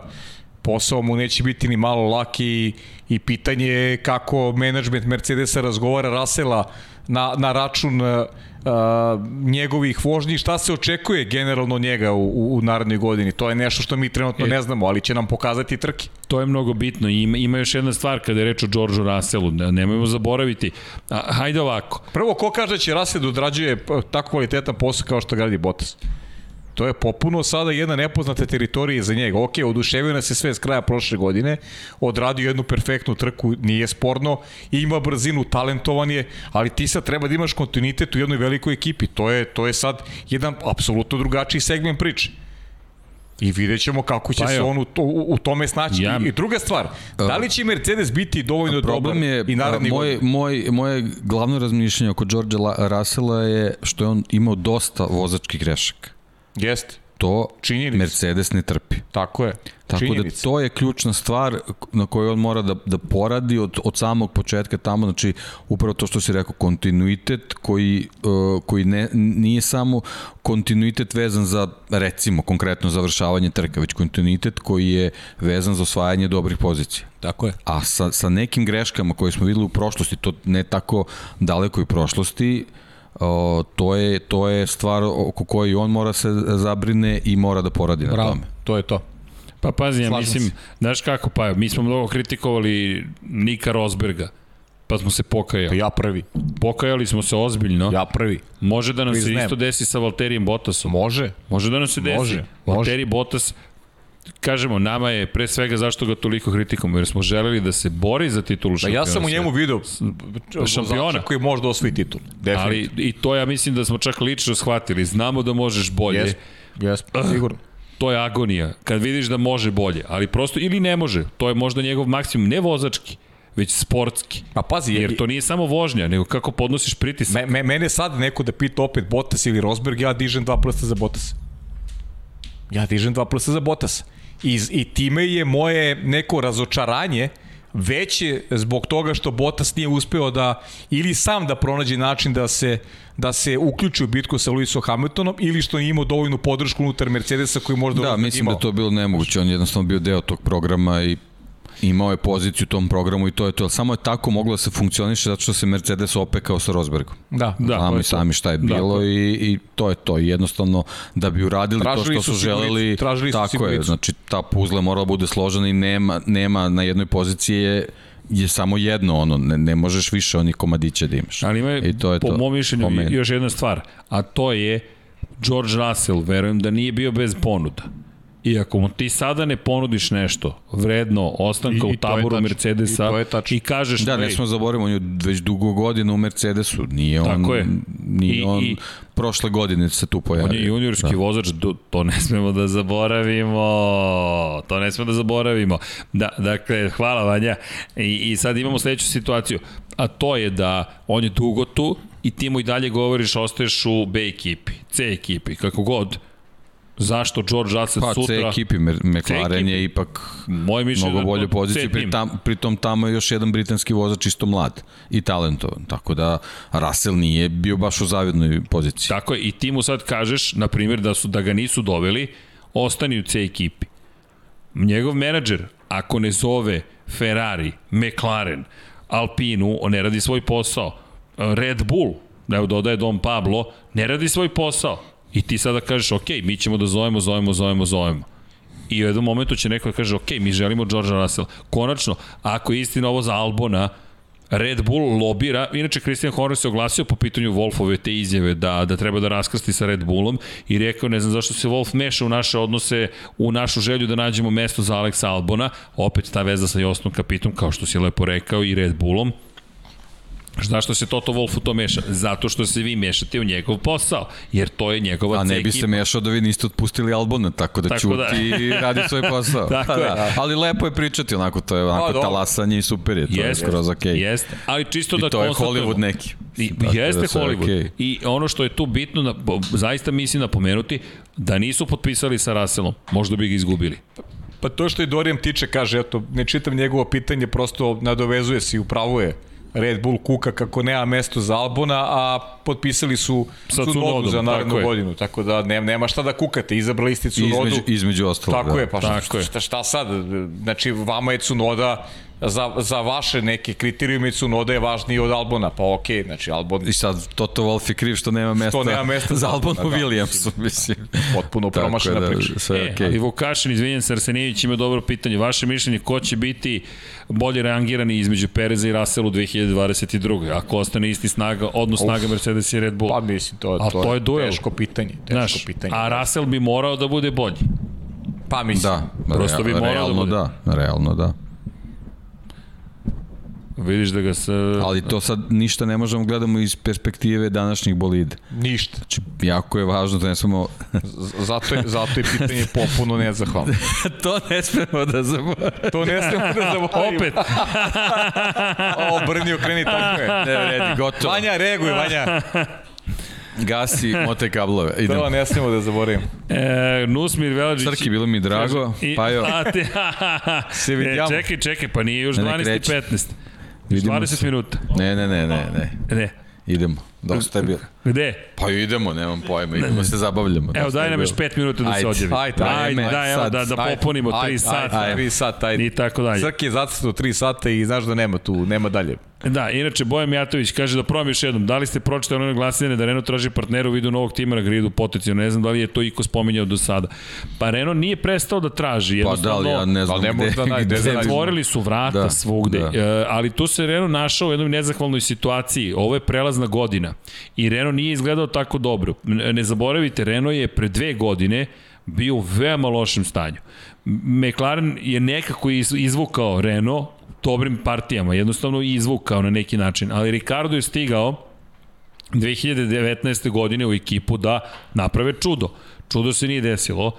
B: posao mu neće biti ni malo laki i, i pitanje je kako menadžment Mercedesa razgovara Rasela na, na račun njegovih vožnji, šta se očekuje generalno njega u, u, u narednoj godini. To je nešto što mi trenutno e, ne znamo, ali će nam pokazati trke.
A: To je mnogo bitno i ima, ima još jedna stvar kada je reč o Georgeu Russellu, da nemojmo zaboraviti. A, hajde ovako.
B: Prvo, ko kaže da će Russell da odrađuje tako kvalitetan posao kao što gradi Bottas? To je popuno sada jedna nepoznata teritorija za njega. Ok, oduševio nas se sve s kraja prošle godine, odradio jednu perfektnu trku, nije sporno, ima brzinu, talentovan je, ali ti sad treba da imaš kontinuitet u jednoj velikoj ekipi. To je, to je sad jedan apsolutno drugačiji segment priče. I vidjet ćemo kako će pa se on u, to, u, u tome snaći. Ja. I, druga stvar, da li će Mercedes biti dovoljno dobar je, i naredni
C: moj, moj, moje glavno razmišljanje oko George'a Russella je što je on imao dosta vozačkih grešaka.
B: Jeste.
C: To Činjenica. Mercedes ne trpi.
B: Tako je.
C: Tako Činjenica. da to je ključna stvar na kojoj on mora da, da poradi od, od samog početka tamo, znači upravo to što si rekao, kontinuitet koji, uh, koji ne, nije samo kontinuitet vezan za recimo konkretno završavanje trka, već kontinuitet koji je vezan za osvajanje dobrih pozicija.
B: Tako je.
C: A sa, sa nekim greškama koje smo videli u prošlosti, to ne tako dalekoj prošlosti, uh, o, to, je, to je stvar oko koje on mora se zabrine i mora da poradi Bravo, na tome.
B: to je to.
A: Pa pazi, ja mislim, se. znaš kako, pa mi smo mnogo kritikovali Nika Rosberga, pa smo se pokajali. Pa
B: ja prvi.
A: Pokajali smo se ozbiljno.
B: Ja prvi.
A: Može da nam Priznem. se isto desi sa Valterijem Bottasom.
B: Može.
A: Može da nam se desi. Može. Valtteri Bottas kažemo, nama je pre svega zašto ga toliko kritikamo, jer smo želeli da se bori za titulu šampiona.
B: Ja sam u njemu video šampiona koji može da osvoji titul.
A: Ali i to ja mislim da smo čak lično shvatili. Znamo da možeš bolje. Jes,
B: jes, sigurno.
A: To je agonija. Kad vidiš da može bolje, ali prosto ili ne može. To je možda njegov maksimum, ne vozački već sportski.
B: A pazi,
A: Jer to nije samo vožnja, nego kako podnosiš pritisak.
B: Me, me, mene sad neko da pita opet Bottas ili Rosberg, ja dižem dva prsta za Bottas. Ja dižem dva prsta za Bottas. I, I time je moje neko razočaranje veće zbog toga što Bottas nije uspeo da ili sam da pronađe način da se da se uključi u bitku sa Lewisom Hamiltonom ili što nije imao dovoljnu podršku unutar Mercedesa koji možda
C: Da, mislim
B: imao.
C: da to bilo nemoguće. On je jednostavno bio deo tog programa i imao je poziciju u tom programu i to je to. Samo je tako moglo da se funkcioniše zato što se Mercedes opekao sa Rosbergom.
B: Da,
A: Da,
C: Znamo
A: je
C: i sami šta je
A: Da,
C: bilo
A: to
C: i, i to je to. Jednostavno da bi uradili
B: Tražili
C: to što
B: su
C: su želeli,
B: tražili su
C: tako je. Znači ta puzla je morala da bude složena i nema, nema na jednoj poziciji je je samo jedno, ono, ne, ne možeš više onih komadića da imaš.
A: Ali ima,
C: I to je
A: po
C: to.
A: mom mišljenju,
C: Po
A: još jedna stvar, a to je George Russell, verujem da nije bio bez ponuda. I ako mu ti sada ne ponudiš nešto vredno ostanka
B: I-
A: u taboru. Mercedesa
B: I
A: i kažeš
C: Da, ne
A: "Ej,
C: smo zaboravimo, on je već dugo godina u Mercedesu, nije on,
A: Tako je.
C: nije
A: I-
C: on
A: i-
C: prošle godine se tu pojavio.
A: On je juniorski da. vozač, to ne smemo da zaboravimo, to ne smemo da zaboravimo. Da, dakle, hvala Vanja. I, I sad imamo sledeću situaciju, a to je da on je dugo tu i ti mu i dalje govoriš ostaješ u B ekipi, C ekipi, kako god. Zašto George Russell
C: Pa,
A: sutra...
C: C ekipi, McLaren je ipak
A: Moje mišljenje
C: mnogo
A: da
C: bolje
A: C
C: pri tam, pritom tamo je još jedan britanski vozač isto mlad i talentovan, tako da Russell nije bio baš u zavidnoj poziciji.
A: Tako je, i ti mu sad kažeš, na primjer, da, su, da ga nisu doveli, ostani u C ekipi. Njegov menadžer, ako ne zove Ferrari, McLaren, Alpinu, on ne radi svoj posao. Red Bull, evo dodaje Don Pablo, ne radi svoj posao. I ti sada kažeš, ok, mi ćemo da zovemo, zovemo, zovemo, zovemo. I u jednom momentu će neko da kaže, ok, mi želimo George Russell. Konačno, ako je istina ovo za Albona, Red Bull lobira, inače Christian Horner se oglasio po pitanju Wolfove te izjave da, da treba da raskrsti sa Red Bullom i rekao ne znam zašto se Wolf meša u naše odnose, u našu želju da nađemo mesto za Alexa Albona, opet ta veza sa Jostom Kapitom, kao što si lepo rekao, i Red Bullom. Zašto se Toto Wolf u to meša? Zato što se vi mešate u njegov posao, jer to je njegova
C: A ne bi se mešao da vi niste otpustili Albona, tako da
A: Tako
C: čuti
A: da.
C: i radi svoj posao.
A: Tako
C: Pa
A: je.
C: da. Ali lepo je pričati, onako, to je onako
B: A,
C: talasanje i super je, to je
A: Jeste,
C: skroz okej.
A: Jeste, ali čisto
C: I
A: da
C: to je
A: konstatujemo-
C: Hollywood neki.
A: I,
C: Tako
A: jeste
C: da je
A: Hollywood.
C: okej.
A: I ono što je tu bitno, da, bo- zaista mislim napomenuti, da nisu potpisali sa Russellom, možda bi ga izgubili.
B: Pa to što i Dorijan tiče kaže, eto, ne čitam njegovo pitanje, prosto nadovezuje se i upravo je. Red Bull kuka kako nema mesto za Albona, a potpisali su
A: Sa
B: Tsunodom
A: Tsunodom,
B: za
A: tako
B: narednu
A: je.
B: godinu, tako da ne, nema šta da kukate, izabrali ste Tsunodu.
C: Između, između ostalog.
B: Tako
C: da.
B: je, pa
A: Tako
B: šta,
A: je.
B: šta, šta sad? Znači, vama je Tsunoda, za, za vaše neke kriterijume Tsunoda je važniji od Albona, pa okej, okay, znači Albon
C: I sad Toto Wolff je kriv što nema mesta,
B: nema mesta
C: za Albonu
B: Albona, da.
C: Williamsu, mislim.
B: potpuno promašena
C: da,
B: priča.
C: sve
A: E,
C: okej.
A: ali Vukašin, izvinjen se, Arsenijević ima dobro pitanje. Vaše mišljenje, ko će biti bolje rangirani između Pereza i Russell u 2022. Ako ostane isti snaga, odnos snaga Mercedes i Red Bull?
B: Pa mislim, to,
A: A
B: to,
A: to je duel.
B: teško pitanje. Teško
A: Znaš,
B: pitanje.
A: a Russell bi morao da bude bolji.
B: Pa mislim.
C: Da,
A: Prosto bi
C: rea-
A: morao da
C: realno
A: bude.
C: da, realno da.
A: Vidiš da ga se...
C: Ali to sad ništa ne možemo gledamo iz perspektive današnjih bolide.
B: Ništa.
C: Znači, jako je važno da ne smemo...
B: zato, je, zato je pitanje popuno nezahvalno.
C: to ne smemo da zaboravimo.
B: to ne smemo da zaboravimo.
A: Opet.
B: o, brni, okreni, tako je.
C: Ne vredi, gotovo.
B: Vanja, reaguj, Vanja.
C: Gasi, mote kablove. Idemo.
B: To ne smemo da zaboravim.
A: E, Nusmir Velađić.
C: Srki, bilo mi drago.
A: I,
C: Pajo.
A: A te,
B: Se vidimo.
A: E, čekaj, čekaj, pa nije još 12.15.
C: Idemo
A: 20
C: se.
A: minuta.
C: Ne, ne, ne, ne, ne.
A: Ne.
C: Idemo. Dosta je bilo.
A: Gde?
C: Pa idemo, nemam pojma, idemo se zabavljamo.
A: Evo, daj nam još
C: bilo.
A: 5 minuta da se
C: Ajde,
A: odjavi.
B: ajde,
A: ajde,
C: ajde,
A: daj, evo,
C: sad,
A: da, da
B: Ajde,
A: popunimo 3
B: ajde,
A: sata.
B: Ajde, 3 sata, ajde.
A: I tako dalje.
B: Srki je zacrtao 3 sata i znaš da nema tu, nema dalje.
A: Da, inače Bojan Mijatović kaže da probam još jednom. Da li ste pročitali ono glasine da Renault traži partnera u vidu novog tima na gridu potencijalno? Ne znam da li je to iko spominjao do sada. Pa Renault nije prestao da traži.
C: Pa da li, ja ne znam
B: ne
C: gde,
B: možda naj-
C: gde,
A: Otvorili su vrata
C: Da,
A: svugde,
C: da.
A: E, ali tu se Renault našao u jednoj nezahvalnoj situaciji. Ovo je prelazna godina i Renault nije izgledao tako dobro. Ne zaboravite, Renault je pre dve godine bio u veoma lošem stanju. McLaren je nekako iz- izvukao Renault dobrim partijama, jednostavno izvukao na neki način, ali Ricardo je stigao 2019. godine u ekipu da naprave čudo. Čudo se nije desilo.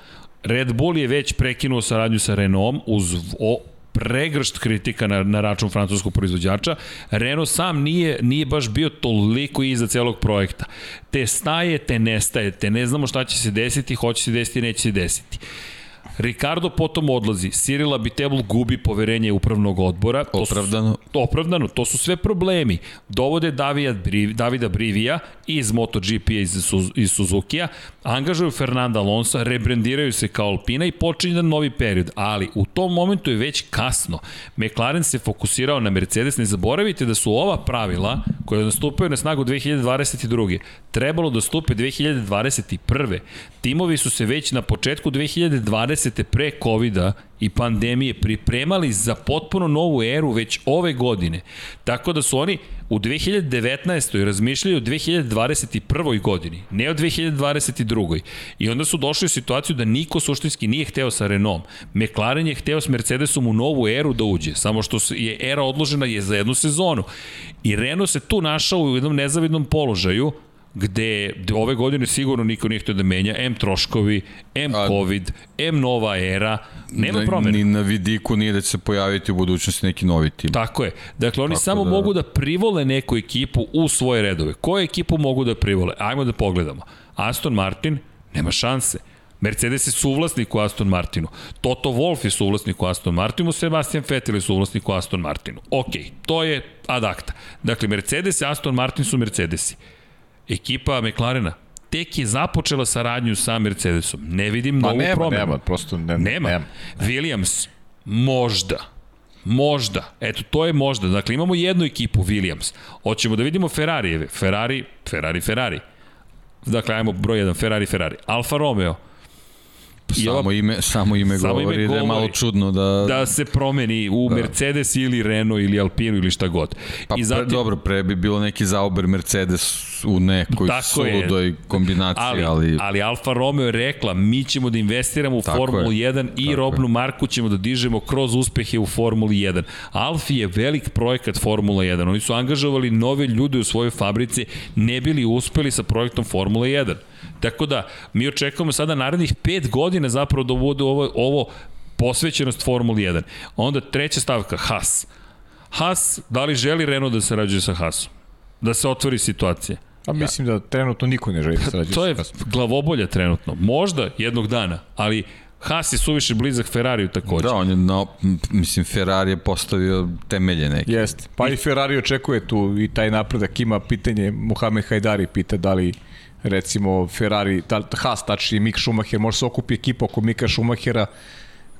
A: Red Bull je već prekinuo saradnju sa Renaultom uz o, pregršt kritika na, na račun francuskog proizvođača. Renault sam nije, nije baš bio toliko iza celog projekta. Te staje, te nestaje, te ne znamo šta će se desiti, hoće se desiti, neće se desiti. Ricardo potom odlazi, Cyril Abitebul gubi poverenje upravnog odbora. To
C: Opravdano.
A: Su, opravdano, to su sve problemi. Dovode Davida, Briv, Davida Brivija iz MotoGP iz, iz Suzuki-a, angažuju Fernanda Alonso, rebrandiraju se kao Alpina i počinje jedan novi period. Ali u tom momentu je već kasno. McLaren se fokusirao na Mercedes. Ne zaboravite da su ova pravila koje nastupaju na snagu 2022. trebalo da stupe 2021. Timovi su se već na početku 2020. pre covid i pandemije pripremali za potpuno novu eru već ove godine. Tako da su oni u 2019. razmišljali o 2021. godini, ne o 2022. I onda su došli u situaciju da niko suštinski nije hteo sa Renault. McLaren je hteo s Mercedesom u novu eru da uđe, samo što je era odložena je za jednu sezonu. I Renault se tu našao u jednom nezavidnom položaju, gde ove godine sigurno niko nije htio da menja, M troškovi, M A, COVID, M nova era, nema da, promena.
C: Ni na vidiku nije da će se pojaviti u budućnosti neki novi tim.
A: Tako je. Dakle, oni Tako samo da... mogu da privole neku ekipu u svoje redove. Koju ekipu mogu da privole? Ajmo da pogledamo. Aston Martin, nema šanse. Mercedes je suvlasnik u Aston Martinu. Toto Wolff je suvlasnik u Aston Martinu, Sebastian Vettel je suvlasnik u Aston Martinu. Ok, to je adakta. Dakle, Mercedes i Aston Martin su Mercedesi ekipa McLarena tek je započela saradnju sa Mercedesom. Ne vidim pa novu nema, promenu.
B: Nema, prosto ne,
A: nema. nema. Williams, možda. Možda. Eto, to je možda. Dakle, imamo jednu ekipu Williams. Hoćemo da vidimo Ferrarijeve. Ferrari, Ferrari, Ferrari. Dakle, ajmo broj 1, Ferrari, Ferrari. Alfa Romeo,
C: Samo ova, ime, samo ime samo govori, ime govori da je malo čudno da...
A: Da se promeni u da. Mercedes ili Renault ili Alpinu ili šta god.
C: Pa I zatim, pre, dobro, pre bi bilo neki zaober Mercedes u nekoj suludoj kombinaciji, ali, ali...
A: Ali Alfa Romeo je rekla, mi ćemo da investiramo u Tako Formulu je. 1 i Tako robnu je. marku ćemo da dižemo kroz uspehe u Formuli 1. Alfi je velik projekat Formula 1. Oni su angažovali nove ljude u svojoj fabrici, ne bili uspeli sa projektom Formula 1. Tako da, mi očekujemo sada narednih 5 godina zapravo da bude ovo, ovo posvećenost Formuli 1. Onda treća stavka, Haas. Haas, da li želi Renault da se rađuje sa Haasom? Da se otvori situacija?
B: Pa mislim da trenutno niko ne želi da se rađuje
A: To je glavobolja trenutno. Možda jednog dana, ali Haas je suviše blizak Ferrariju takođe.
C: Da, on je, no, mislim, Ferrari je postavio temelje neke.
B: Jeste. Pa i Ferrari očekuje tu i taj napredak. Ima pitanje, Mohamed Hajdari pita da li recimo Ferrari, Haas, tačnije Mik Schumacher, može se okupi ekipa oko Mika Schumachera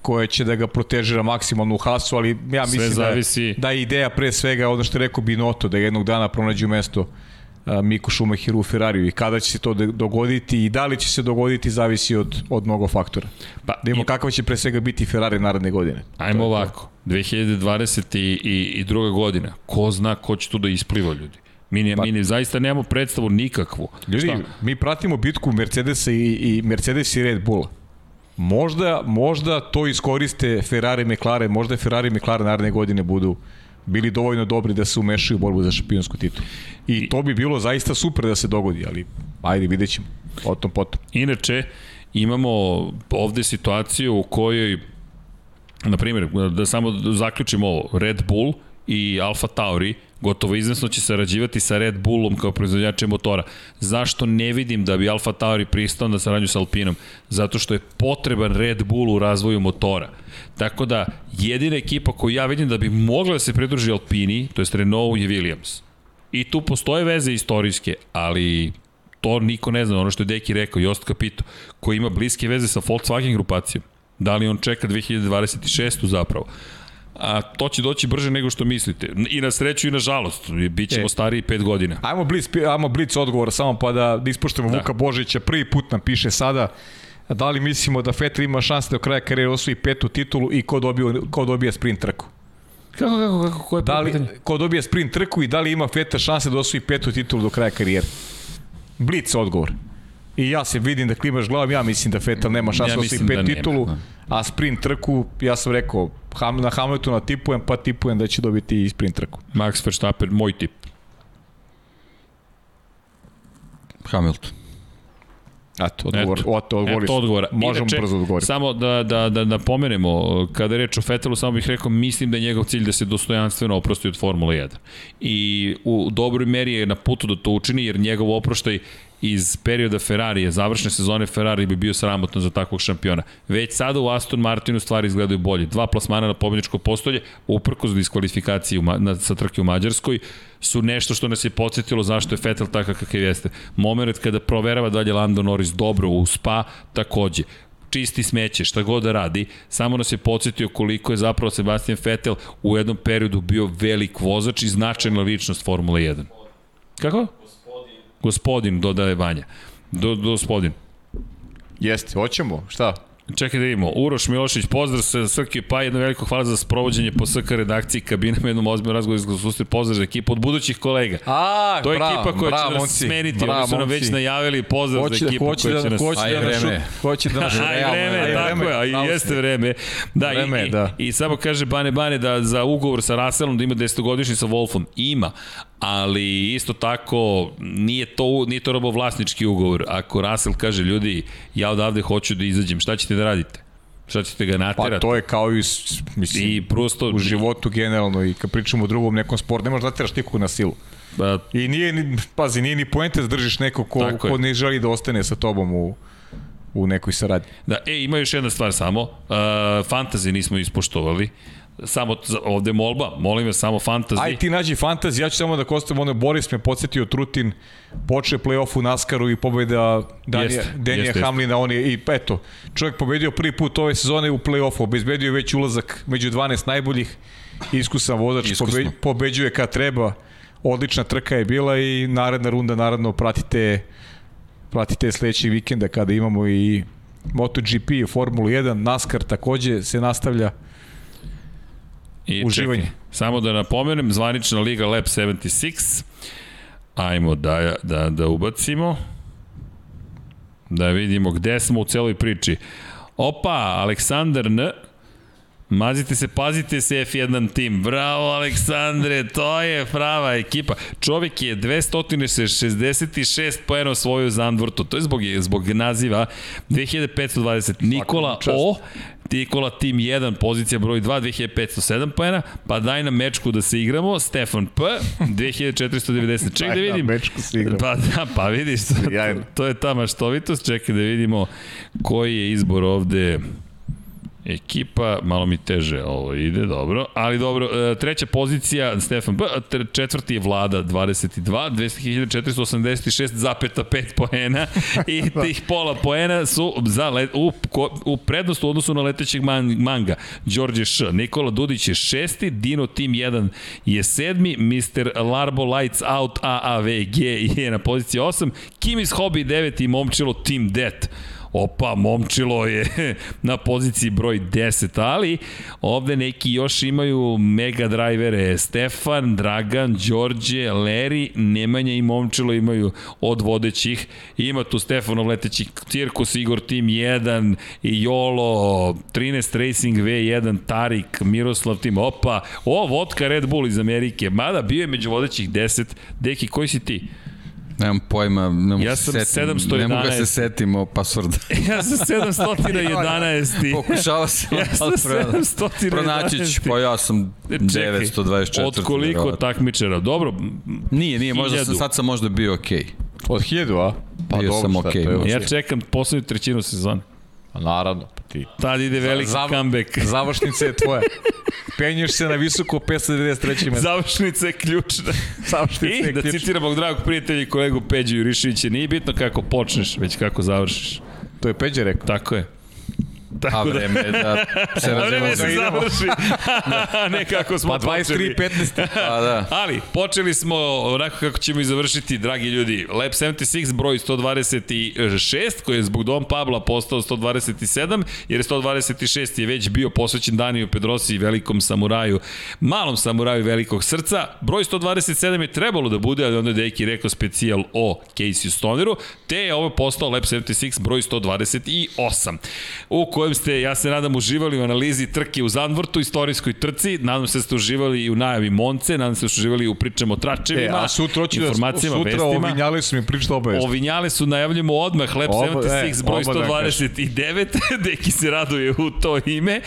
B: koja će da ga protežira maksimalno u Haasu, ali ja mislim da zavisi... da, da je ideja pre svega ono što je rekao Binoto, da jednog dana pronađu mesto Miku Schumacheru u Ferrariju i kada će se to dogoditi i da li će se dogoditi zavisi od, od mnogo faktora. Pa, da imamo i... kakav će pre svega biti Ferrari naredne godine.
A: Ajmo ovako, 2020. i, i, i druga godina, ko zna ko će tu da ispliva ljudi. Mi, ne, pa, mi ne, zaista nemamo predstavu nikakvu.
B: Ljudi, Šta? mi pratimo bitku Mercedesa i, i Mercedes i Red Bulla. Možda, možda to iskoriste Ferrari i McLaren, možda Ferrari i McLaren naredne godine budu bili dovoljno dobri da se umešaju u borbu za šampionsku titulu. I to bi bilo zaista super da se dogodi, ali ajde, vidjet ćemo. Potom, potom.
A: Inače, imamo ovde situaciju u kojoj, na primjer, da samo zaključimo ovo, Red Bull i Alfa Tauri gotovo izvesno će sarađivati sa Red Bullom kao proizvođačem motora. Zašto ne vidim da bi Alfa Tauri pristao na saradnju sa Alpinom? Zato što je potreban Red Bull u razvoju motora. Tako da, jedina ekipa koju ja vidim da bi mogla da se pridruži Alpini, to je Renault je Williams. I tu postoje veze istorijske, ali to niko ne zna, ono što je Deki rekao, Jost Capito, koji ima bliske veze sa Volkswagen grupacijom. Da li on čeka 2026. zapravo? A to će doći brže nego što mislite. I na sreću i na žalost, bit ćemo e, stariji pet godina.
B: Ajmo blic, ajmo blic odgovor samo pa da, da ispoštujemo da. Vuka Božića. Prvi put nam piše sada da li mislimo da Fetter ima šanse da do kraja karijere osvoji petu titulu i ko, dobio, ko dobija sprint trku?
A: Kako, kako, kako, ko je
B: da li, pitanje? Ko dobija sprint trku i da li ima Fetter šanse da osvoji petu titulu do kraja karijere? Blic odgovor. I ja se vidim da klimaš glavom, ja mislim da Fetel nema šanse ja da osvoji pet da titulu, nema, da. a sprint trku, ja sam rekao, Ham, na Hamiltona tipujem, pa tipujem da će dobiti i sprint trku.
A: Max Verstappen, moj tip.
C: Hamilton.
B: Eto, odgovor, eto, eto, odgovor,
A: eto odgovora.
B: Možemo
A: Inače,
B: brzo odgovoriti.
A: Samo da, da, da napomenemo, kada je reč o Fetelu, samo bih rekao, mislim da je njegov cilj da se dostojanstveno oprosti od Formule 1. I u dobroj meri je na putu da to učini, jer njegov oproštaj iz perioda Ferrarije, završne sezone Ferrari bi bio sramotno za takvog šampiona. Već sada u Aston Martinu stvari izgledaju bolje. Dva plasmana na pobjedičko postolje, uprkos diskvalifikaciji na, sa trke u Mađarskoj, su nešto što nas je podsjetilo zašto je Vettel takav kakav jeste. Moment kada proverava dalje Lando Norris dobro u Spa, takođe čisti smeće, šta god da radi, samo nas je podsjetio koliko je zapravo Sebastian Vettel u jednom periodu bio velik vozač i značajna ličnost Formule 1. Kako? Gospodin, dodaje Vanja. Do, gospodin.
B: Jeste, hoćemo, šta?
A: Čekaj da vidimo. Uroš Milošić, pozdrav sa Srki Pa, jedno veliko hvala za sprovođenje po SK redakciji kabinama, jednom ozbiljnom razgovoru iz susret, pozdrav za ekipu od budućih kolega.
B: A,
A: to je
B: bravo,
A: ekipa koja
B: bravo,
A: će nas
B: monci,
A: smeniti,
B: bravo,
A: oni su nam već najavili pozdrav
B: hoće,
A: za ekipu
B: hoće
A: koja će
B: da,
A: nas...
B: hoće da, nas
C: vreme.
B: hoće da nas
A: Aj, vreme, aj, tako je, a i jeste vreme. Da,
B: vreme,
A: i,
B: da.
A: I, i samo kaže Bane Bane da za ugovor sa Russellom da ima desetogodišnji sa Wolfom. Ima, ali isto tako nije to, nije to robovlasnički ugovor. Ako Russell kaže, ljudi, ja odavde hoću da izađem, šta ćete da radite? Šta ćete ga naterati?
B: Pa to je kao i, mislim,
A: I prosto,
B: u životu generalno i kad pričamo o drugom nekom sportu, ne možeš da nateraš nikog na silu.
A: Ba,
B: I nije, ni, pazi, nije ni poente da držiš nekog ko, ko ne želi da ostane sa tobom u, u nekoj saradnji.
A: Da, e, ima još jedna stvar samo. Uh, fantazi nismo ispoštovali. Samo ovde molba, molim vas samo fantazi.
B: Aj ti nađi fantazi, ja ću samo da kostam, ono Boris me podsjetio Trutin, počne play-off u Naskaru i pobeda Danija, Denija Hamlina, on je, i eto, čovjek pobedio prvi put ove sezone u play-offu, obezbedio već ulazak među 12 najboljih, iskusan vozač, pobe, pobeđuje kad treba, odlična trka je bila i naredna runda, naravno, pratite pratite sledećeg vikenda kada imamo i MotoGP, Formulu 1, NASCAR takođe se nastavlja
A: I
B: uživanje.
A: Čekaj, samo da napomenem, zvanična liga Lab 76. Ajmo da, da, da ubacimo. Da vidimo gde smo u celoj priči. Opa, Aleksandar N. Mazite se, pazite se F1 tim. Bravo Aleksandre, to je prava ekipa. Čovjek je 266 poena osvojio za. To je zbog, zbog naziva 2520. Nikola O, Nikola Tim 1, pozicija broj 2, 2507 poena, pa daj nam mečku da se igramo, Stefan P, 2490. Ček da vidim.
B: mečku se igramo.
A: Pa, da, pa vidiš, to, to je ta maštovitost. Čekaj da vidimo koji je izbor ovde ekipa, malo mi teže ovo ide, dobro, ali dobro, e, treća pozicija Stefan B, četvrti je Vlada 22, 2486,5 poena i tih pola poena su za let, u, u prednost u odnosu na letećeg man, manga. Đorđe Š, Nikola Dudić je šesti, Dino Team 1 je sedmi, Mr. Larbo Lights Out AAVG je na poziciji 8, Kimis Hobby 9 i Momčilo Team Det opa, momčilo je na poziciji broj 10, ali ovde neki još imaju mega drivere, Stefan, Dragan, Đorđe, Leri, Nemanja i momčilo imaju od vodećih, ima tu Stefanov leteći Cirkus, Igor Team 1, i Jolo, 13 Racing V1, Tarik, Miroslav Team, opa, o, vodka Red Bull iz Amerike, mada bio je među vodećih 10, deki, koji si ti?
C: Nemam pojma, ne mogu
A: ja
C: se setim,
A: 711.
C: ne mogu se setim o pasvorda.
A: ja sam 711.
C: Pokušao sam,
A: ja sam 711.
C: Pronaći ću, pa ja sam 924.
A: Od koliko takmičara? Dobro.
C: Nije, nije, možda sam, sad sam možda bio okej. Okay.
B: Od hiljadu, a?
C: Pa bio dobro, sam okej. Okay,
A: ja čekam poslednju trećinu sezone.
B: A naravno, pa ti.
A: Tad ide veliki Zav, comeback.
B: Završnica je tvoja. Penješ se na visoko 593. metra.
A: Završnica je ključna.
B: Završnica
A: I,
B: je
A: da
B: ključna.
A: citiram mog dragog prijatelja i kolegu Peđu Juriševića, nije bitno kako počneš, već kako završiš.
B: To je Peđa rekao.
A: Tako je.
C: Tako A vreme je da se razvijemo.
A: da se završi. da. ne kako smo
B: pa 23, 15.
C: pa da.
A: Ali, počeli smo onako kako ćemo i završiti, dragi ljudi. Lab 76, broj 126, koji je zbog Dom Pabla postao 127, jer je 126 je već bio posvećen Daniju Pedrosi i velikom samuraju, malom samuraju velikog srca. Broj 127 je trebalo da bude, ali onda je Deki rekao specijal o Casey Stoneru, te je ovo postao Lab 76 broj 128, u kojoj kojem ste, ja se nadam, uživali u analizi trke u Zandvortu, istorijskoj trci, nadam se da ste uživali i u najavi Monce, nadam se da ste uživali u pričama o tračevima,
B: E, a sutra hoću da
A: informacijama,
B: sutra
A: vestima.
B: ovinjali su mi pričali obavest.
A: Ovinjale su, najavljamo odmah, Lab
B: Oba,
A: 76,
B: e,
A: broj
B: oba da
A: 129, deki se raduje u to ime.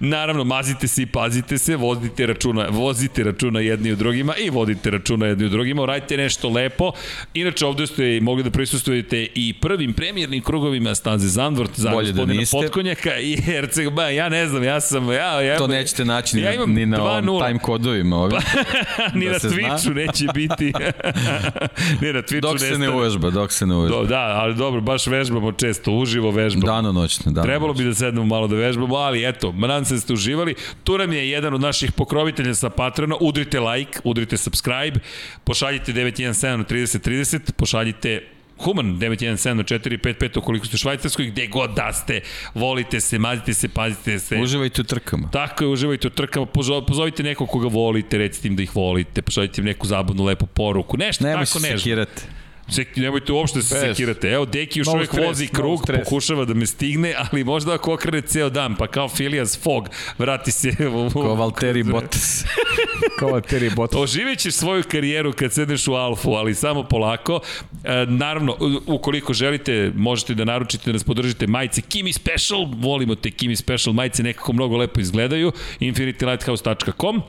A: Naravno, mazite se i pazite se, vozite računa, vozite računa jedni u drugima i vodite računa jedni u drugima, radite nešto lepo. Inače, ovde ste mogli da prisustujete i prvim premijernim krugovima staze Zandvort za
C: Bolje da
A: gospodina Potkonjaka i Herceg, ba, ja ne znam, ja sam, ja, ja,
C: To nećete naći ni,
A: ja
C: ni na ovom
A: 2:0.
C: time kodovima. Ovim.
A: ni
C: da
A: na
C: zna.
A: Twitchu neće biti. ni na Twitchu
C: Dok se ne uvežba, dok se ne uvežba.
A: Do, da, ali dobro, baš vežbamo često, uživo vežbamo.
C: Dano noćno, dano
A: Trebalo bi da sednemo malo da vežbamo, ali eto, nadam se da ste uživali. Tu nam je jedan od naših pokrovitelja sa Patrona. Udrite like, udrite subscribe, pošaljite 917 na 3030, pošaljite Human 917 na 455 ukoliko ste u Švajcarskoj, gde god da ste, volite se, mazite se, pazite se.
C: Uživajte u trkama.
A: Tako je, uživajte u trkama, pozo- pozovite nekog koga volite, recite im da ih volite, pošaljite im neku zabavnu lepu poruku, nešto
C: Nemoj
A: tako
C: se
A: nežno.
C: sekirati.
A: Sek, nemojte uopšte se sekirate. Evo, Deki još
B: No
A: uvek
B: stres,
A: vozi
B: no
A: krug,
B: stres.
A: pokušava da me stigne, ali možda ako okrene ceo dan, pa kao Phileas Fogg, vrati se u...
C: Ko Valtteri Bottas.
B: Kao Terry Bottas.
A: Oživit ćeš svoju karijeru kad sedneš u Alfu, ali samo polako. E, naravno, ukoliko želite, možete da naručite da nas podržite majice Kimi Special, volimo te Kimi Special majice, nekako mnogo lepo izgledaju, infinitylighthouse.com,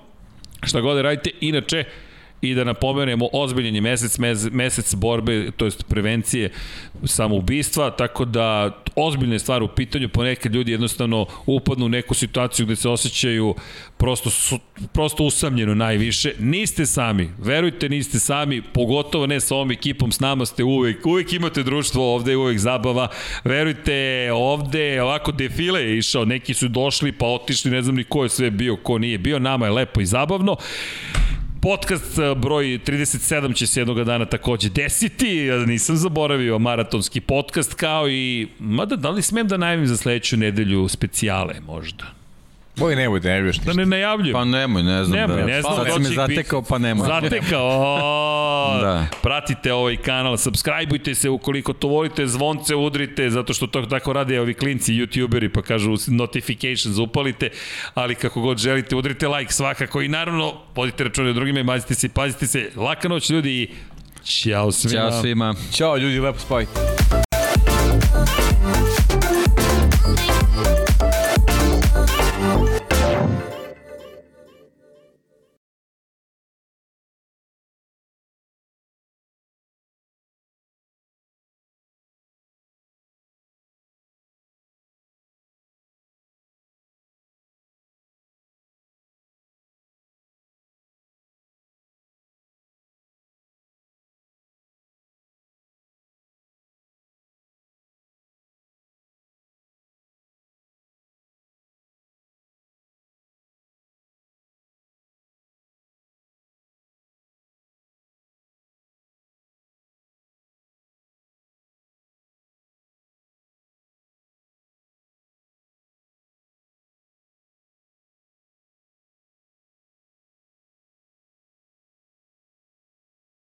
A: šta god da radite, inače, i da napomenemo ozbiljen je mesec, mesec borbe, to jest prevencije samoubistva, tako da ozbiljne stvari u pitanju, ponekad ljudi jednostavno upadnu u neku situaciju gde se osjećaju prosto, su, prosto usamljeno najviše. Niste sami, verujte niste sami, pogotovo ne sa ovom ekipom, s nama ste uvek, uvek imate društvo ovde, uvek zabava. Verujte, ovde ovako defile je išao, neki su došli pa otišli, ne znam ni ko je sve bio, ko nije bio, nama je lepo i zabavno. Podcast eh, broj 37 će se jednog dana takođe desiti, ja nisam zaboravio maratonski podcast kao i, mada da li smem da najavim za sledeću nedelju specijale možda?
B: Boj nemoj da ne
A: Da ne najavljujem.
C: Pa nemoj, ne znam.
A: Nemoj,
C: da,
A: ne znam
C: Sad
A: da
C: si me zatekao, pa nemoj.
A: Zatekao. O,
C: Da.
A: Pratite ovaj kanal, subscribeujte se ukoliko to volite, zvonce udrite, zato što to tako rade ovi klinci, youtuberi, pa kažu notifications upalite, ali kako god želite, udrite like svakako i naravno, vodite račune o drugima i mazite se pazite se. Laka noć ljudi i Ćao svima.
C: Ćao svima.
B: Ćao ljudi, lepo spavajte.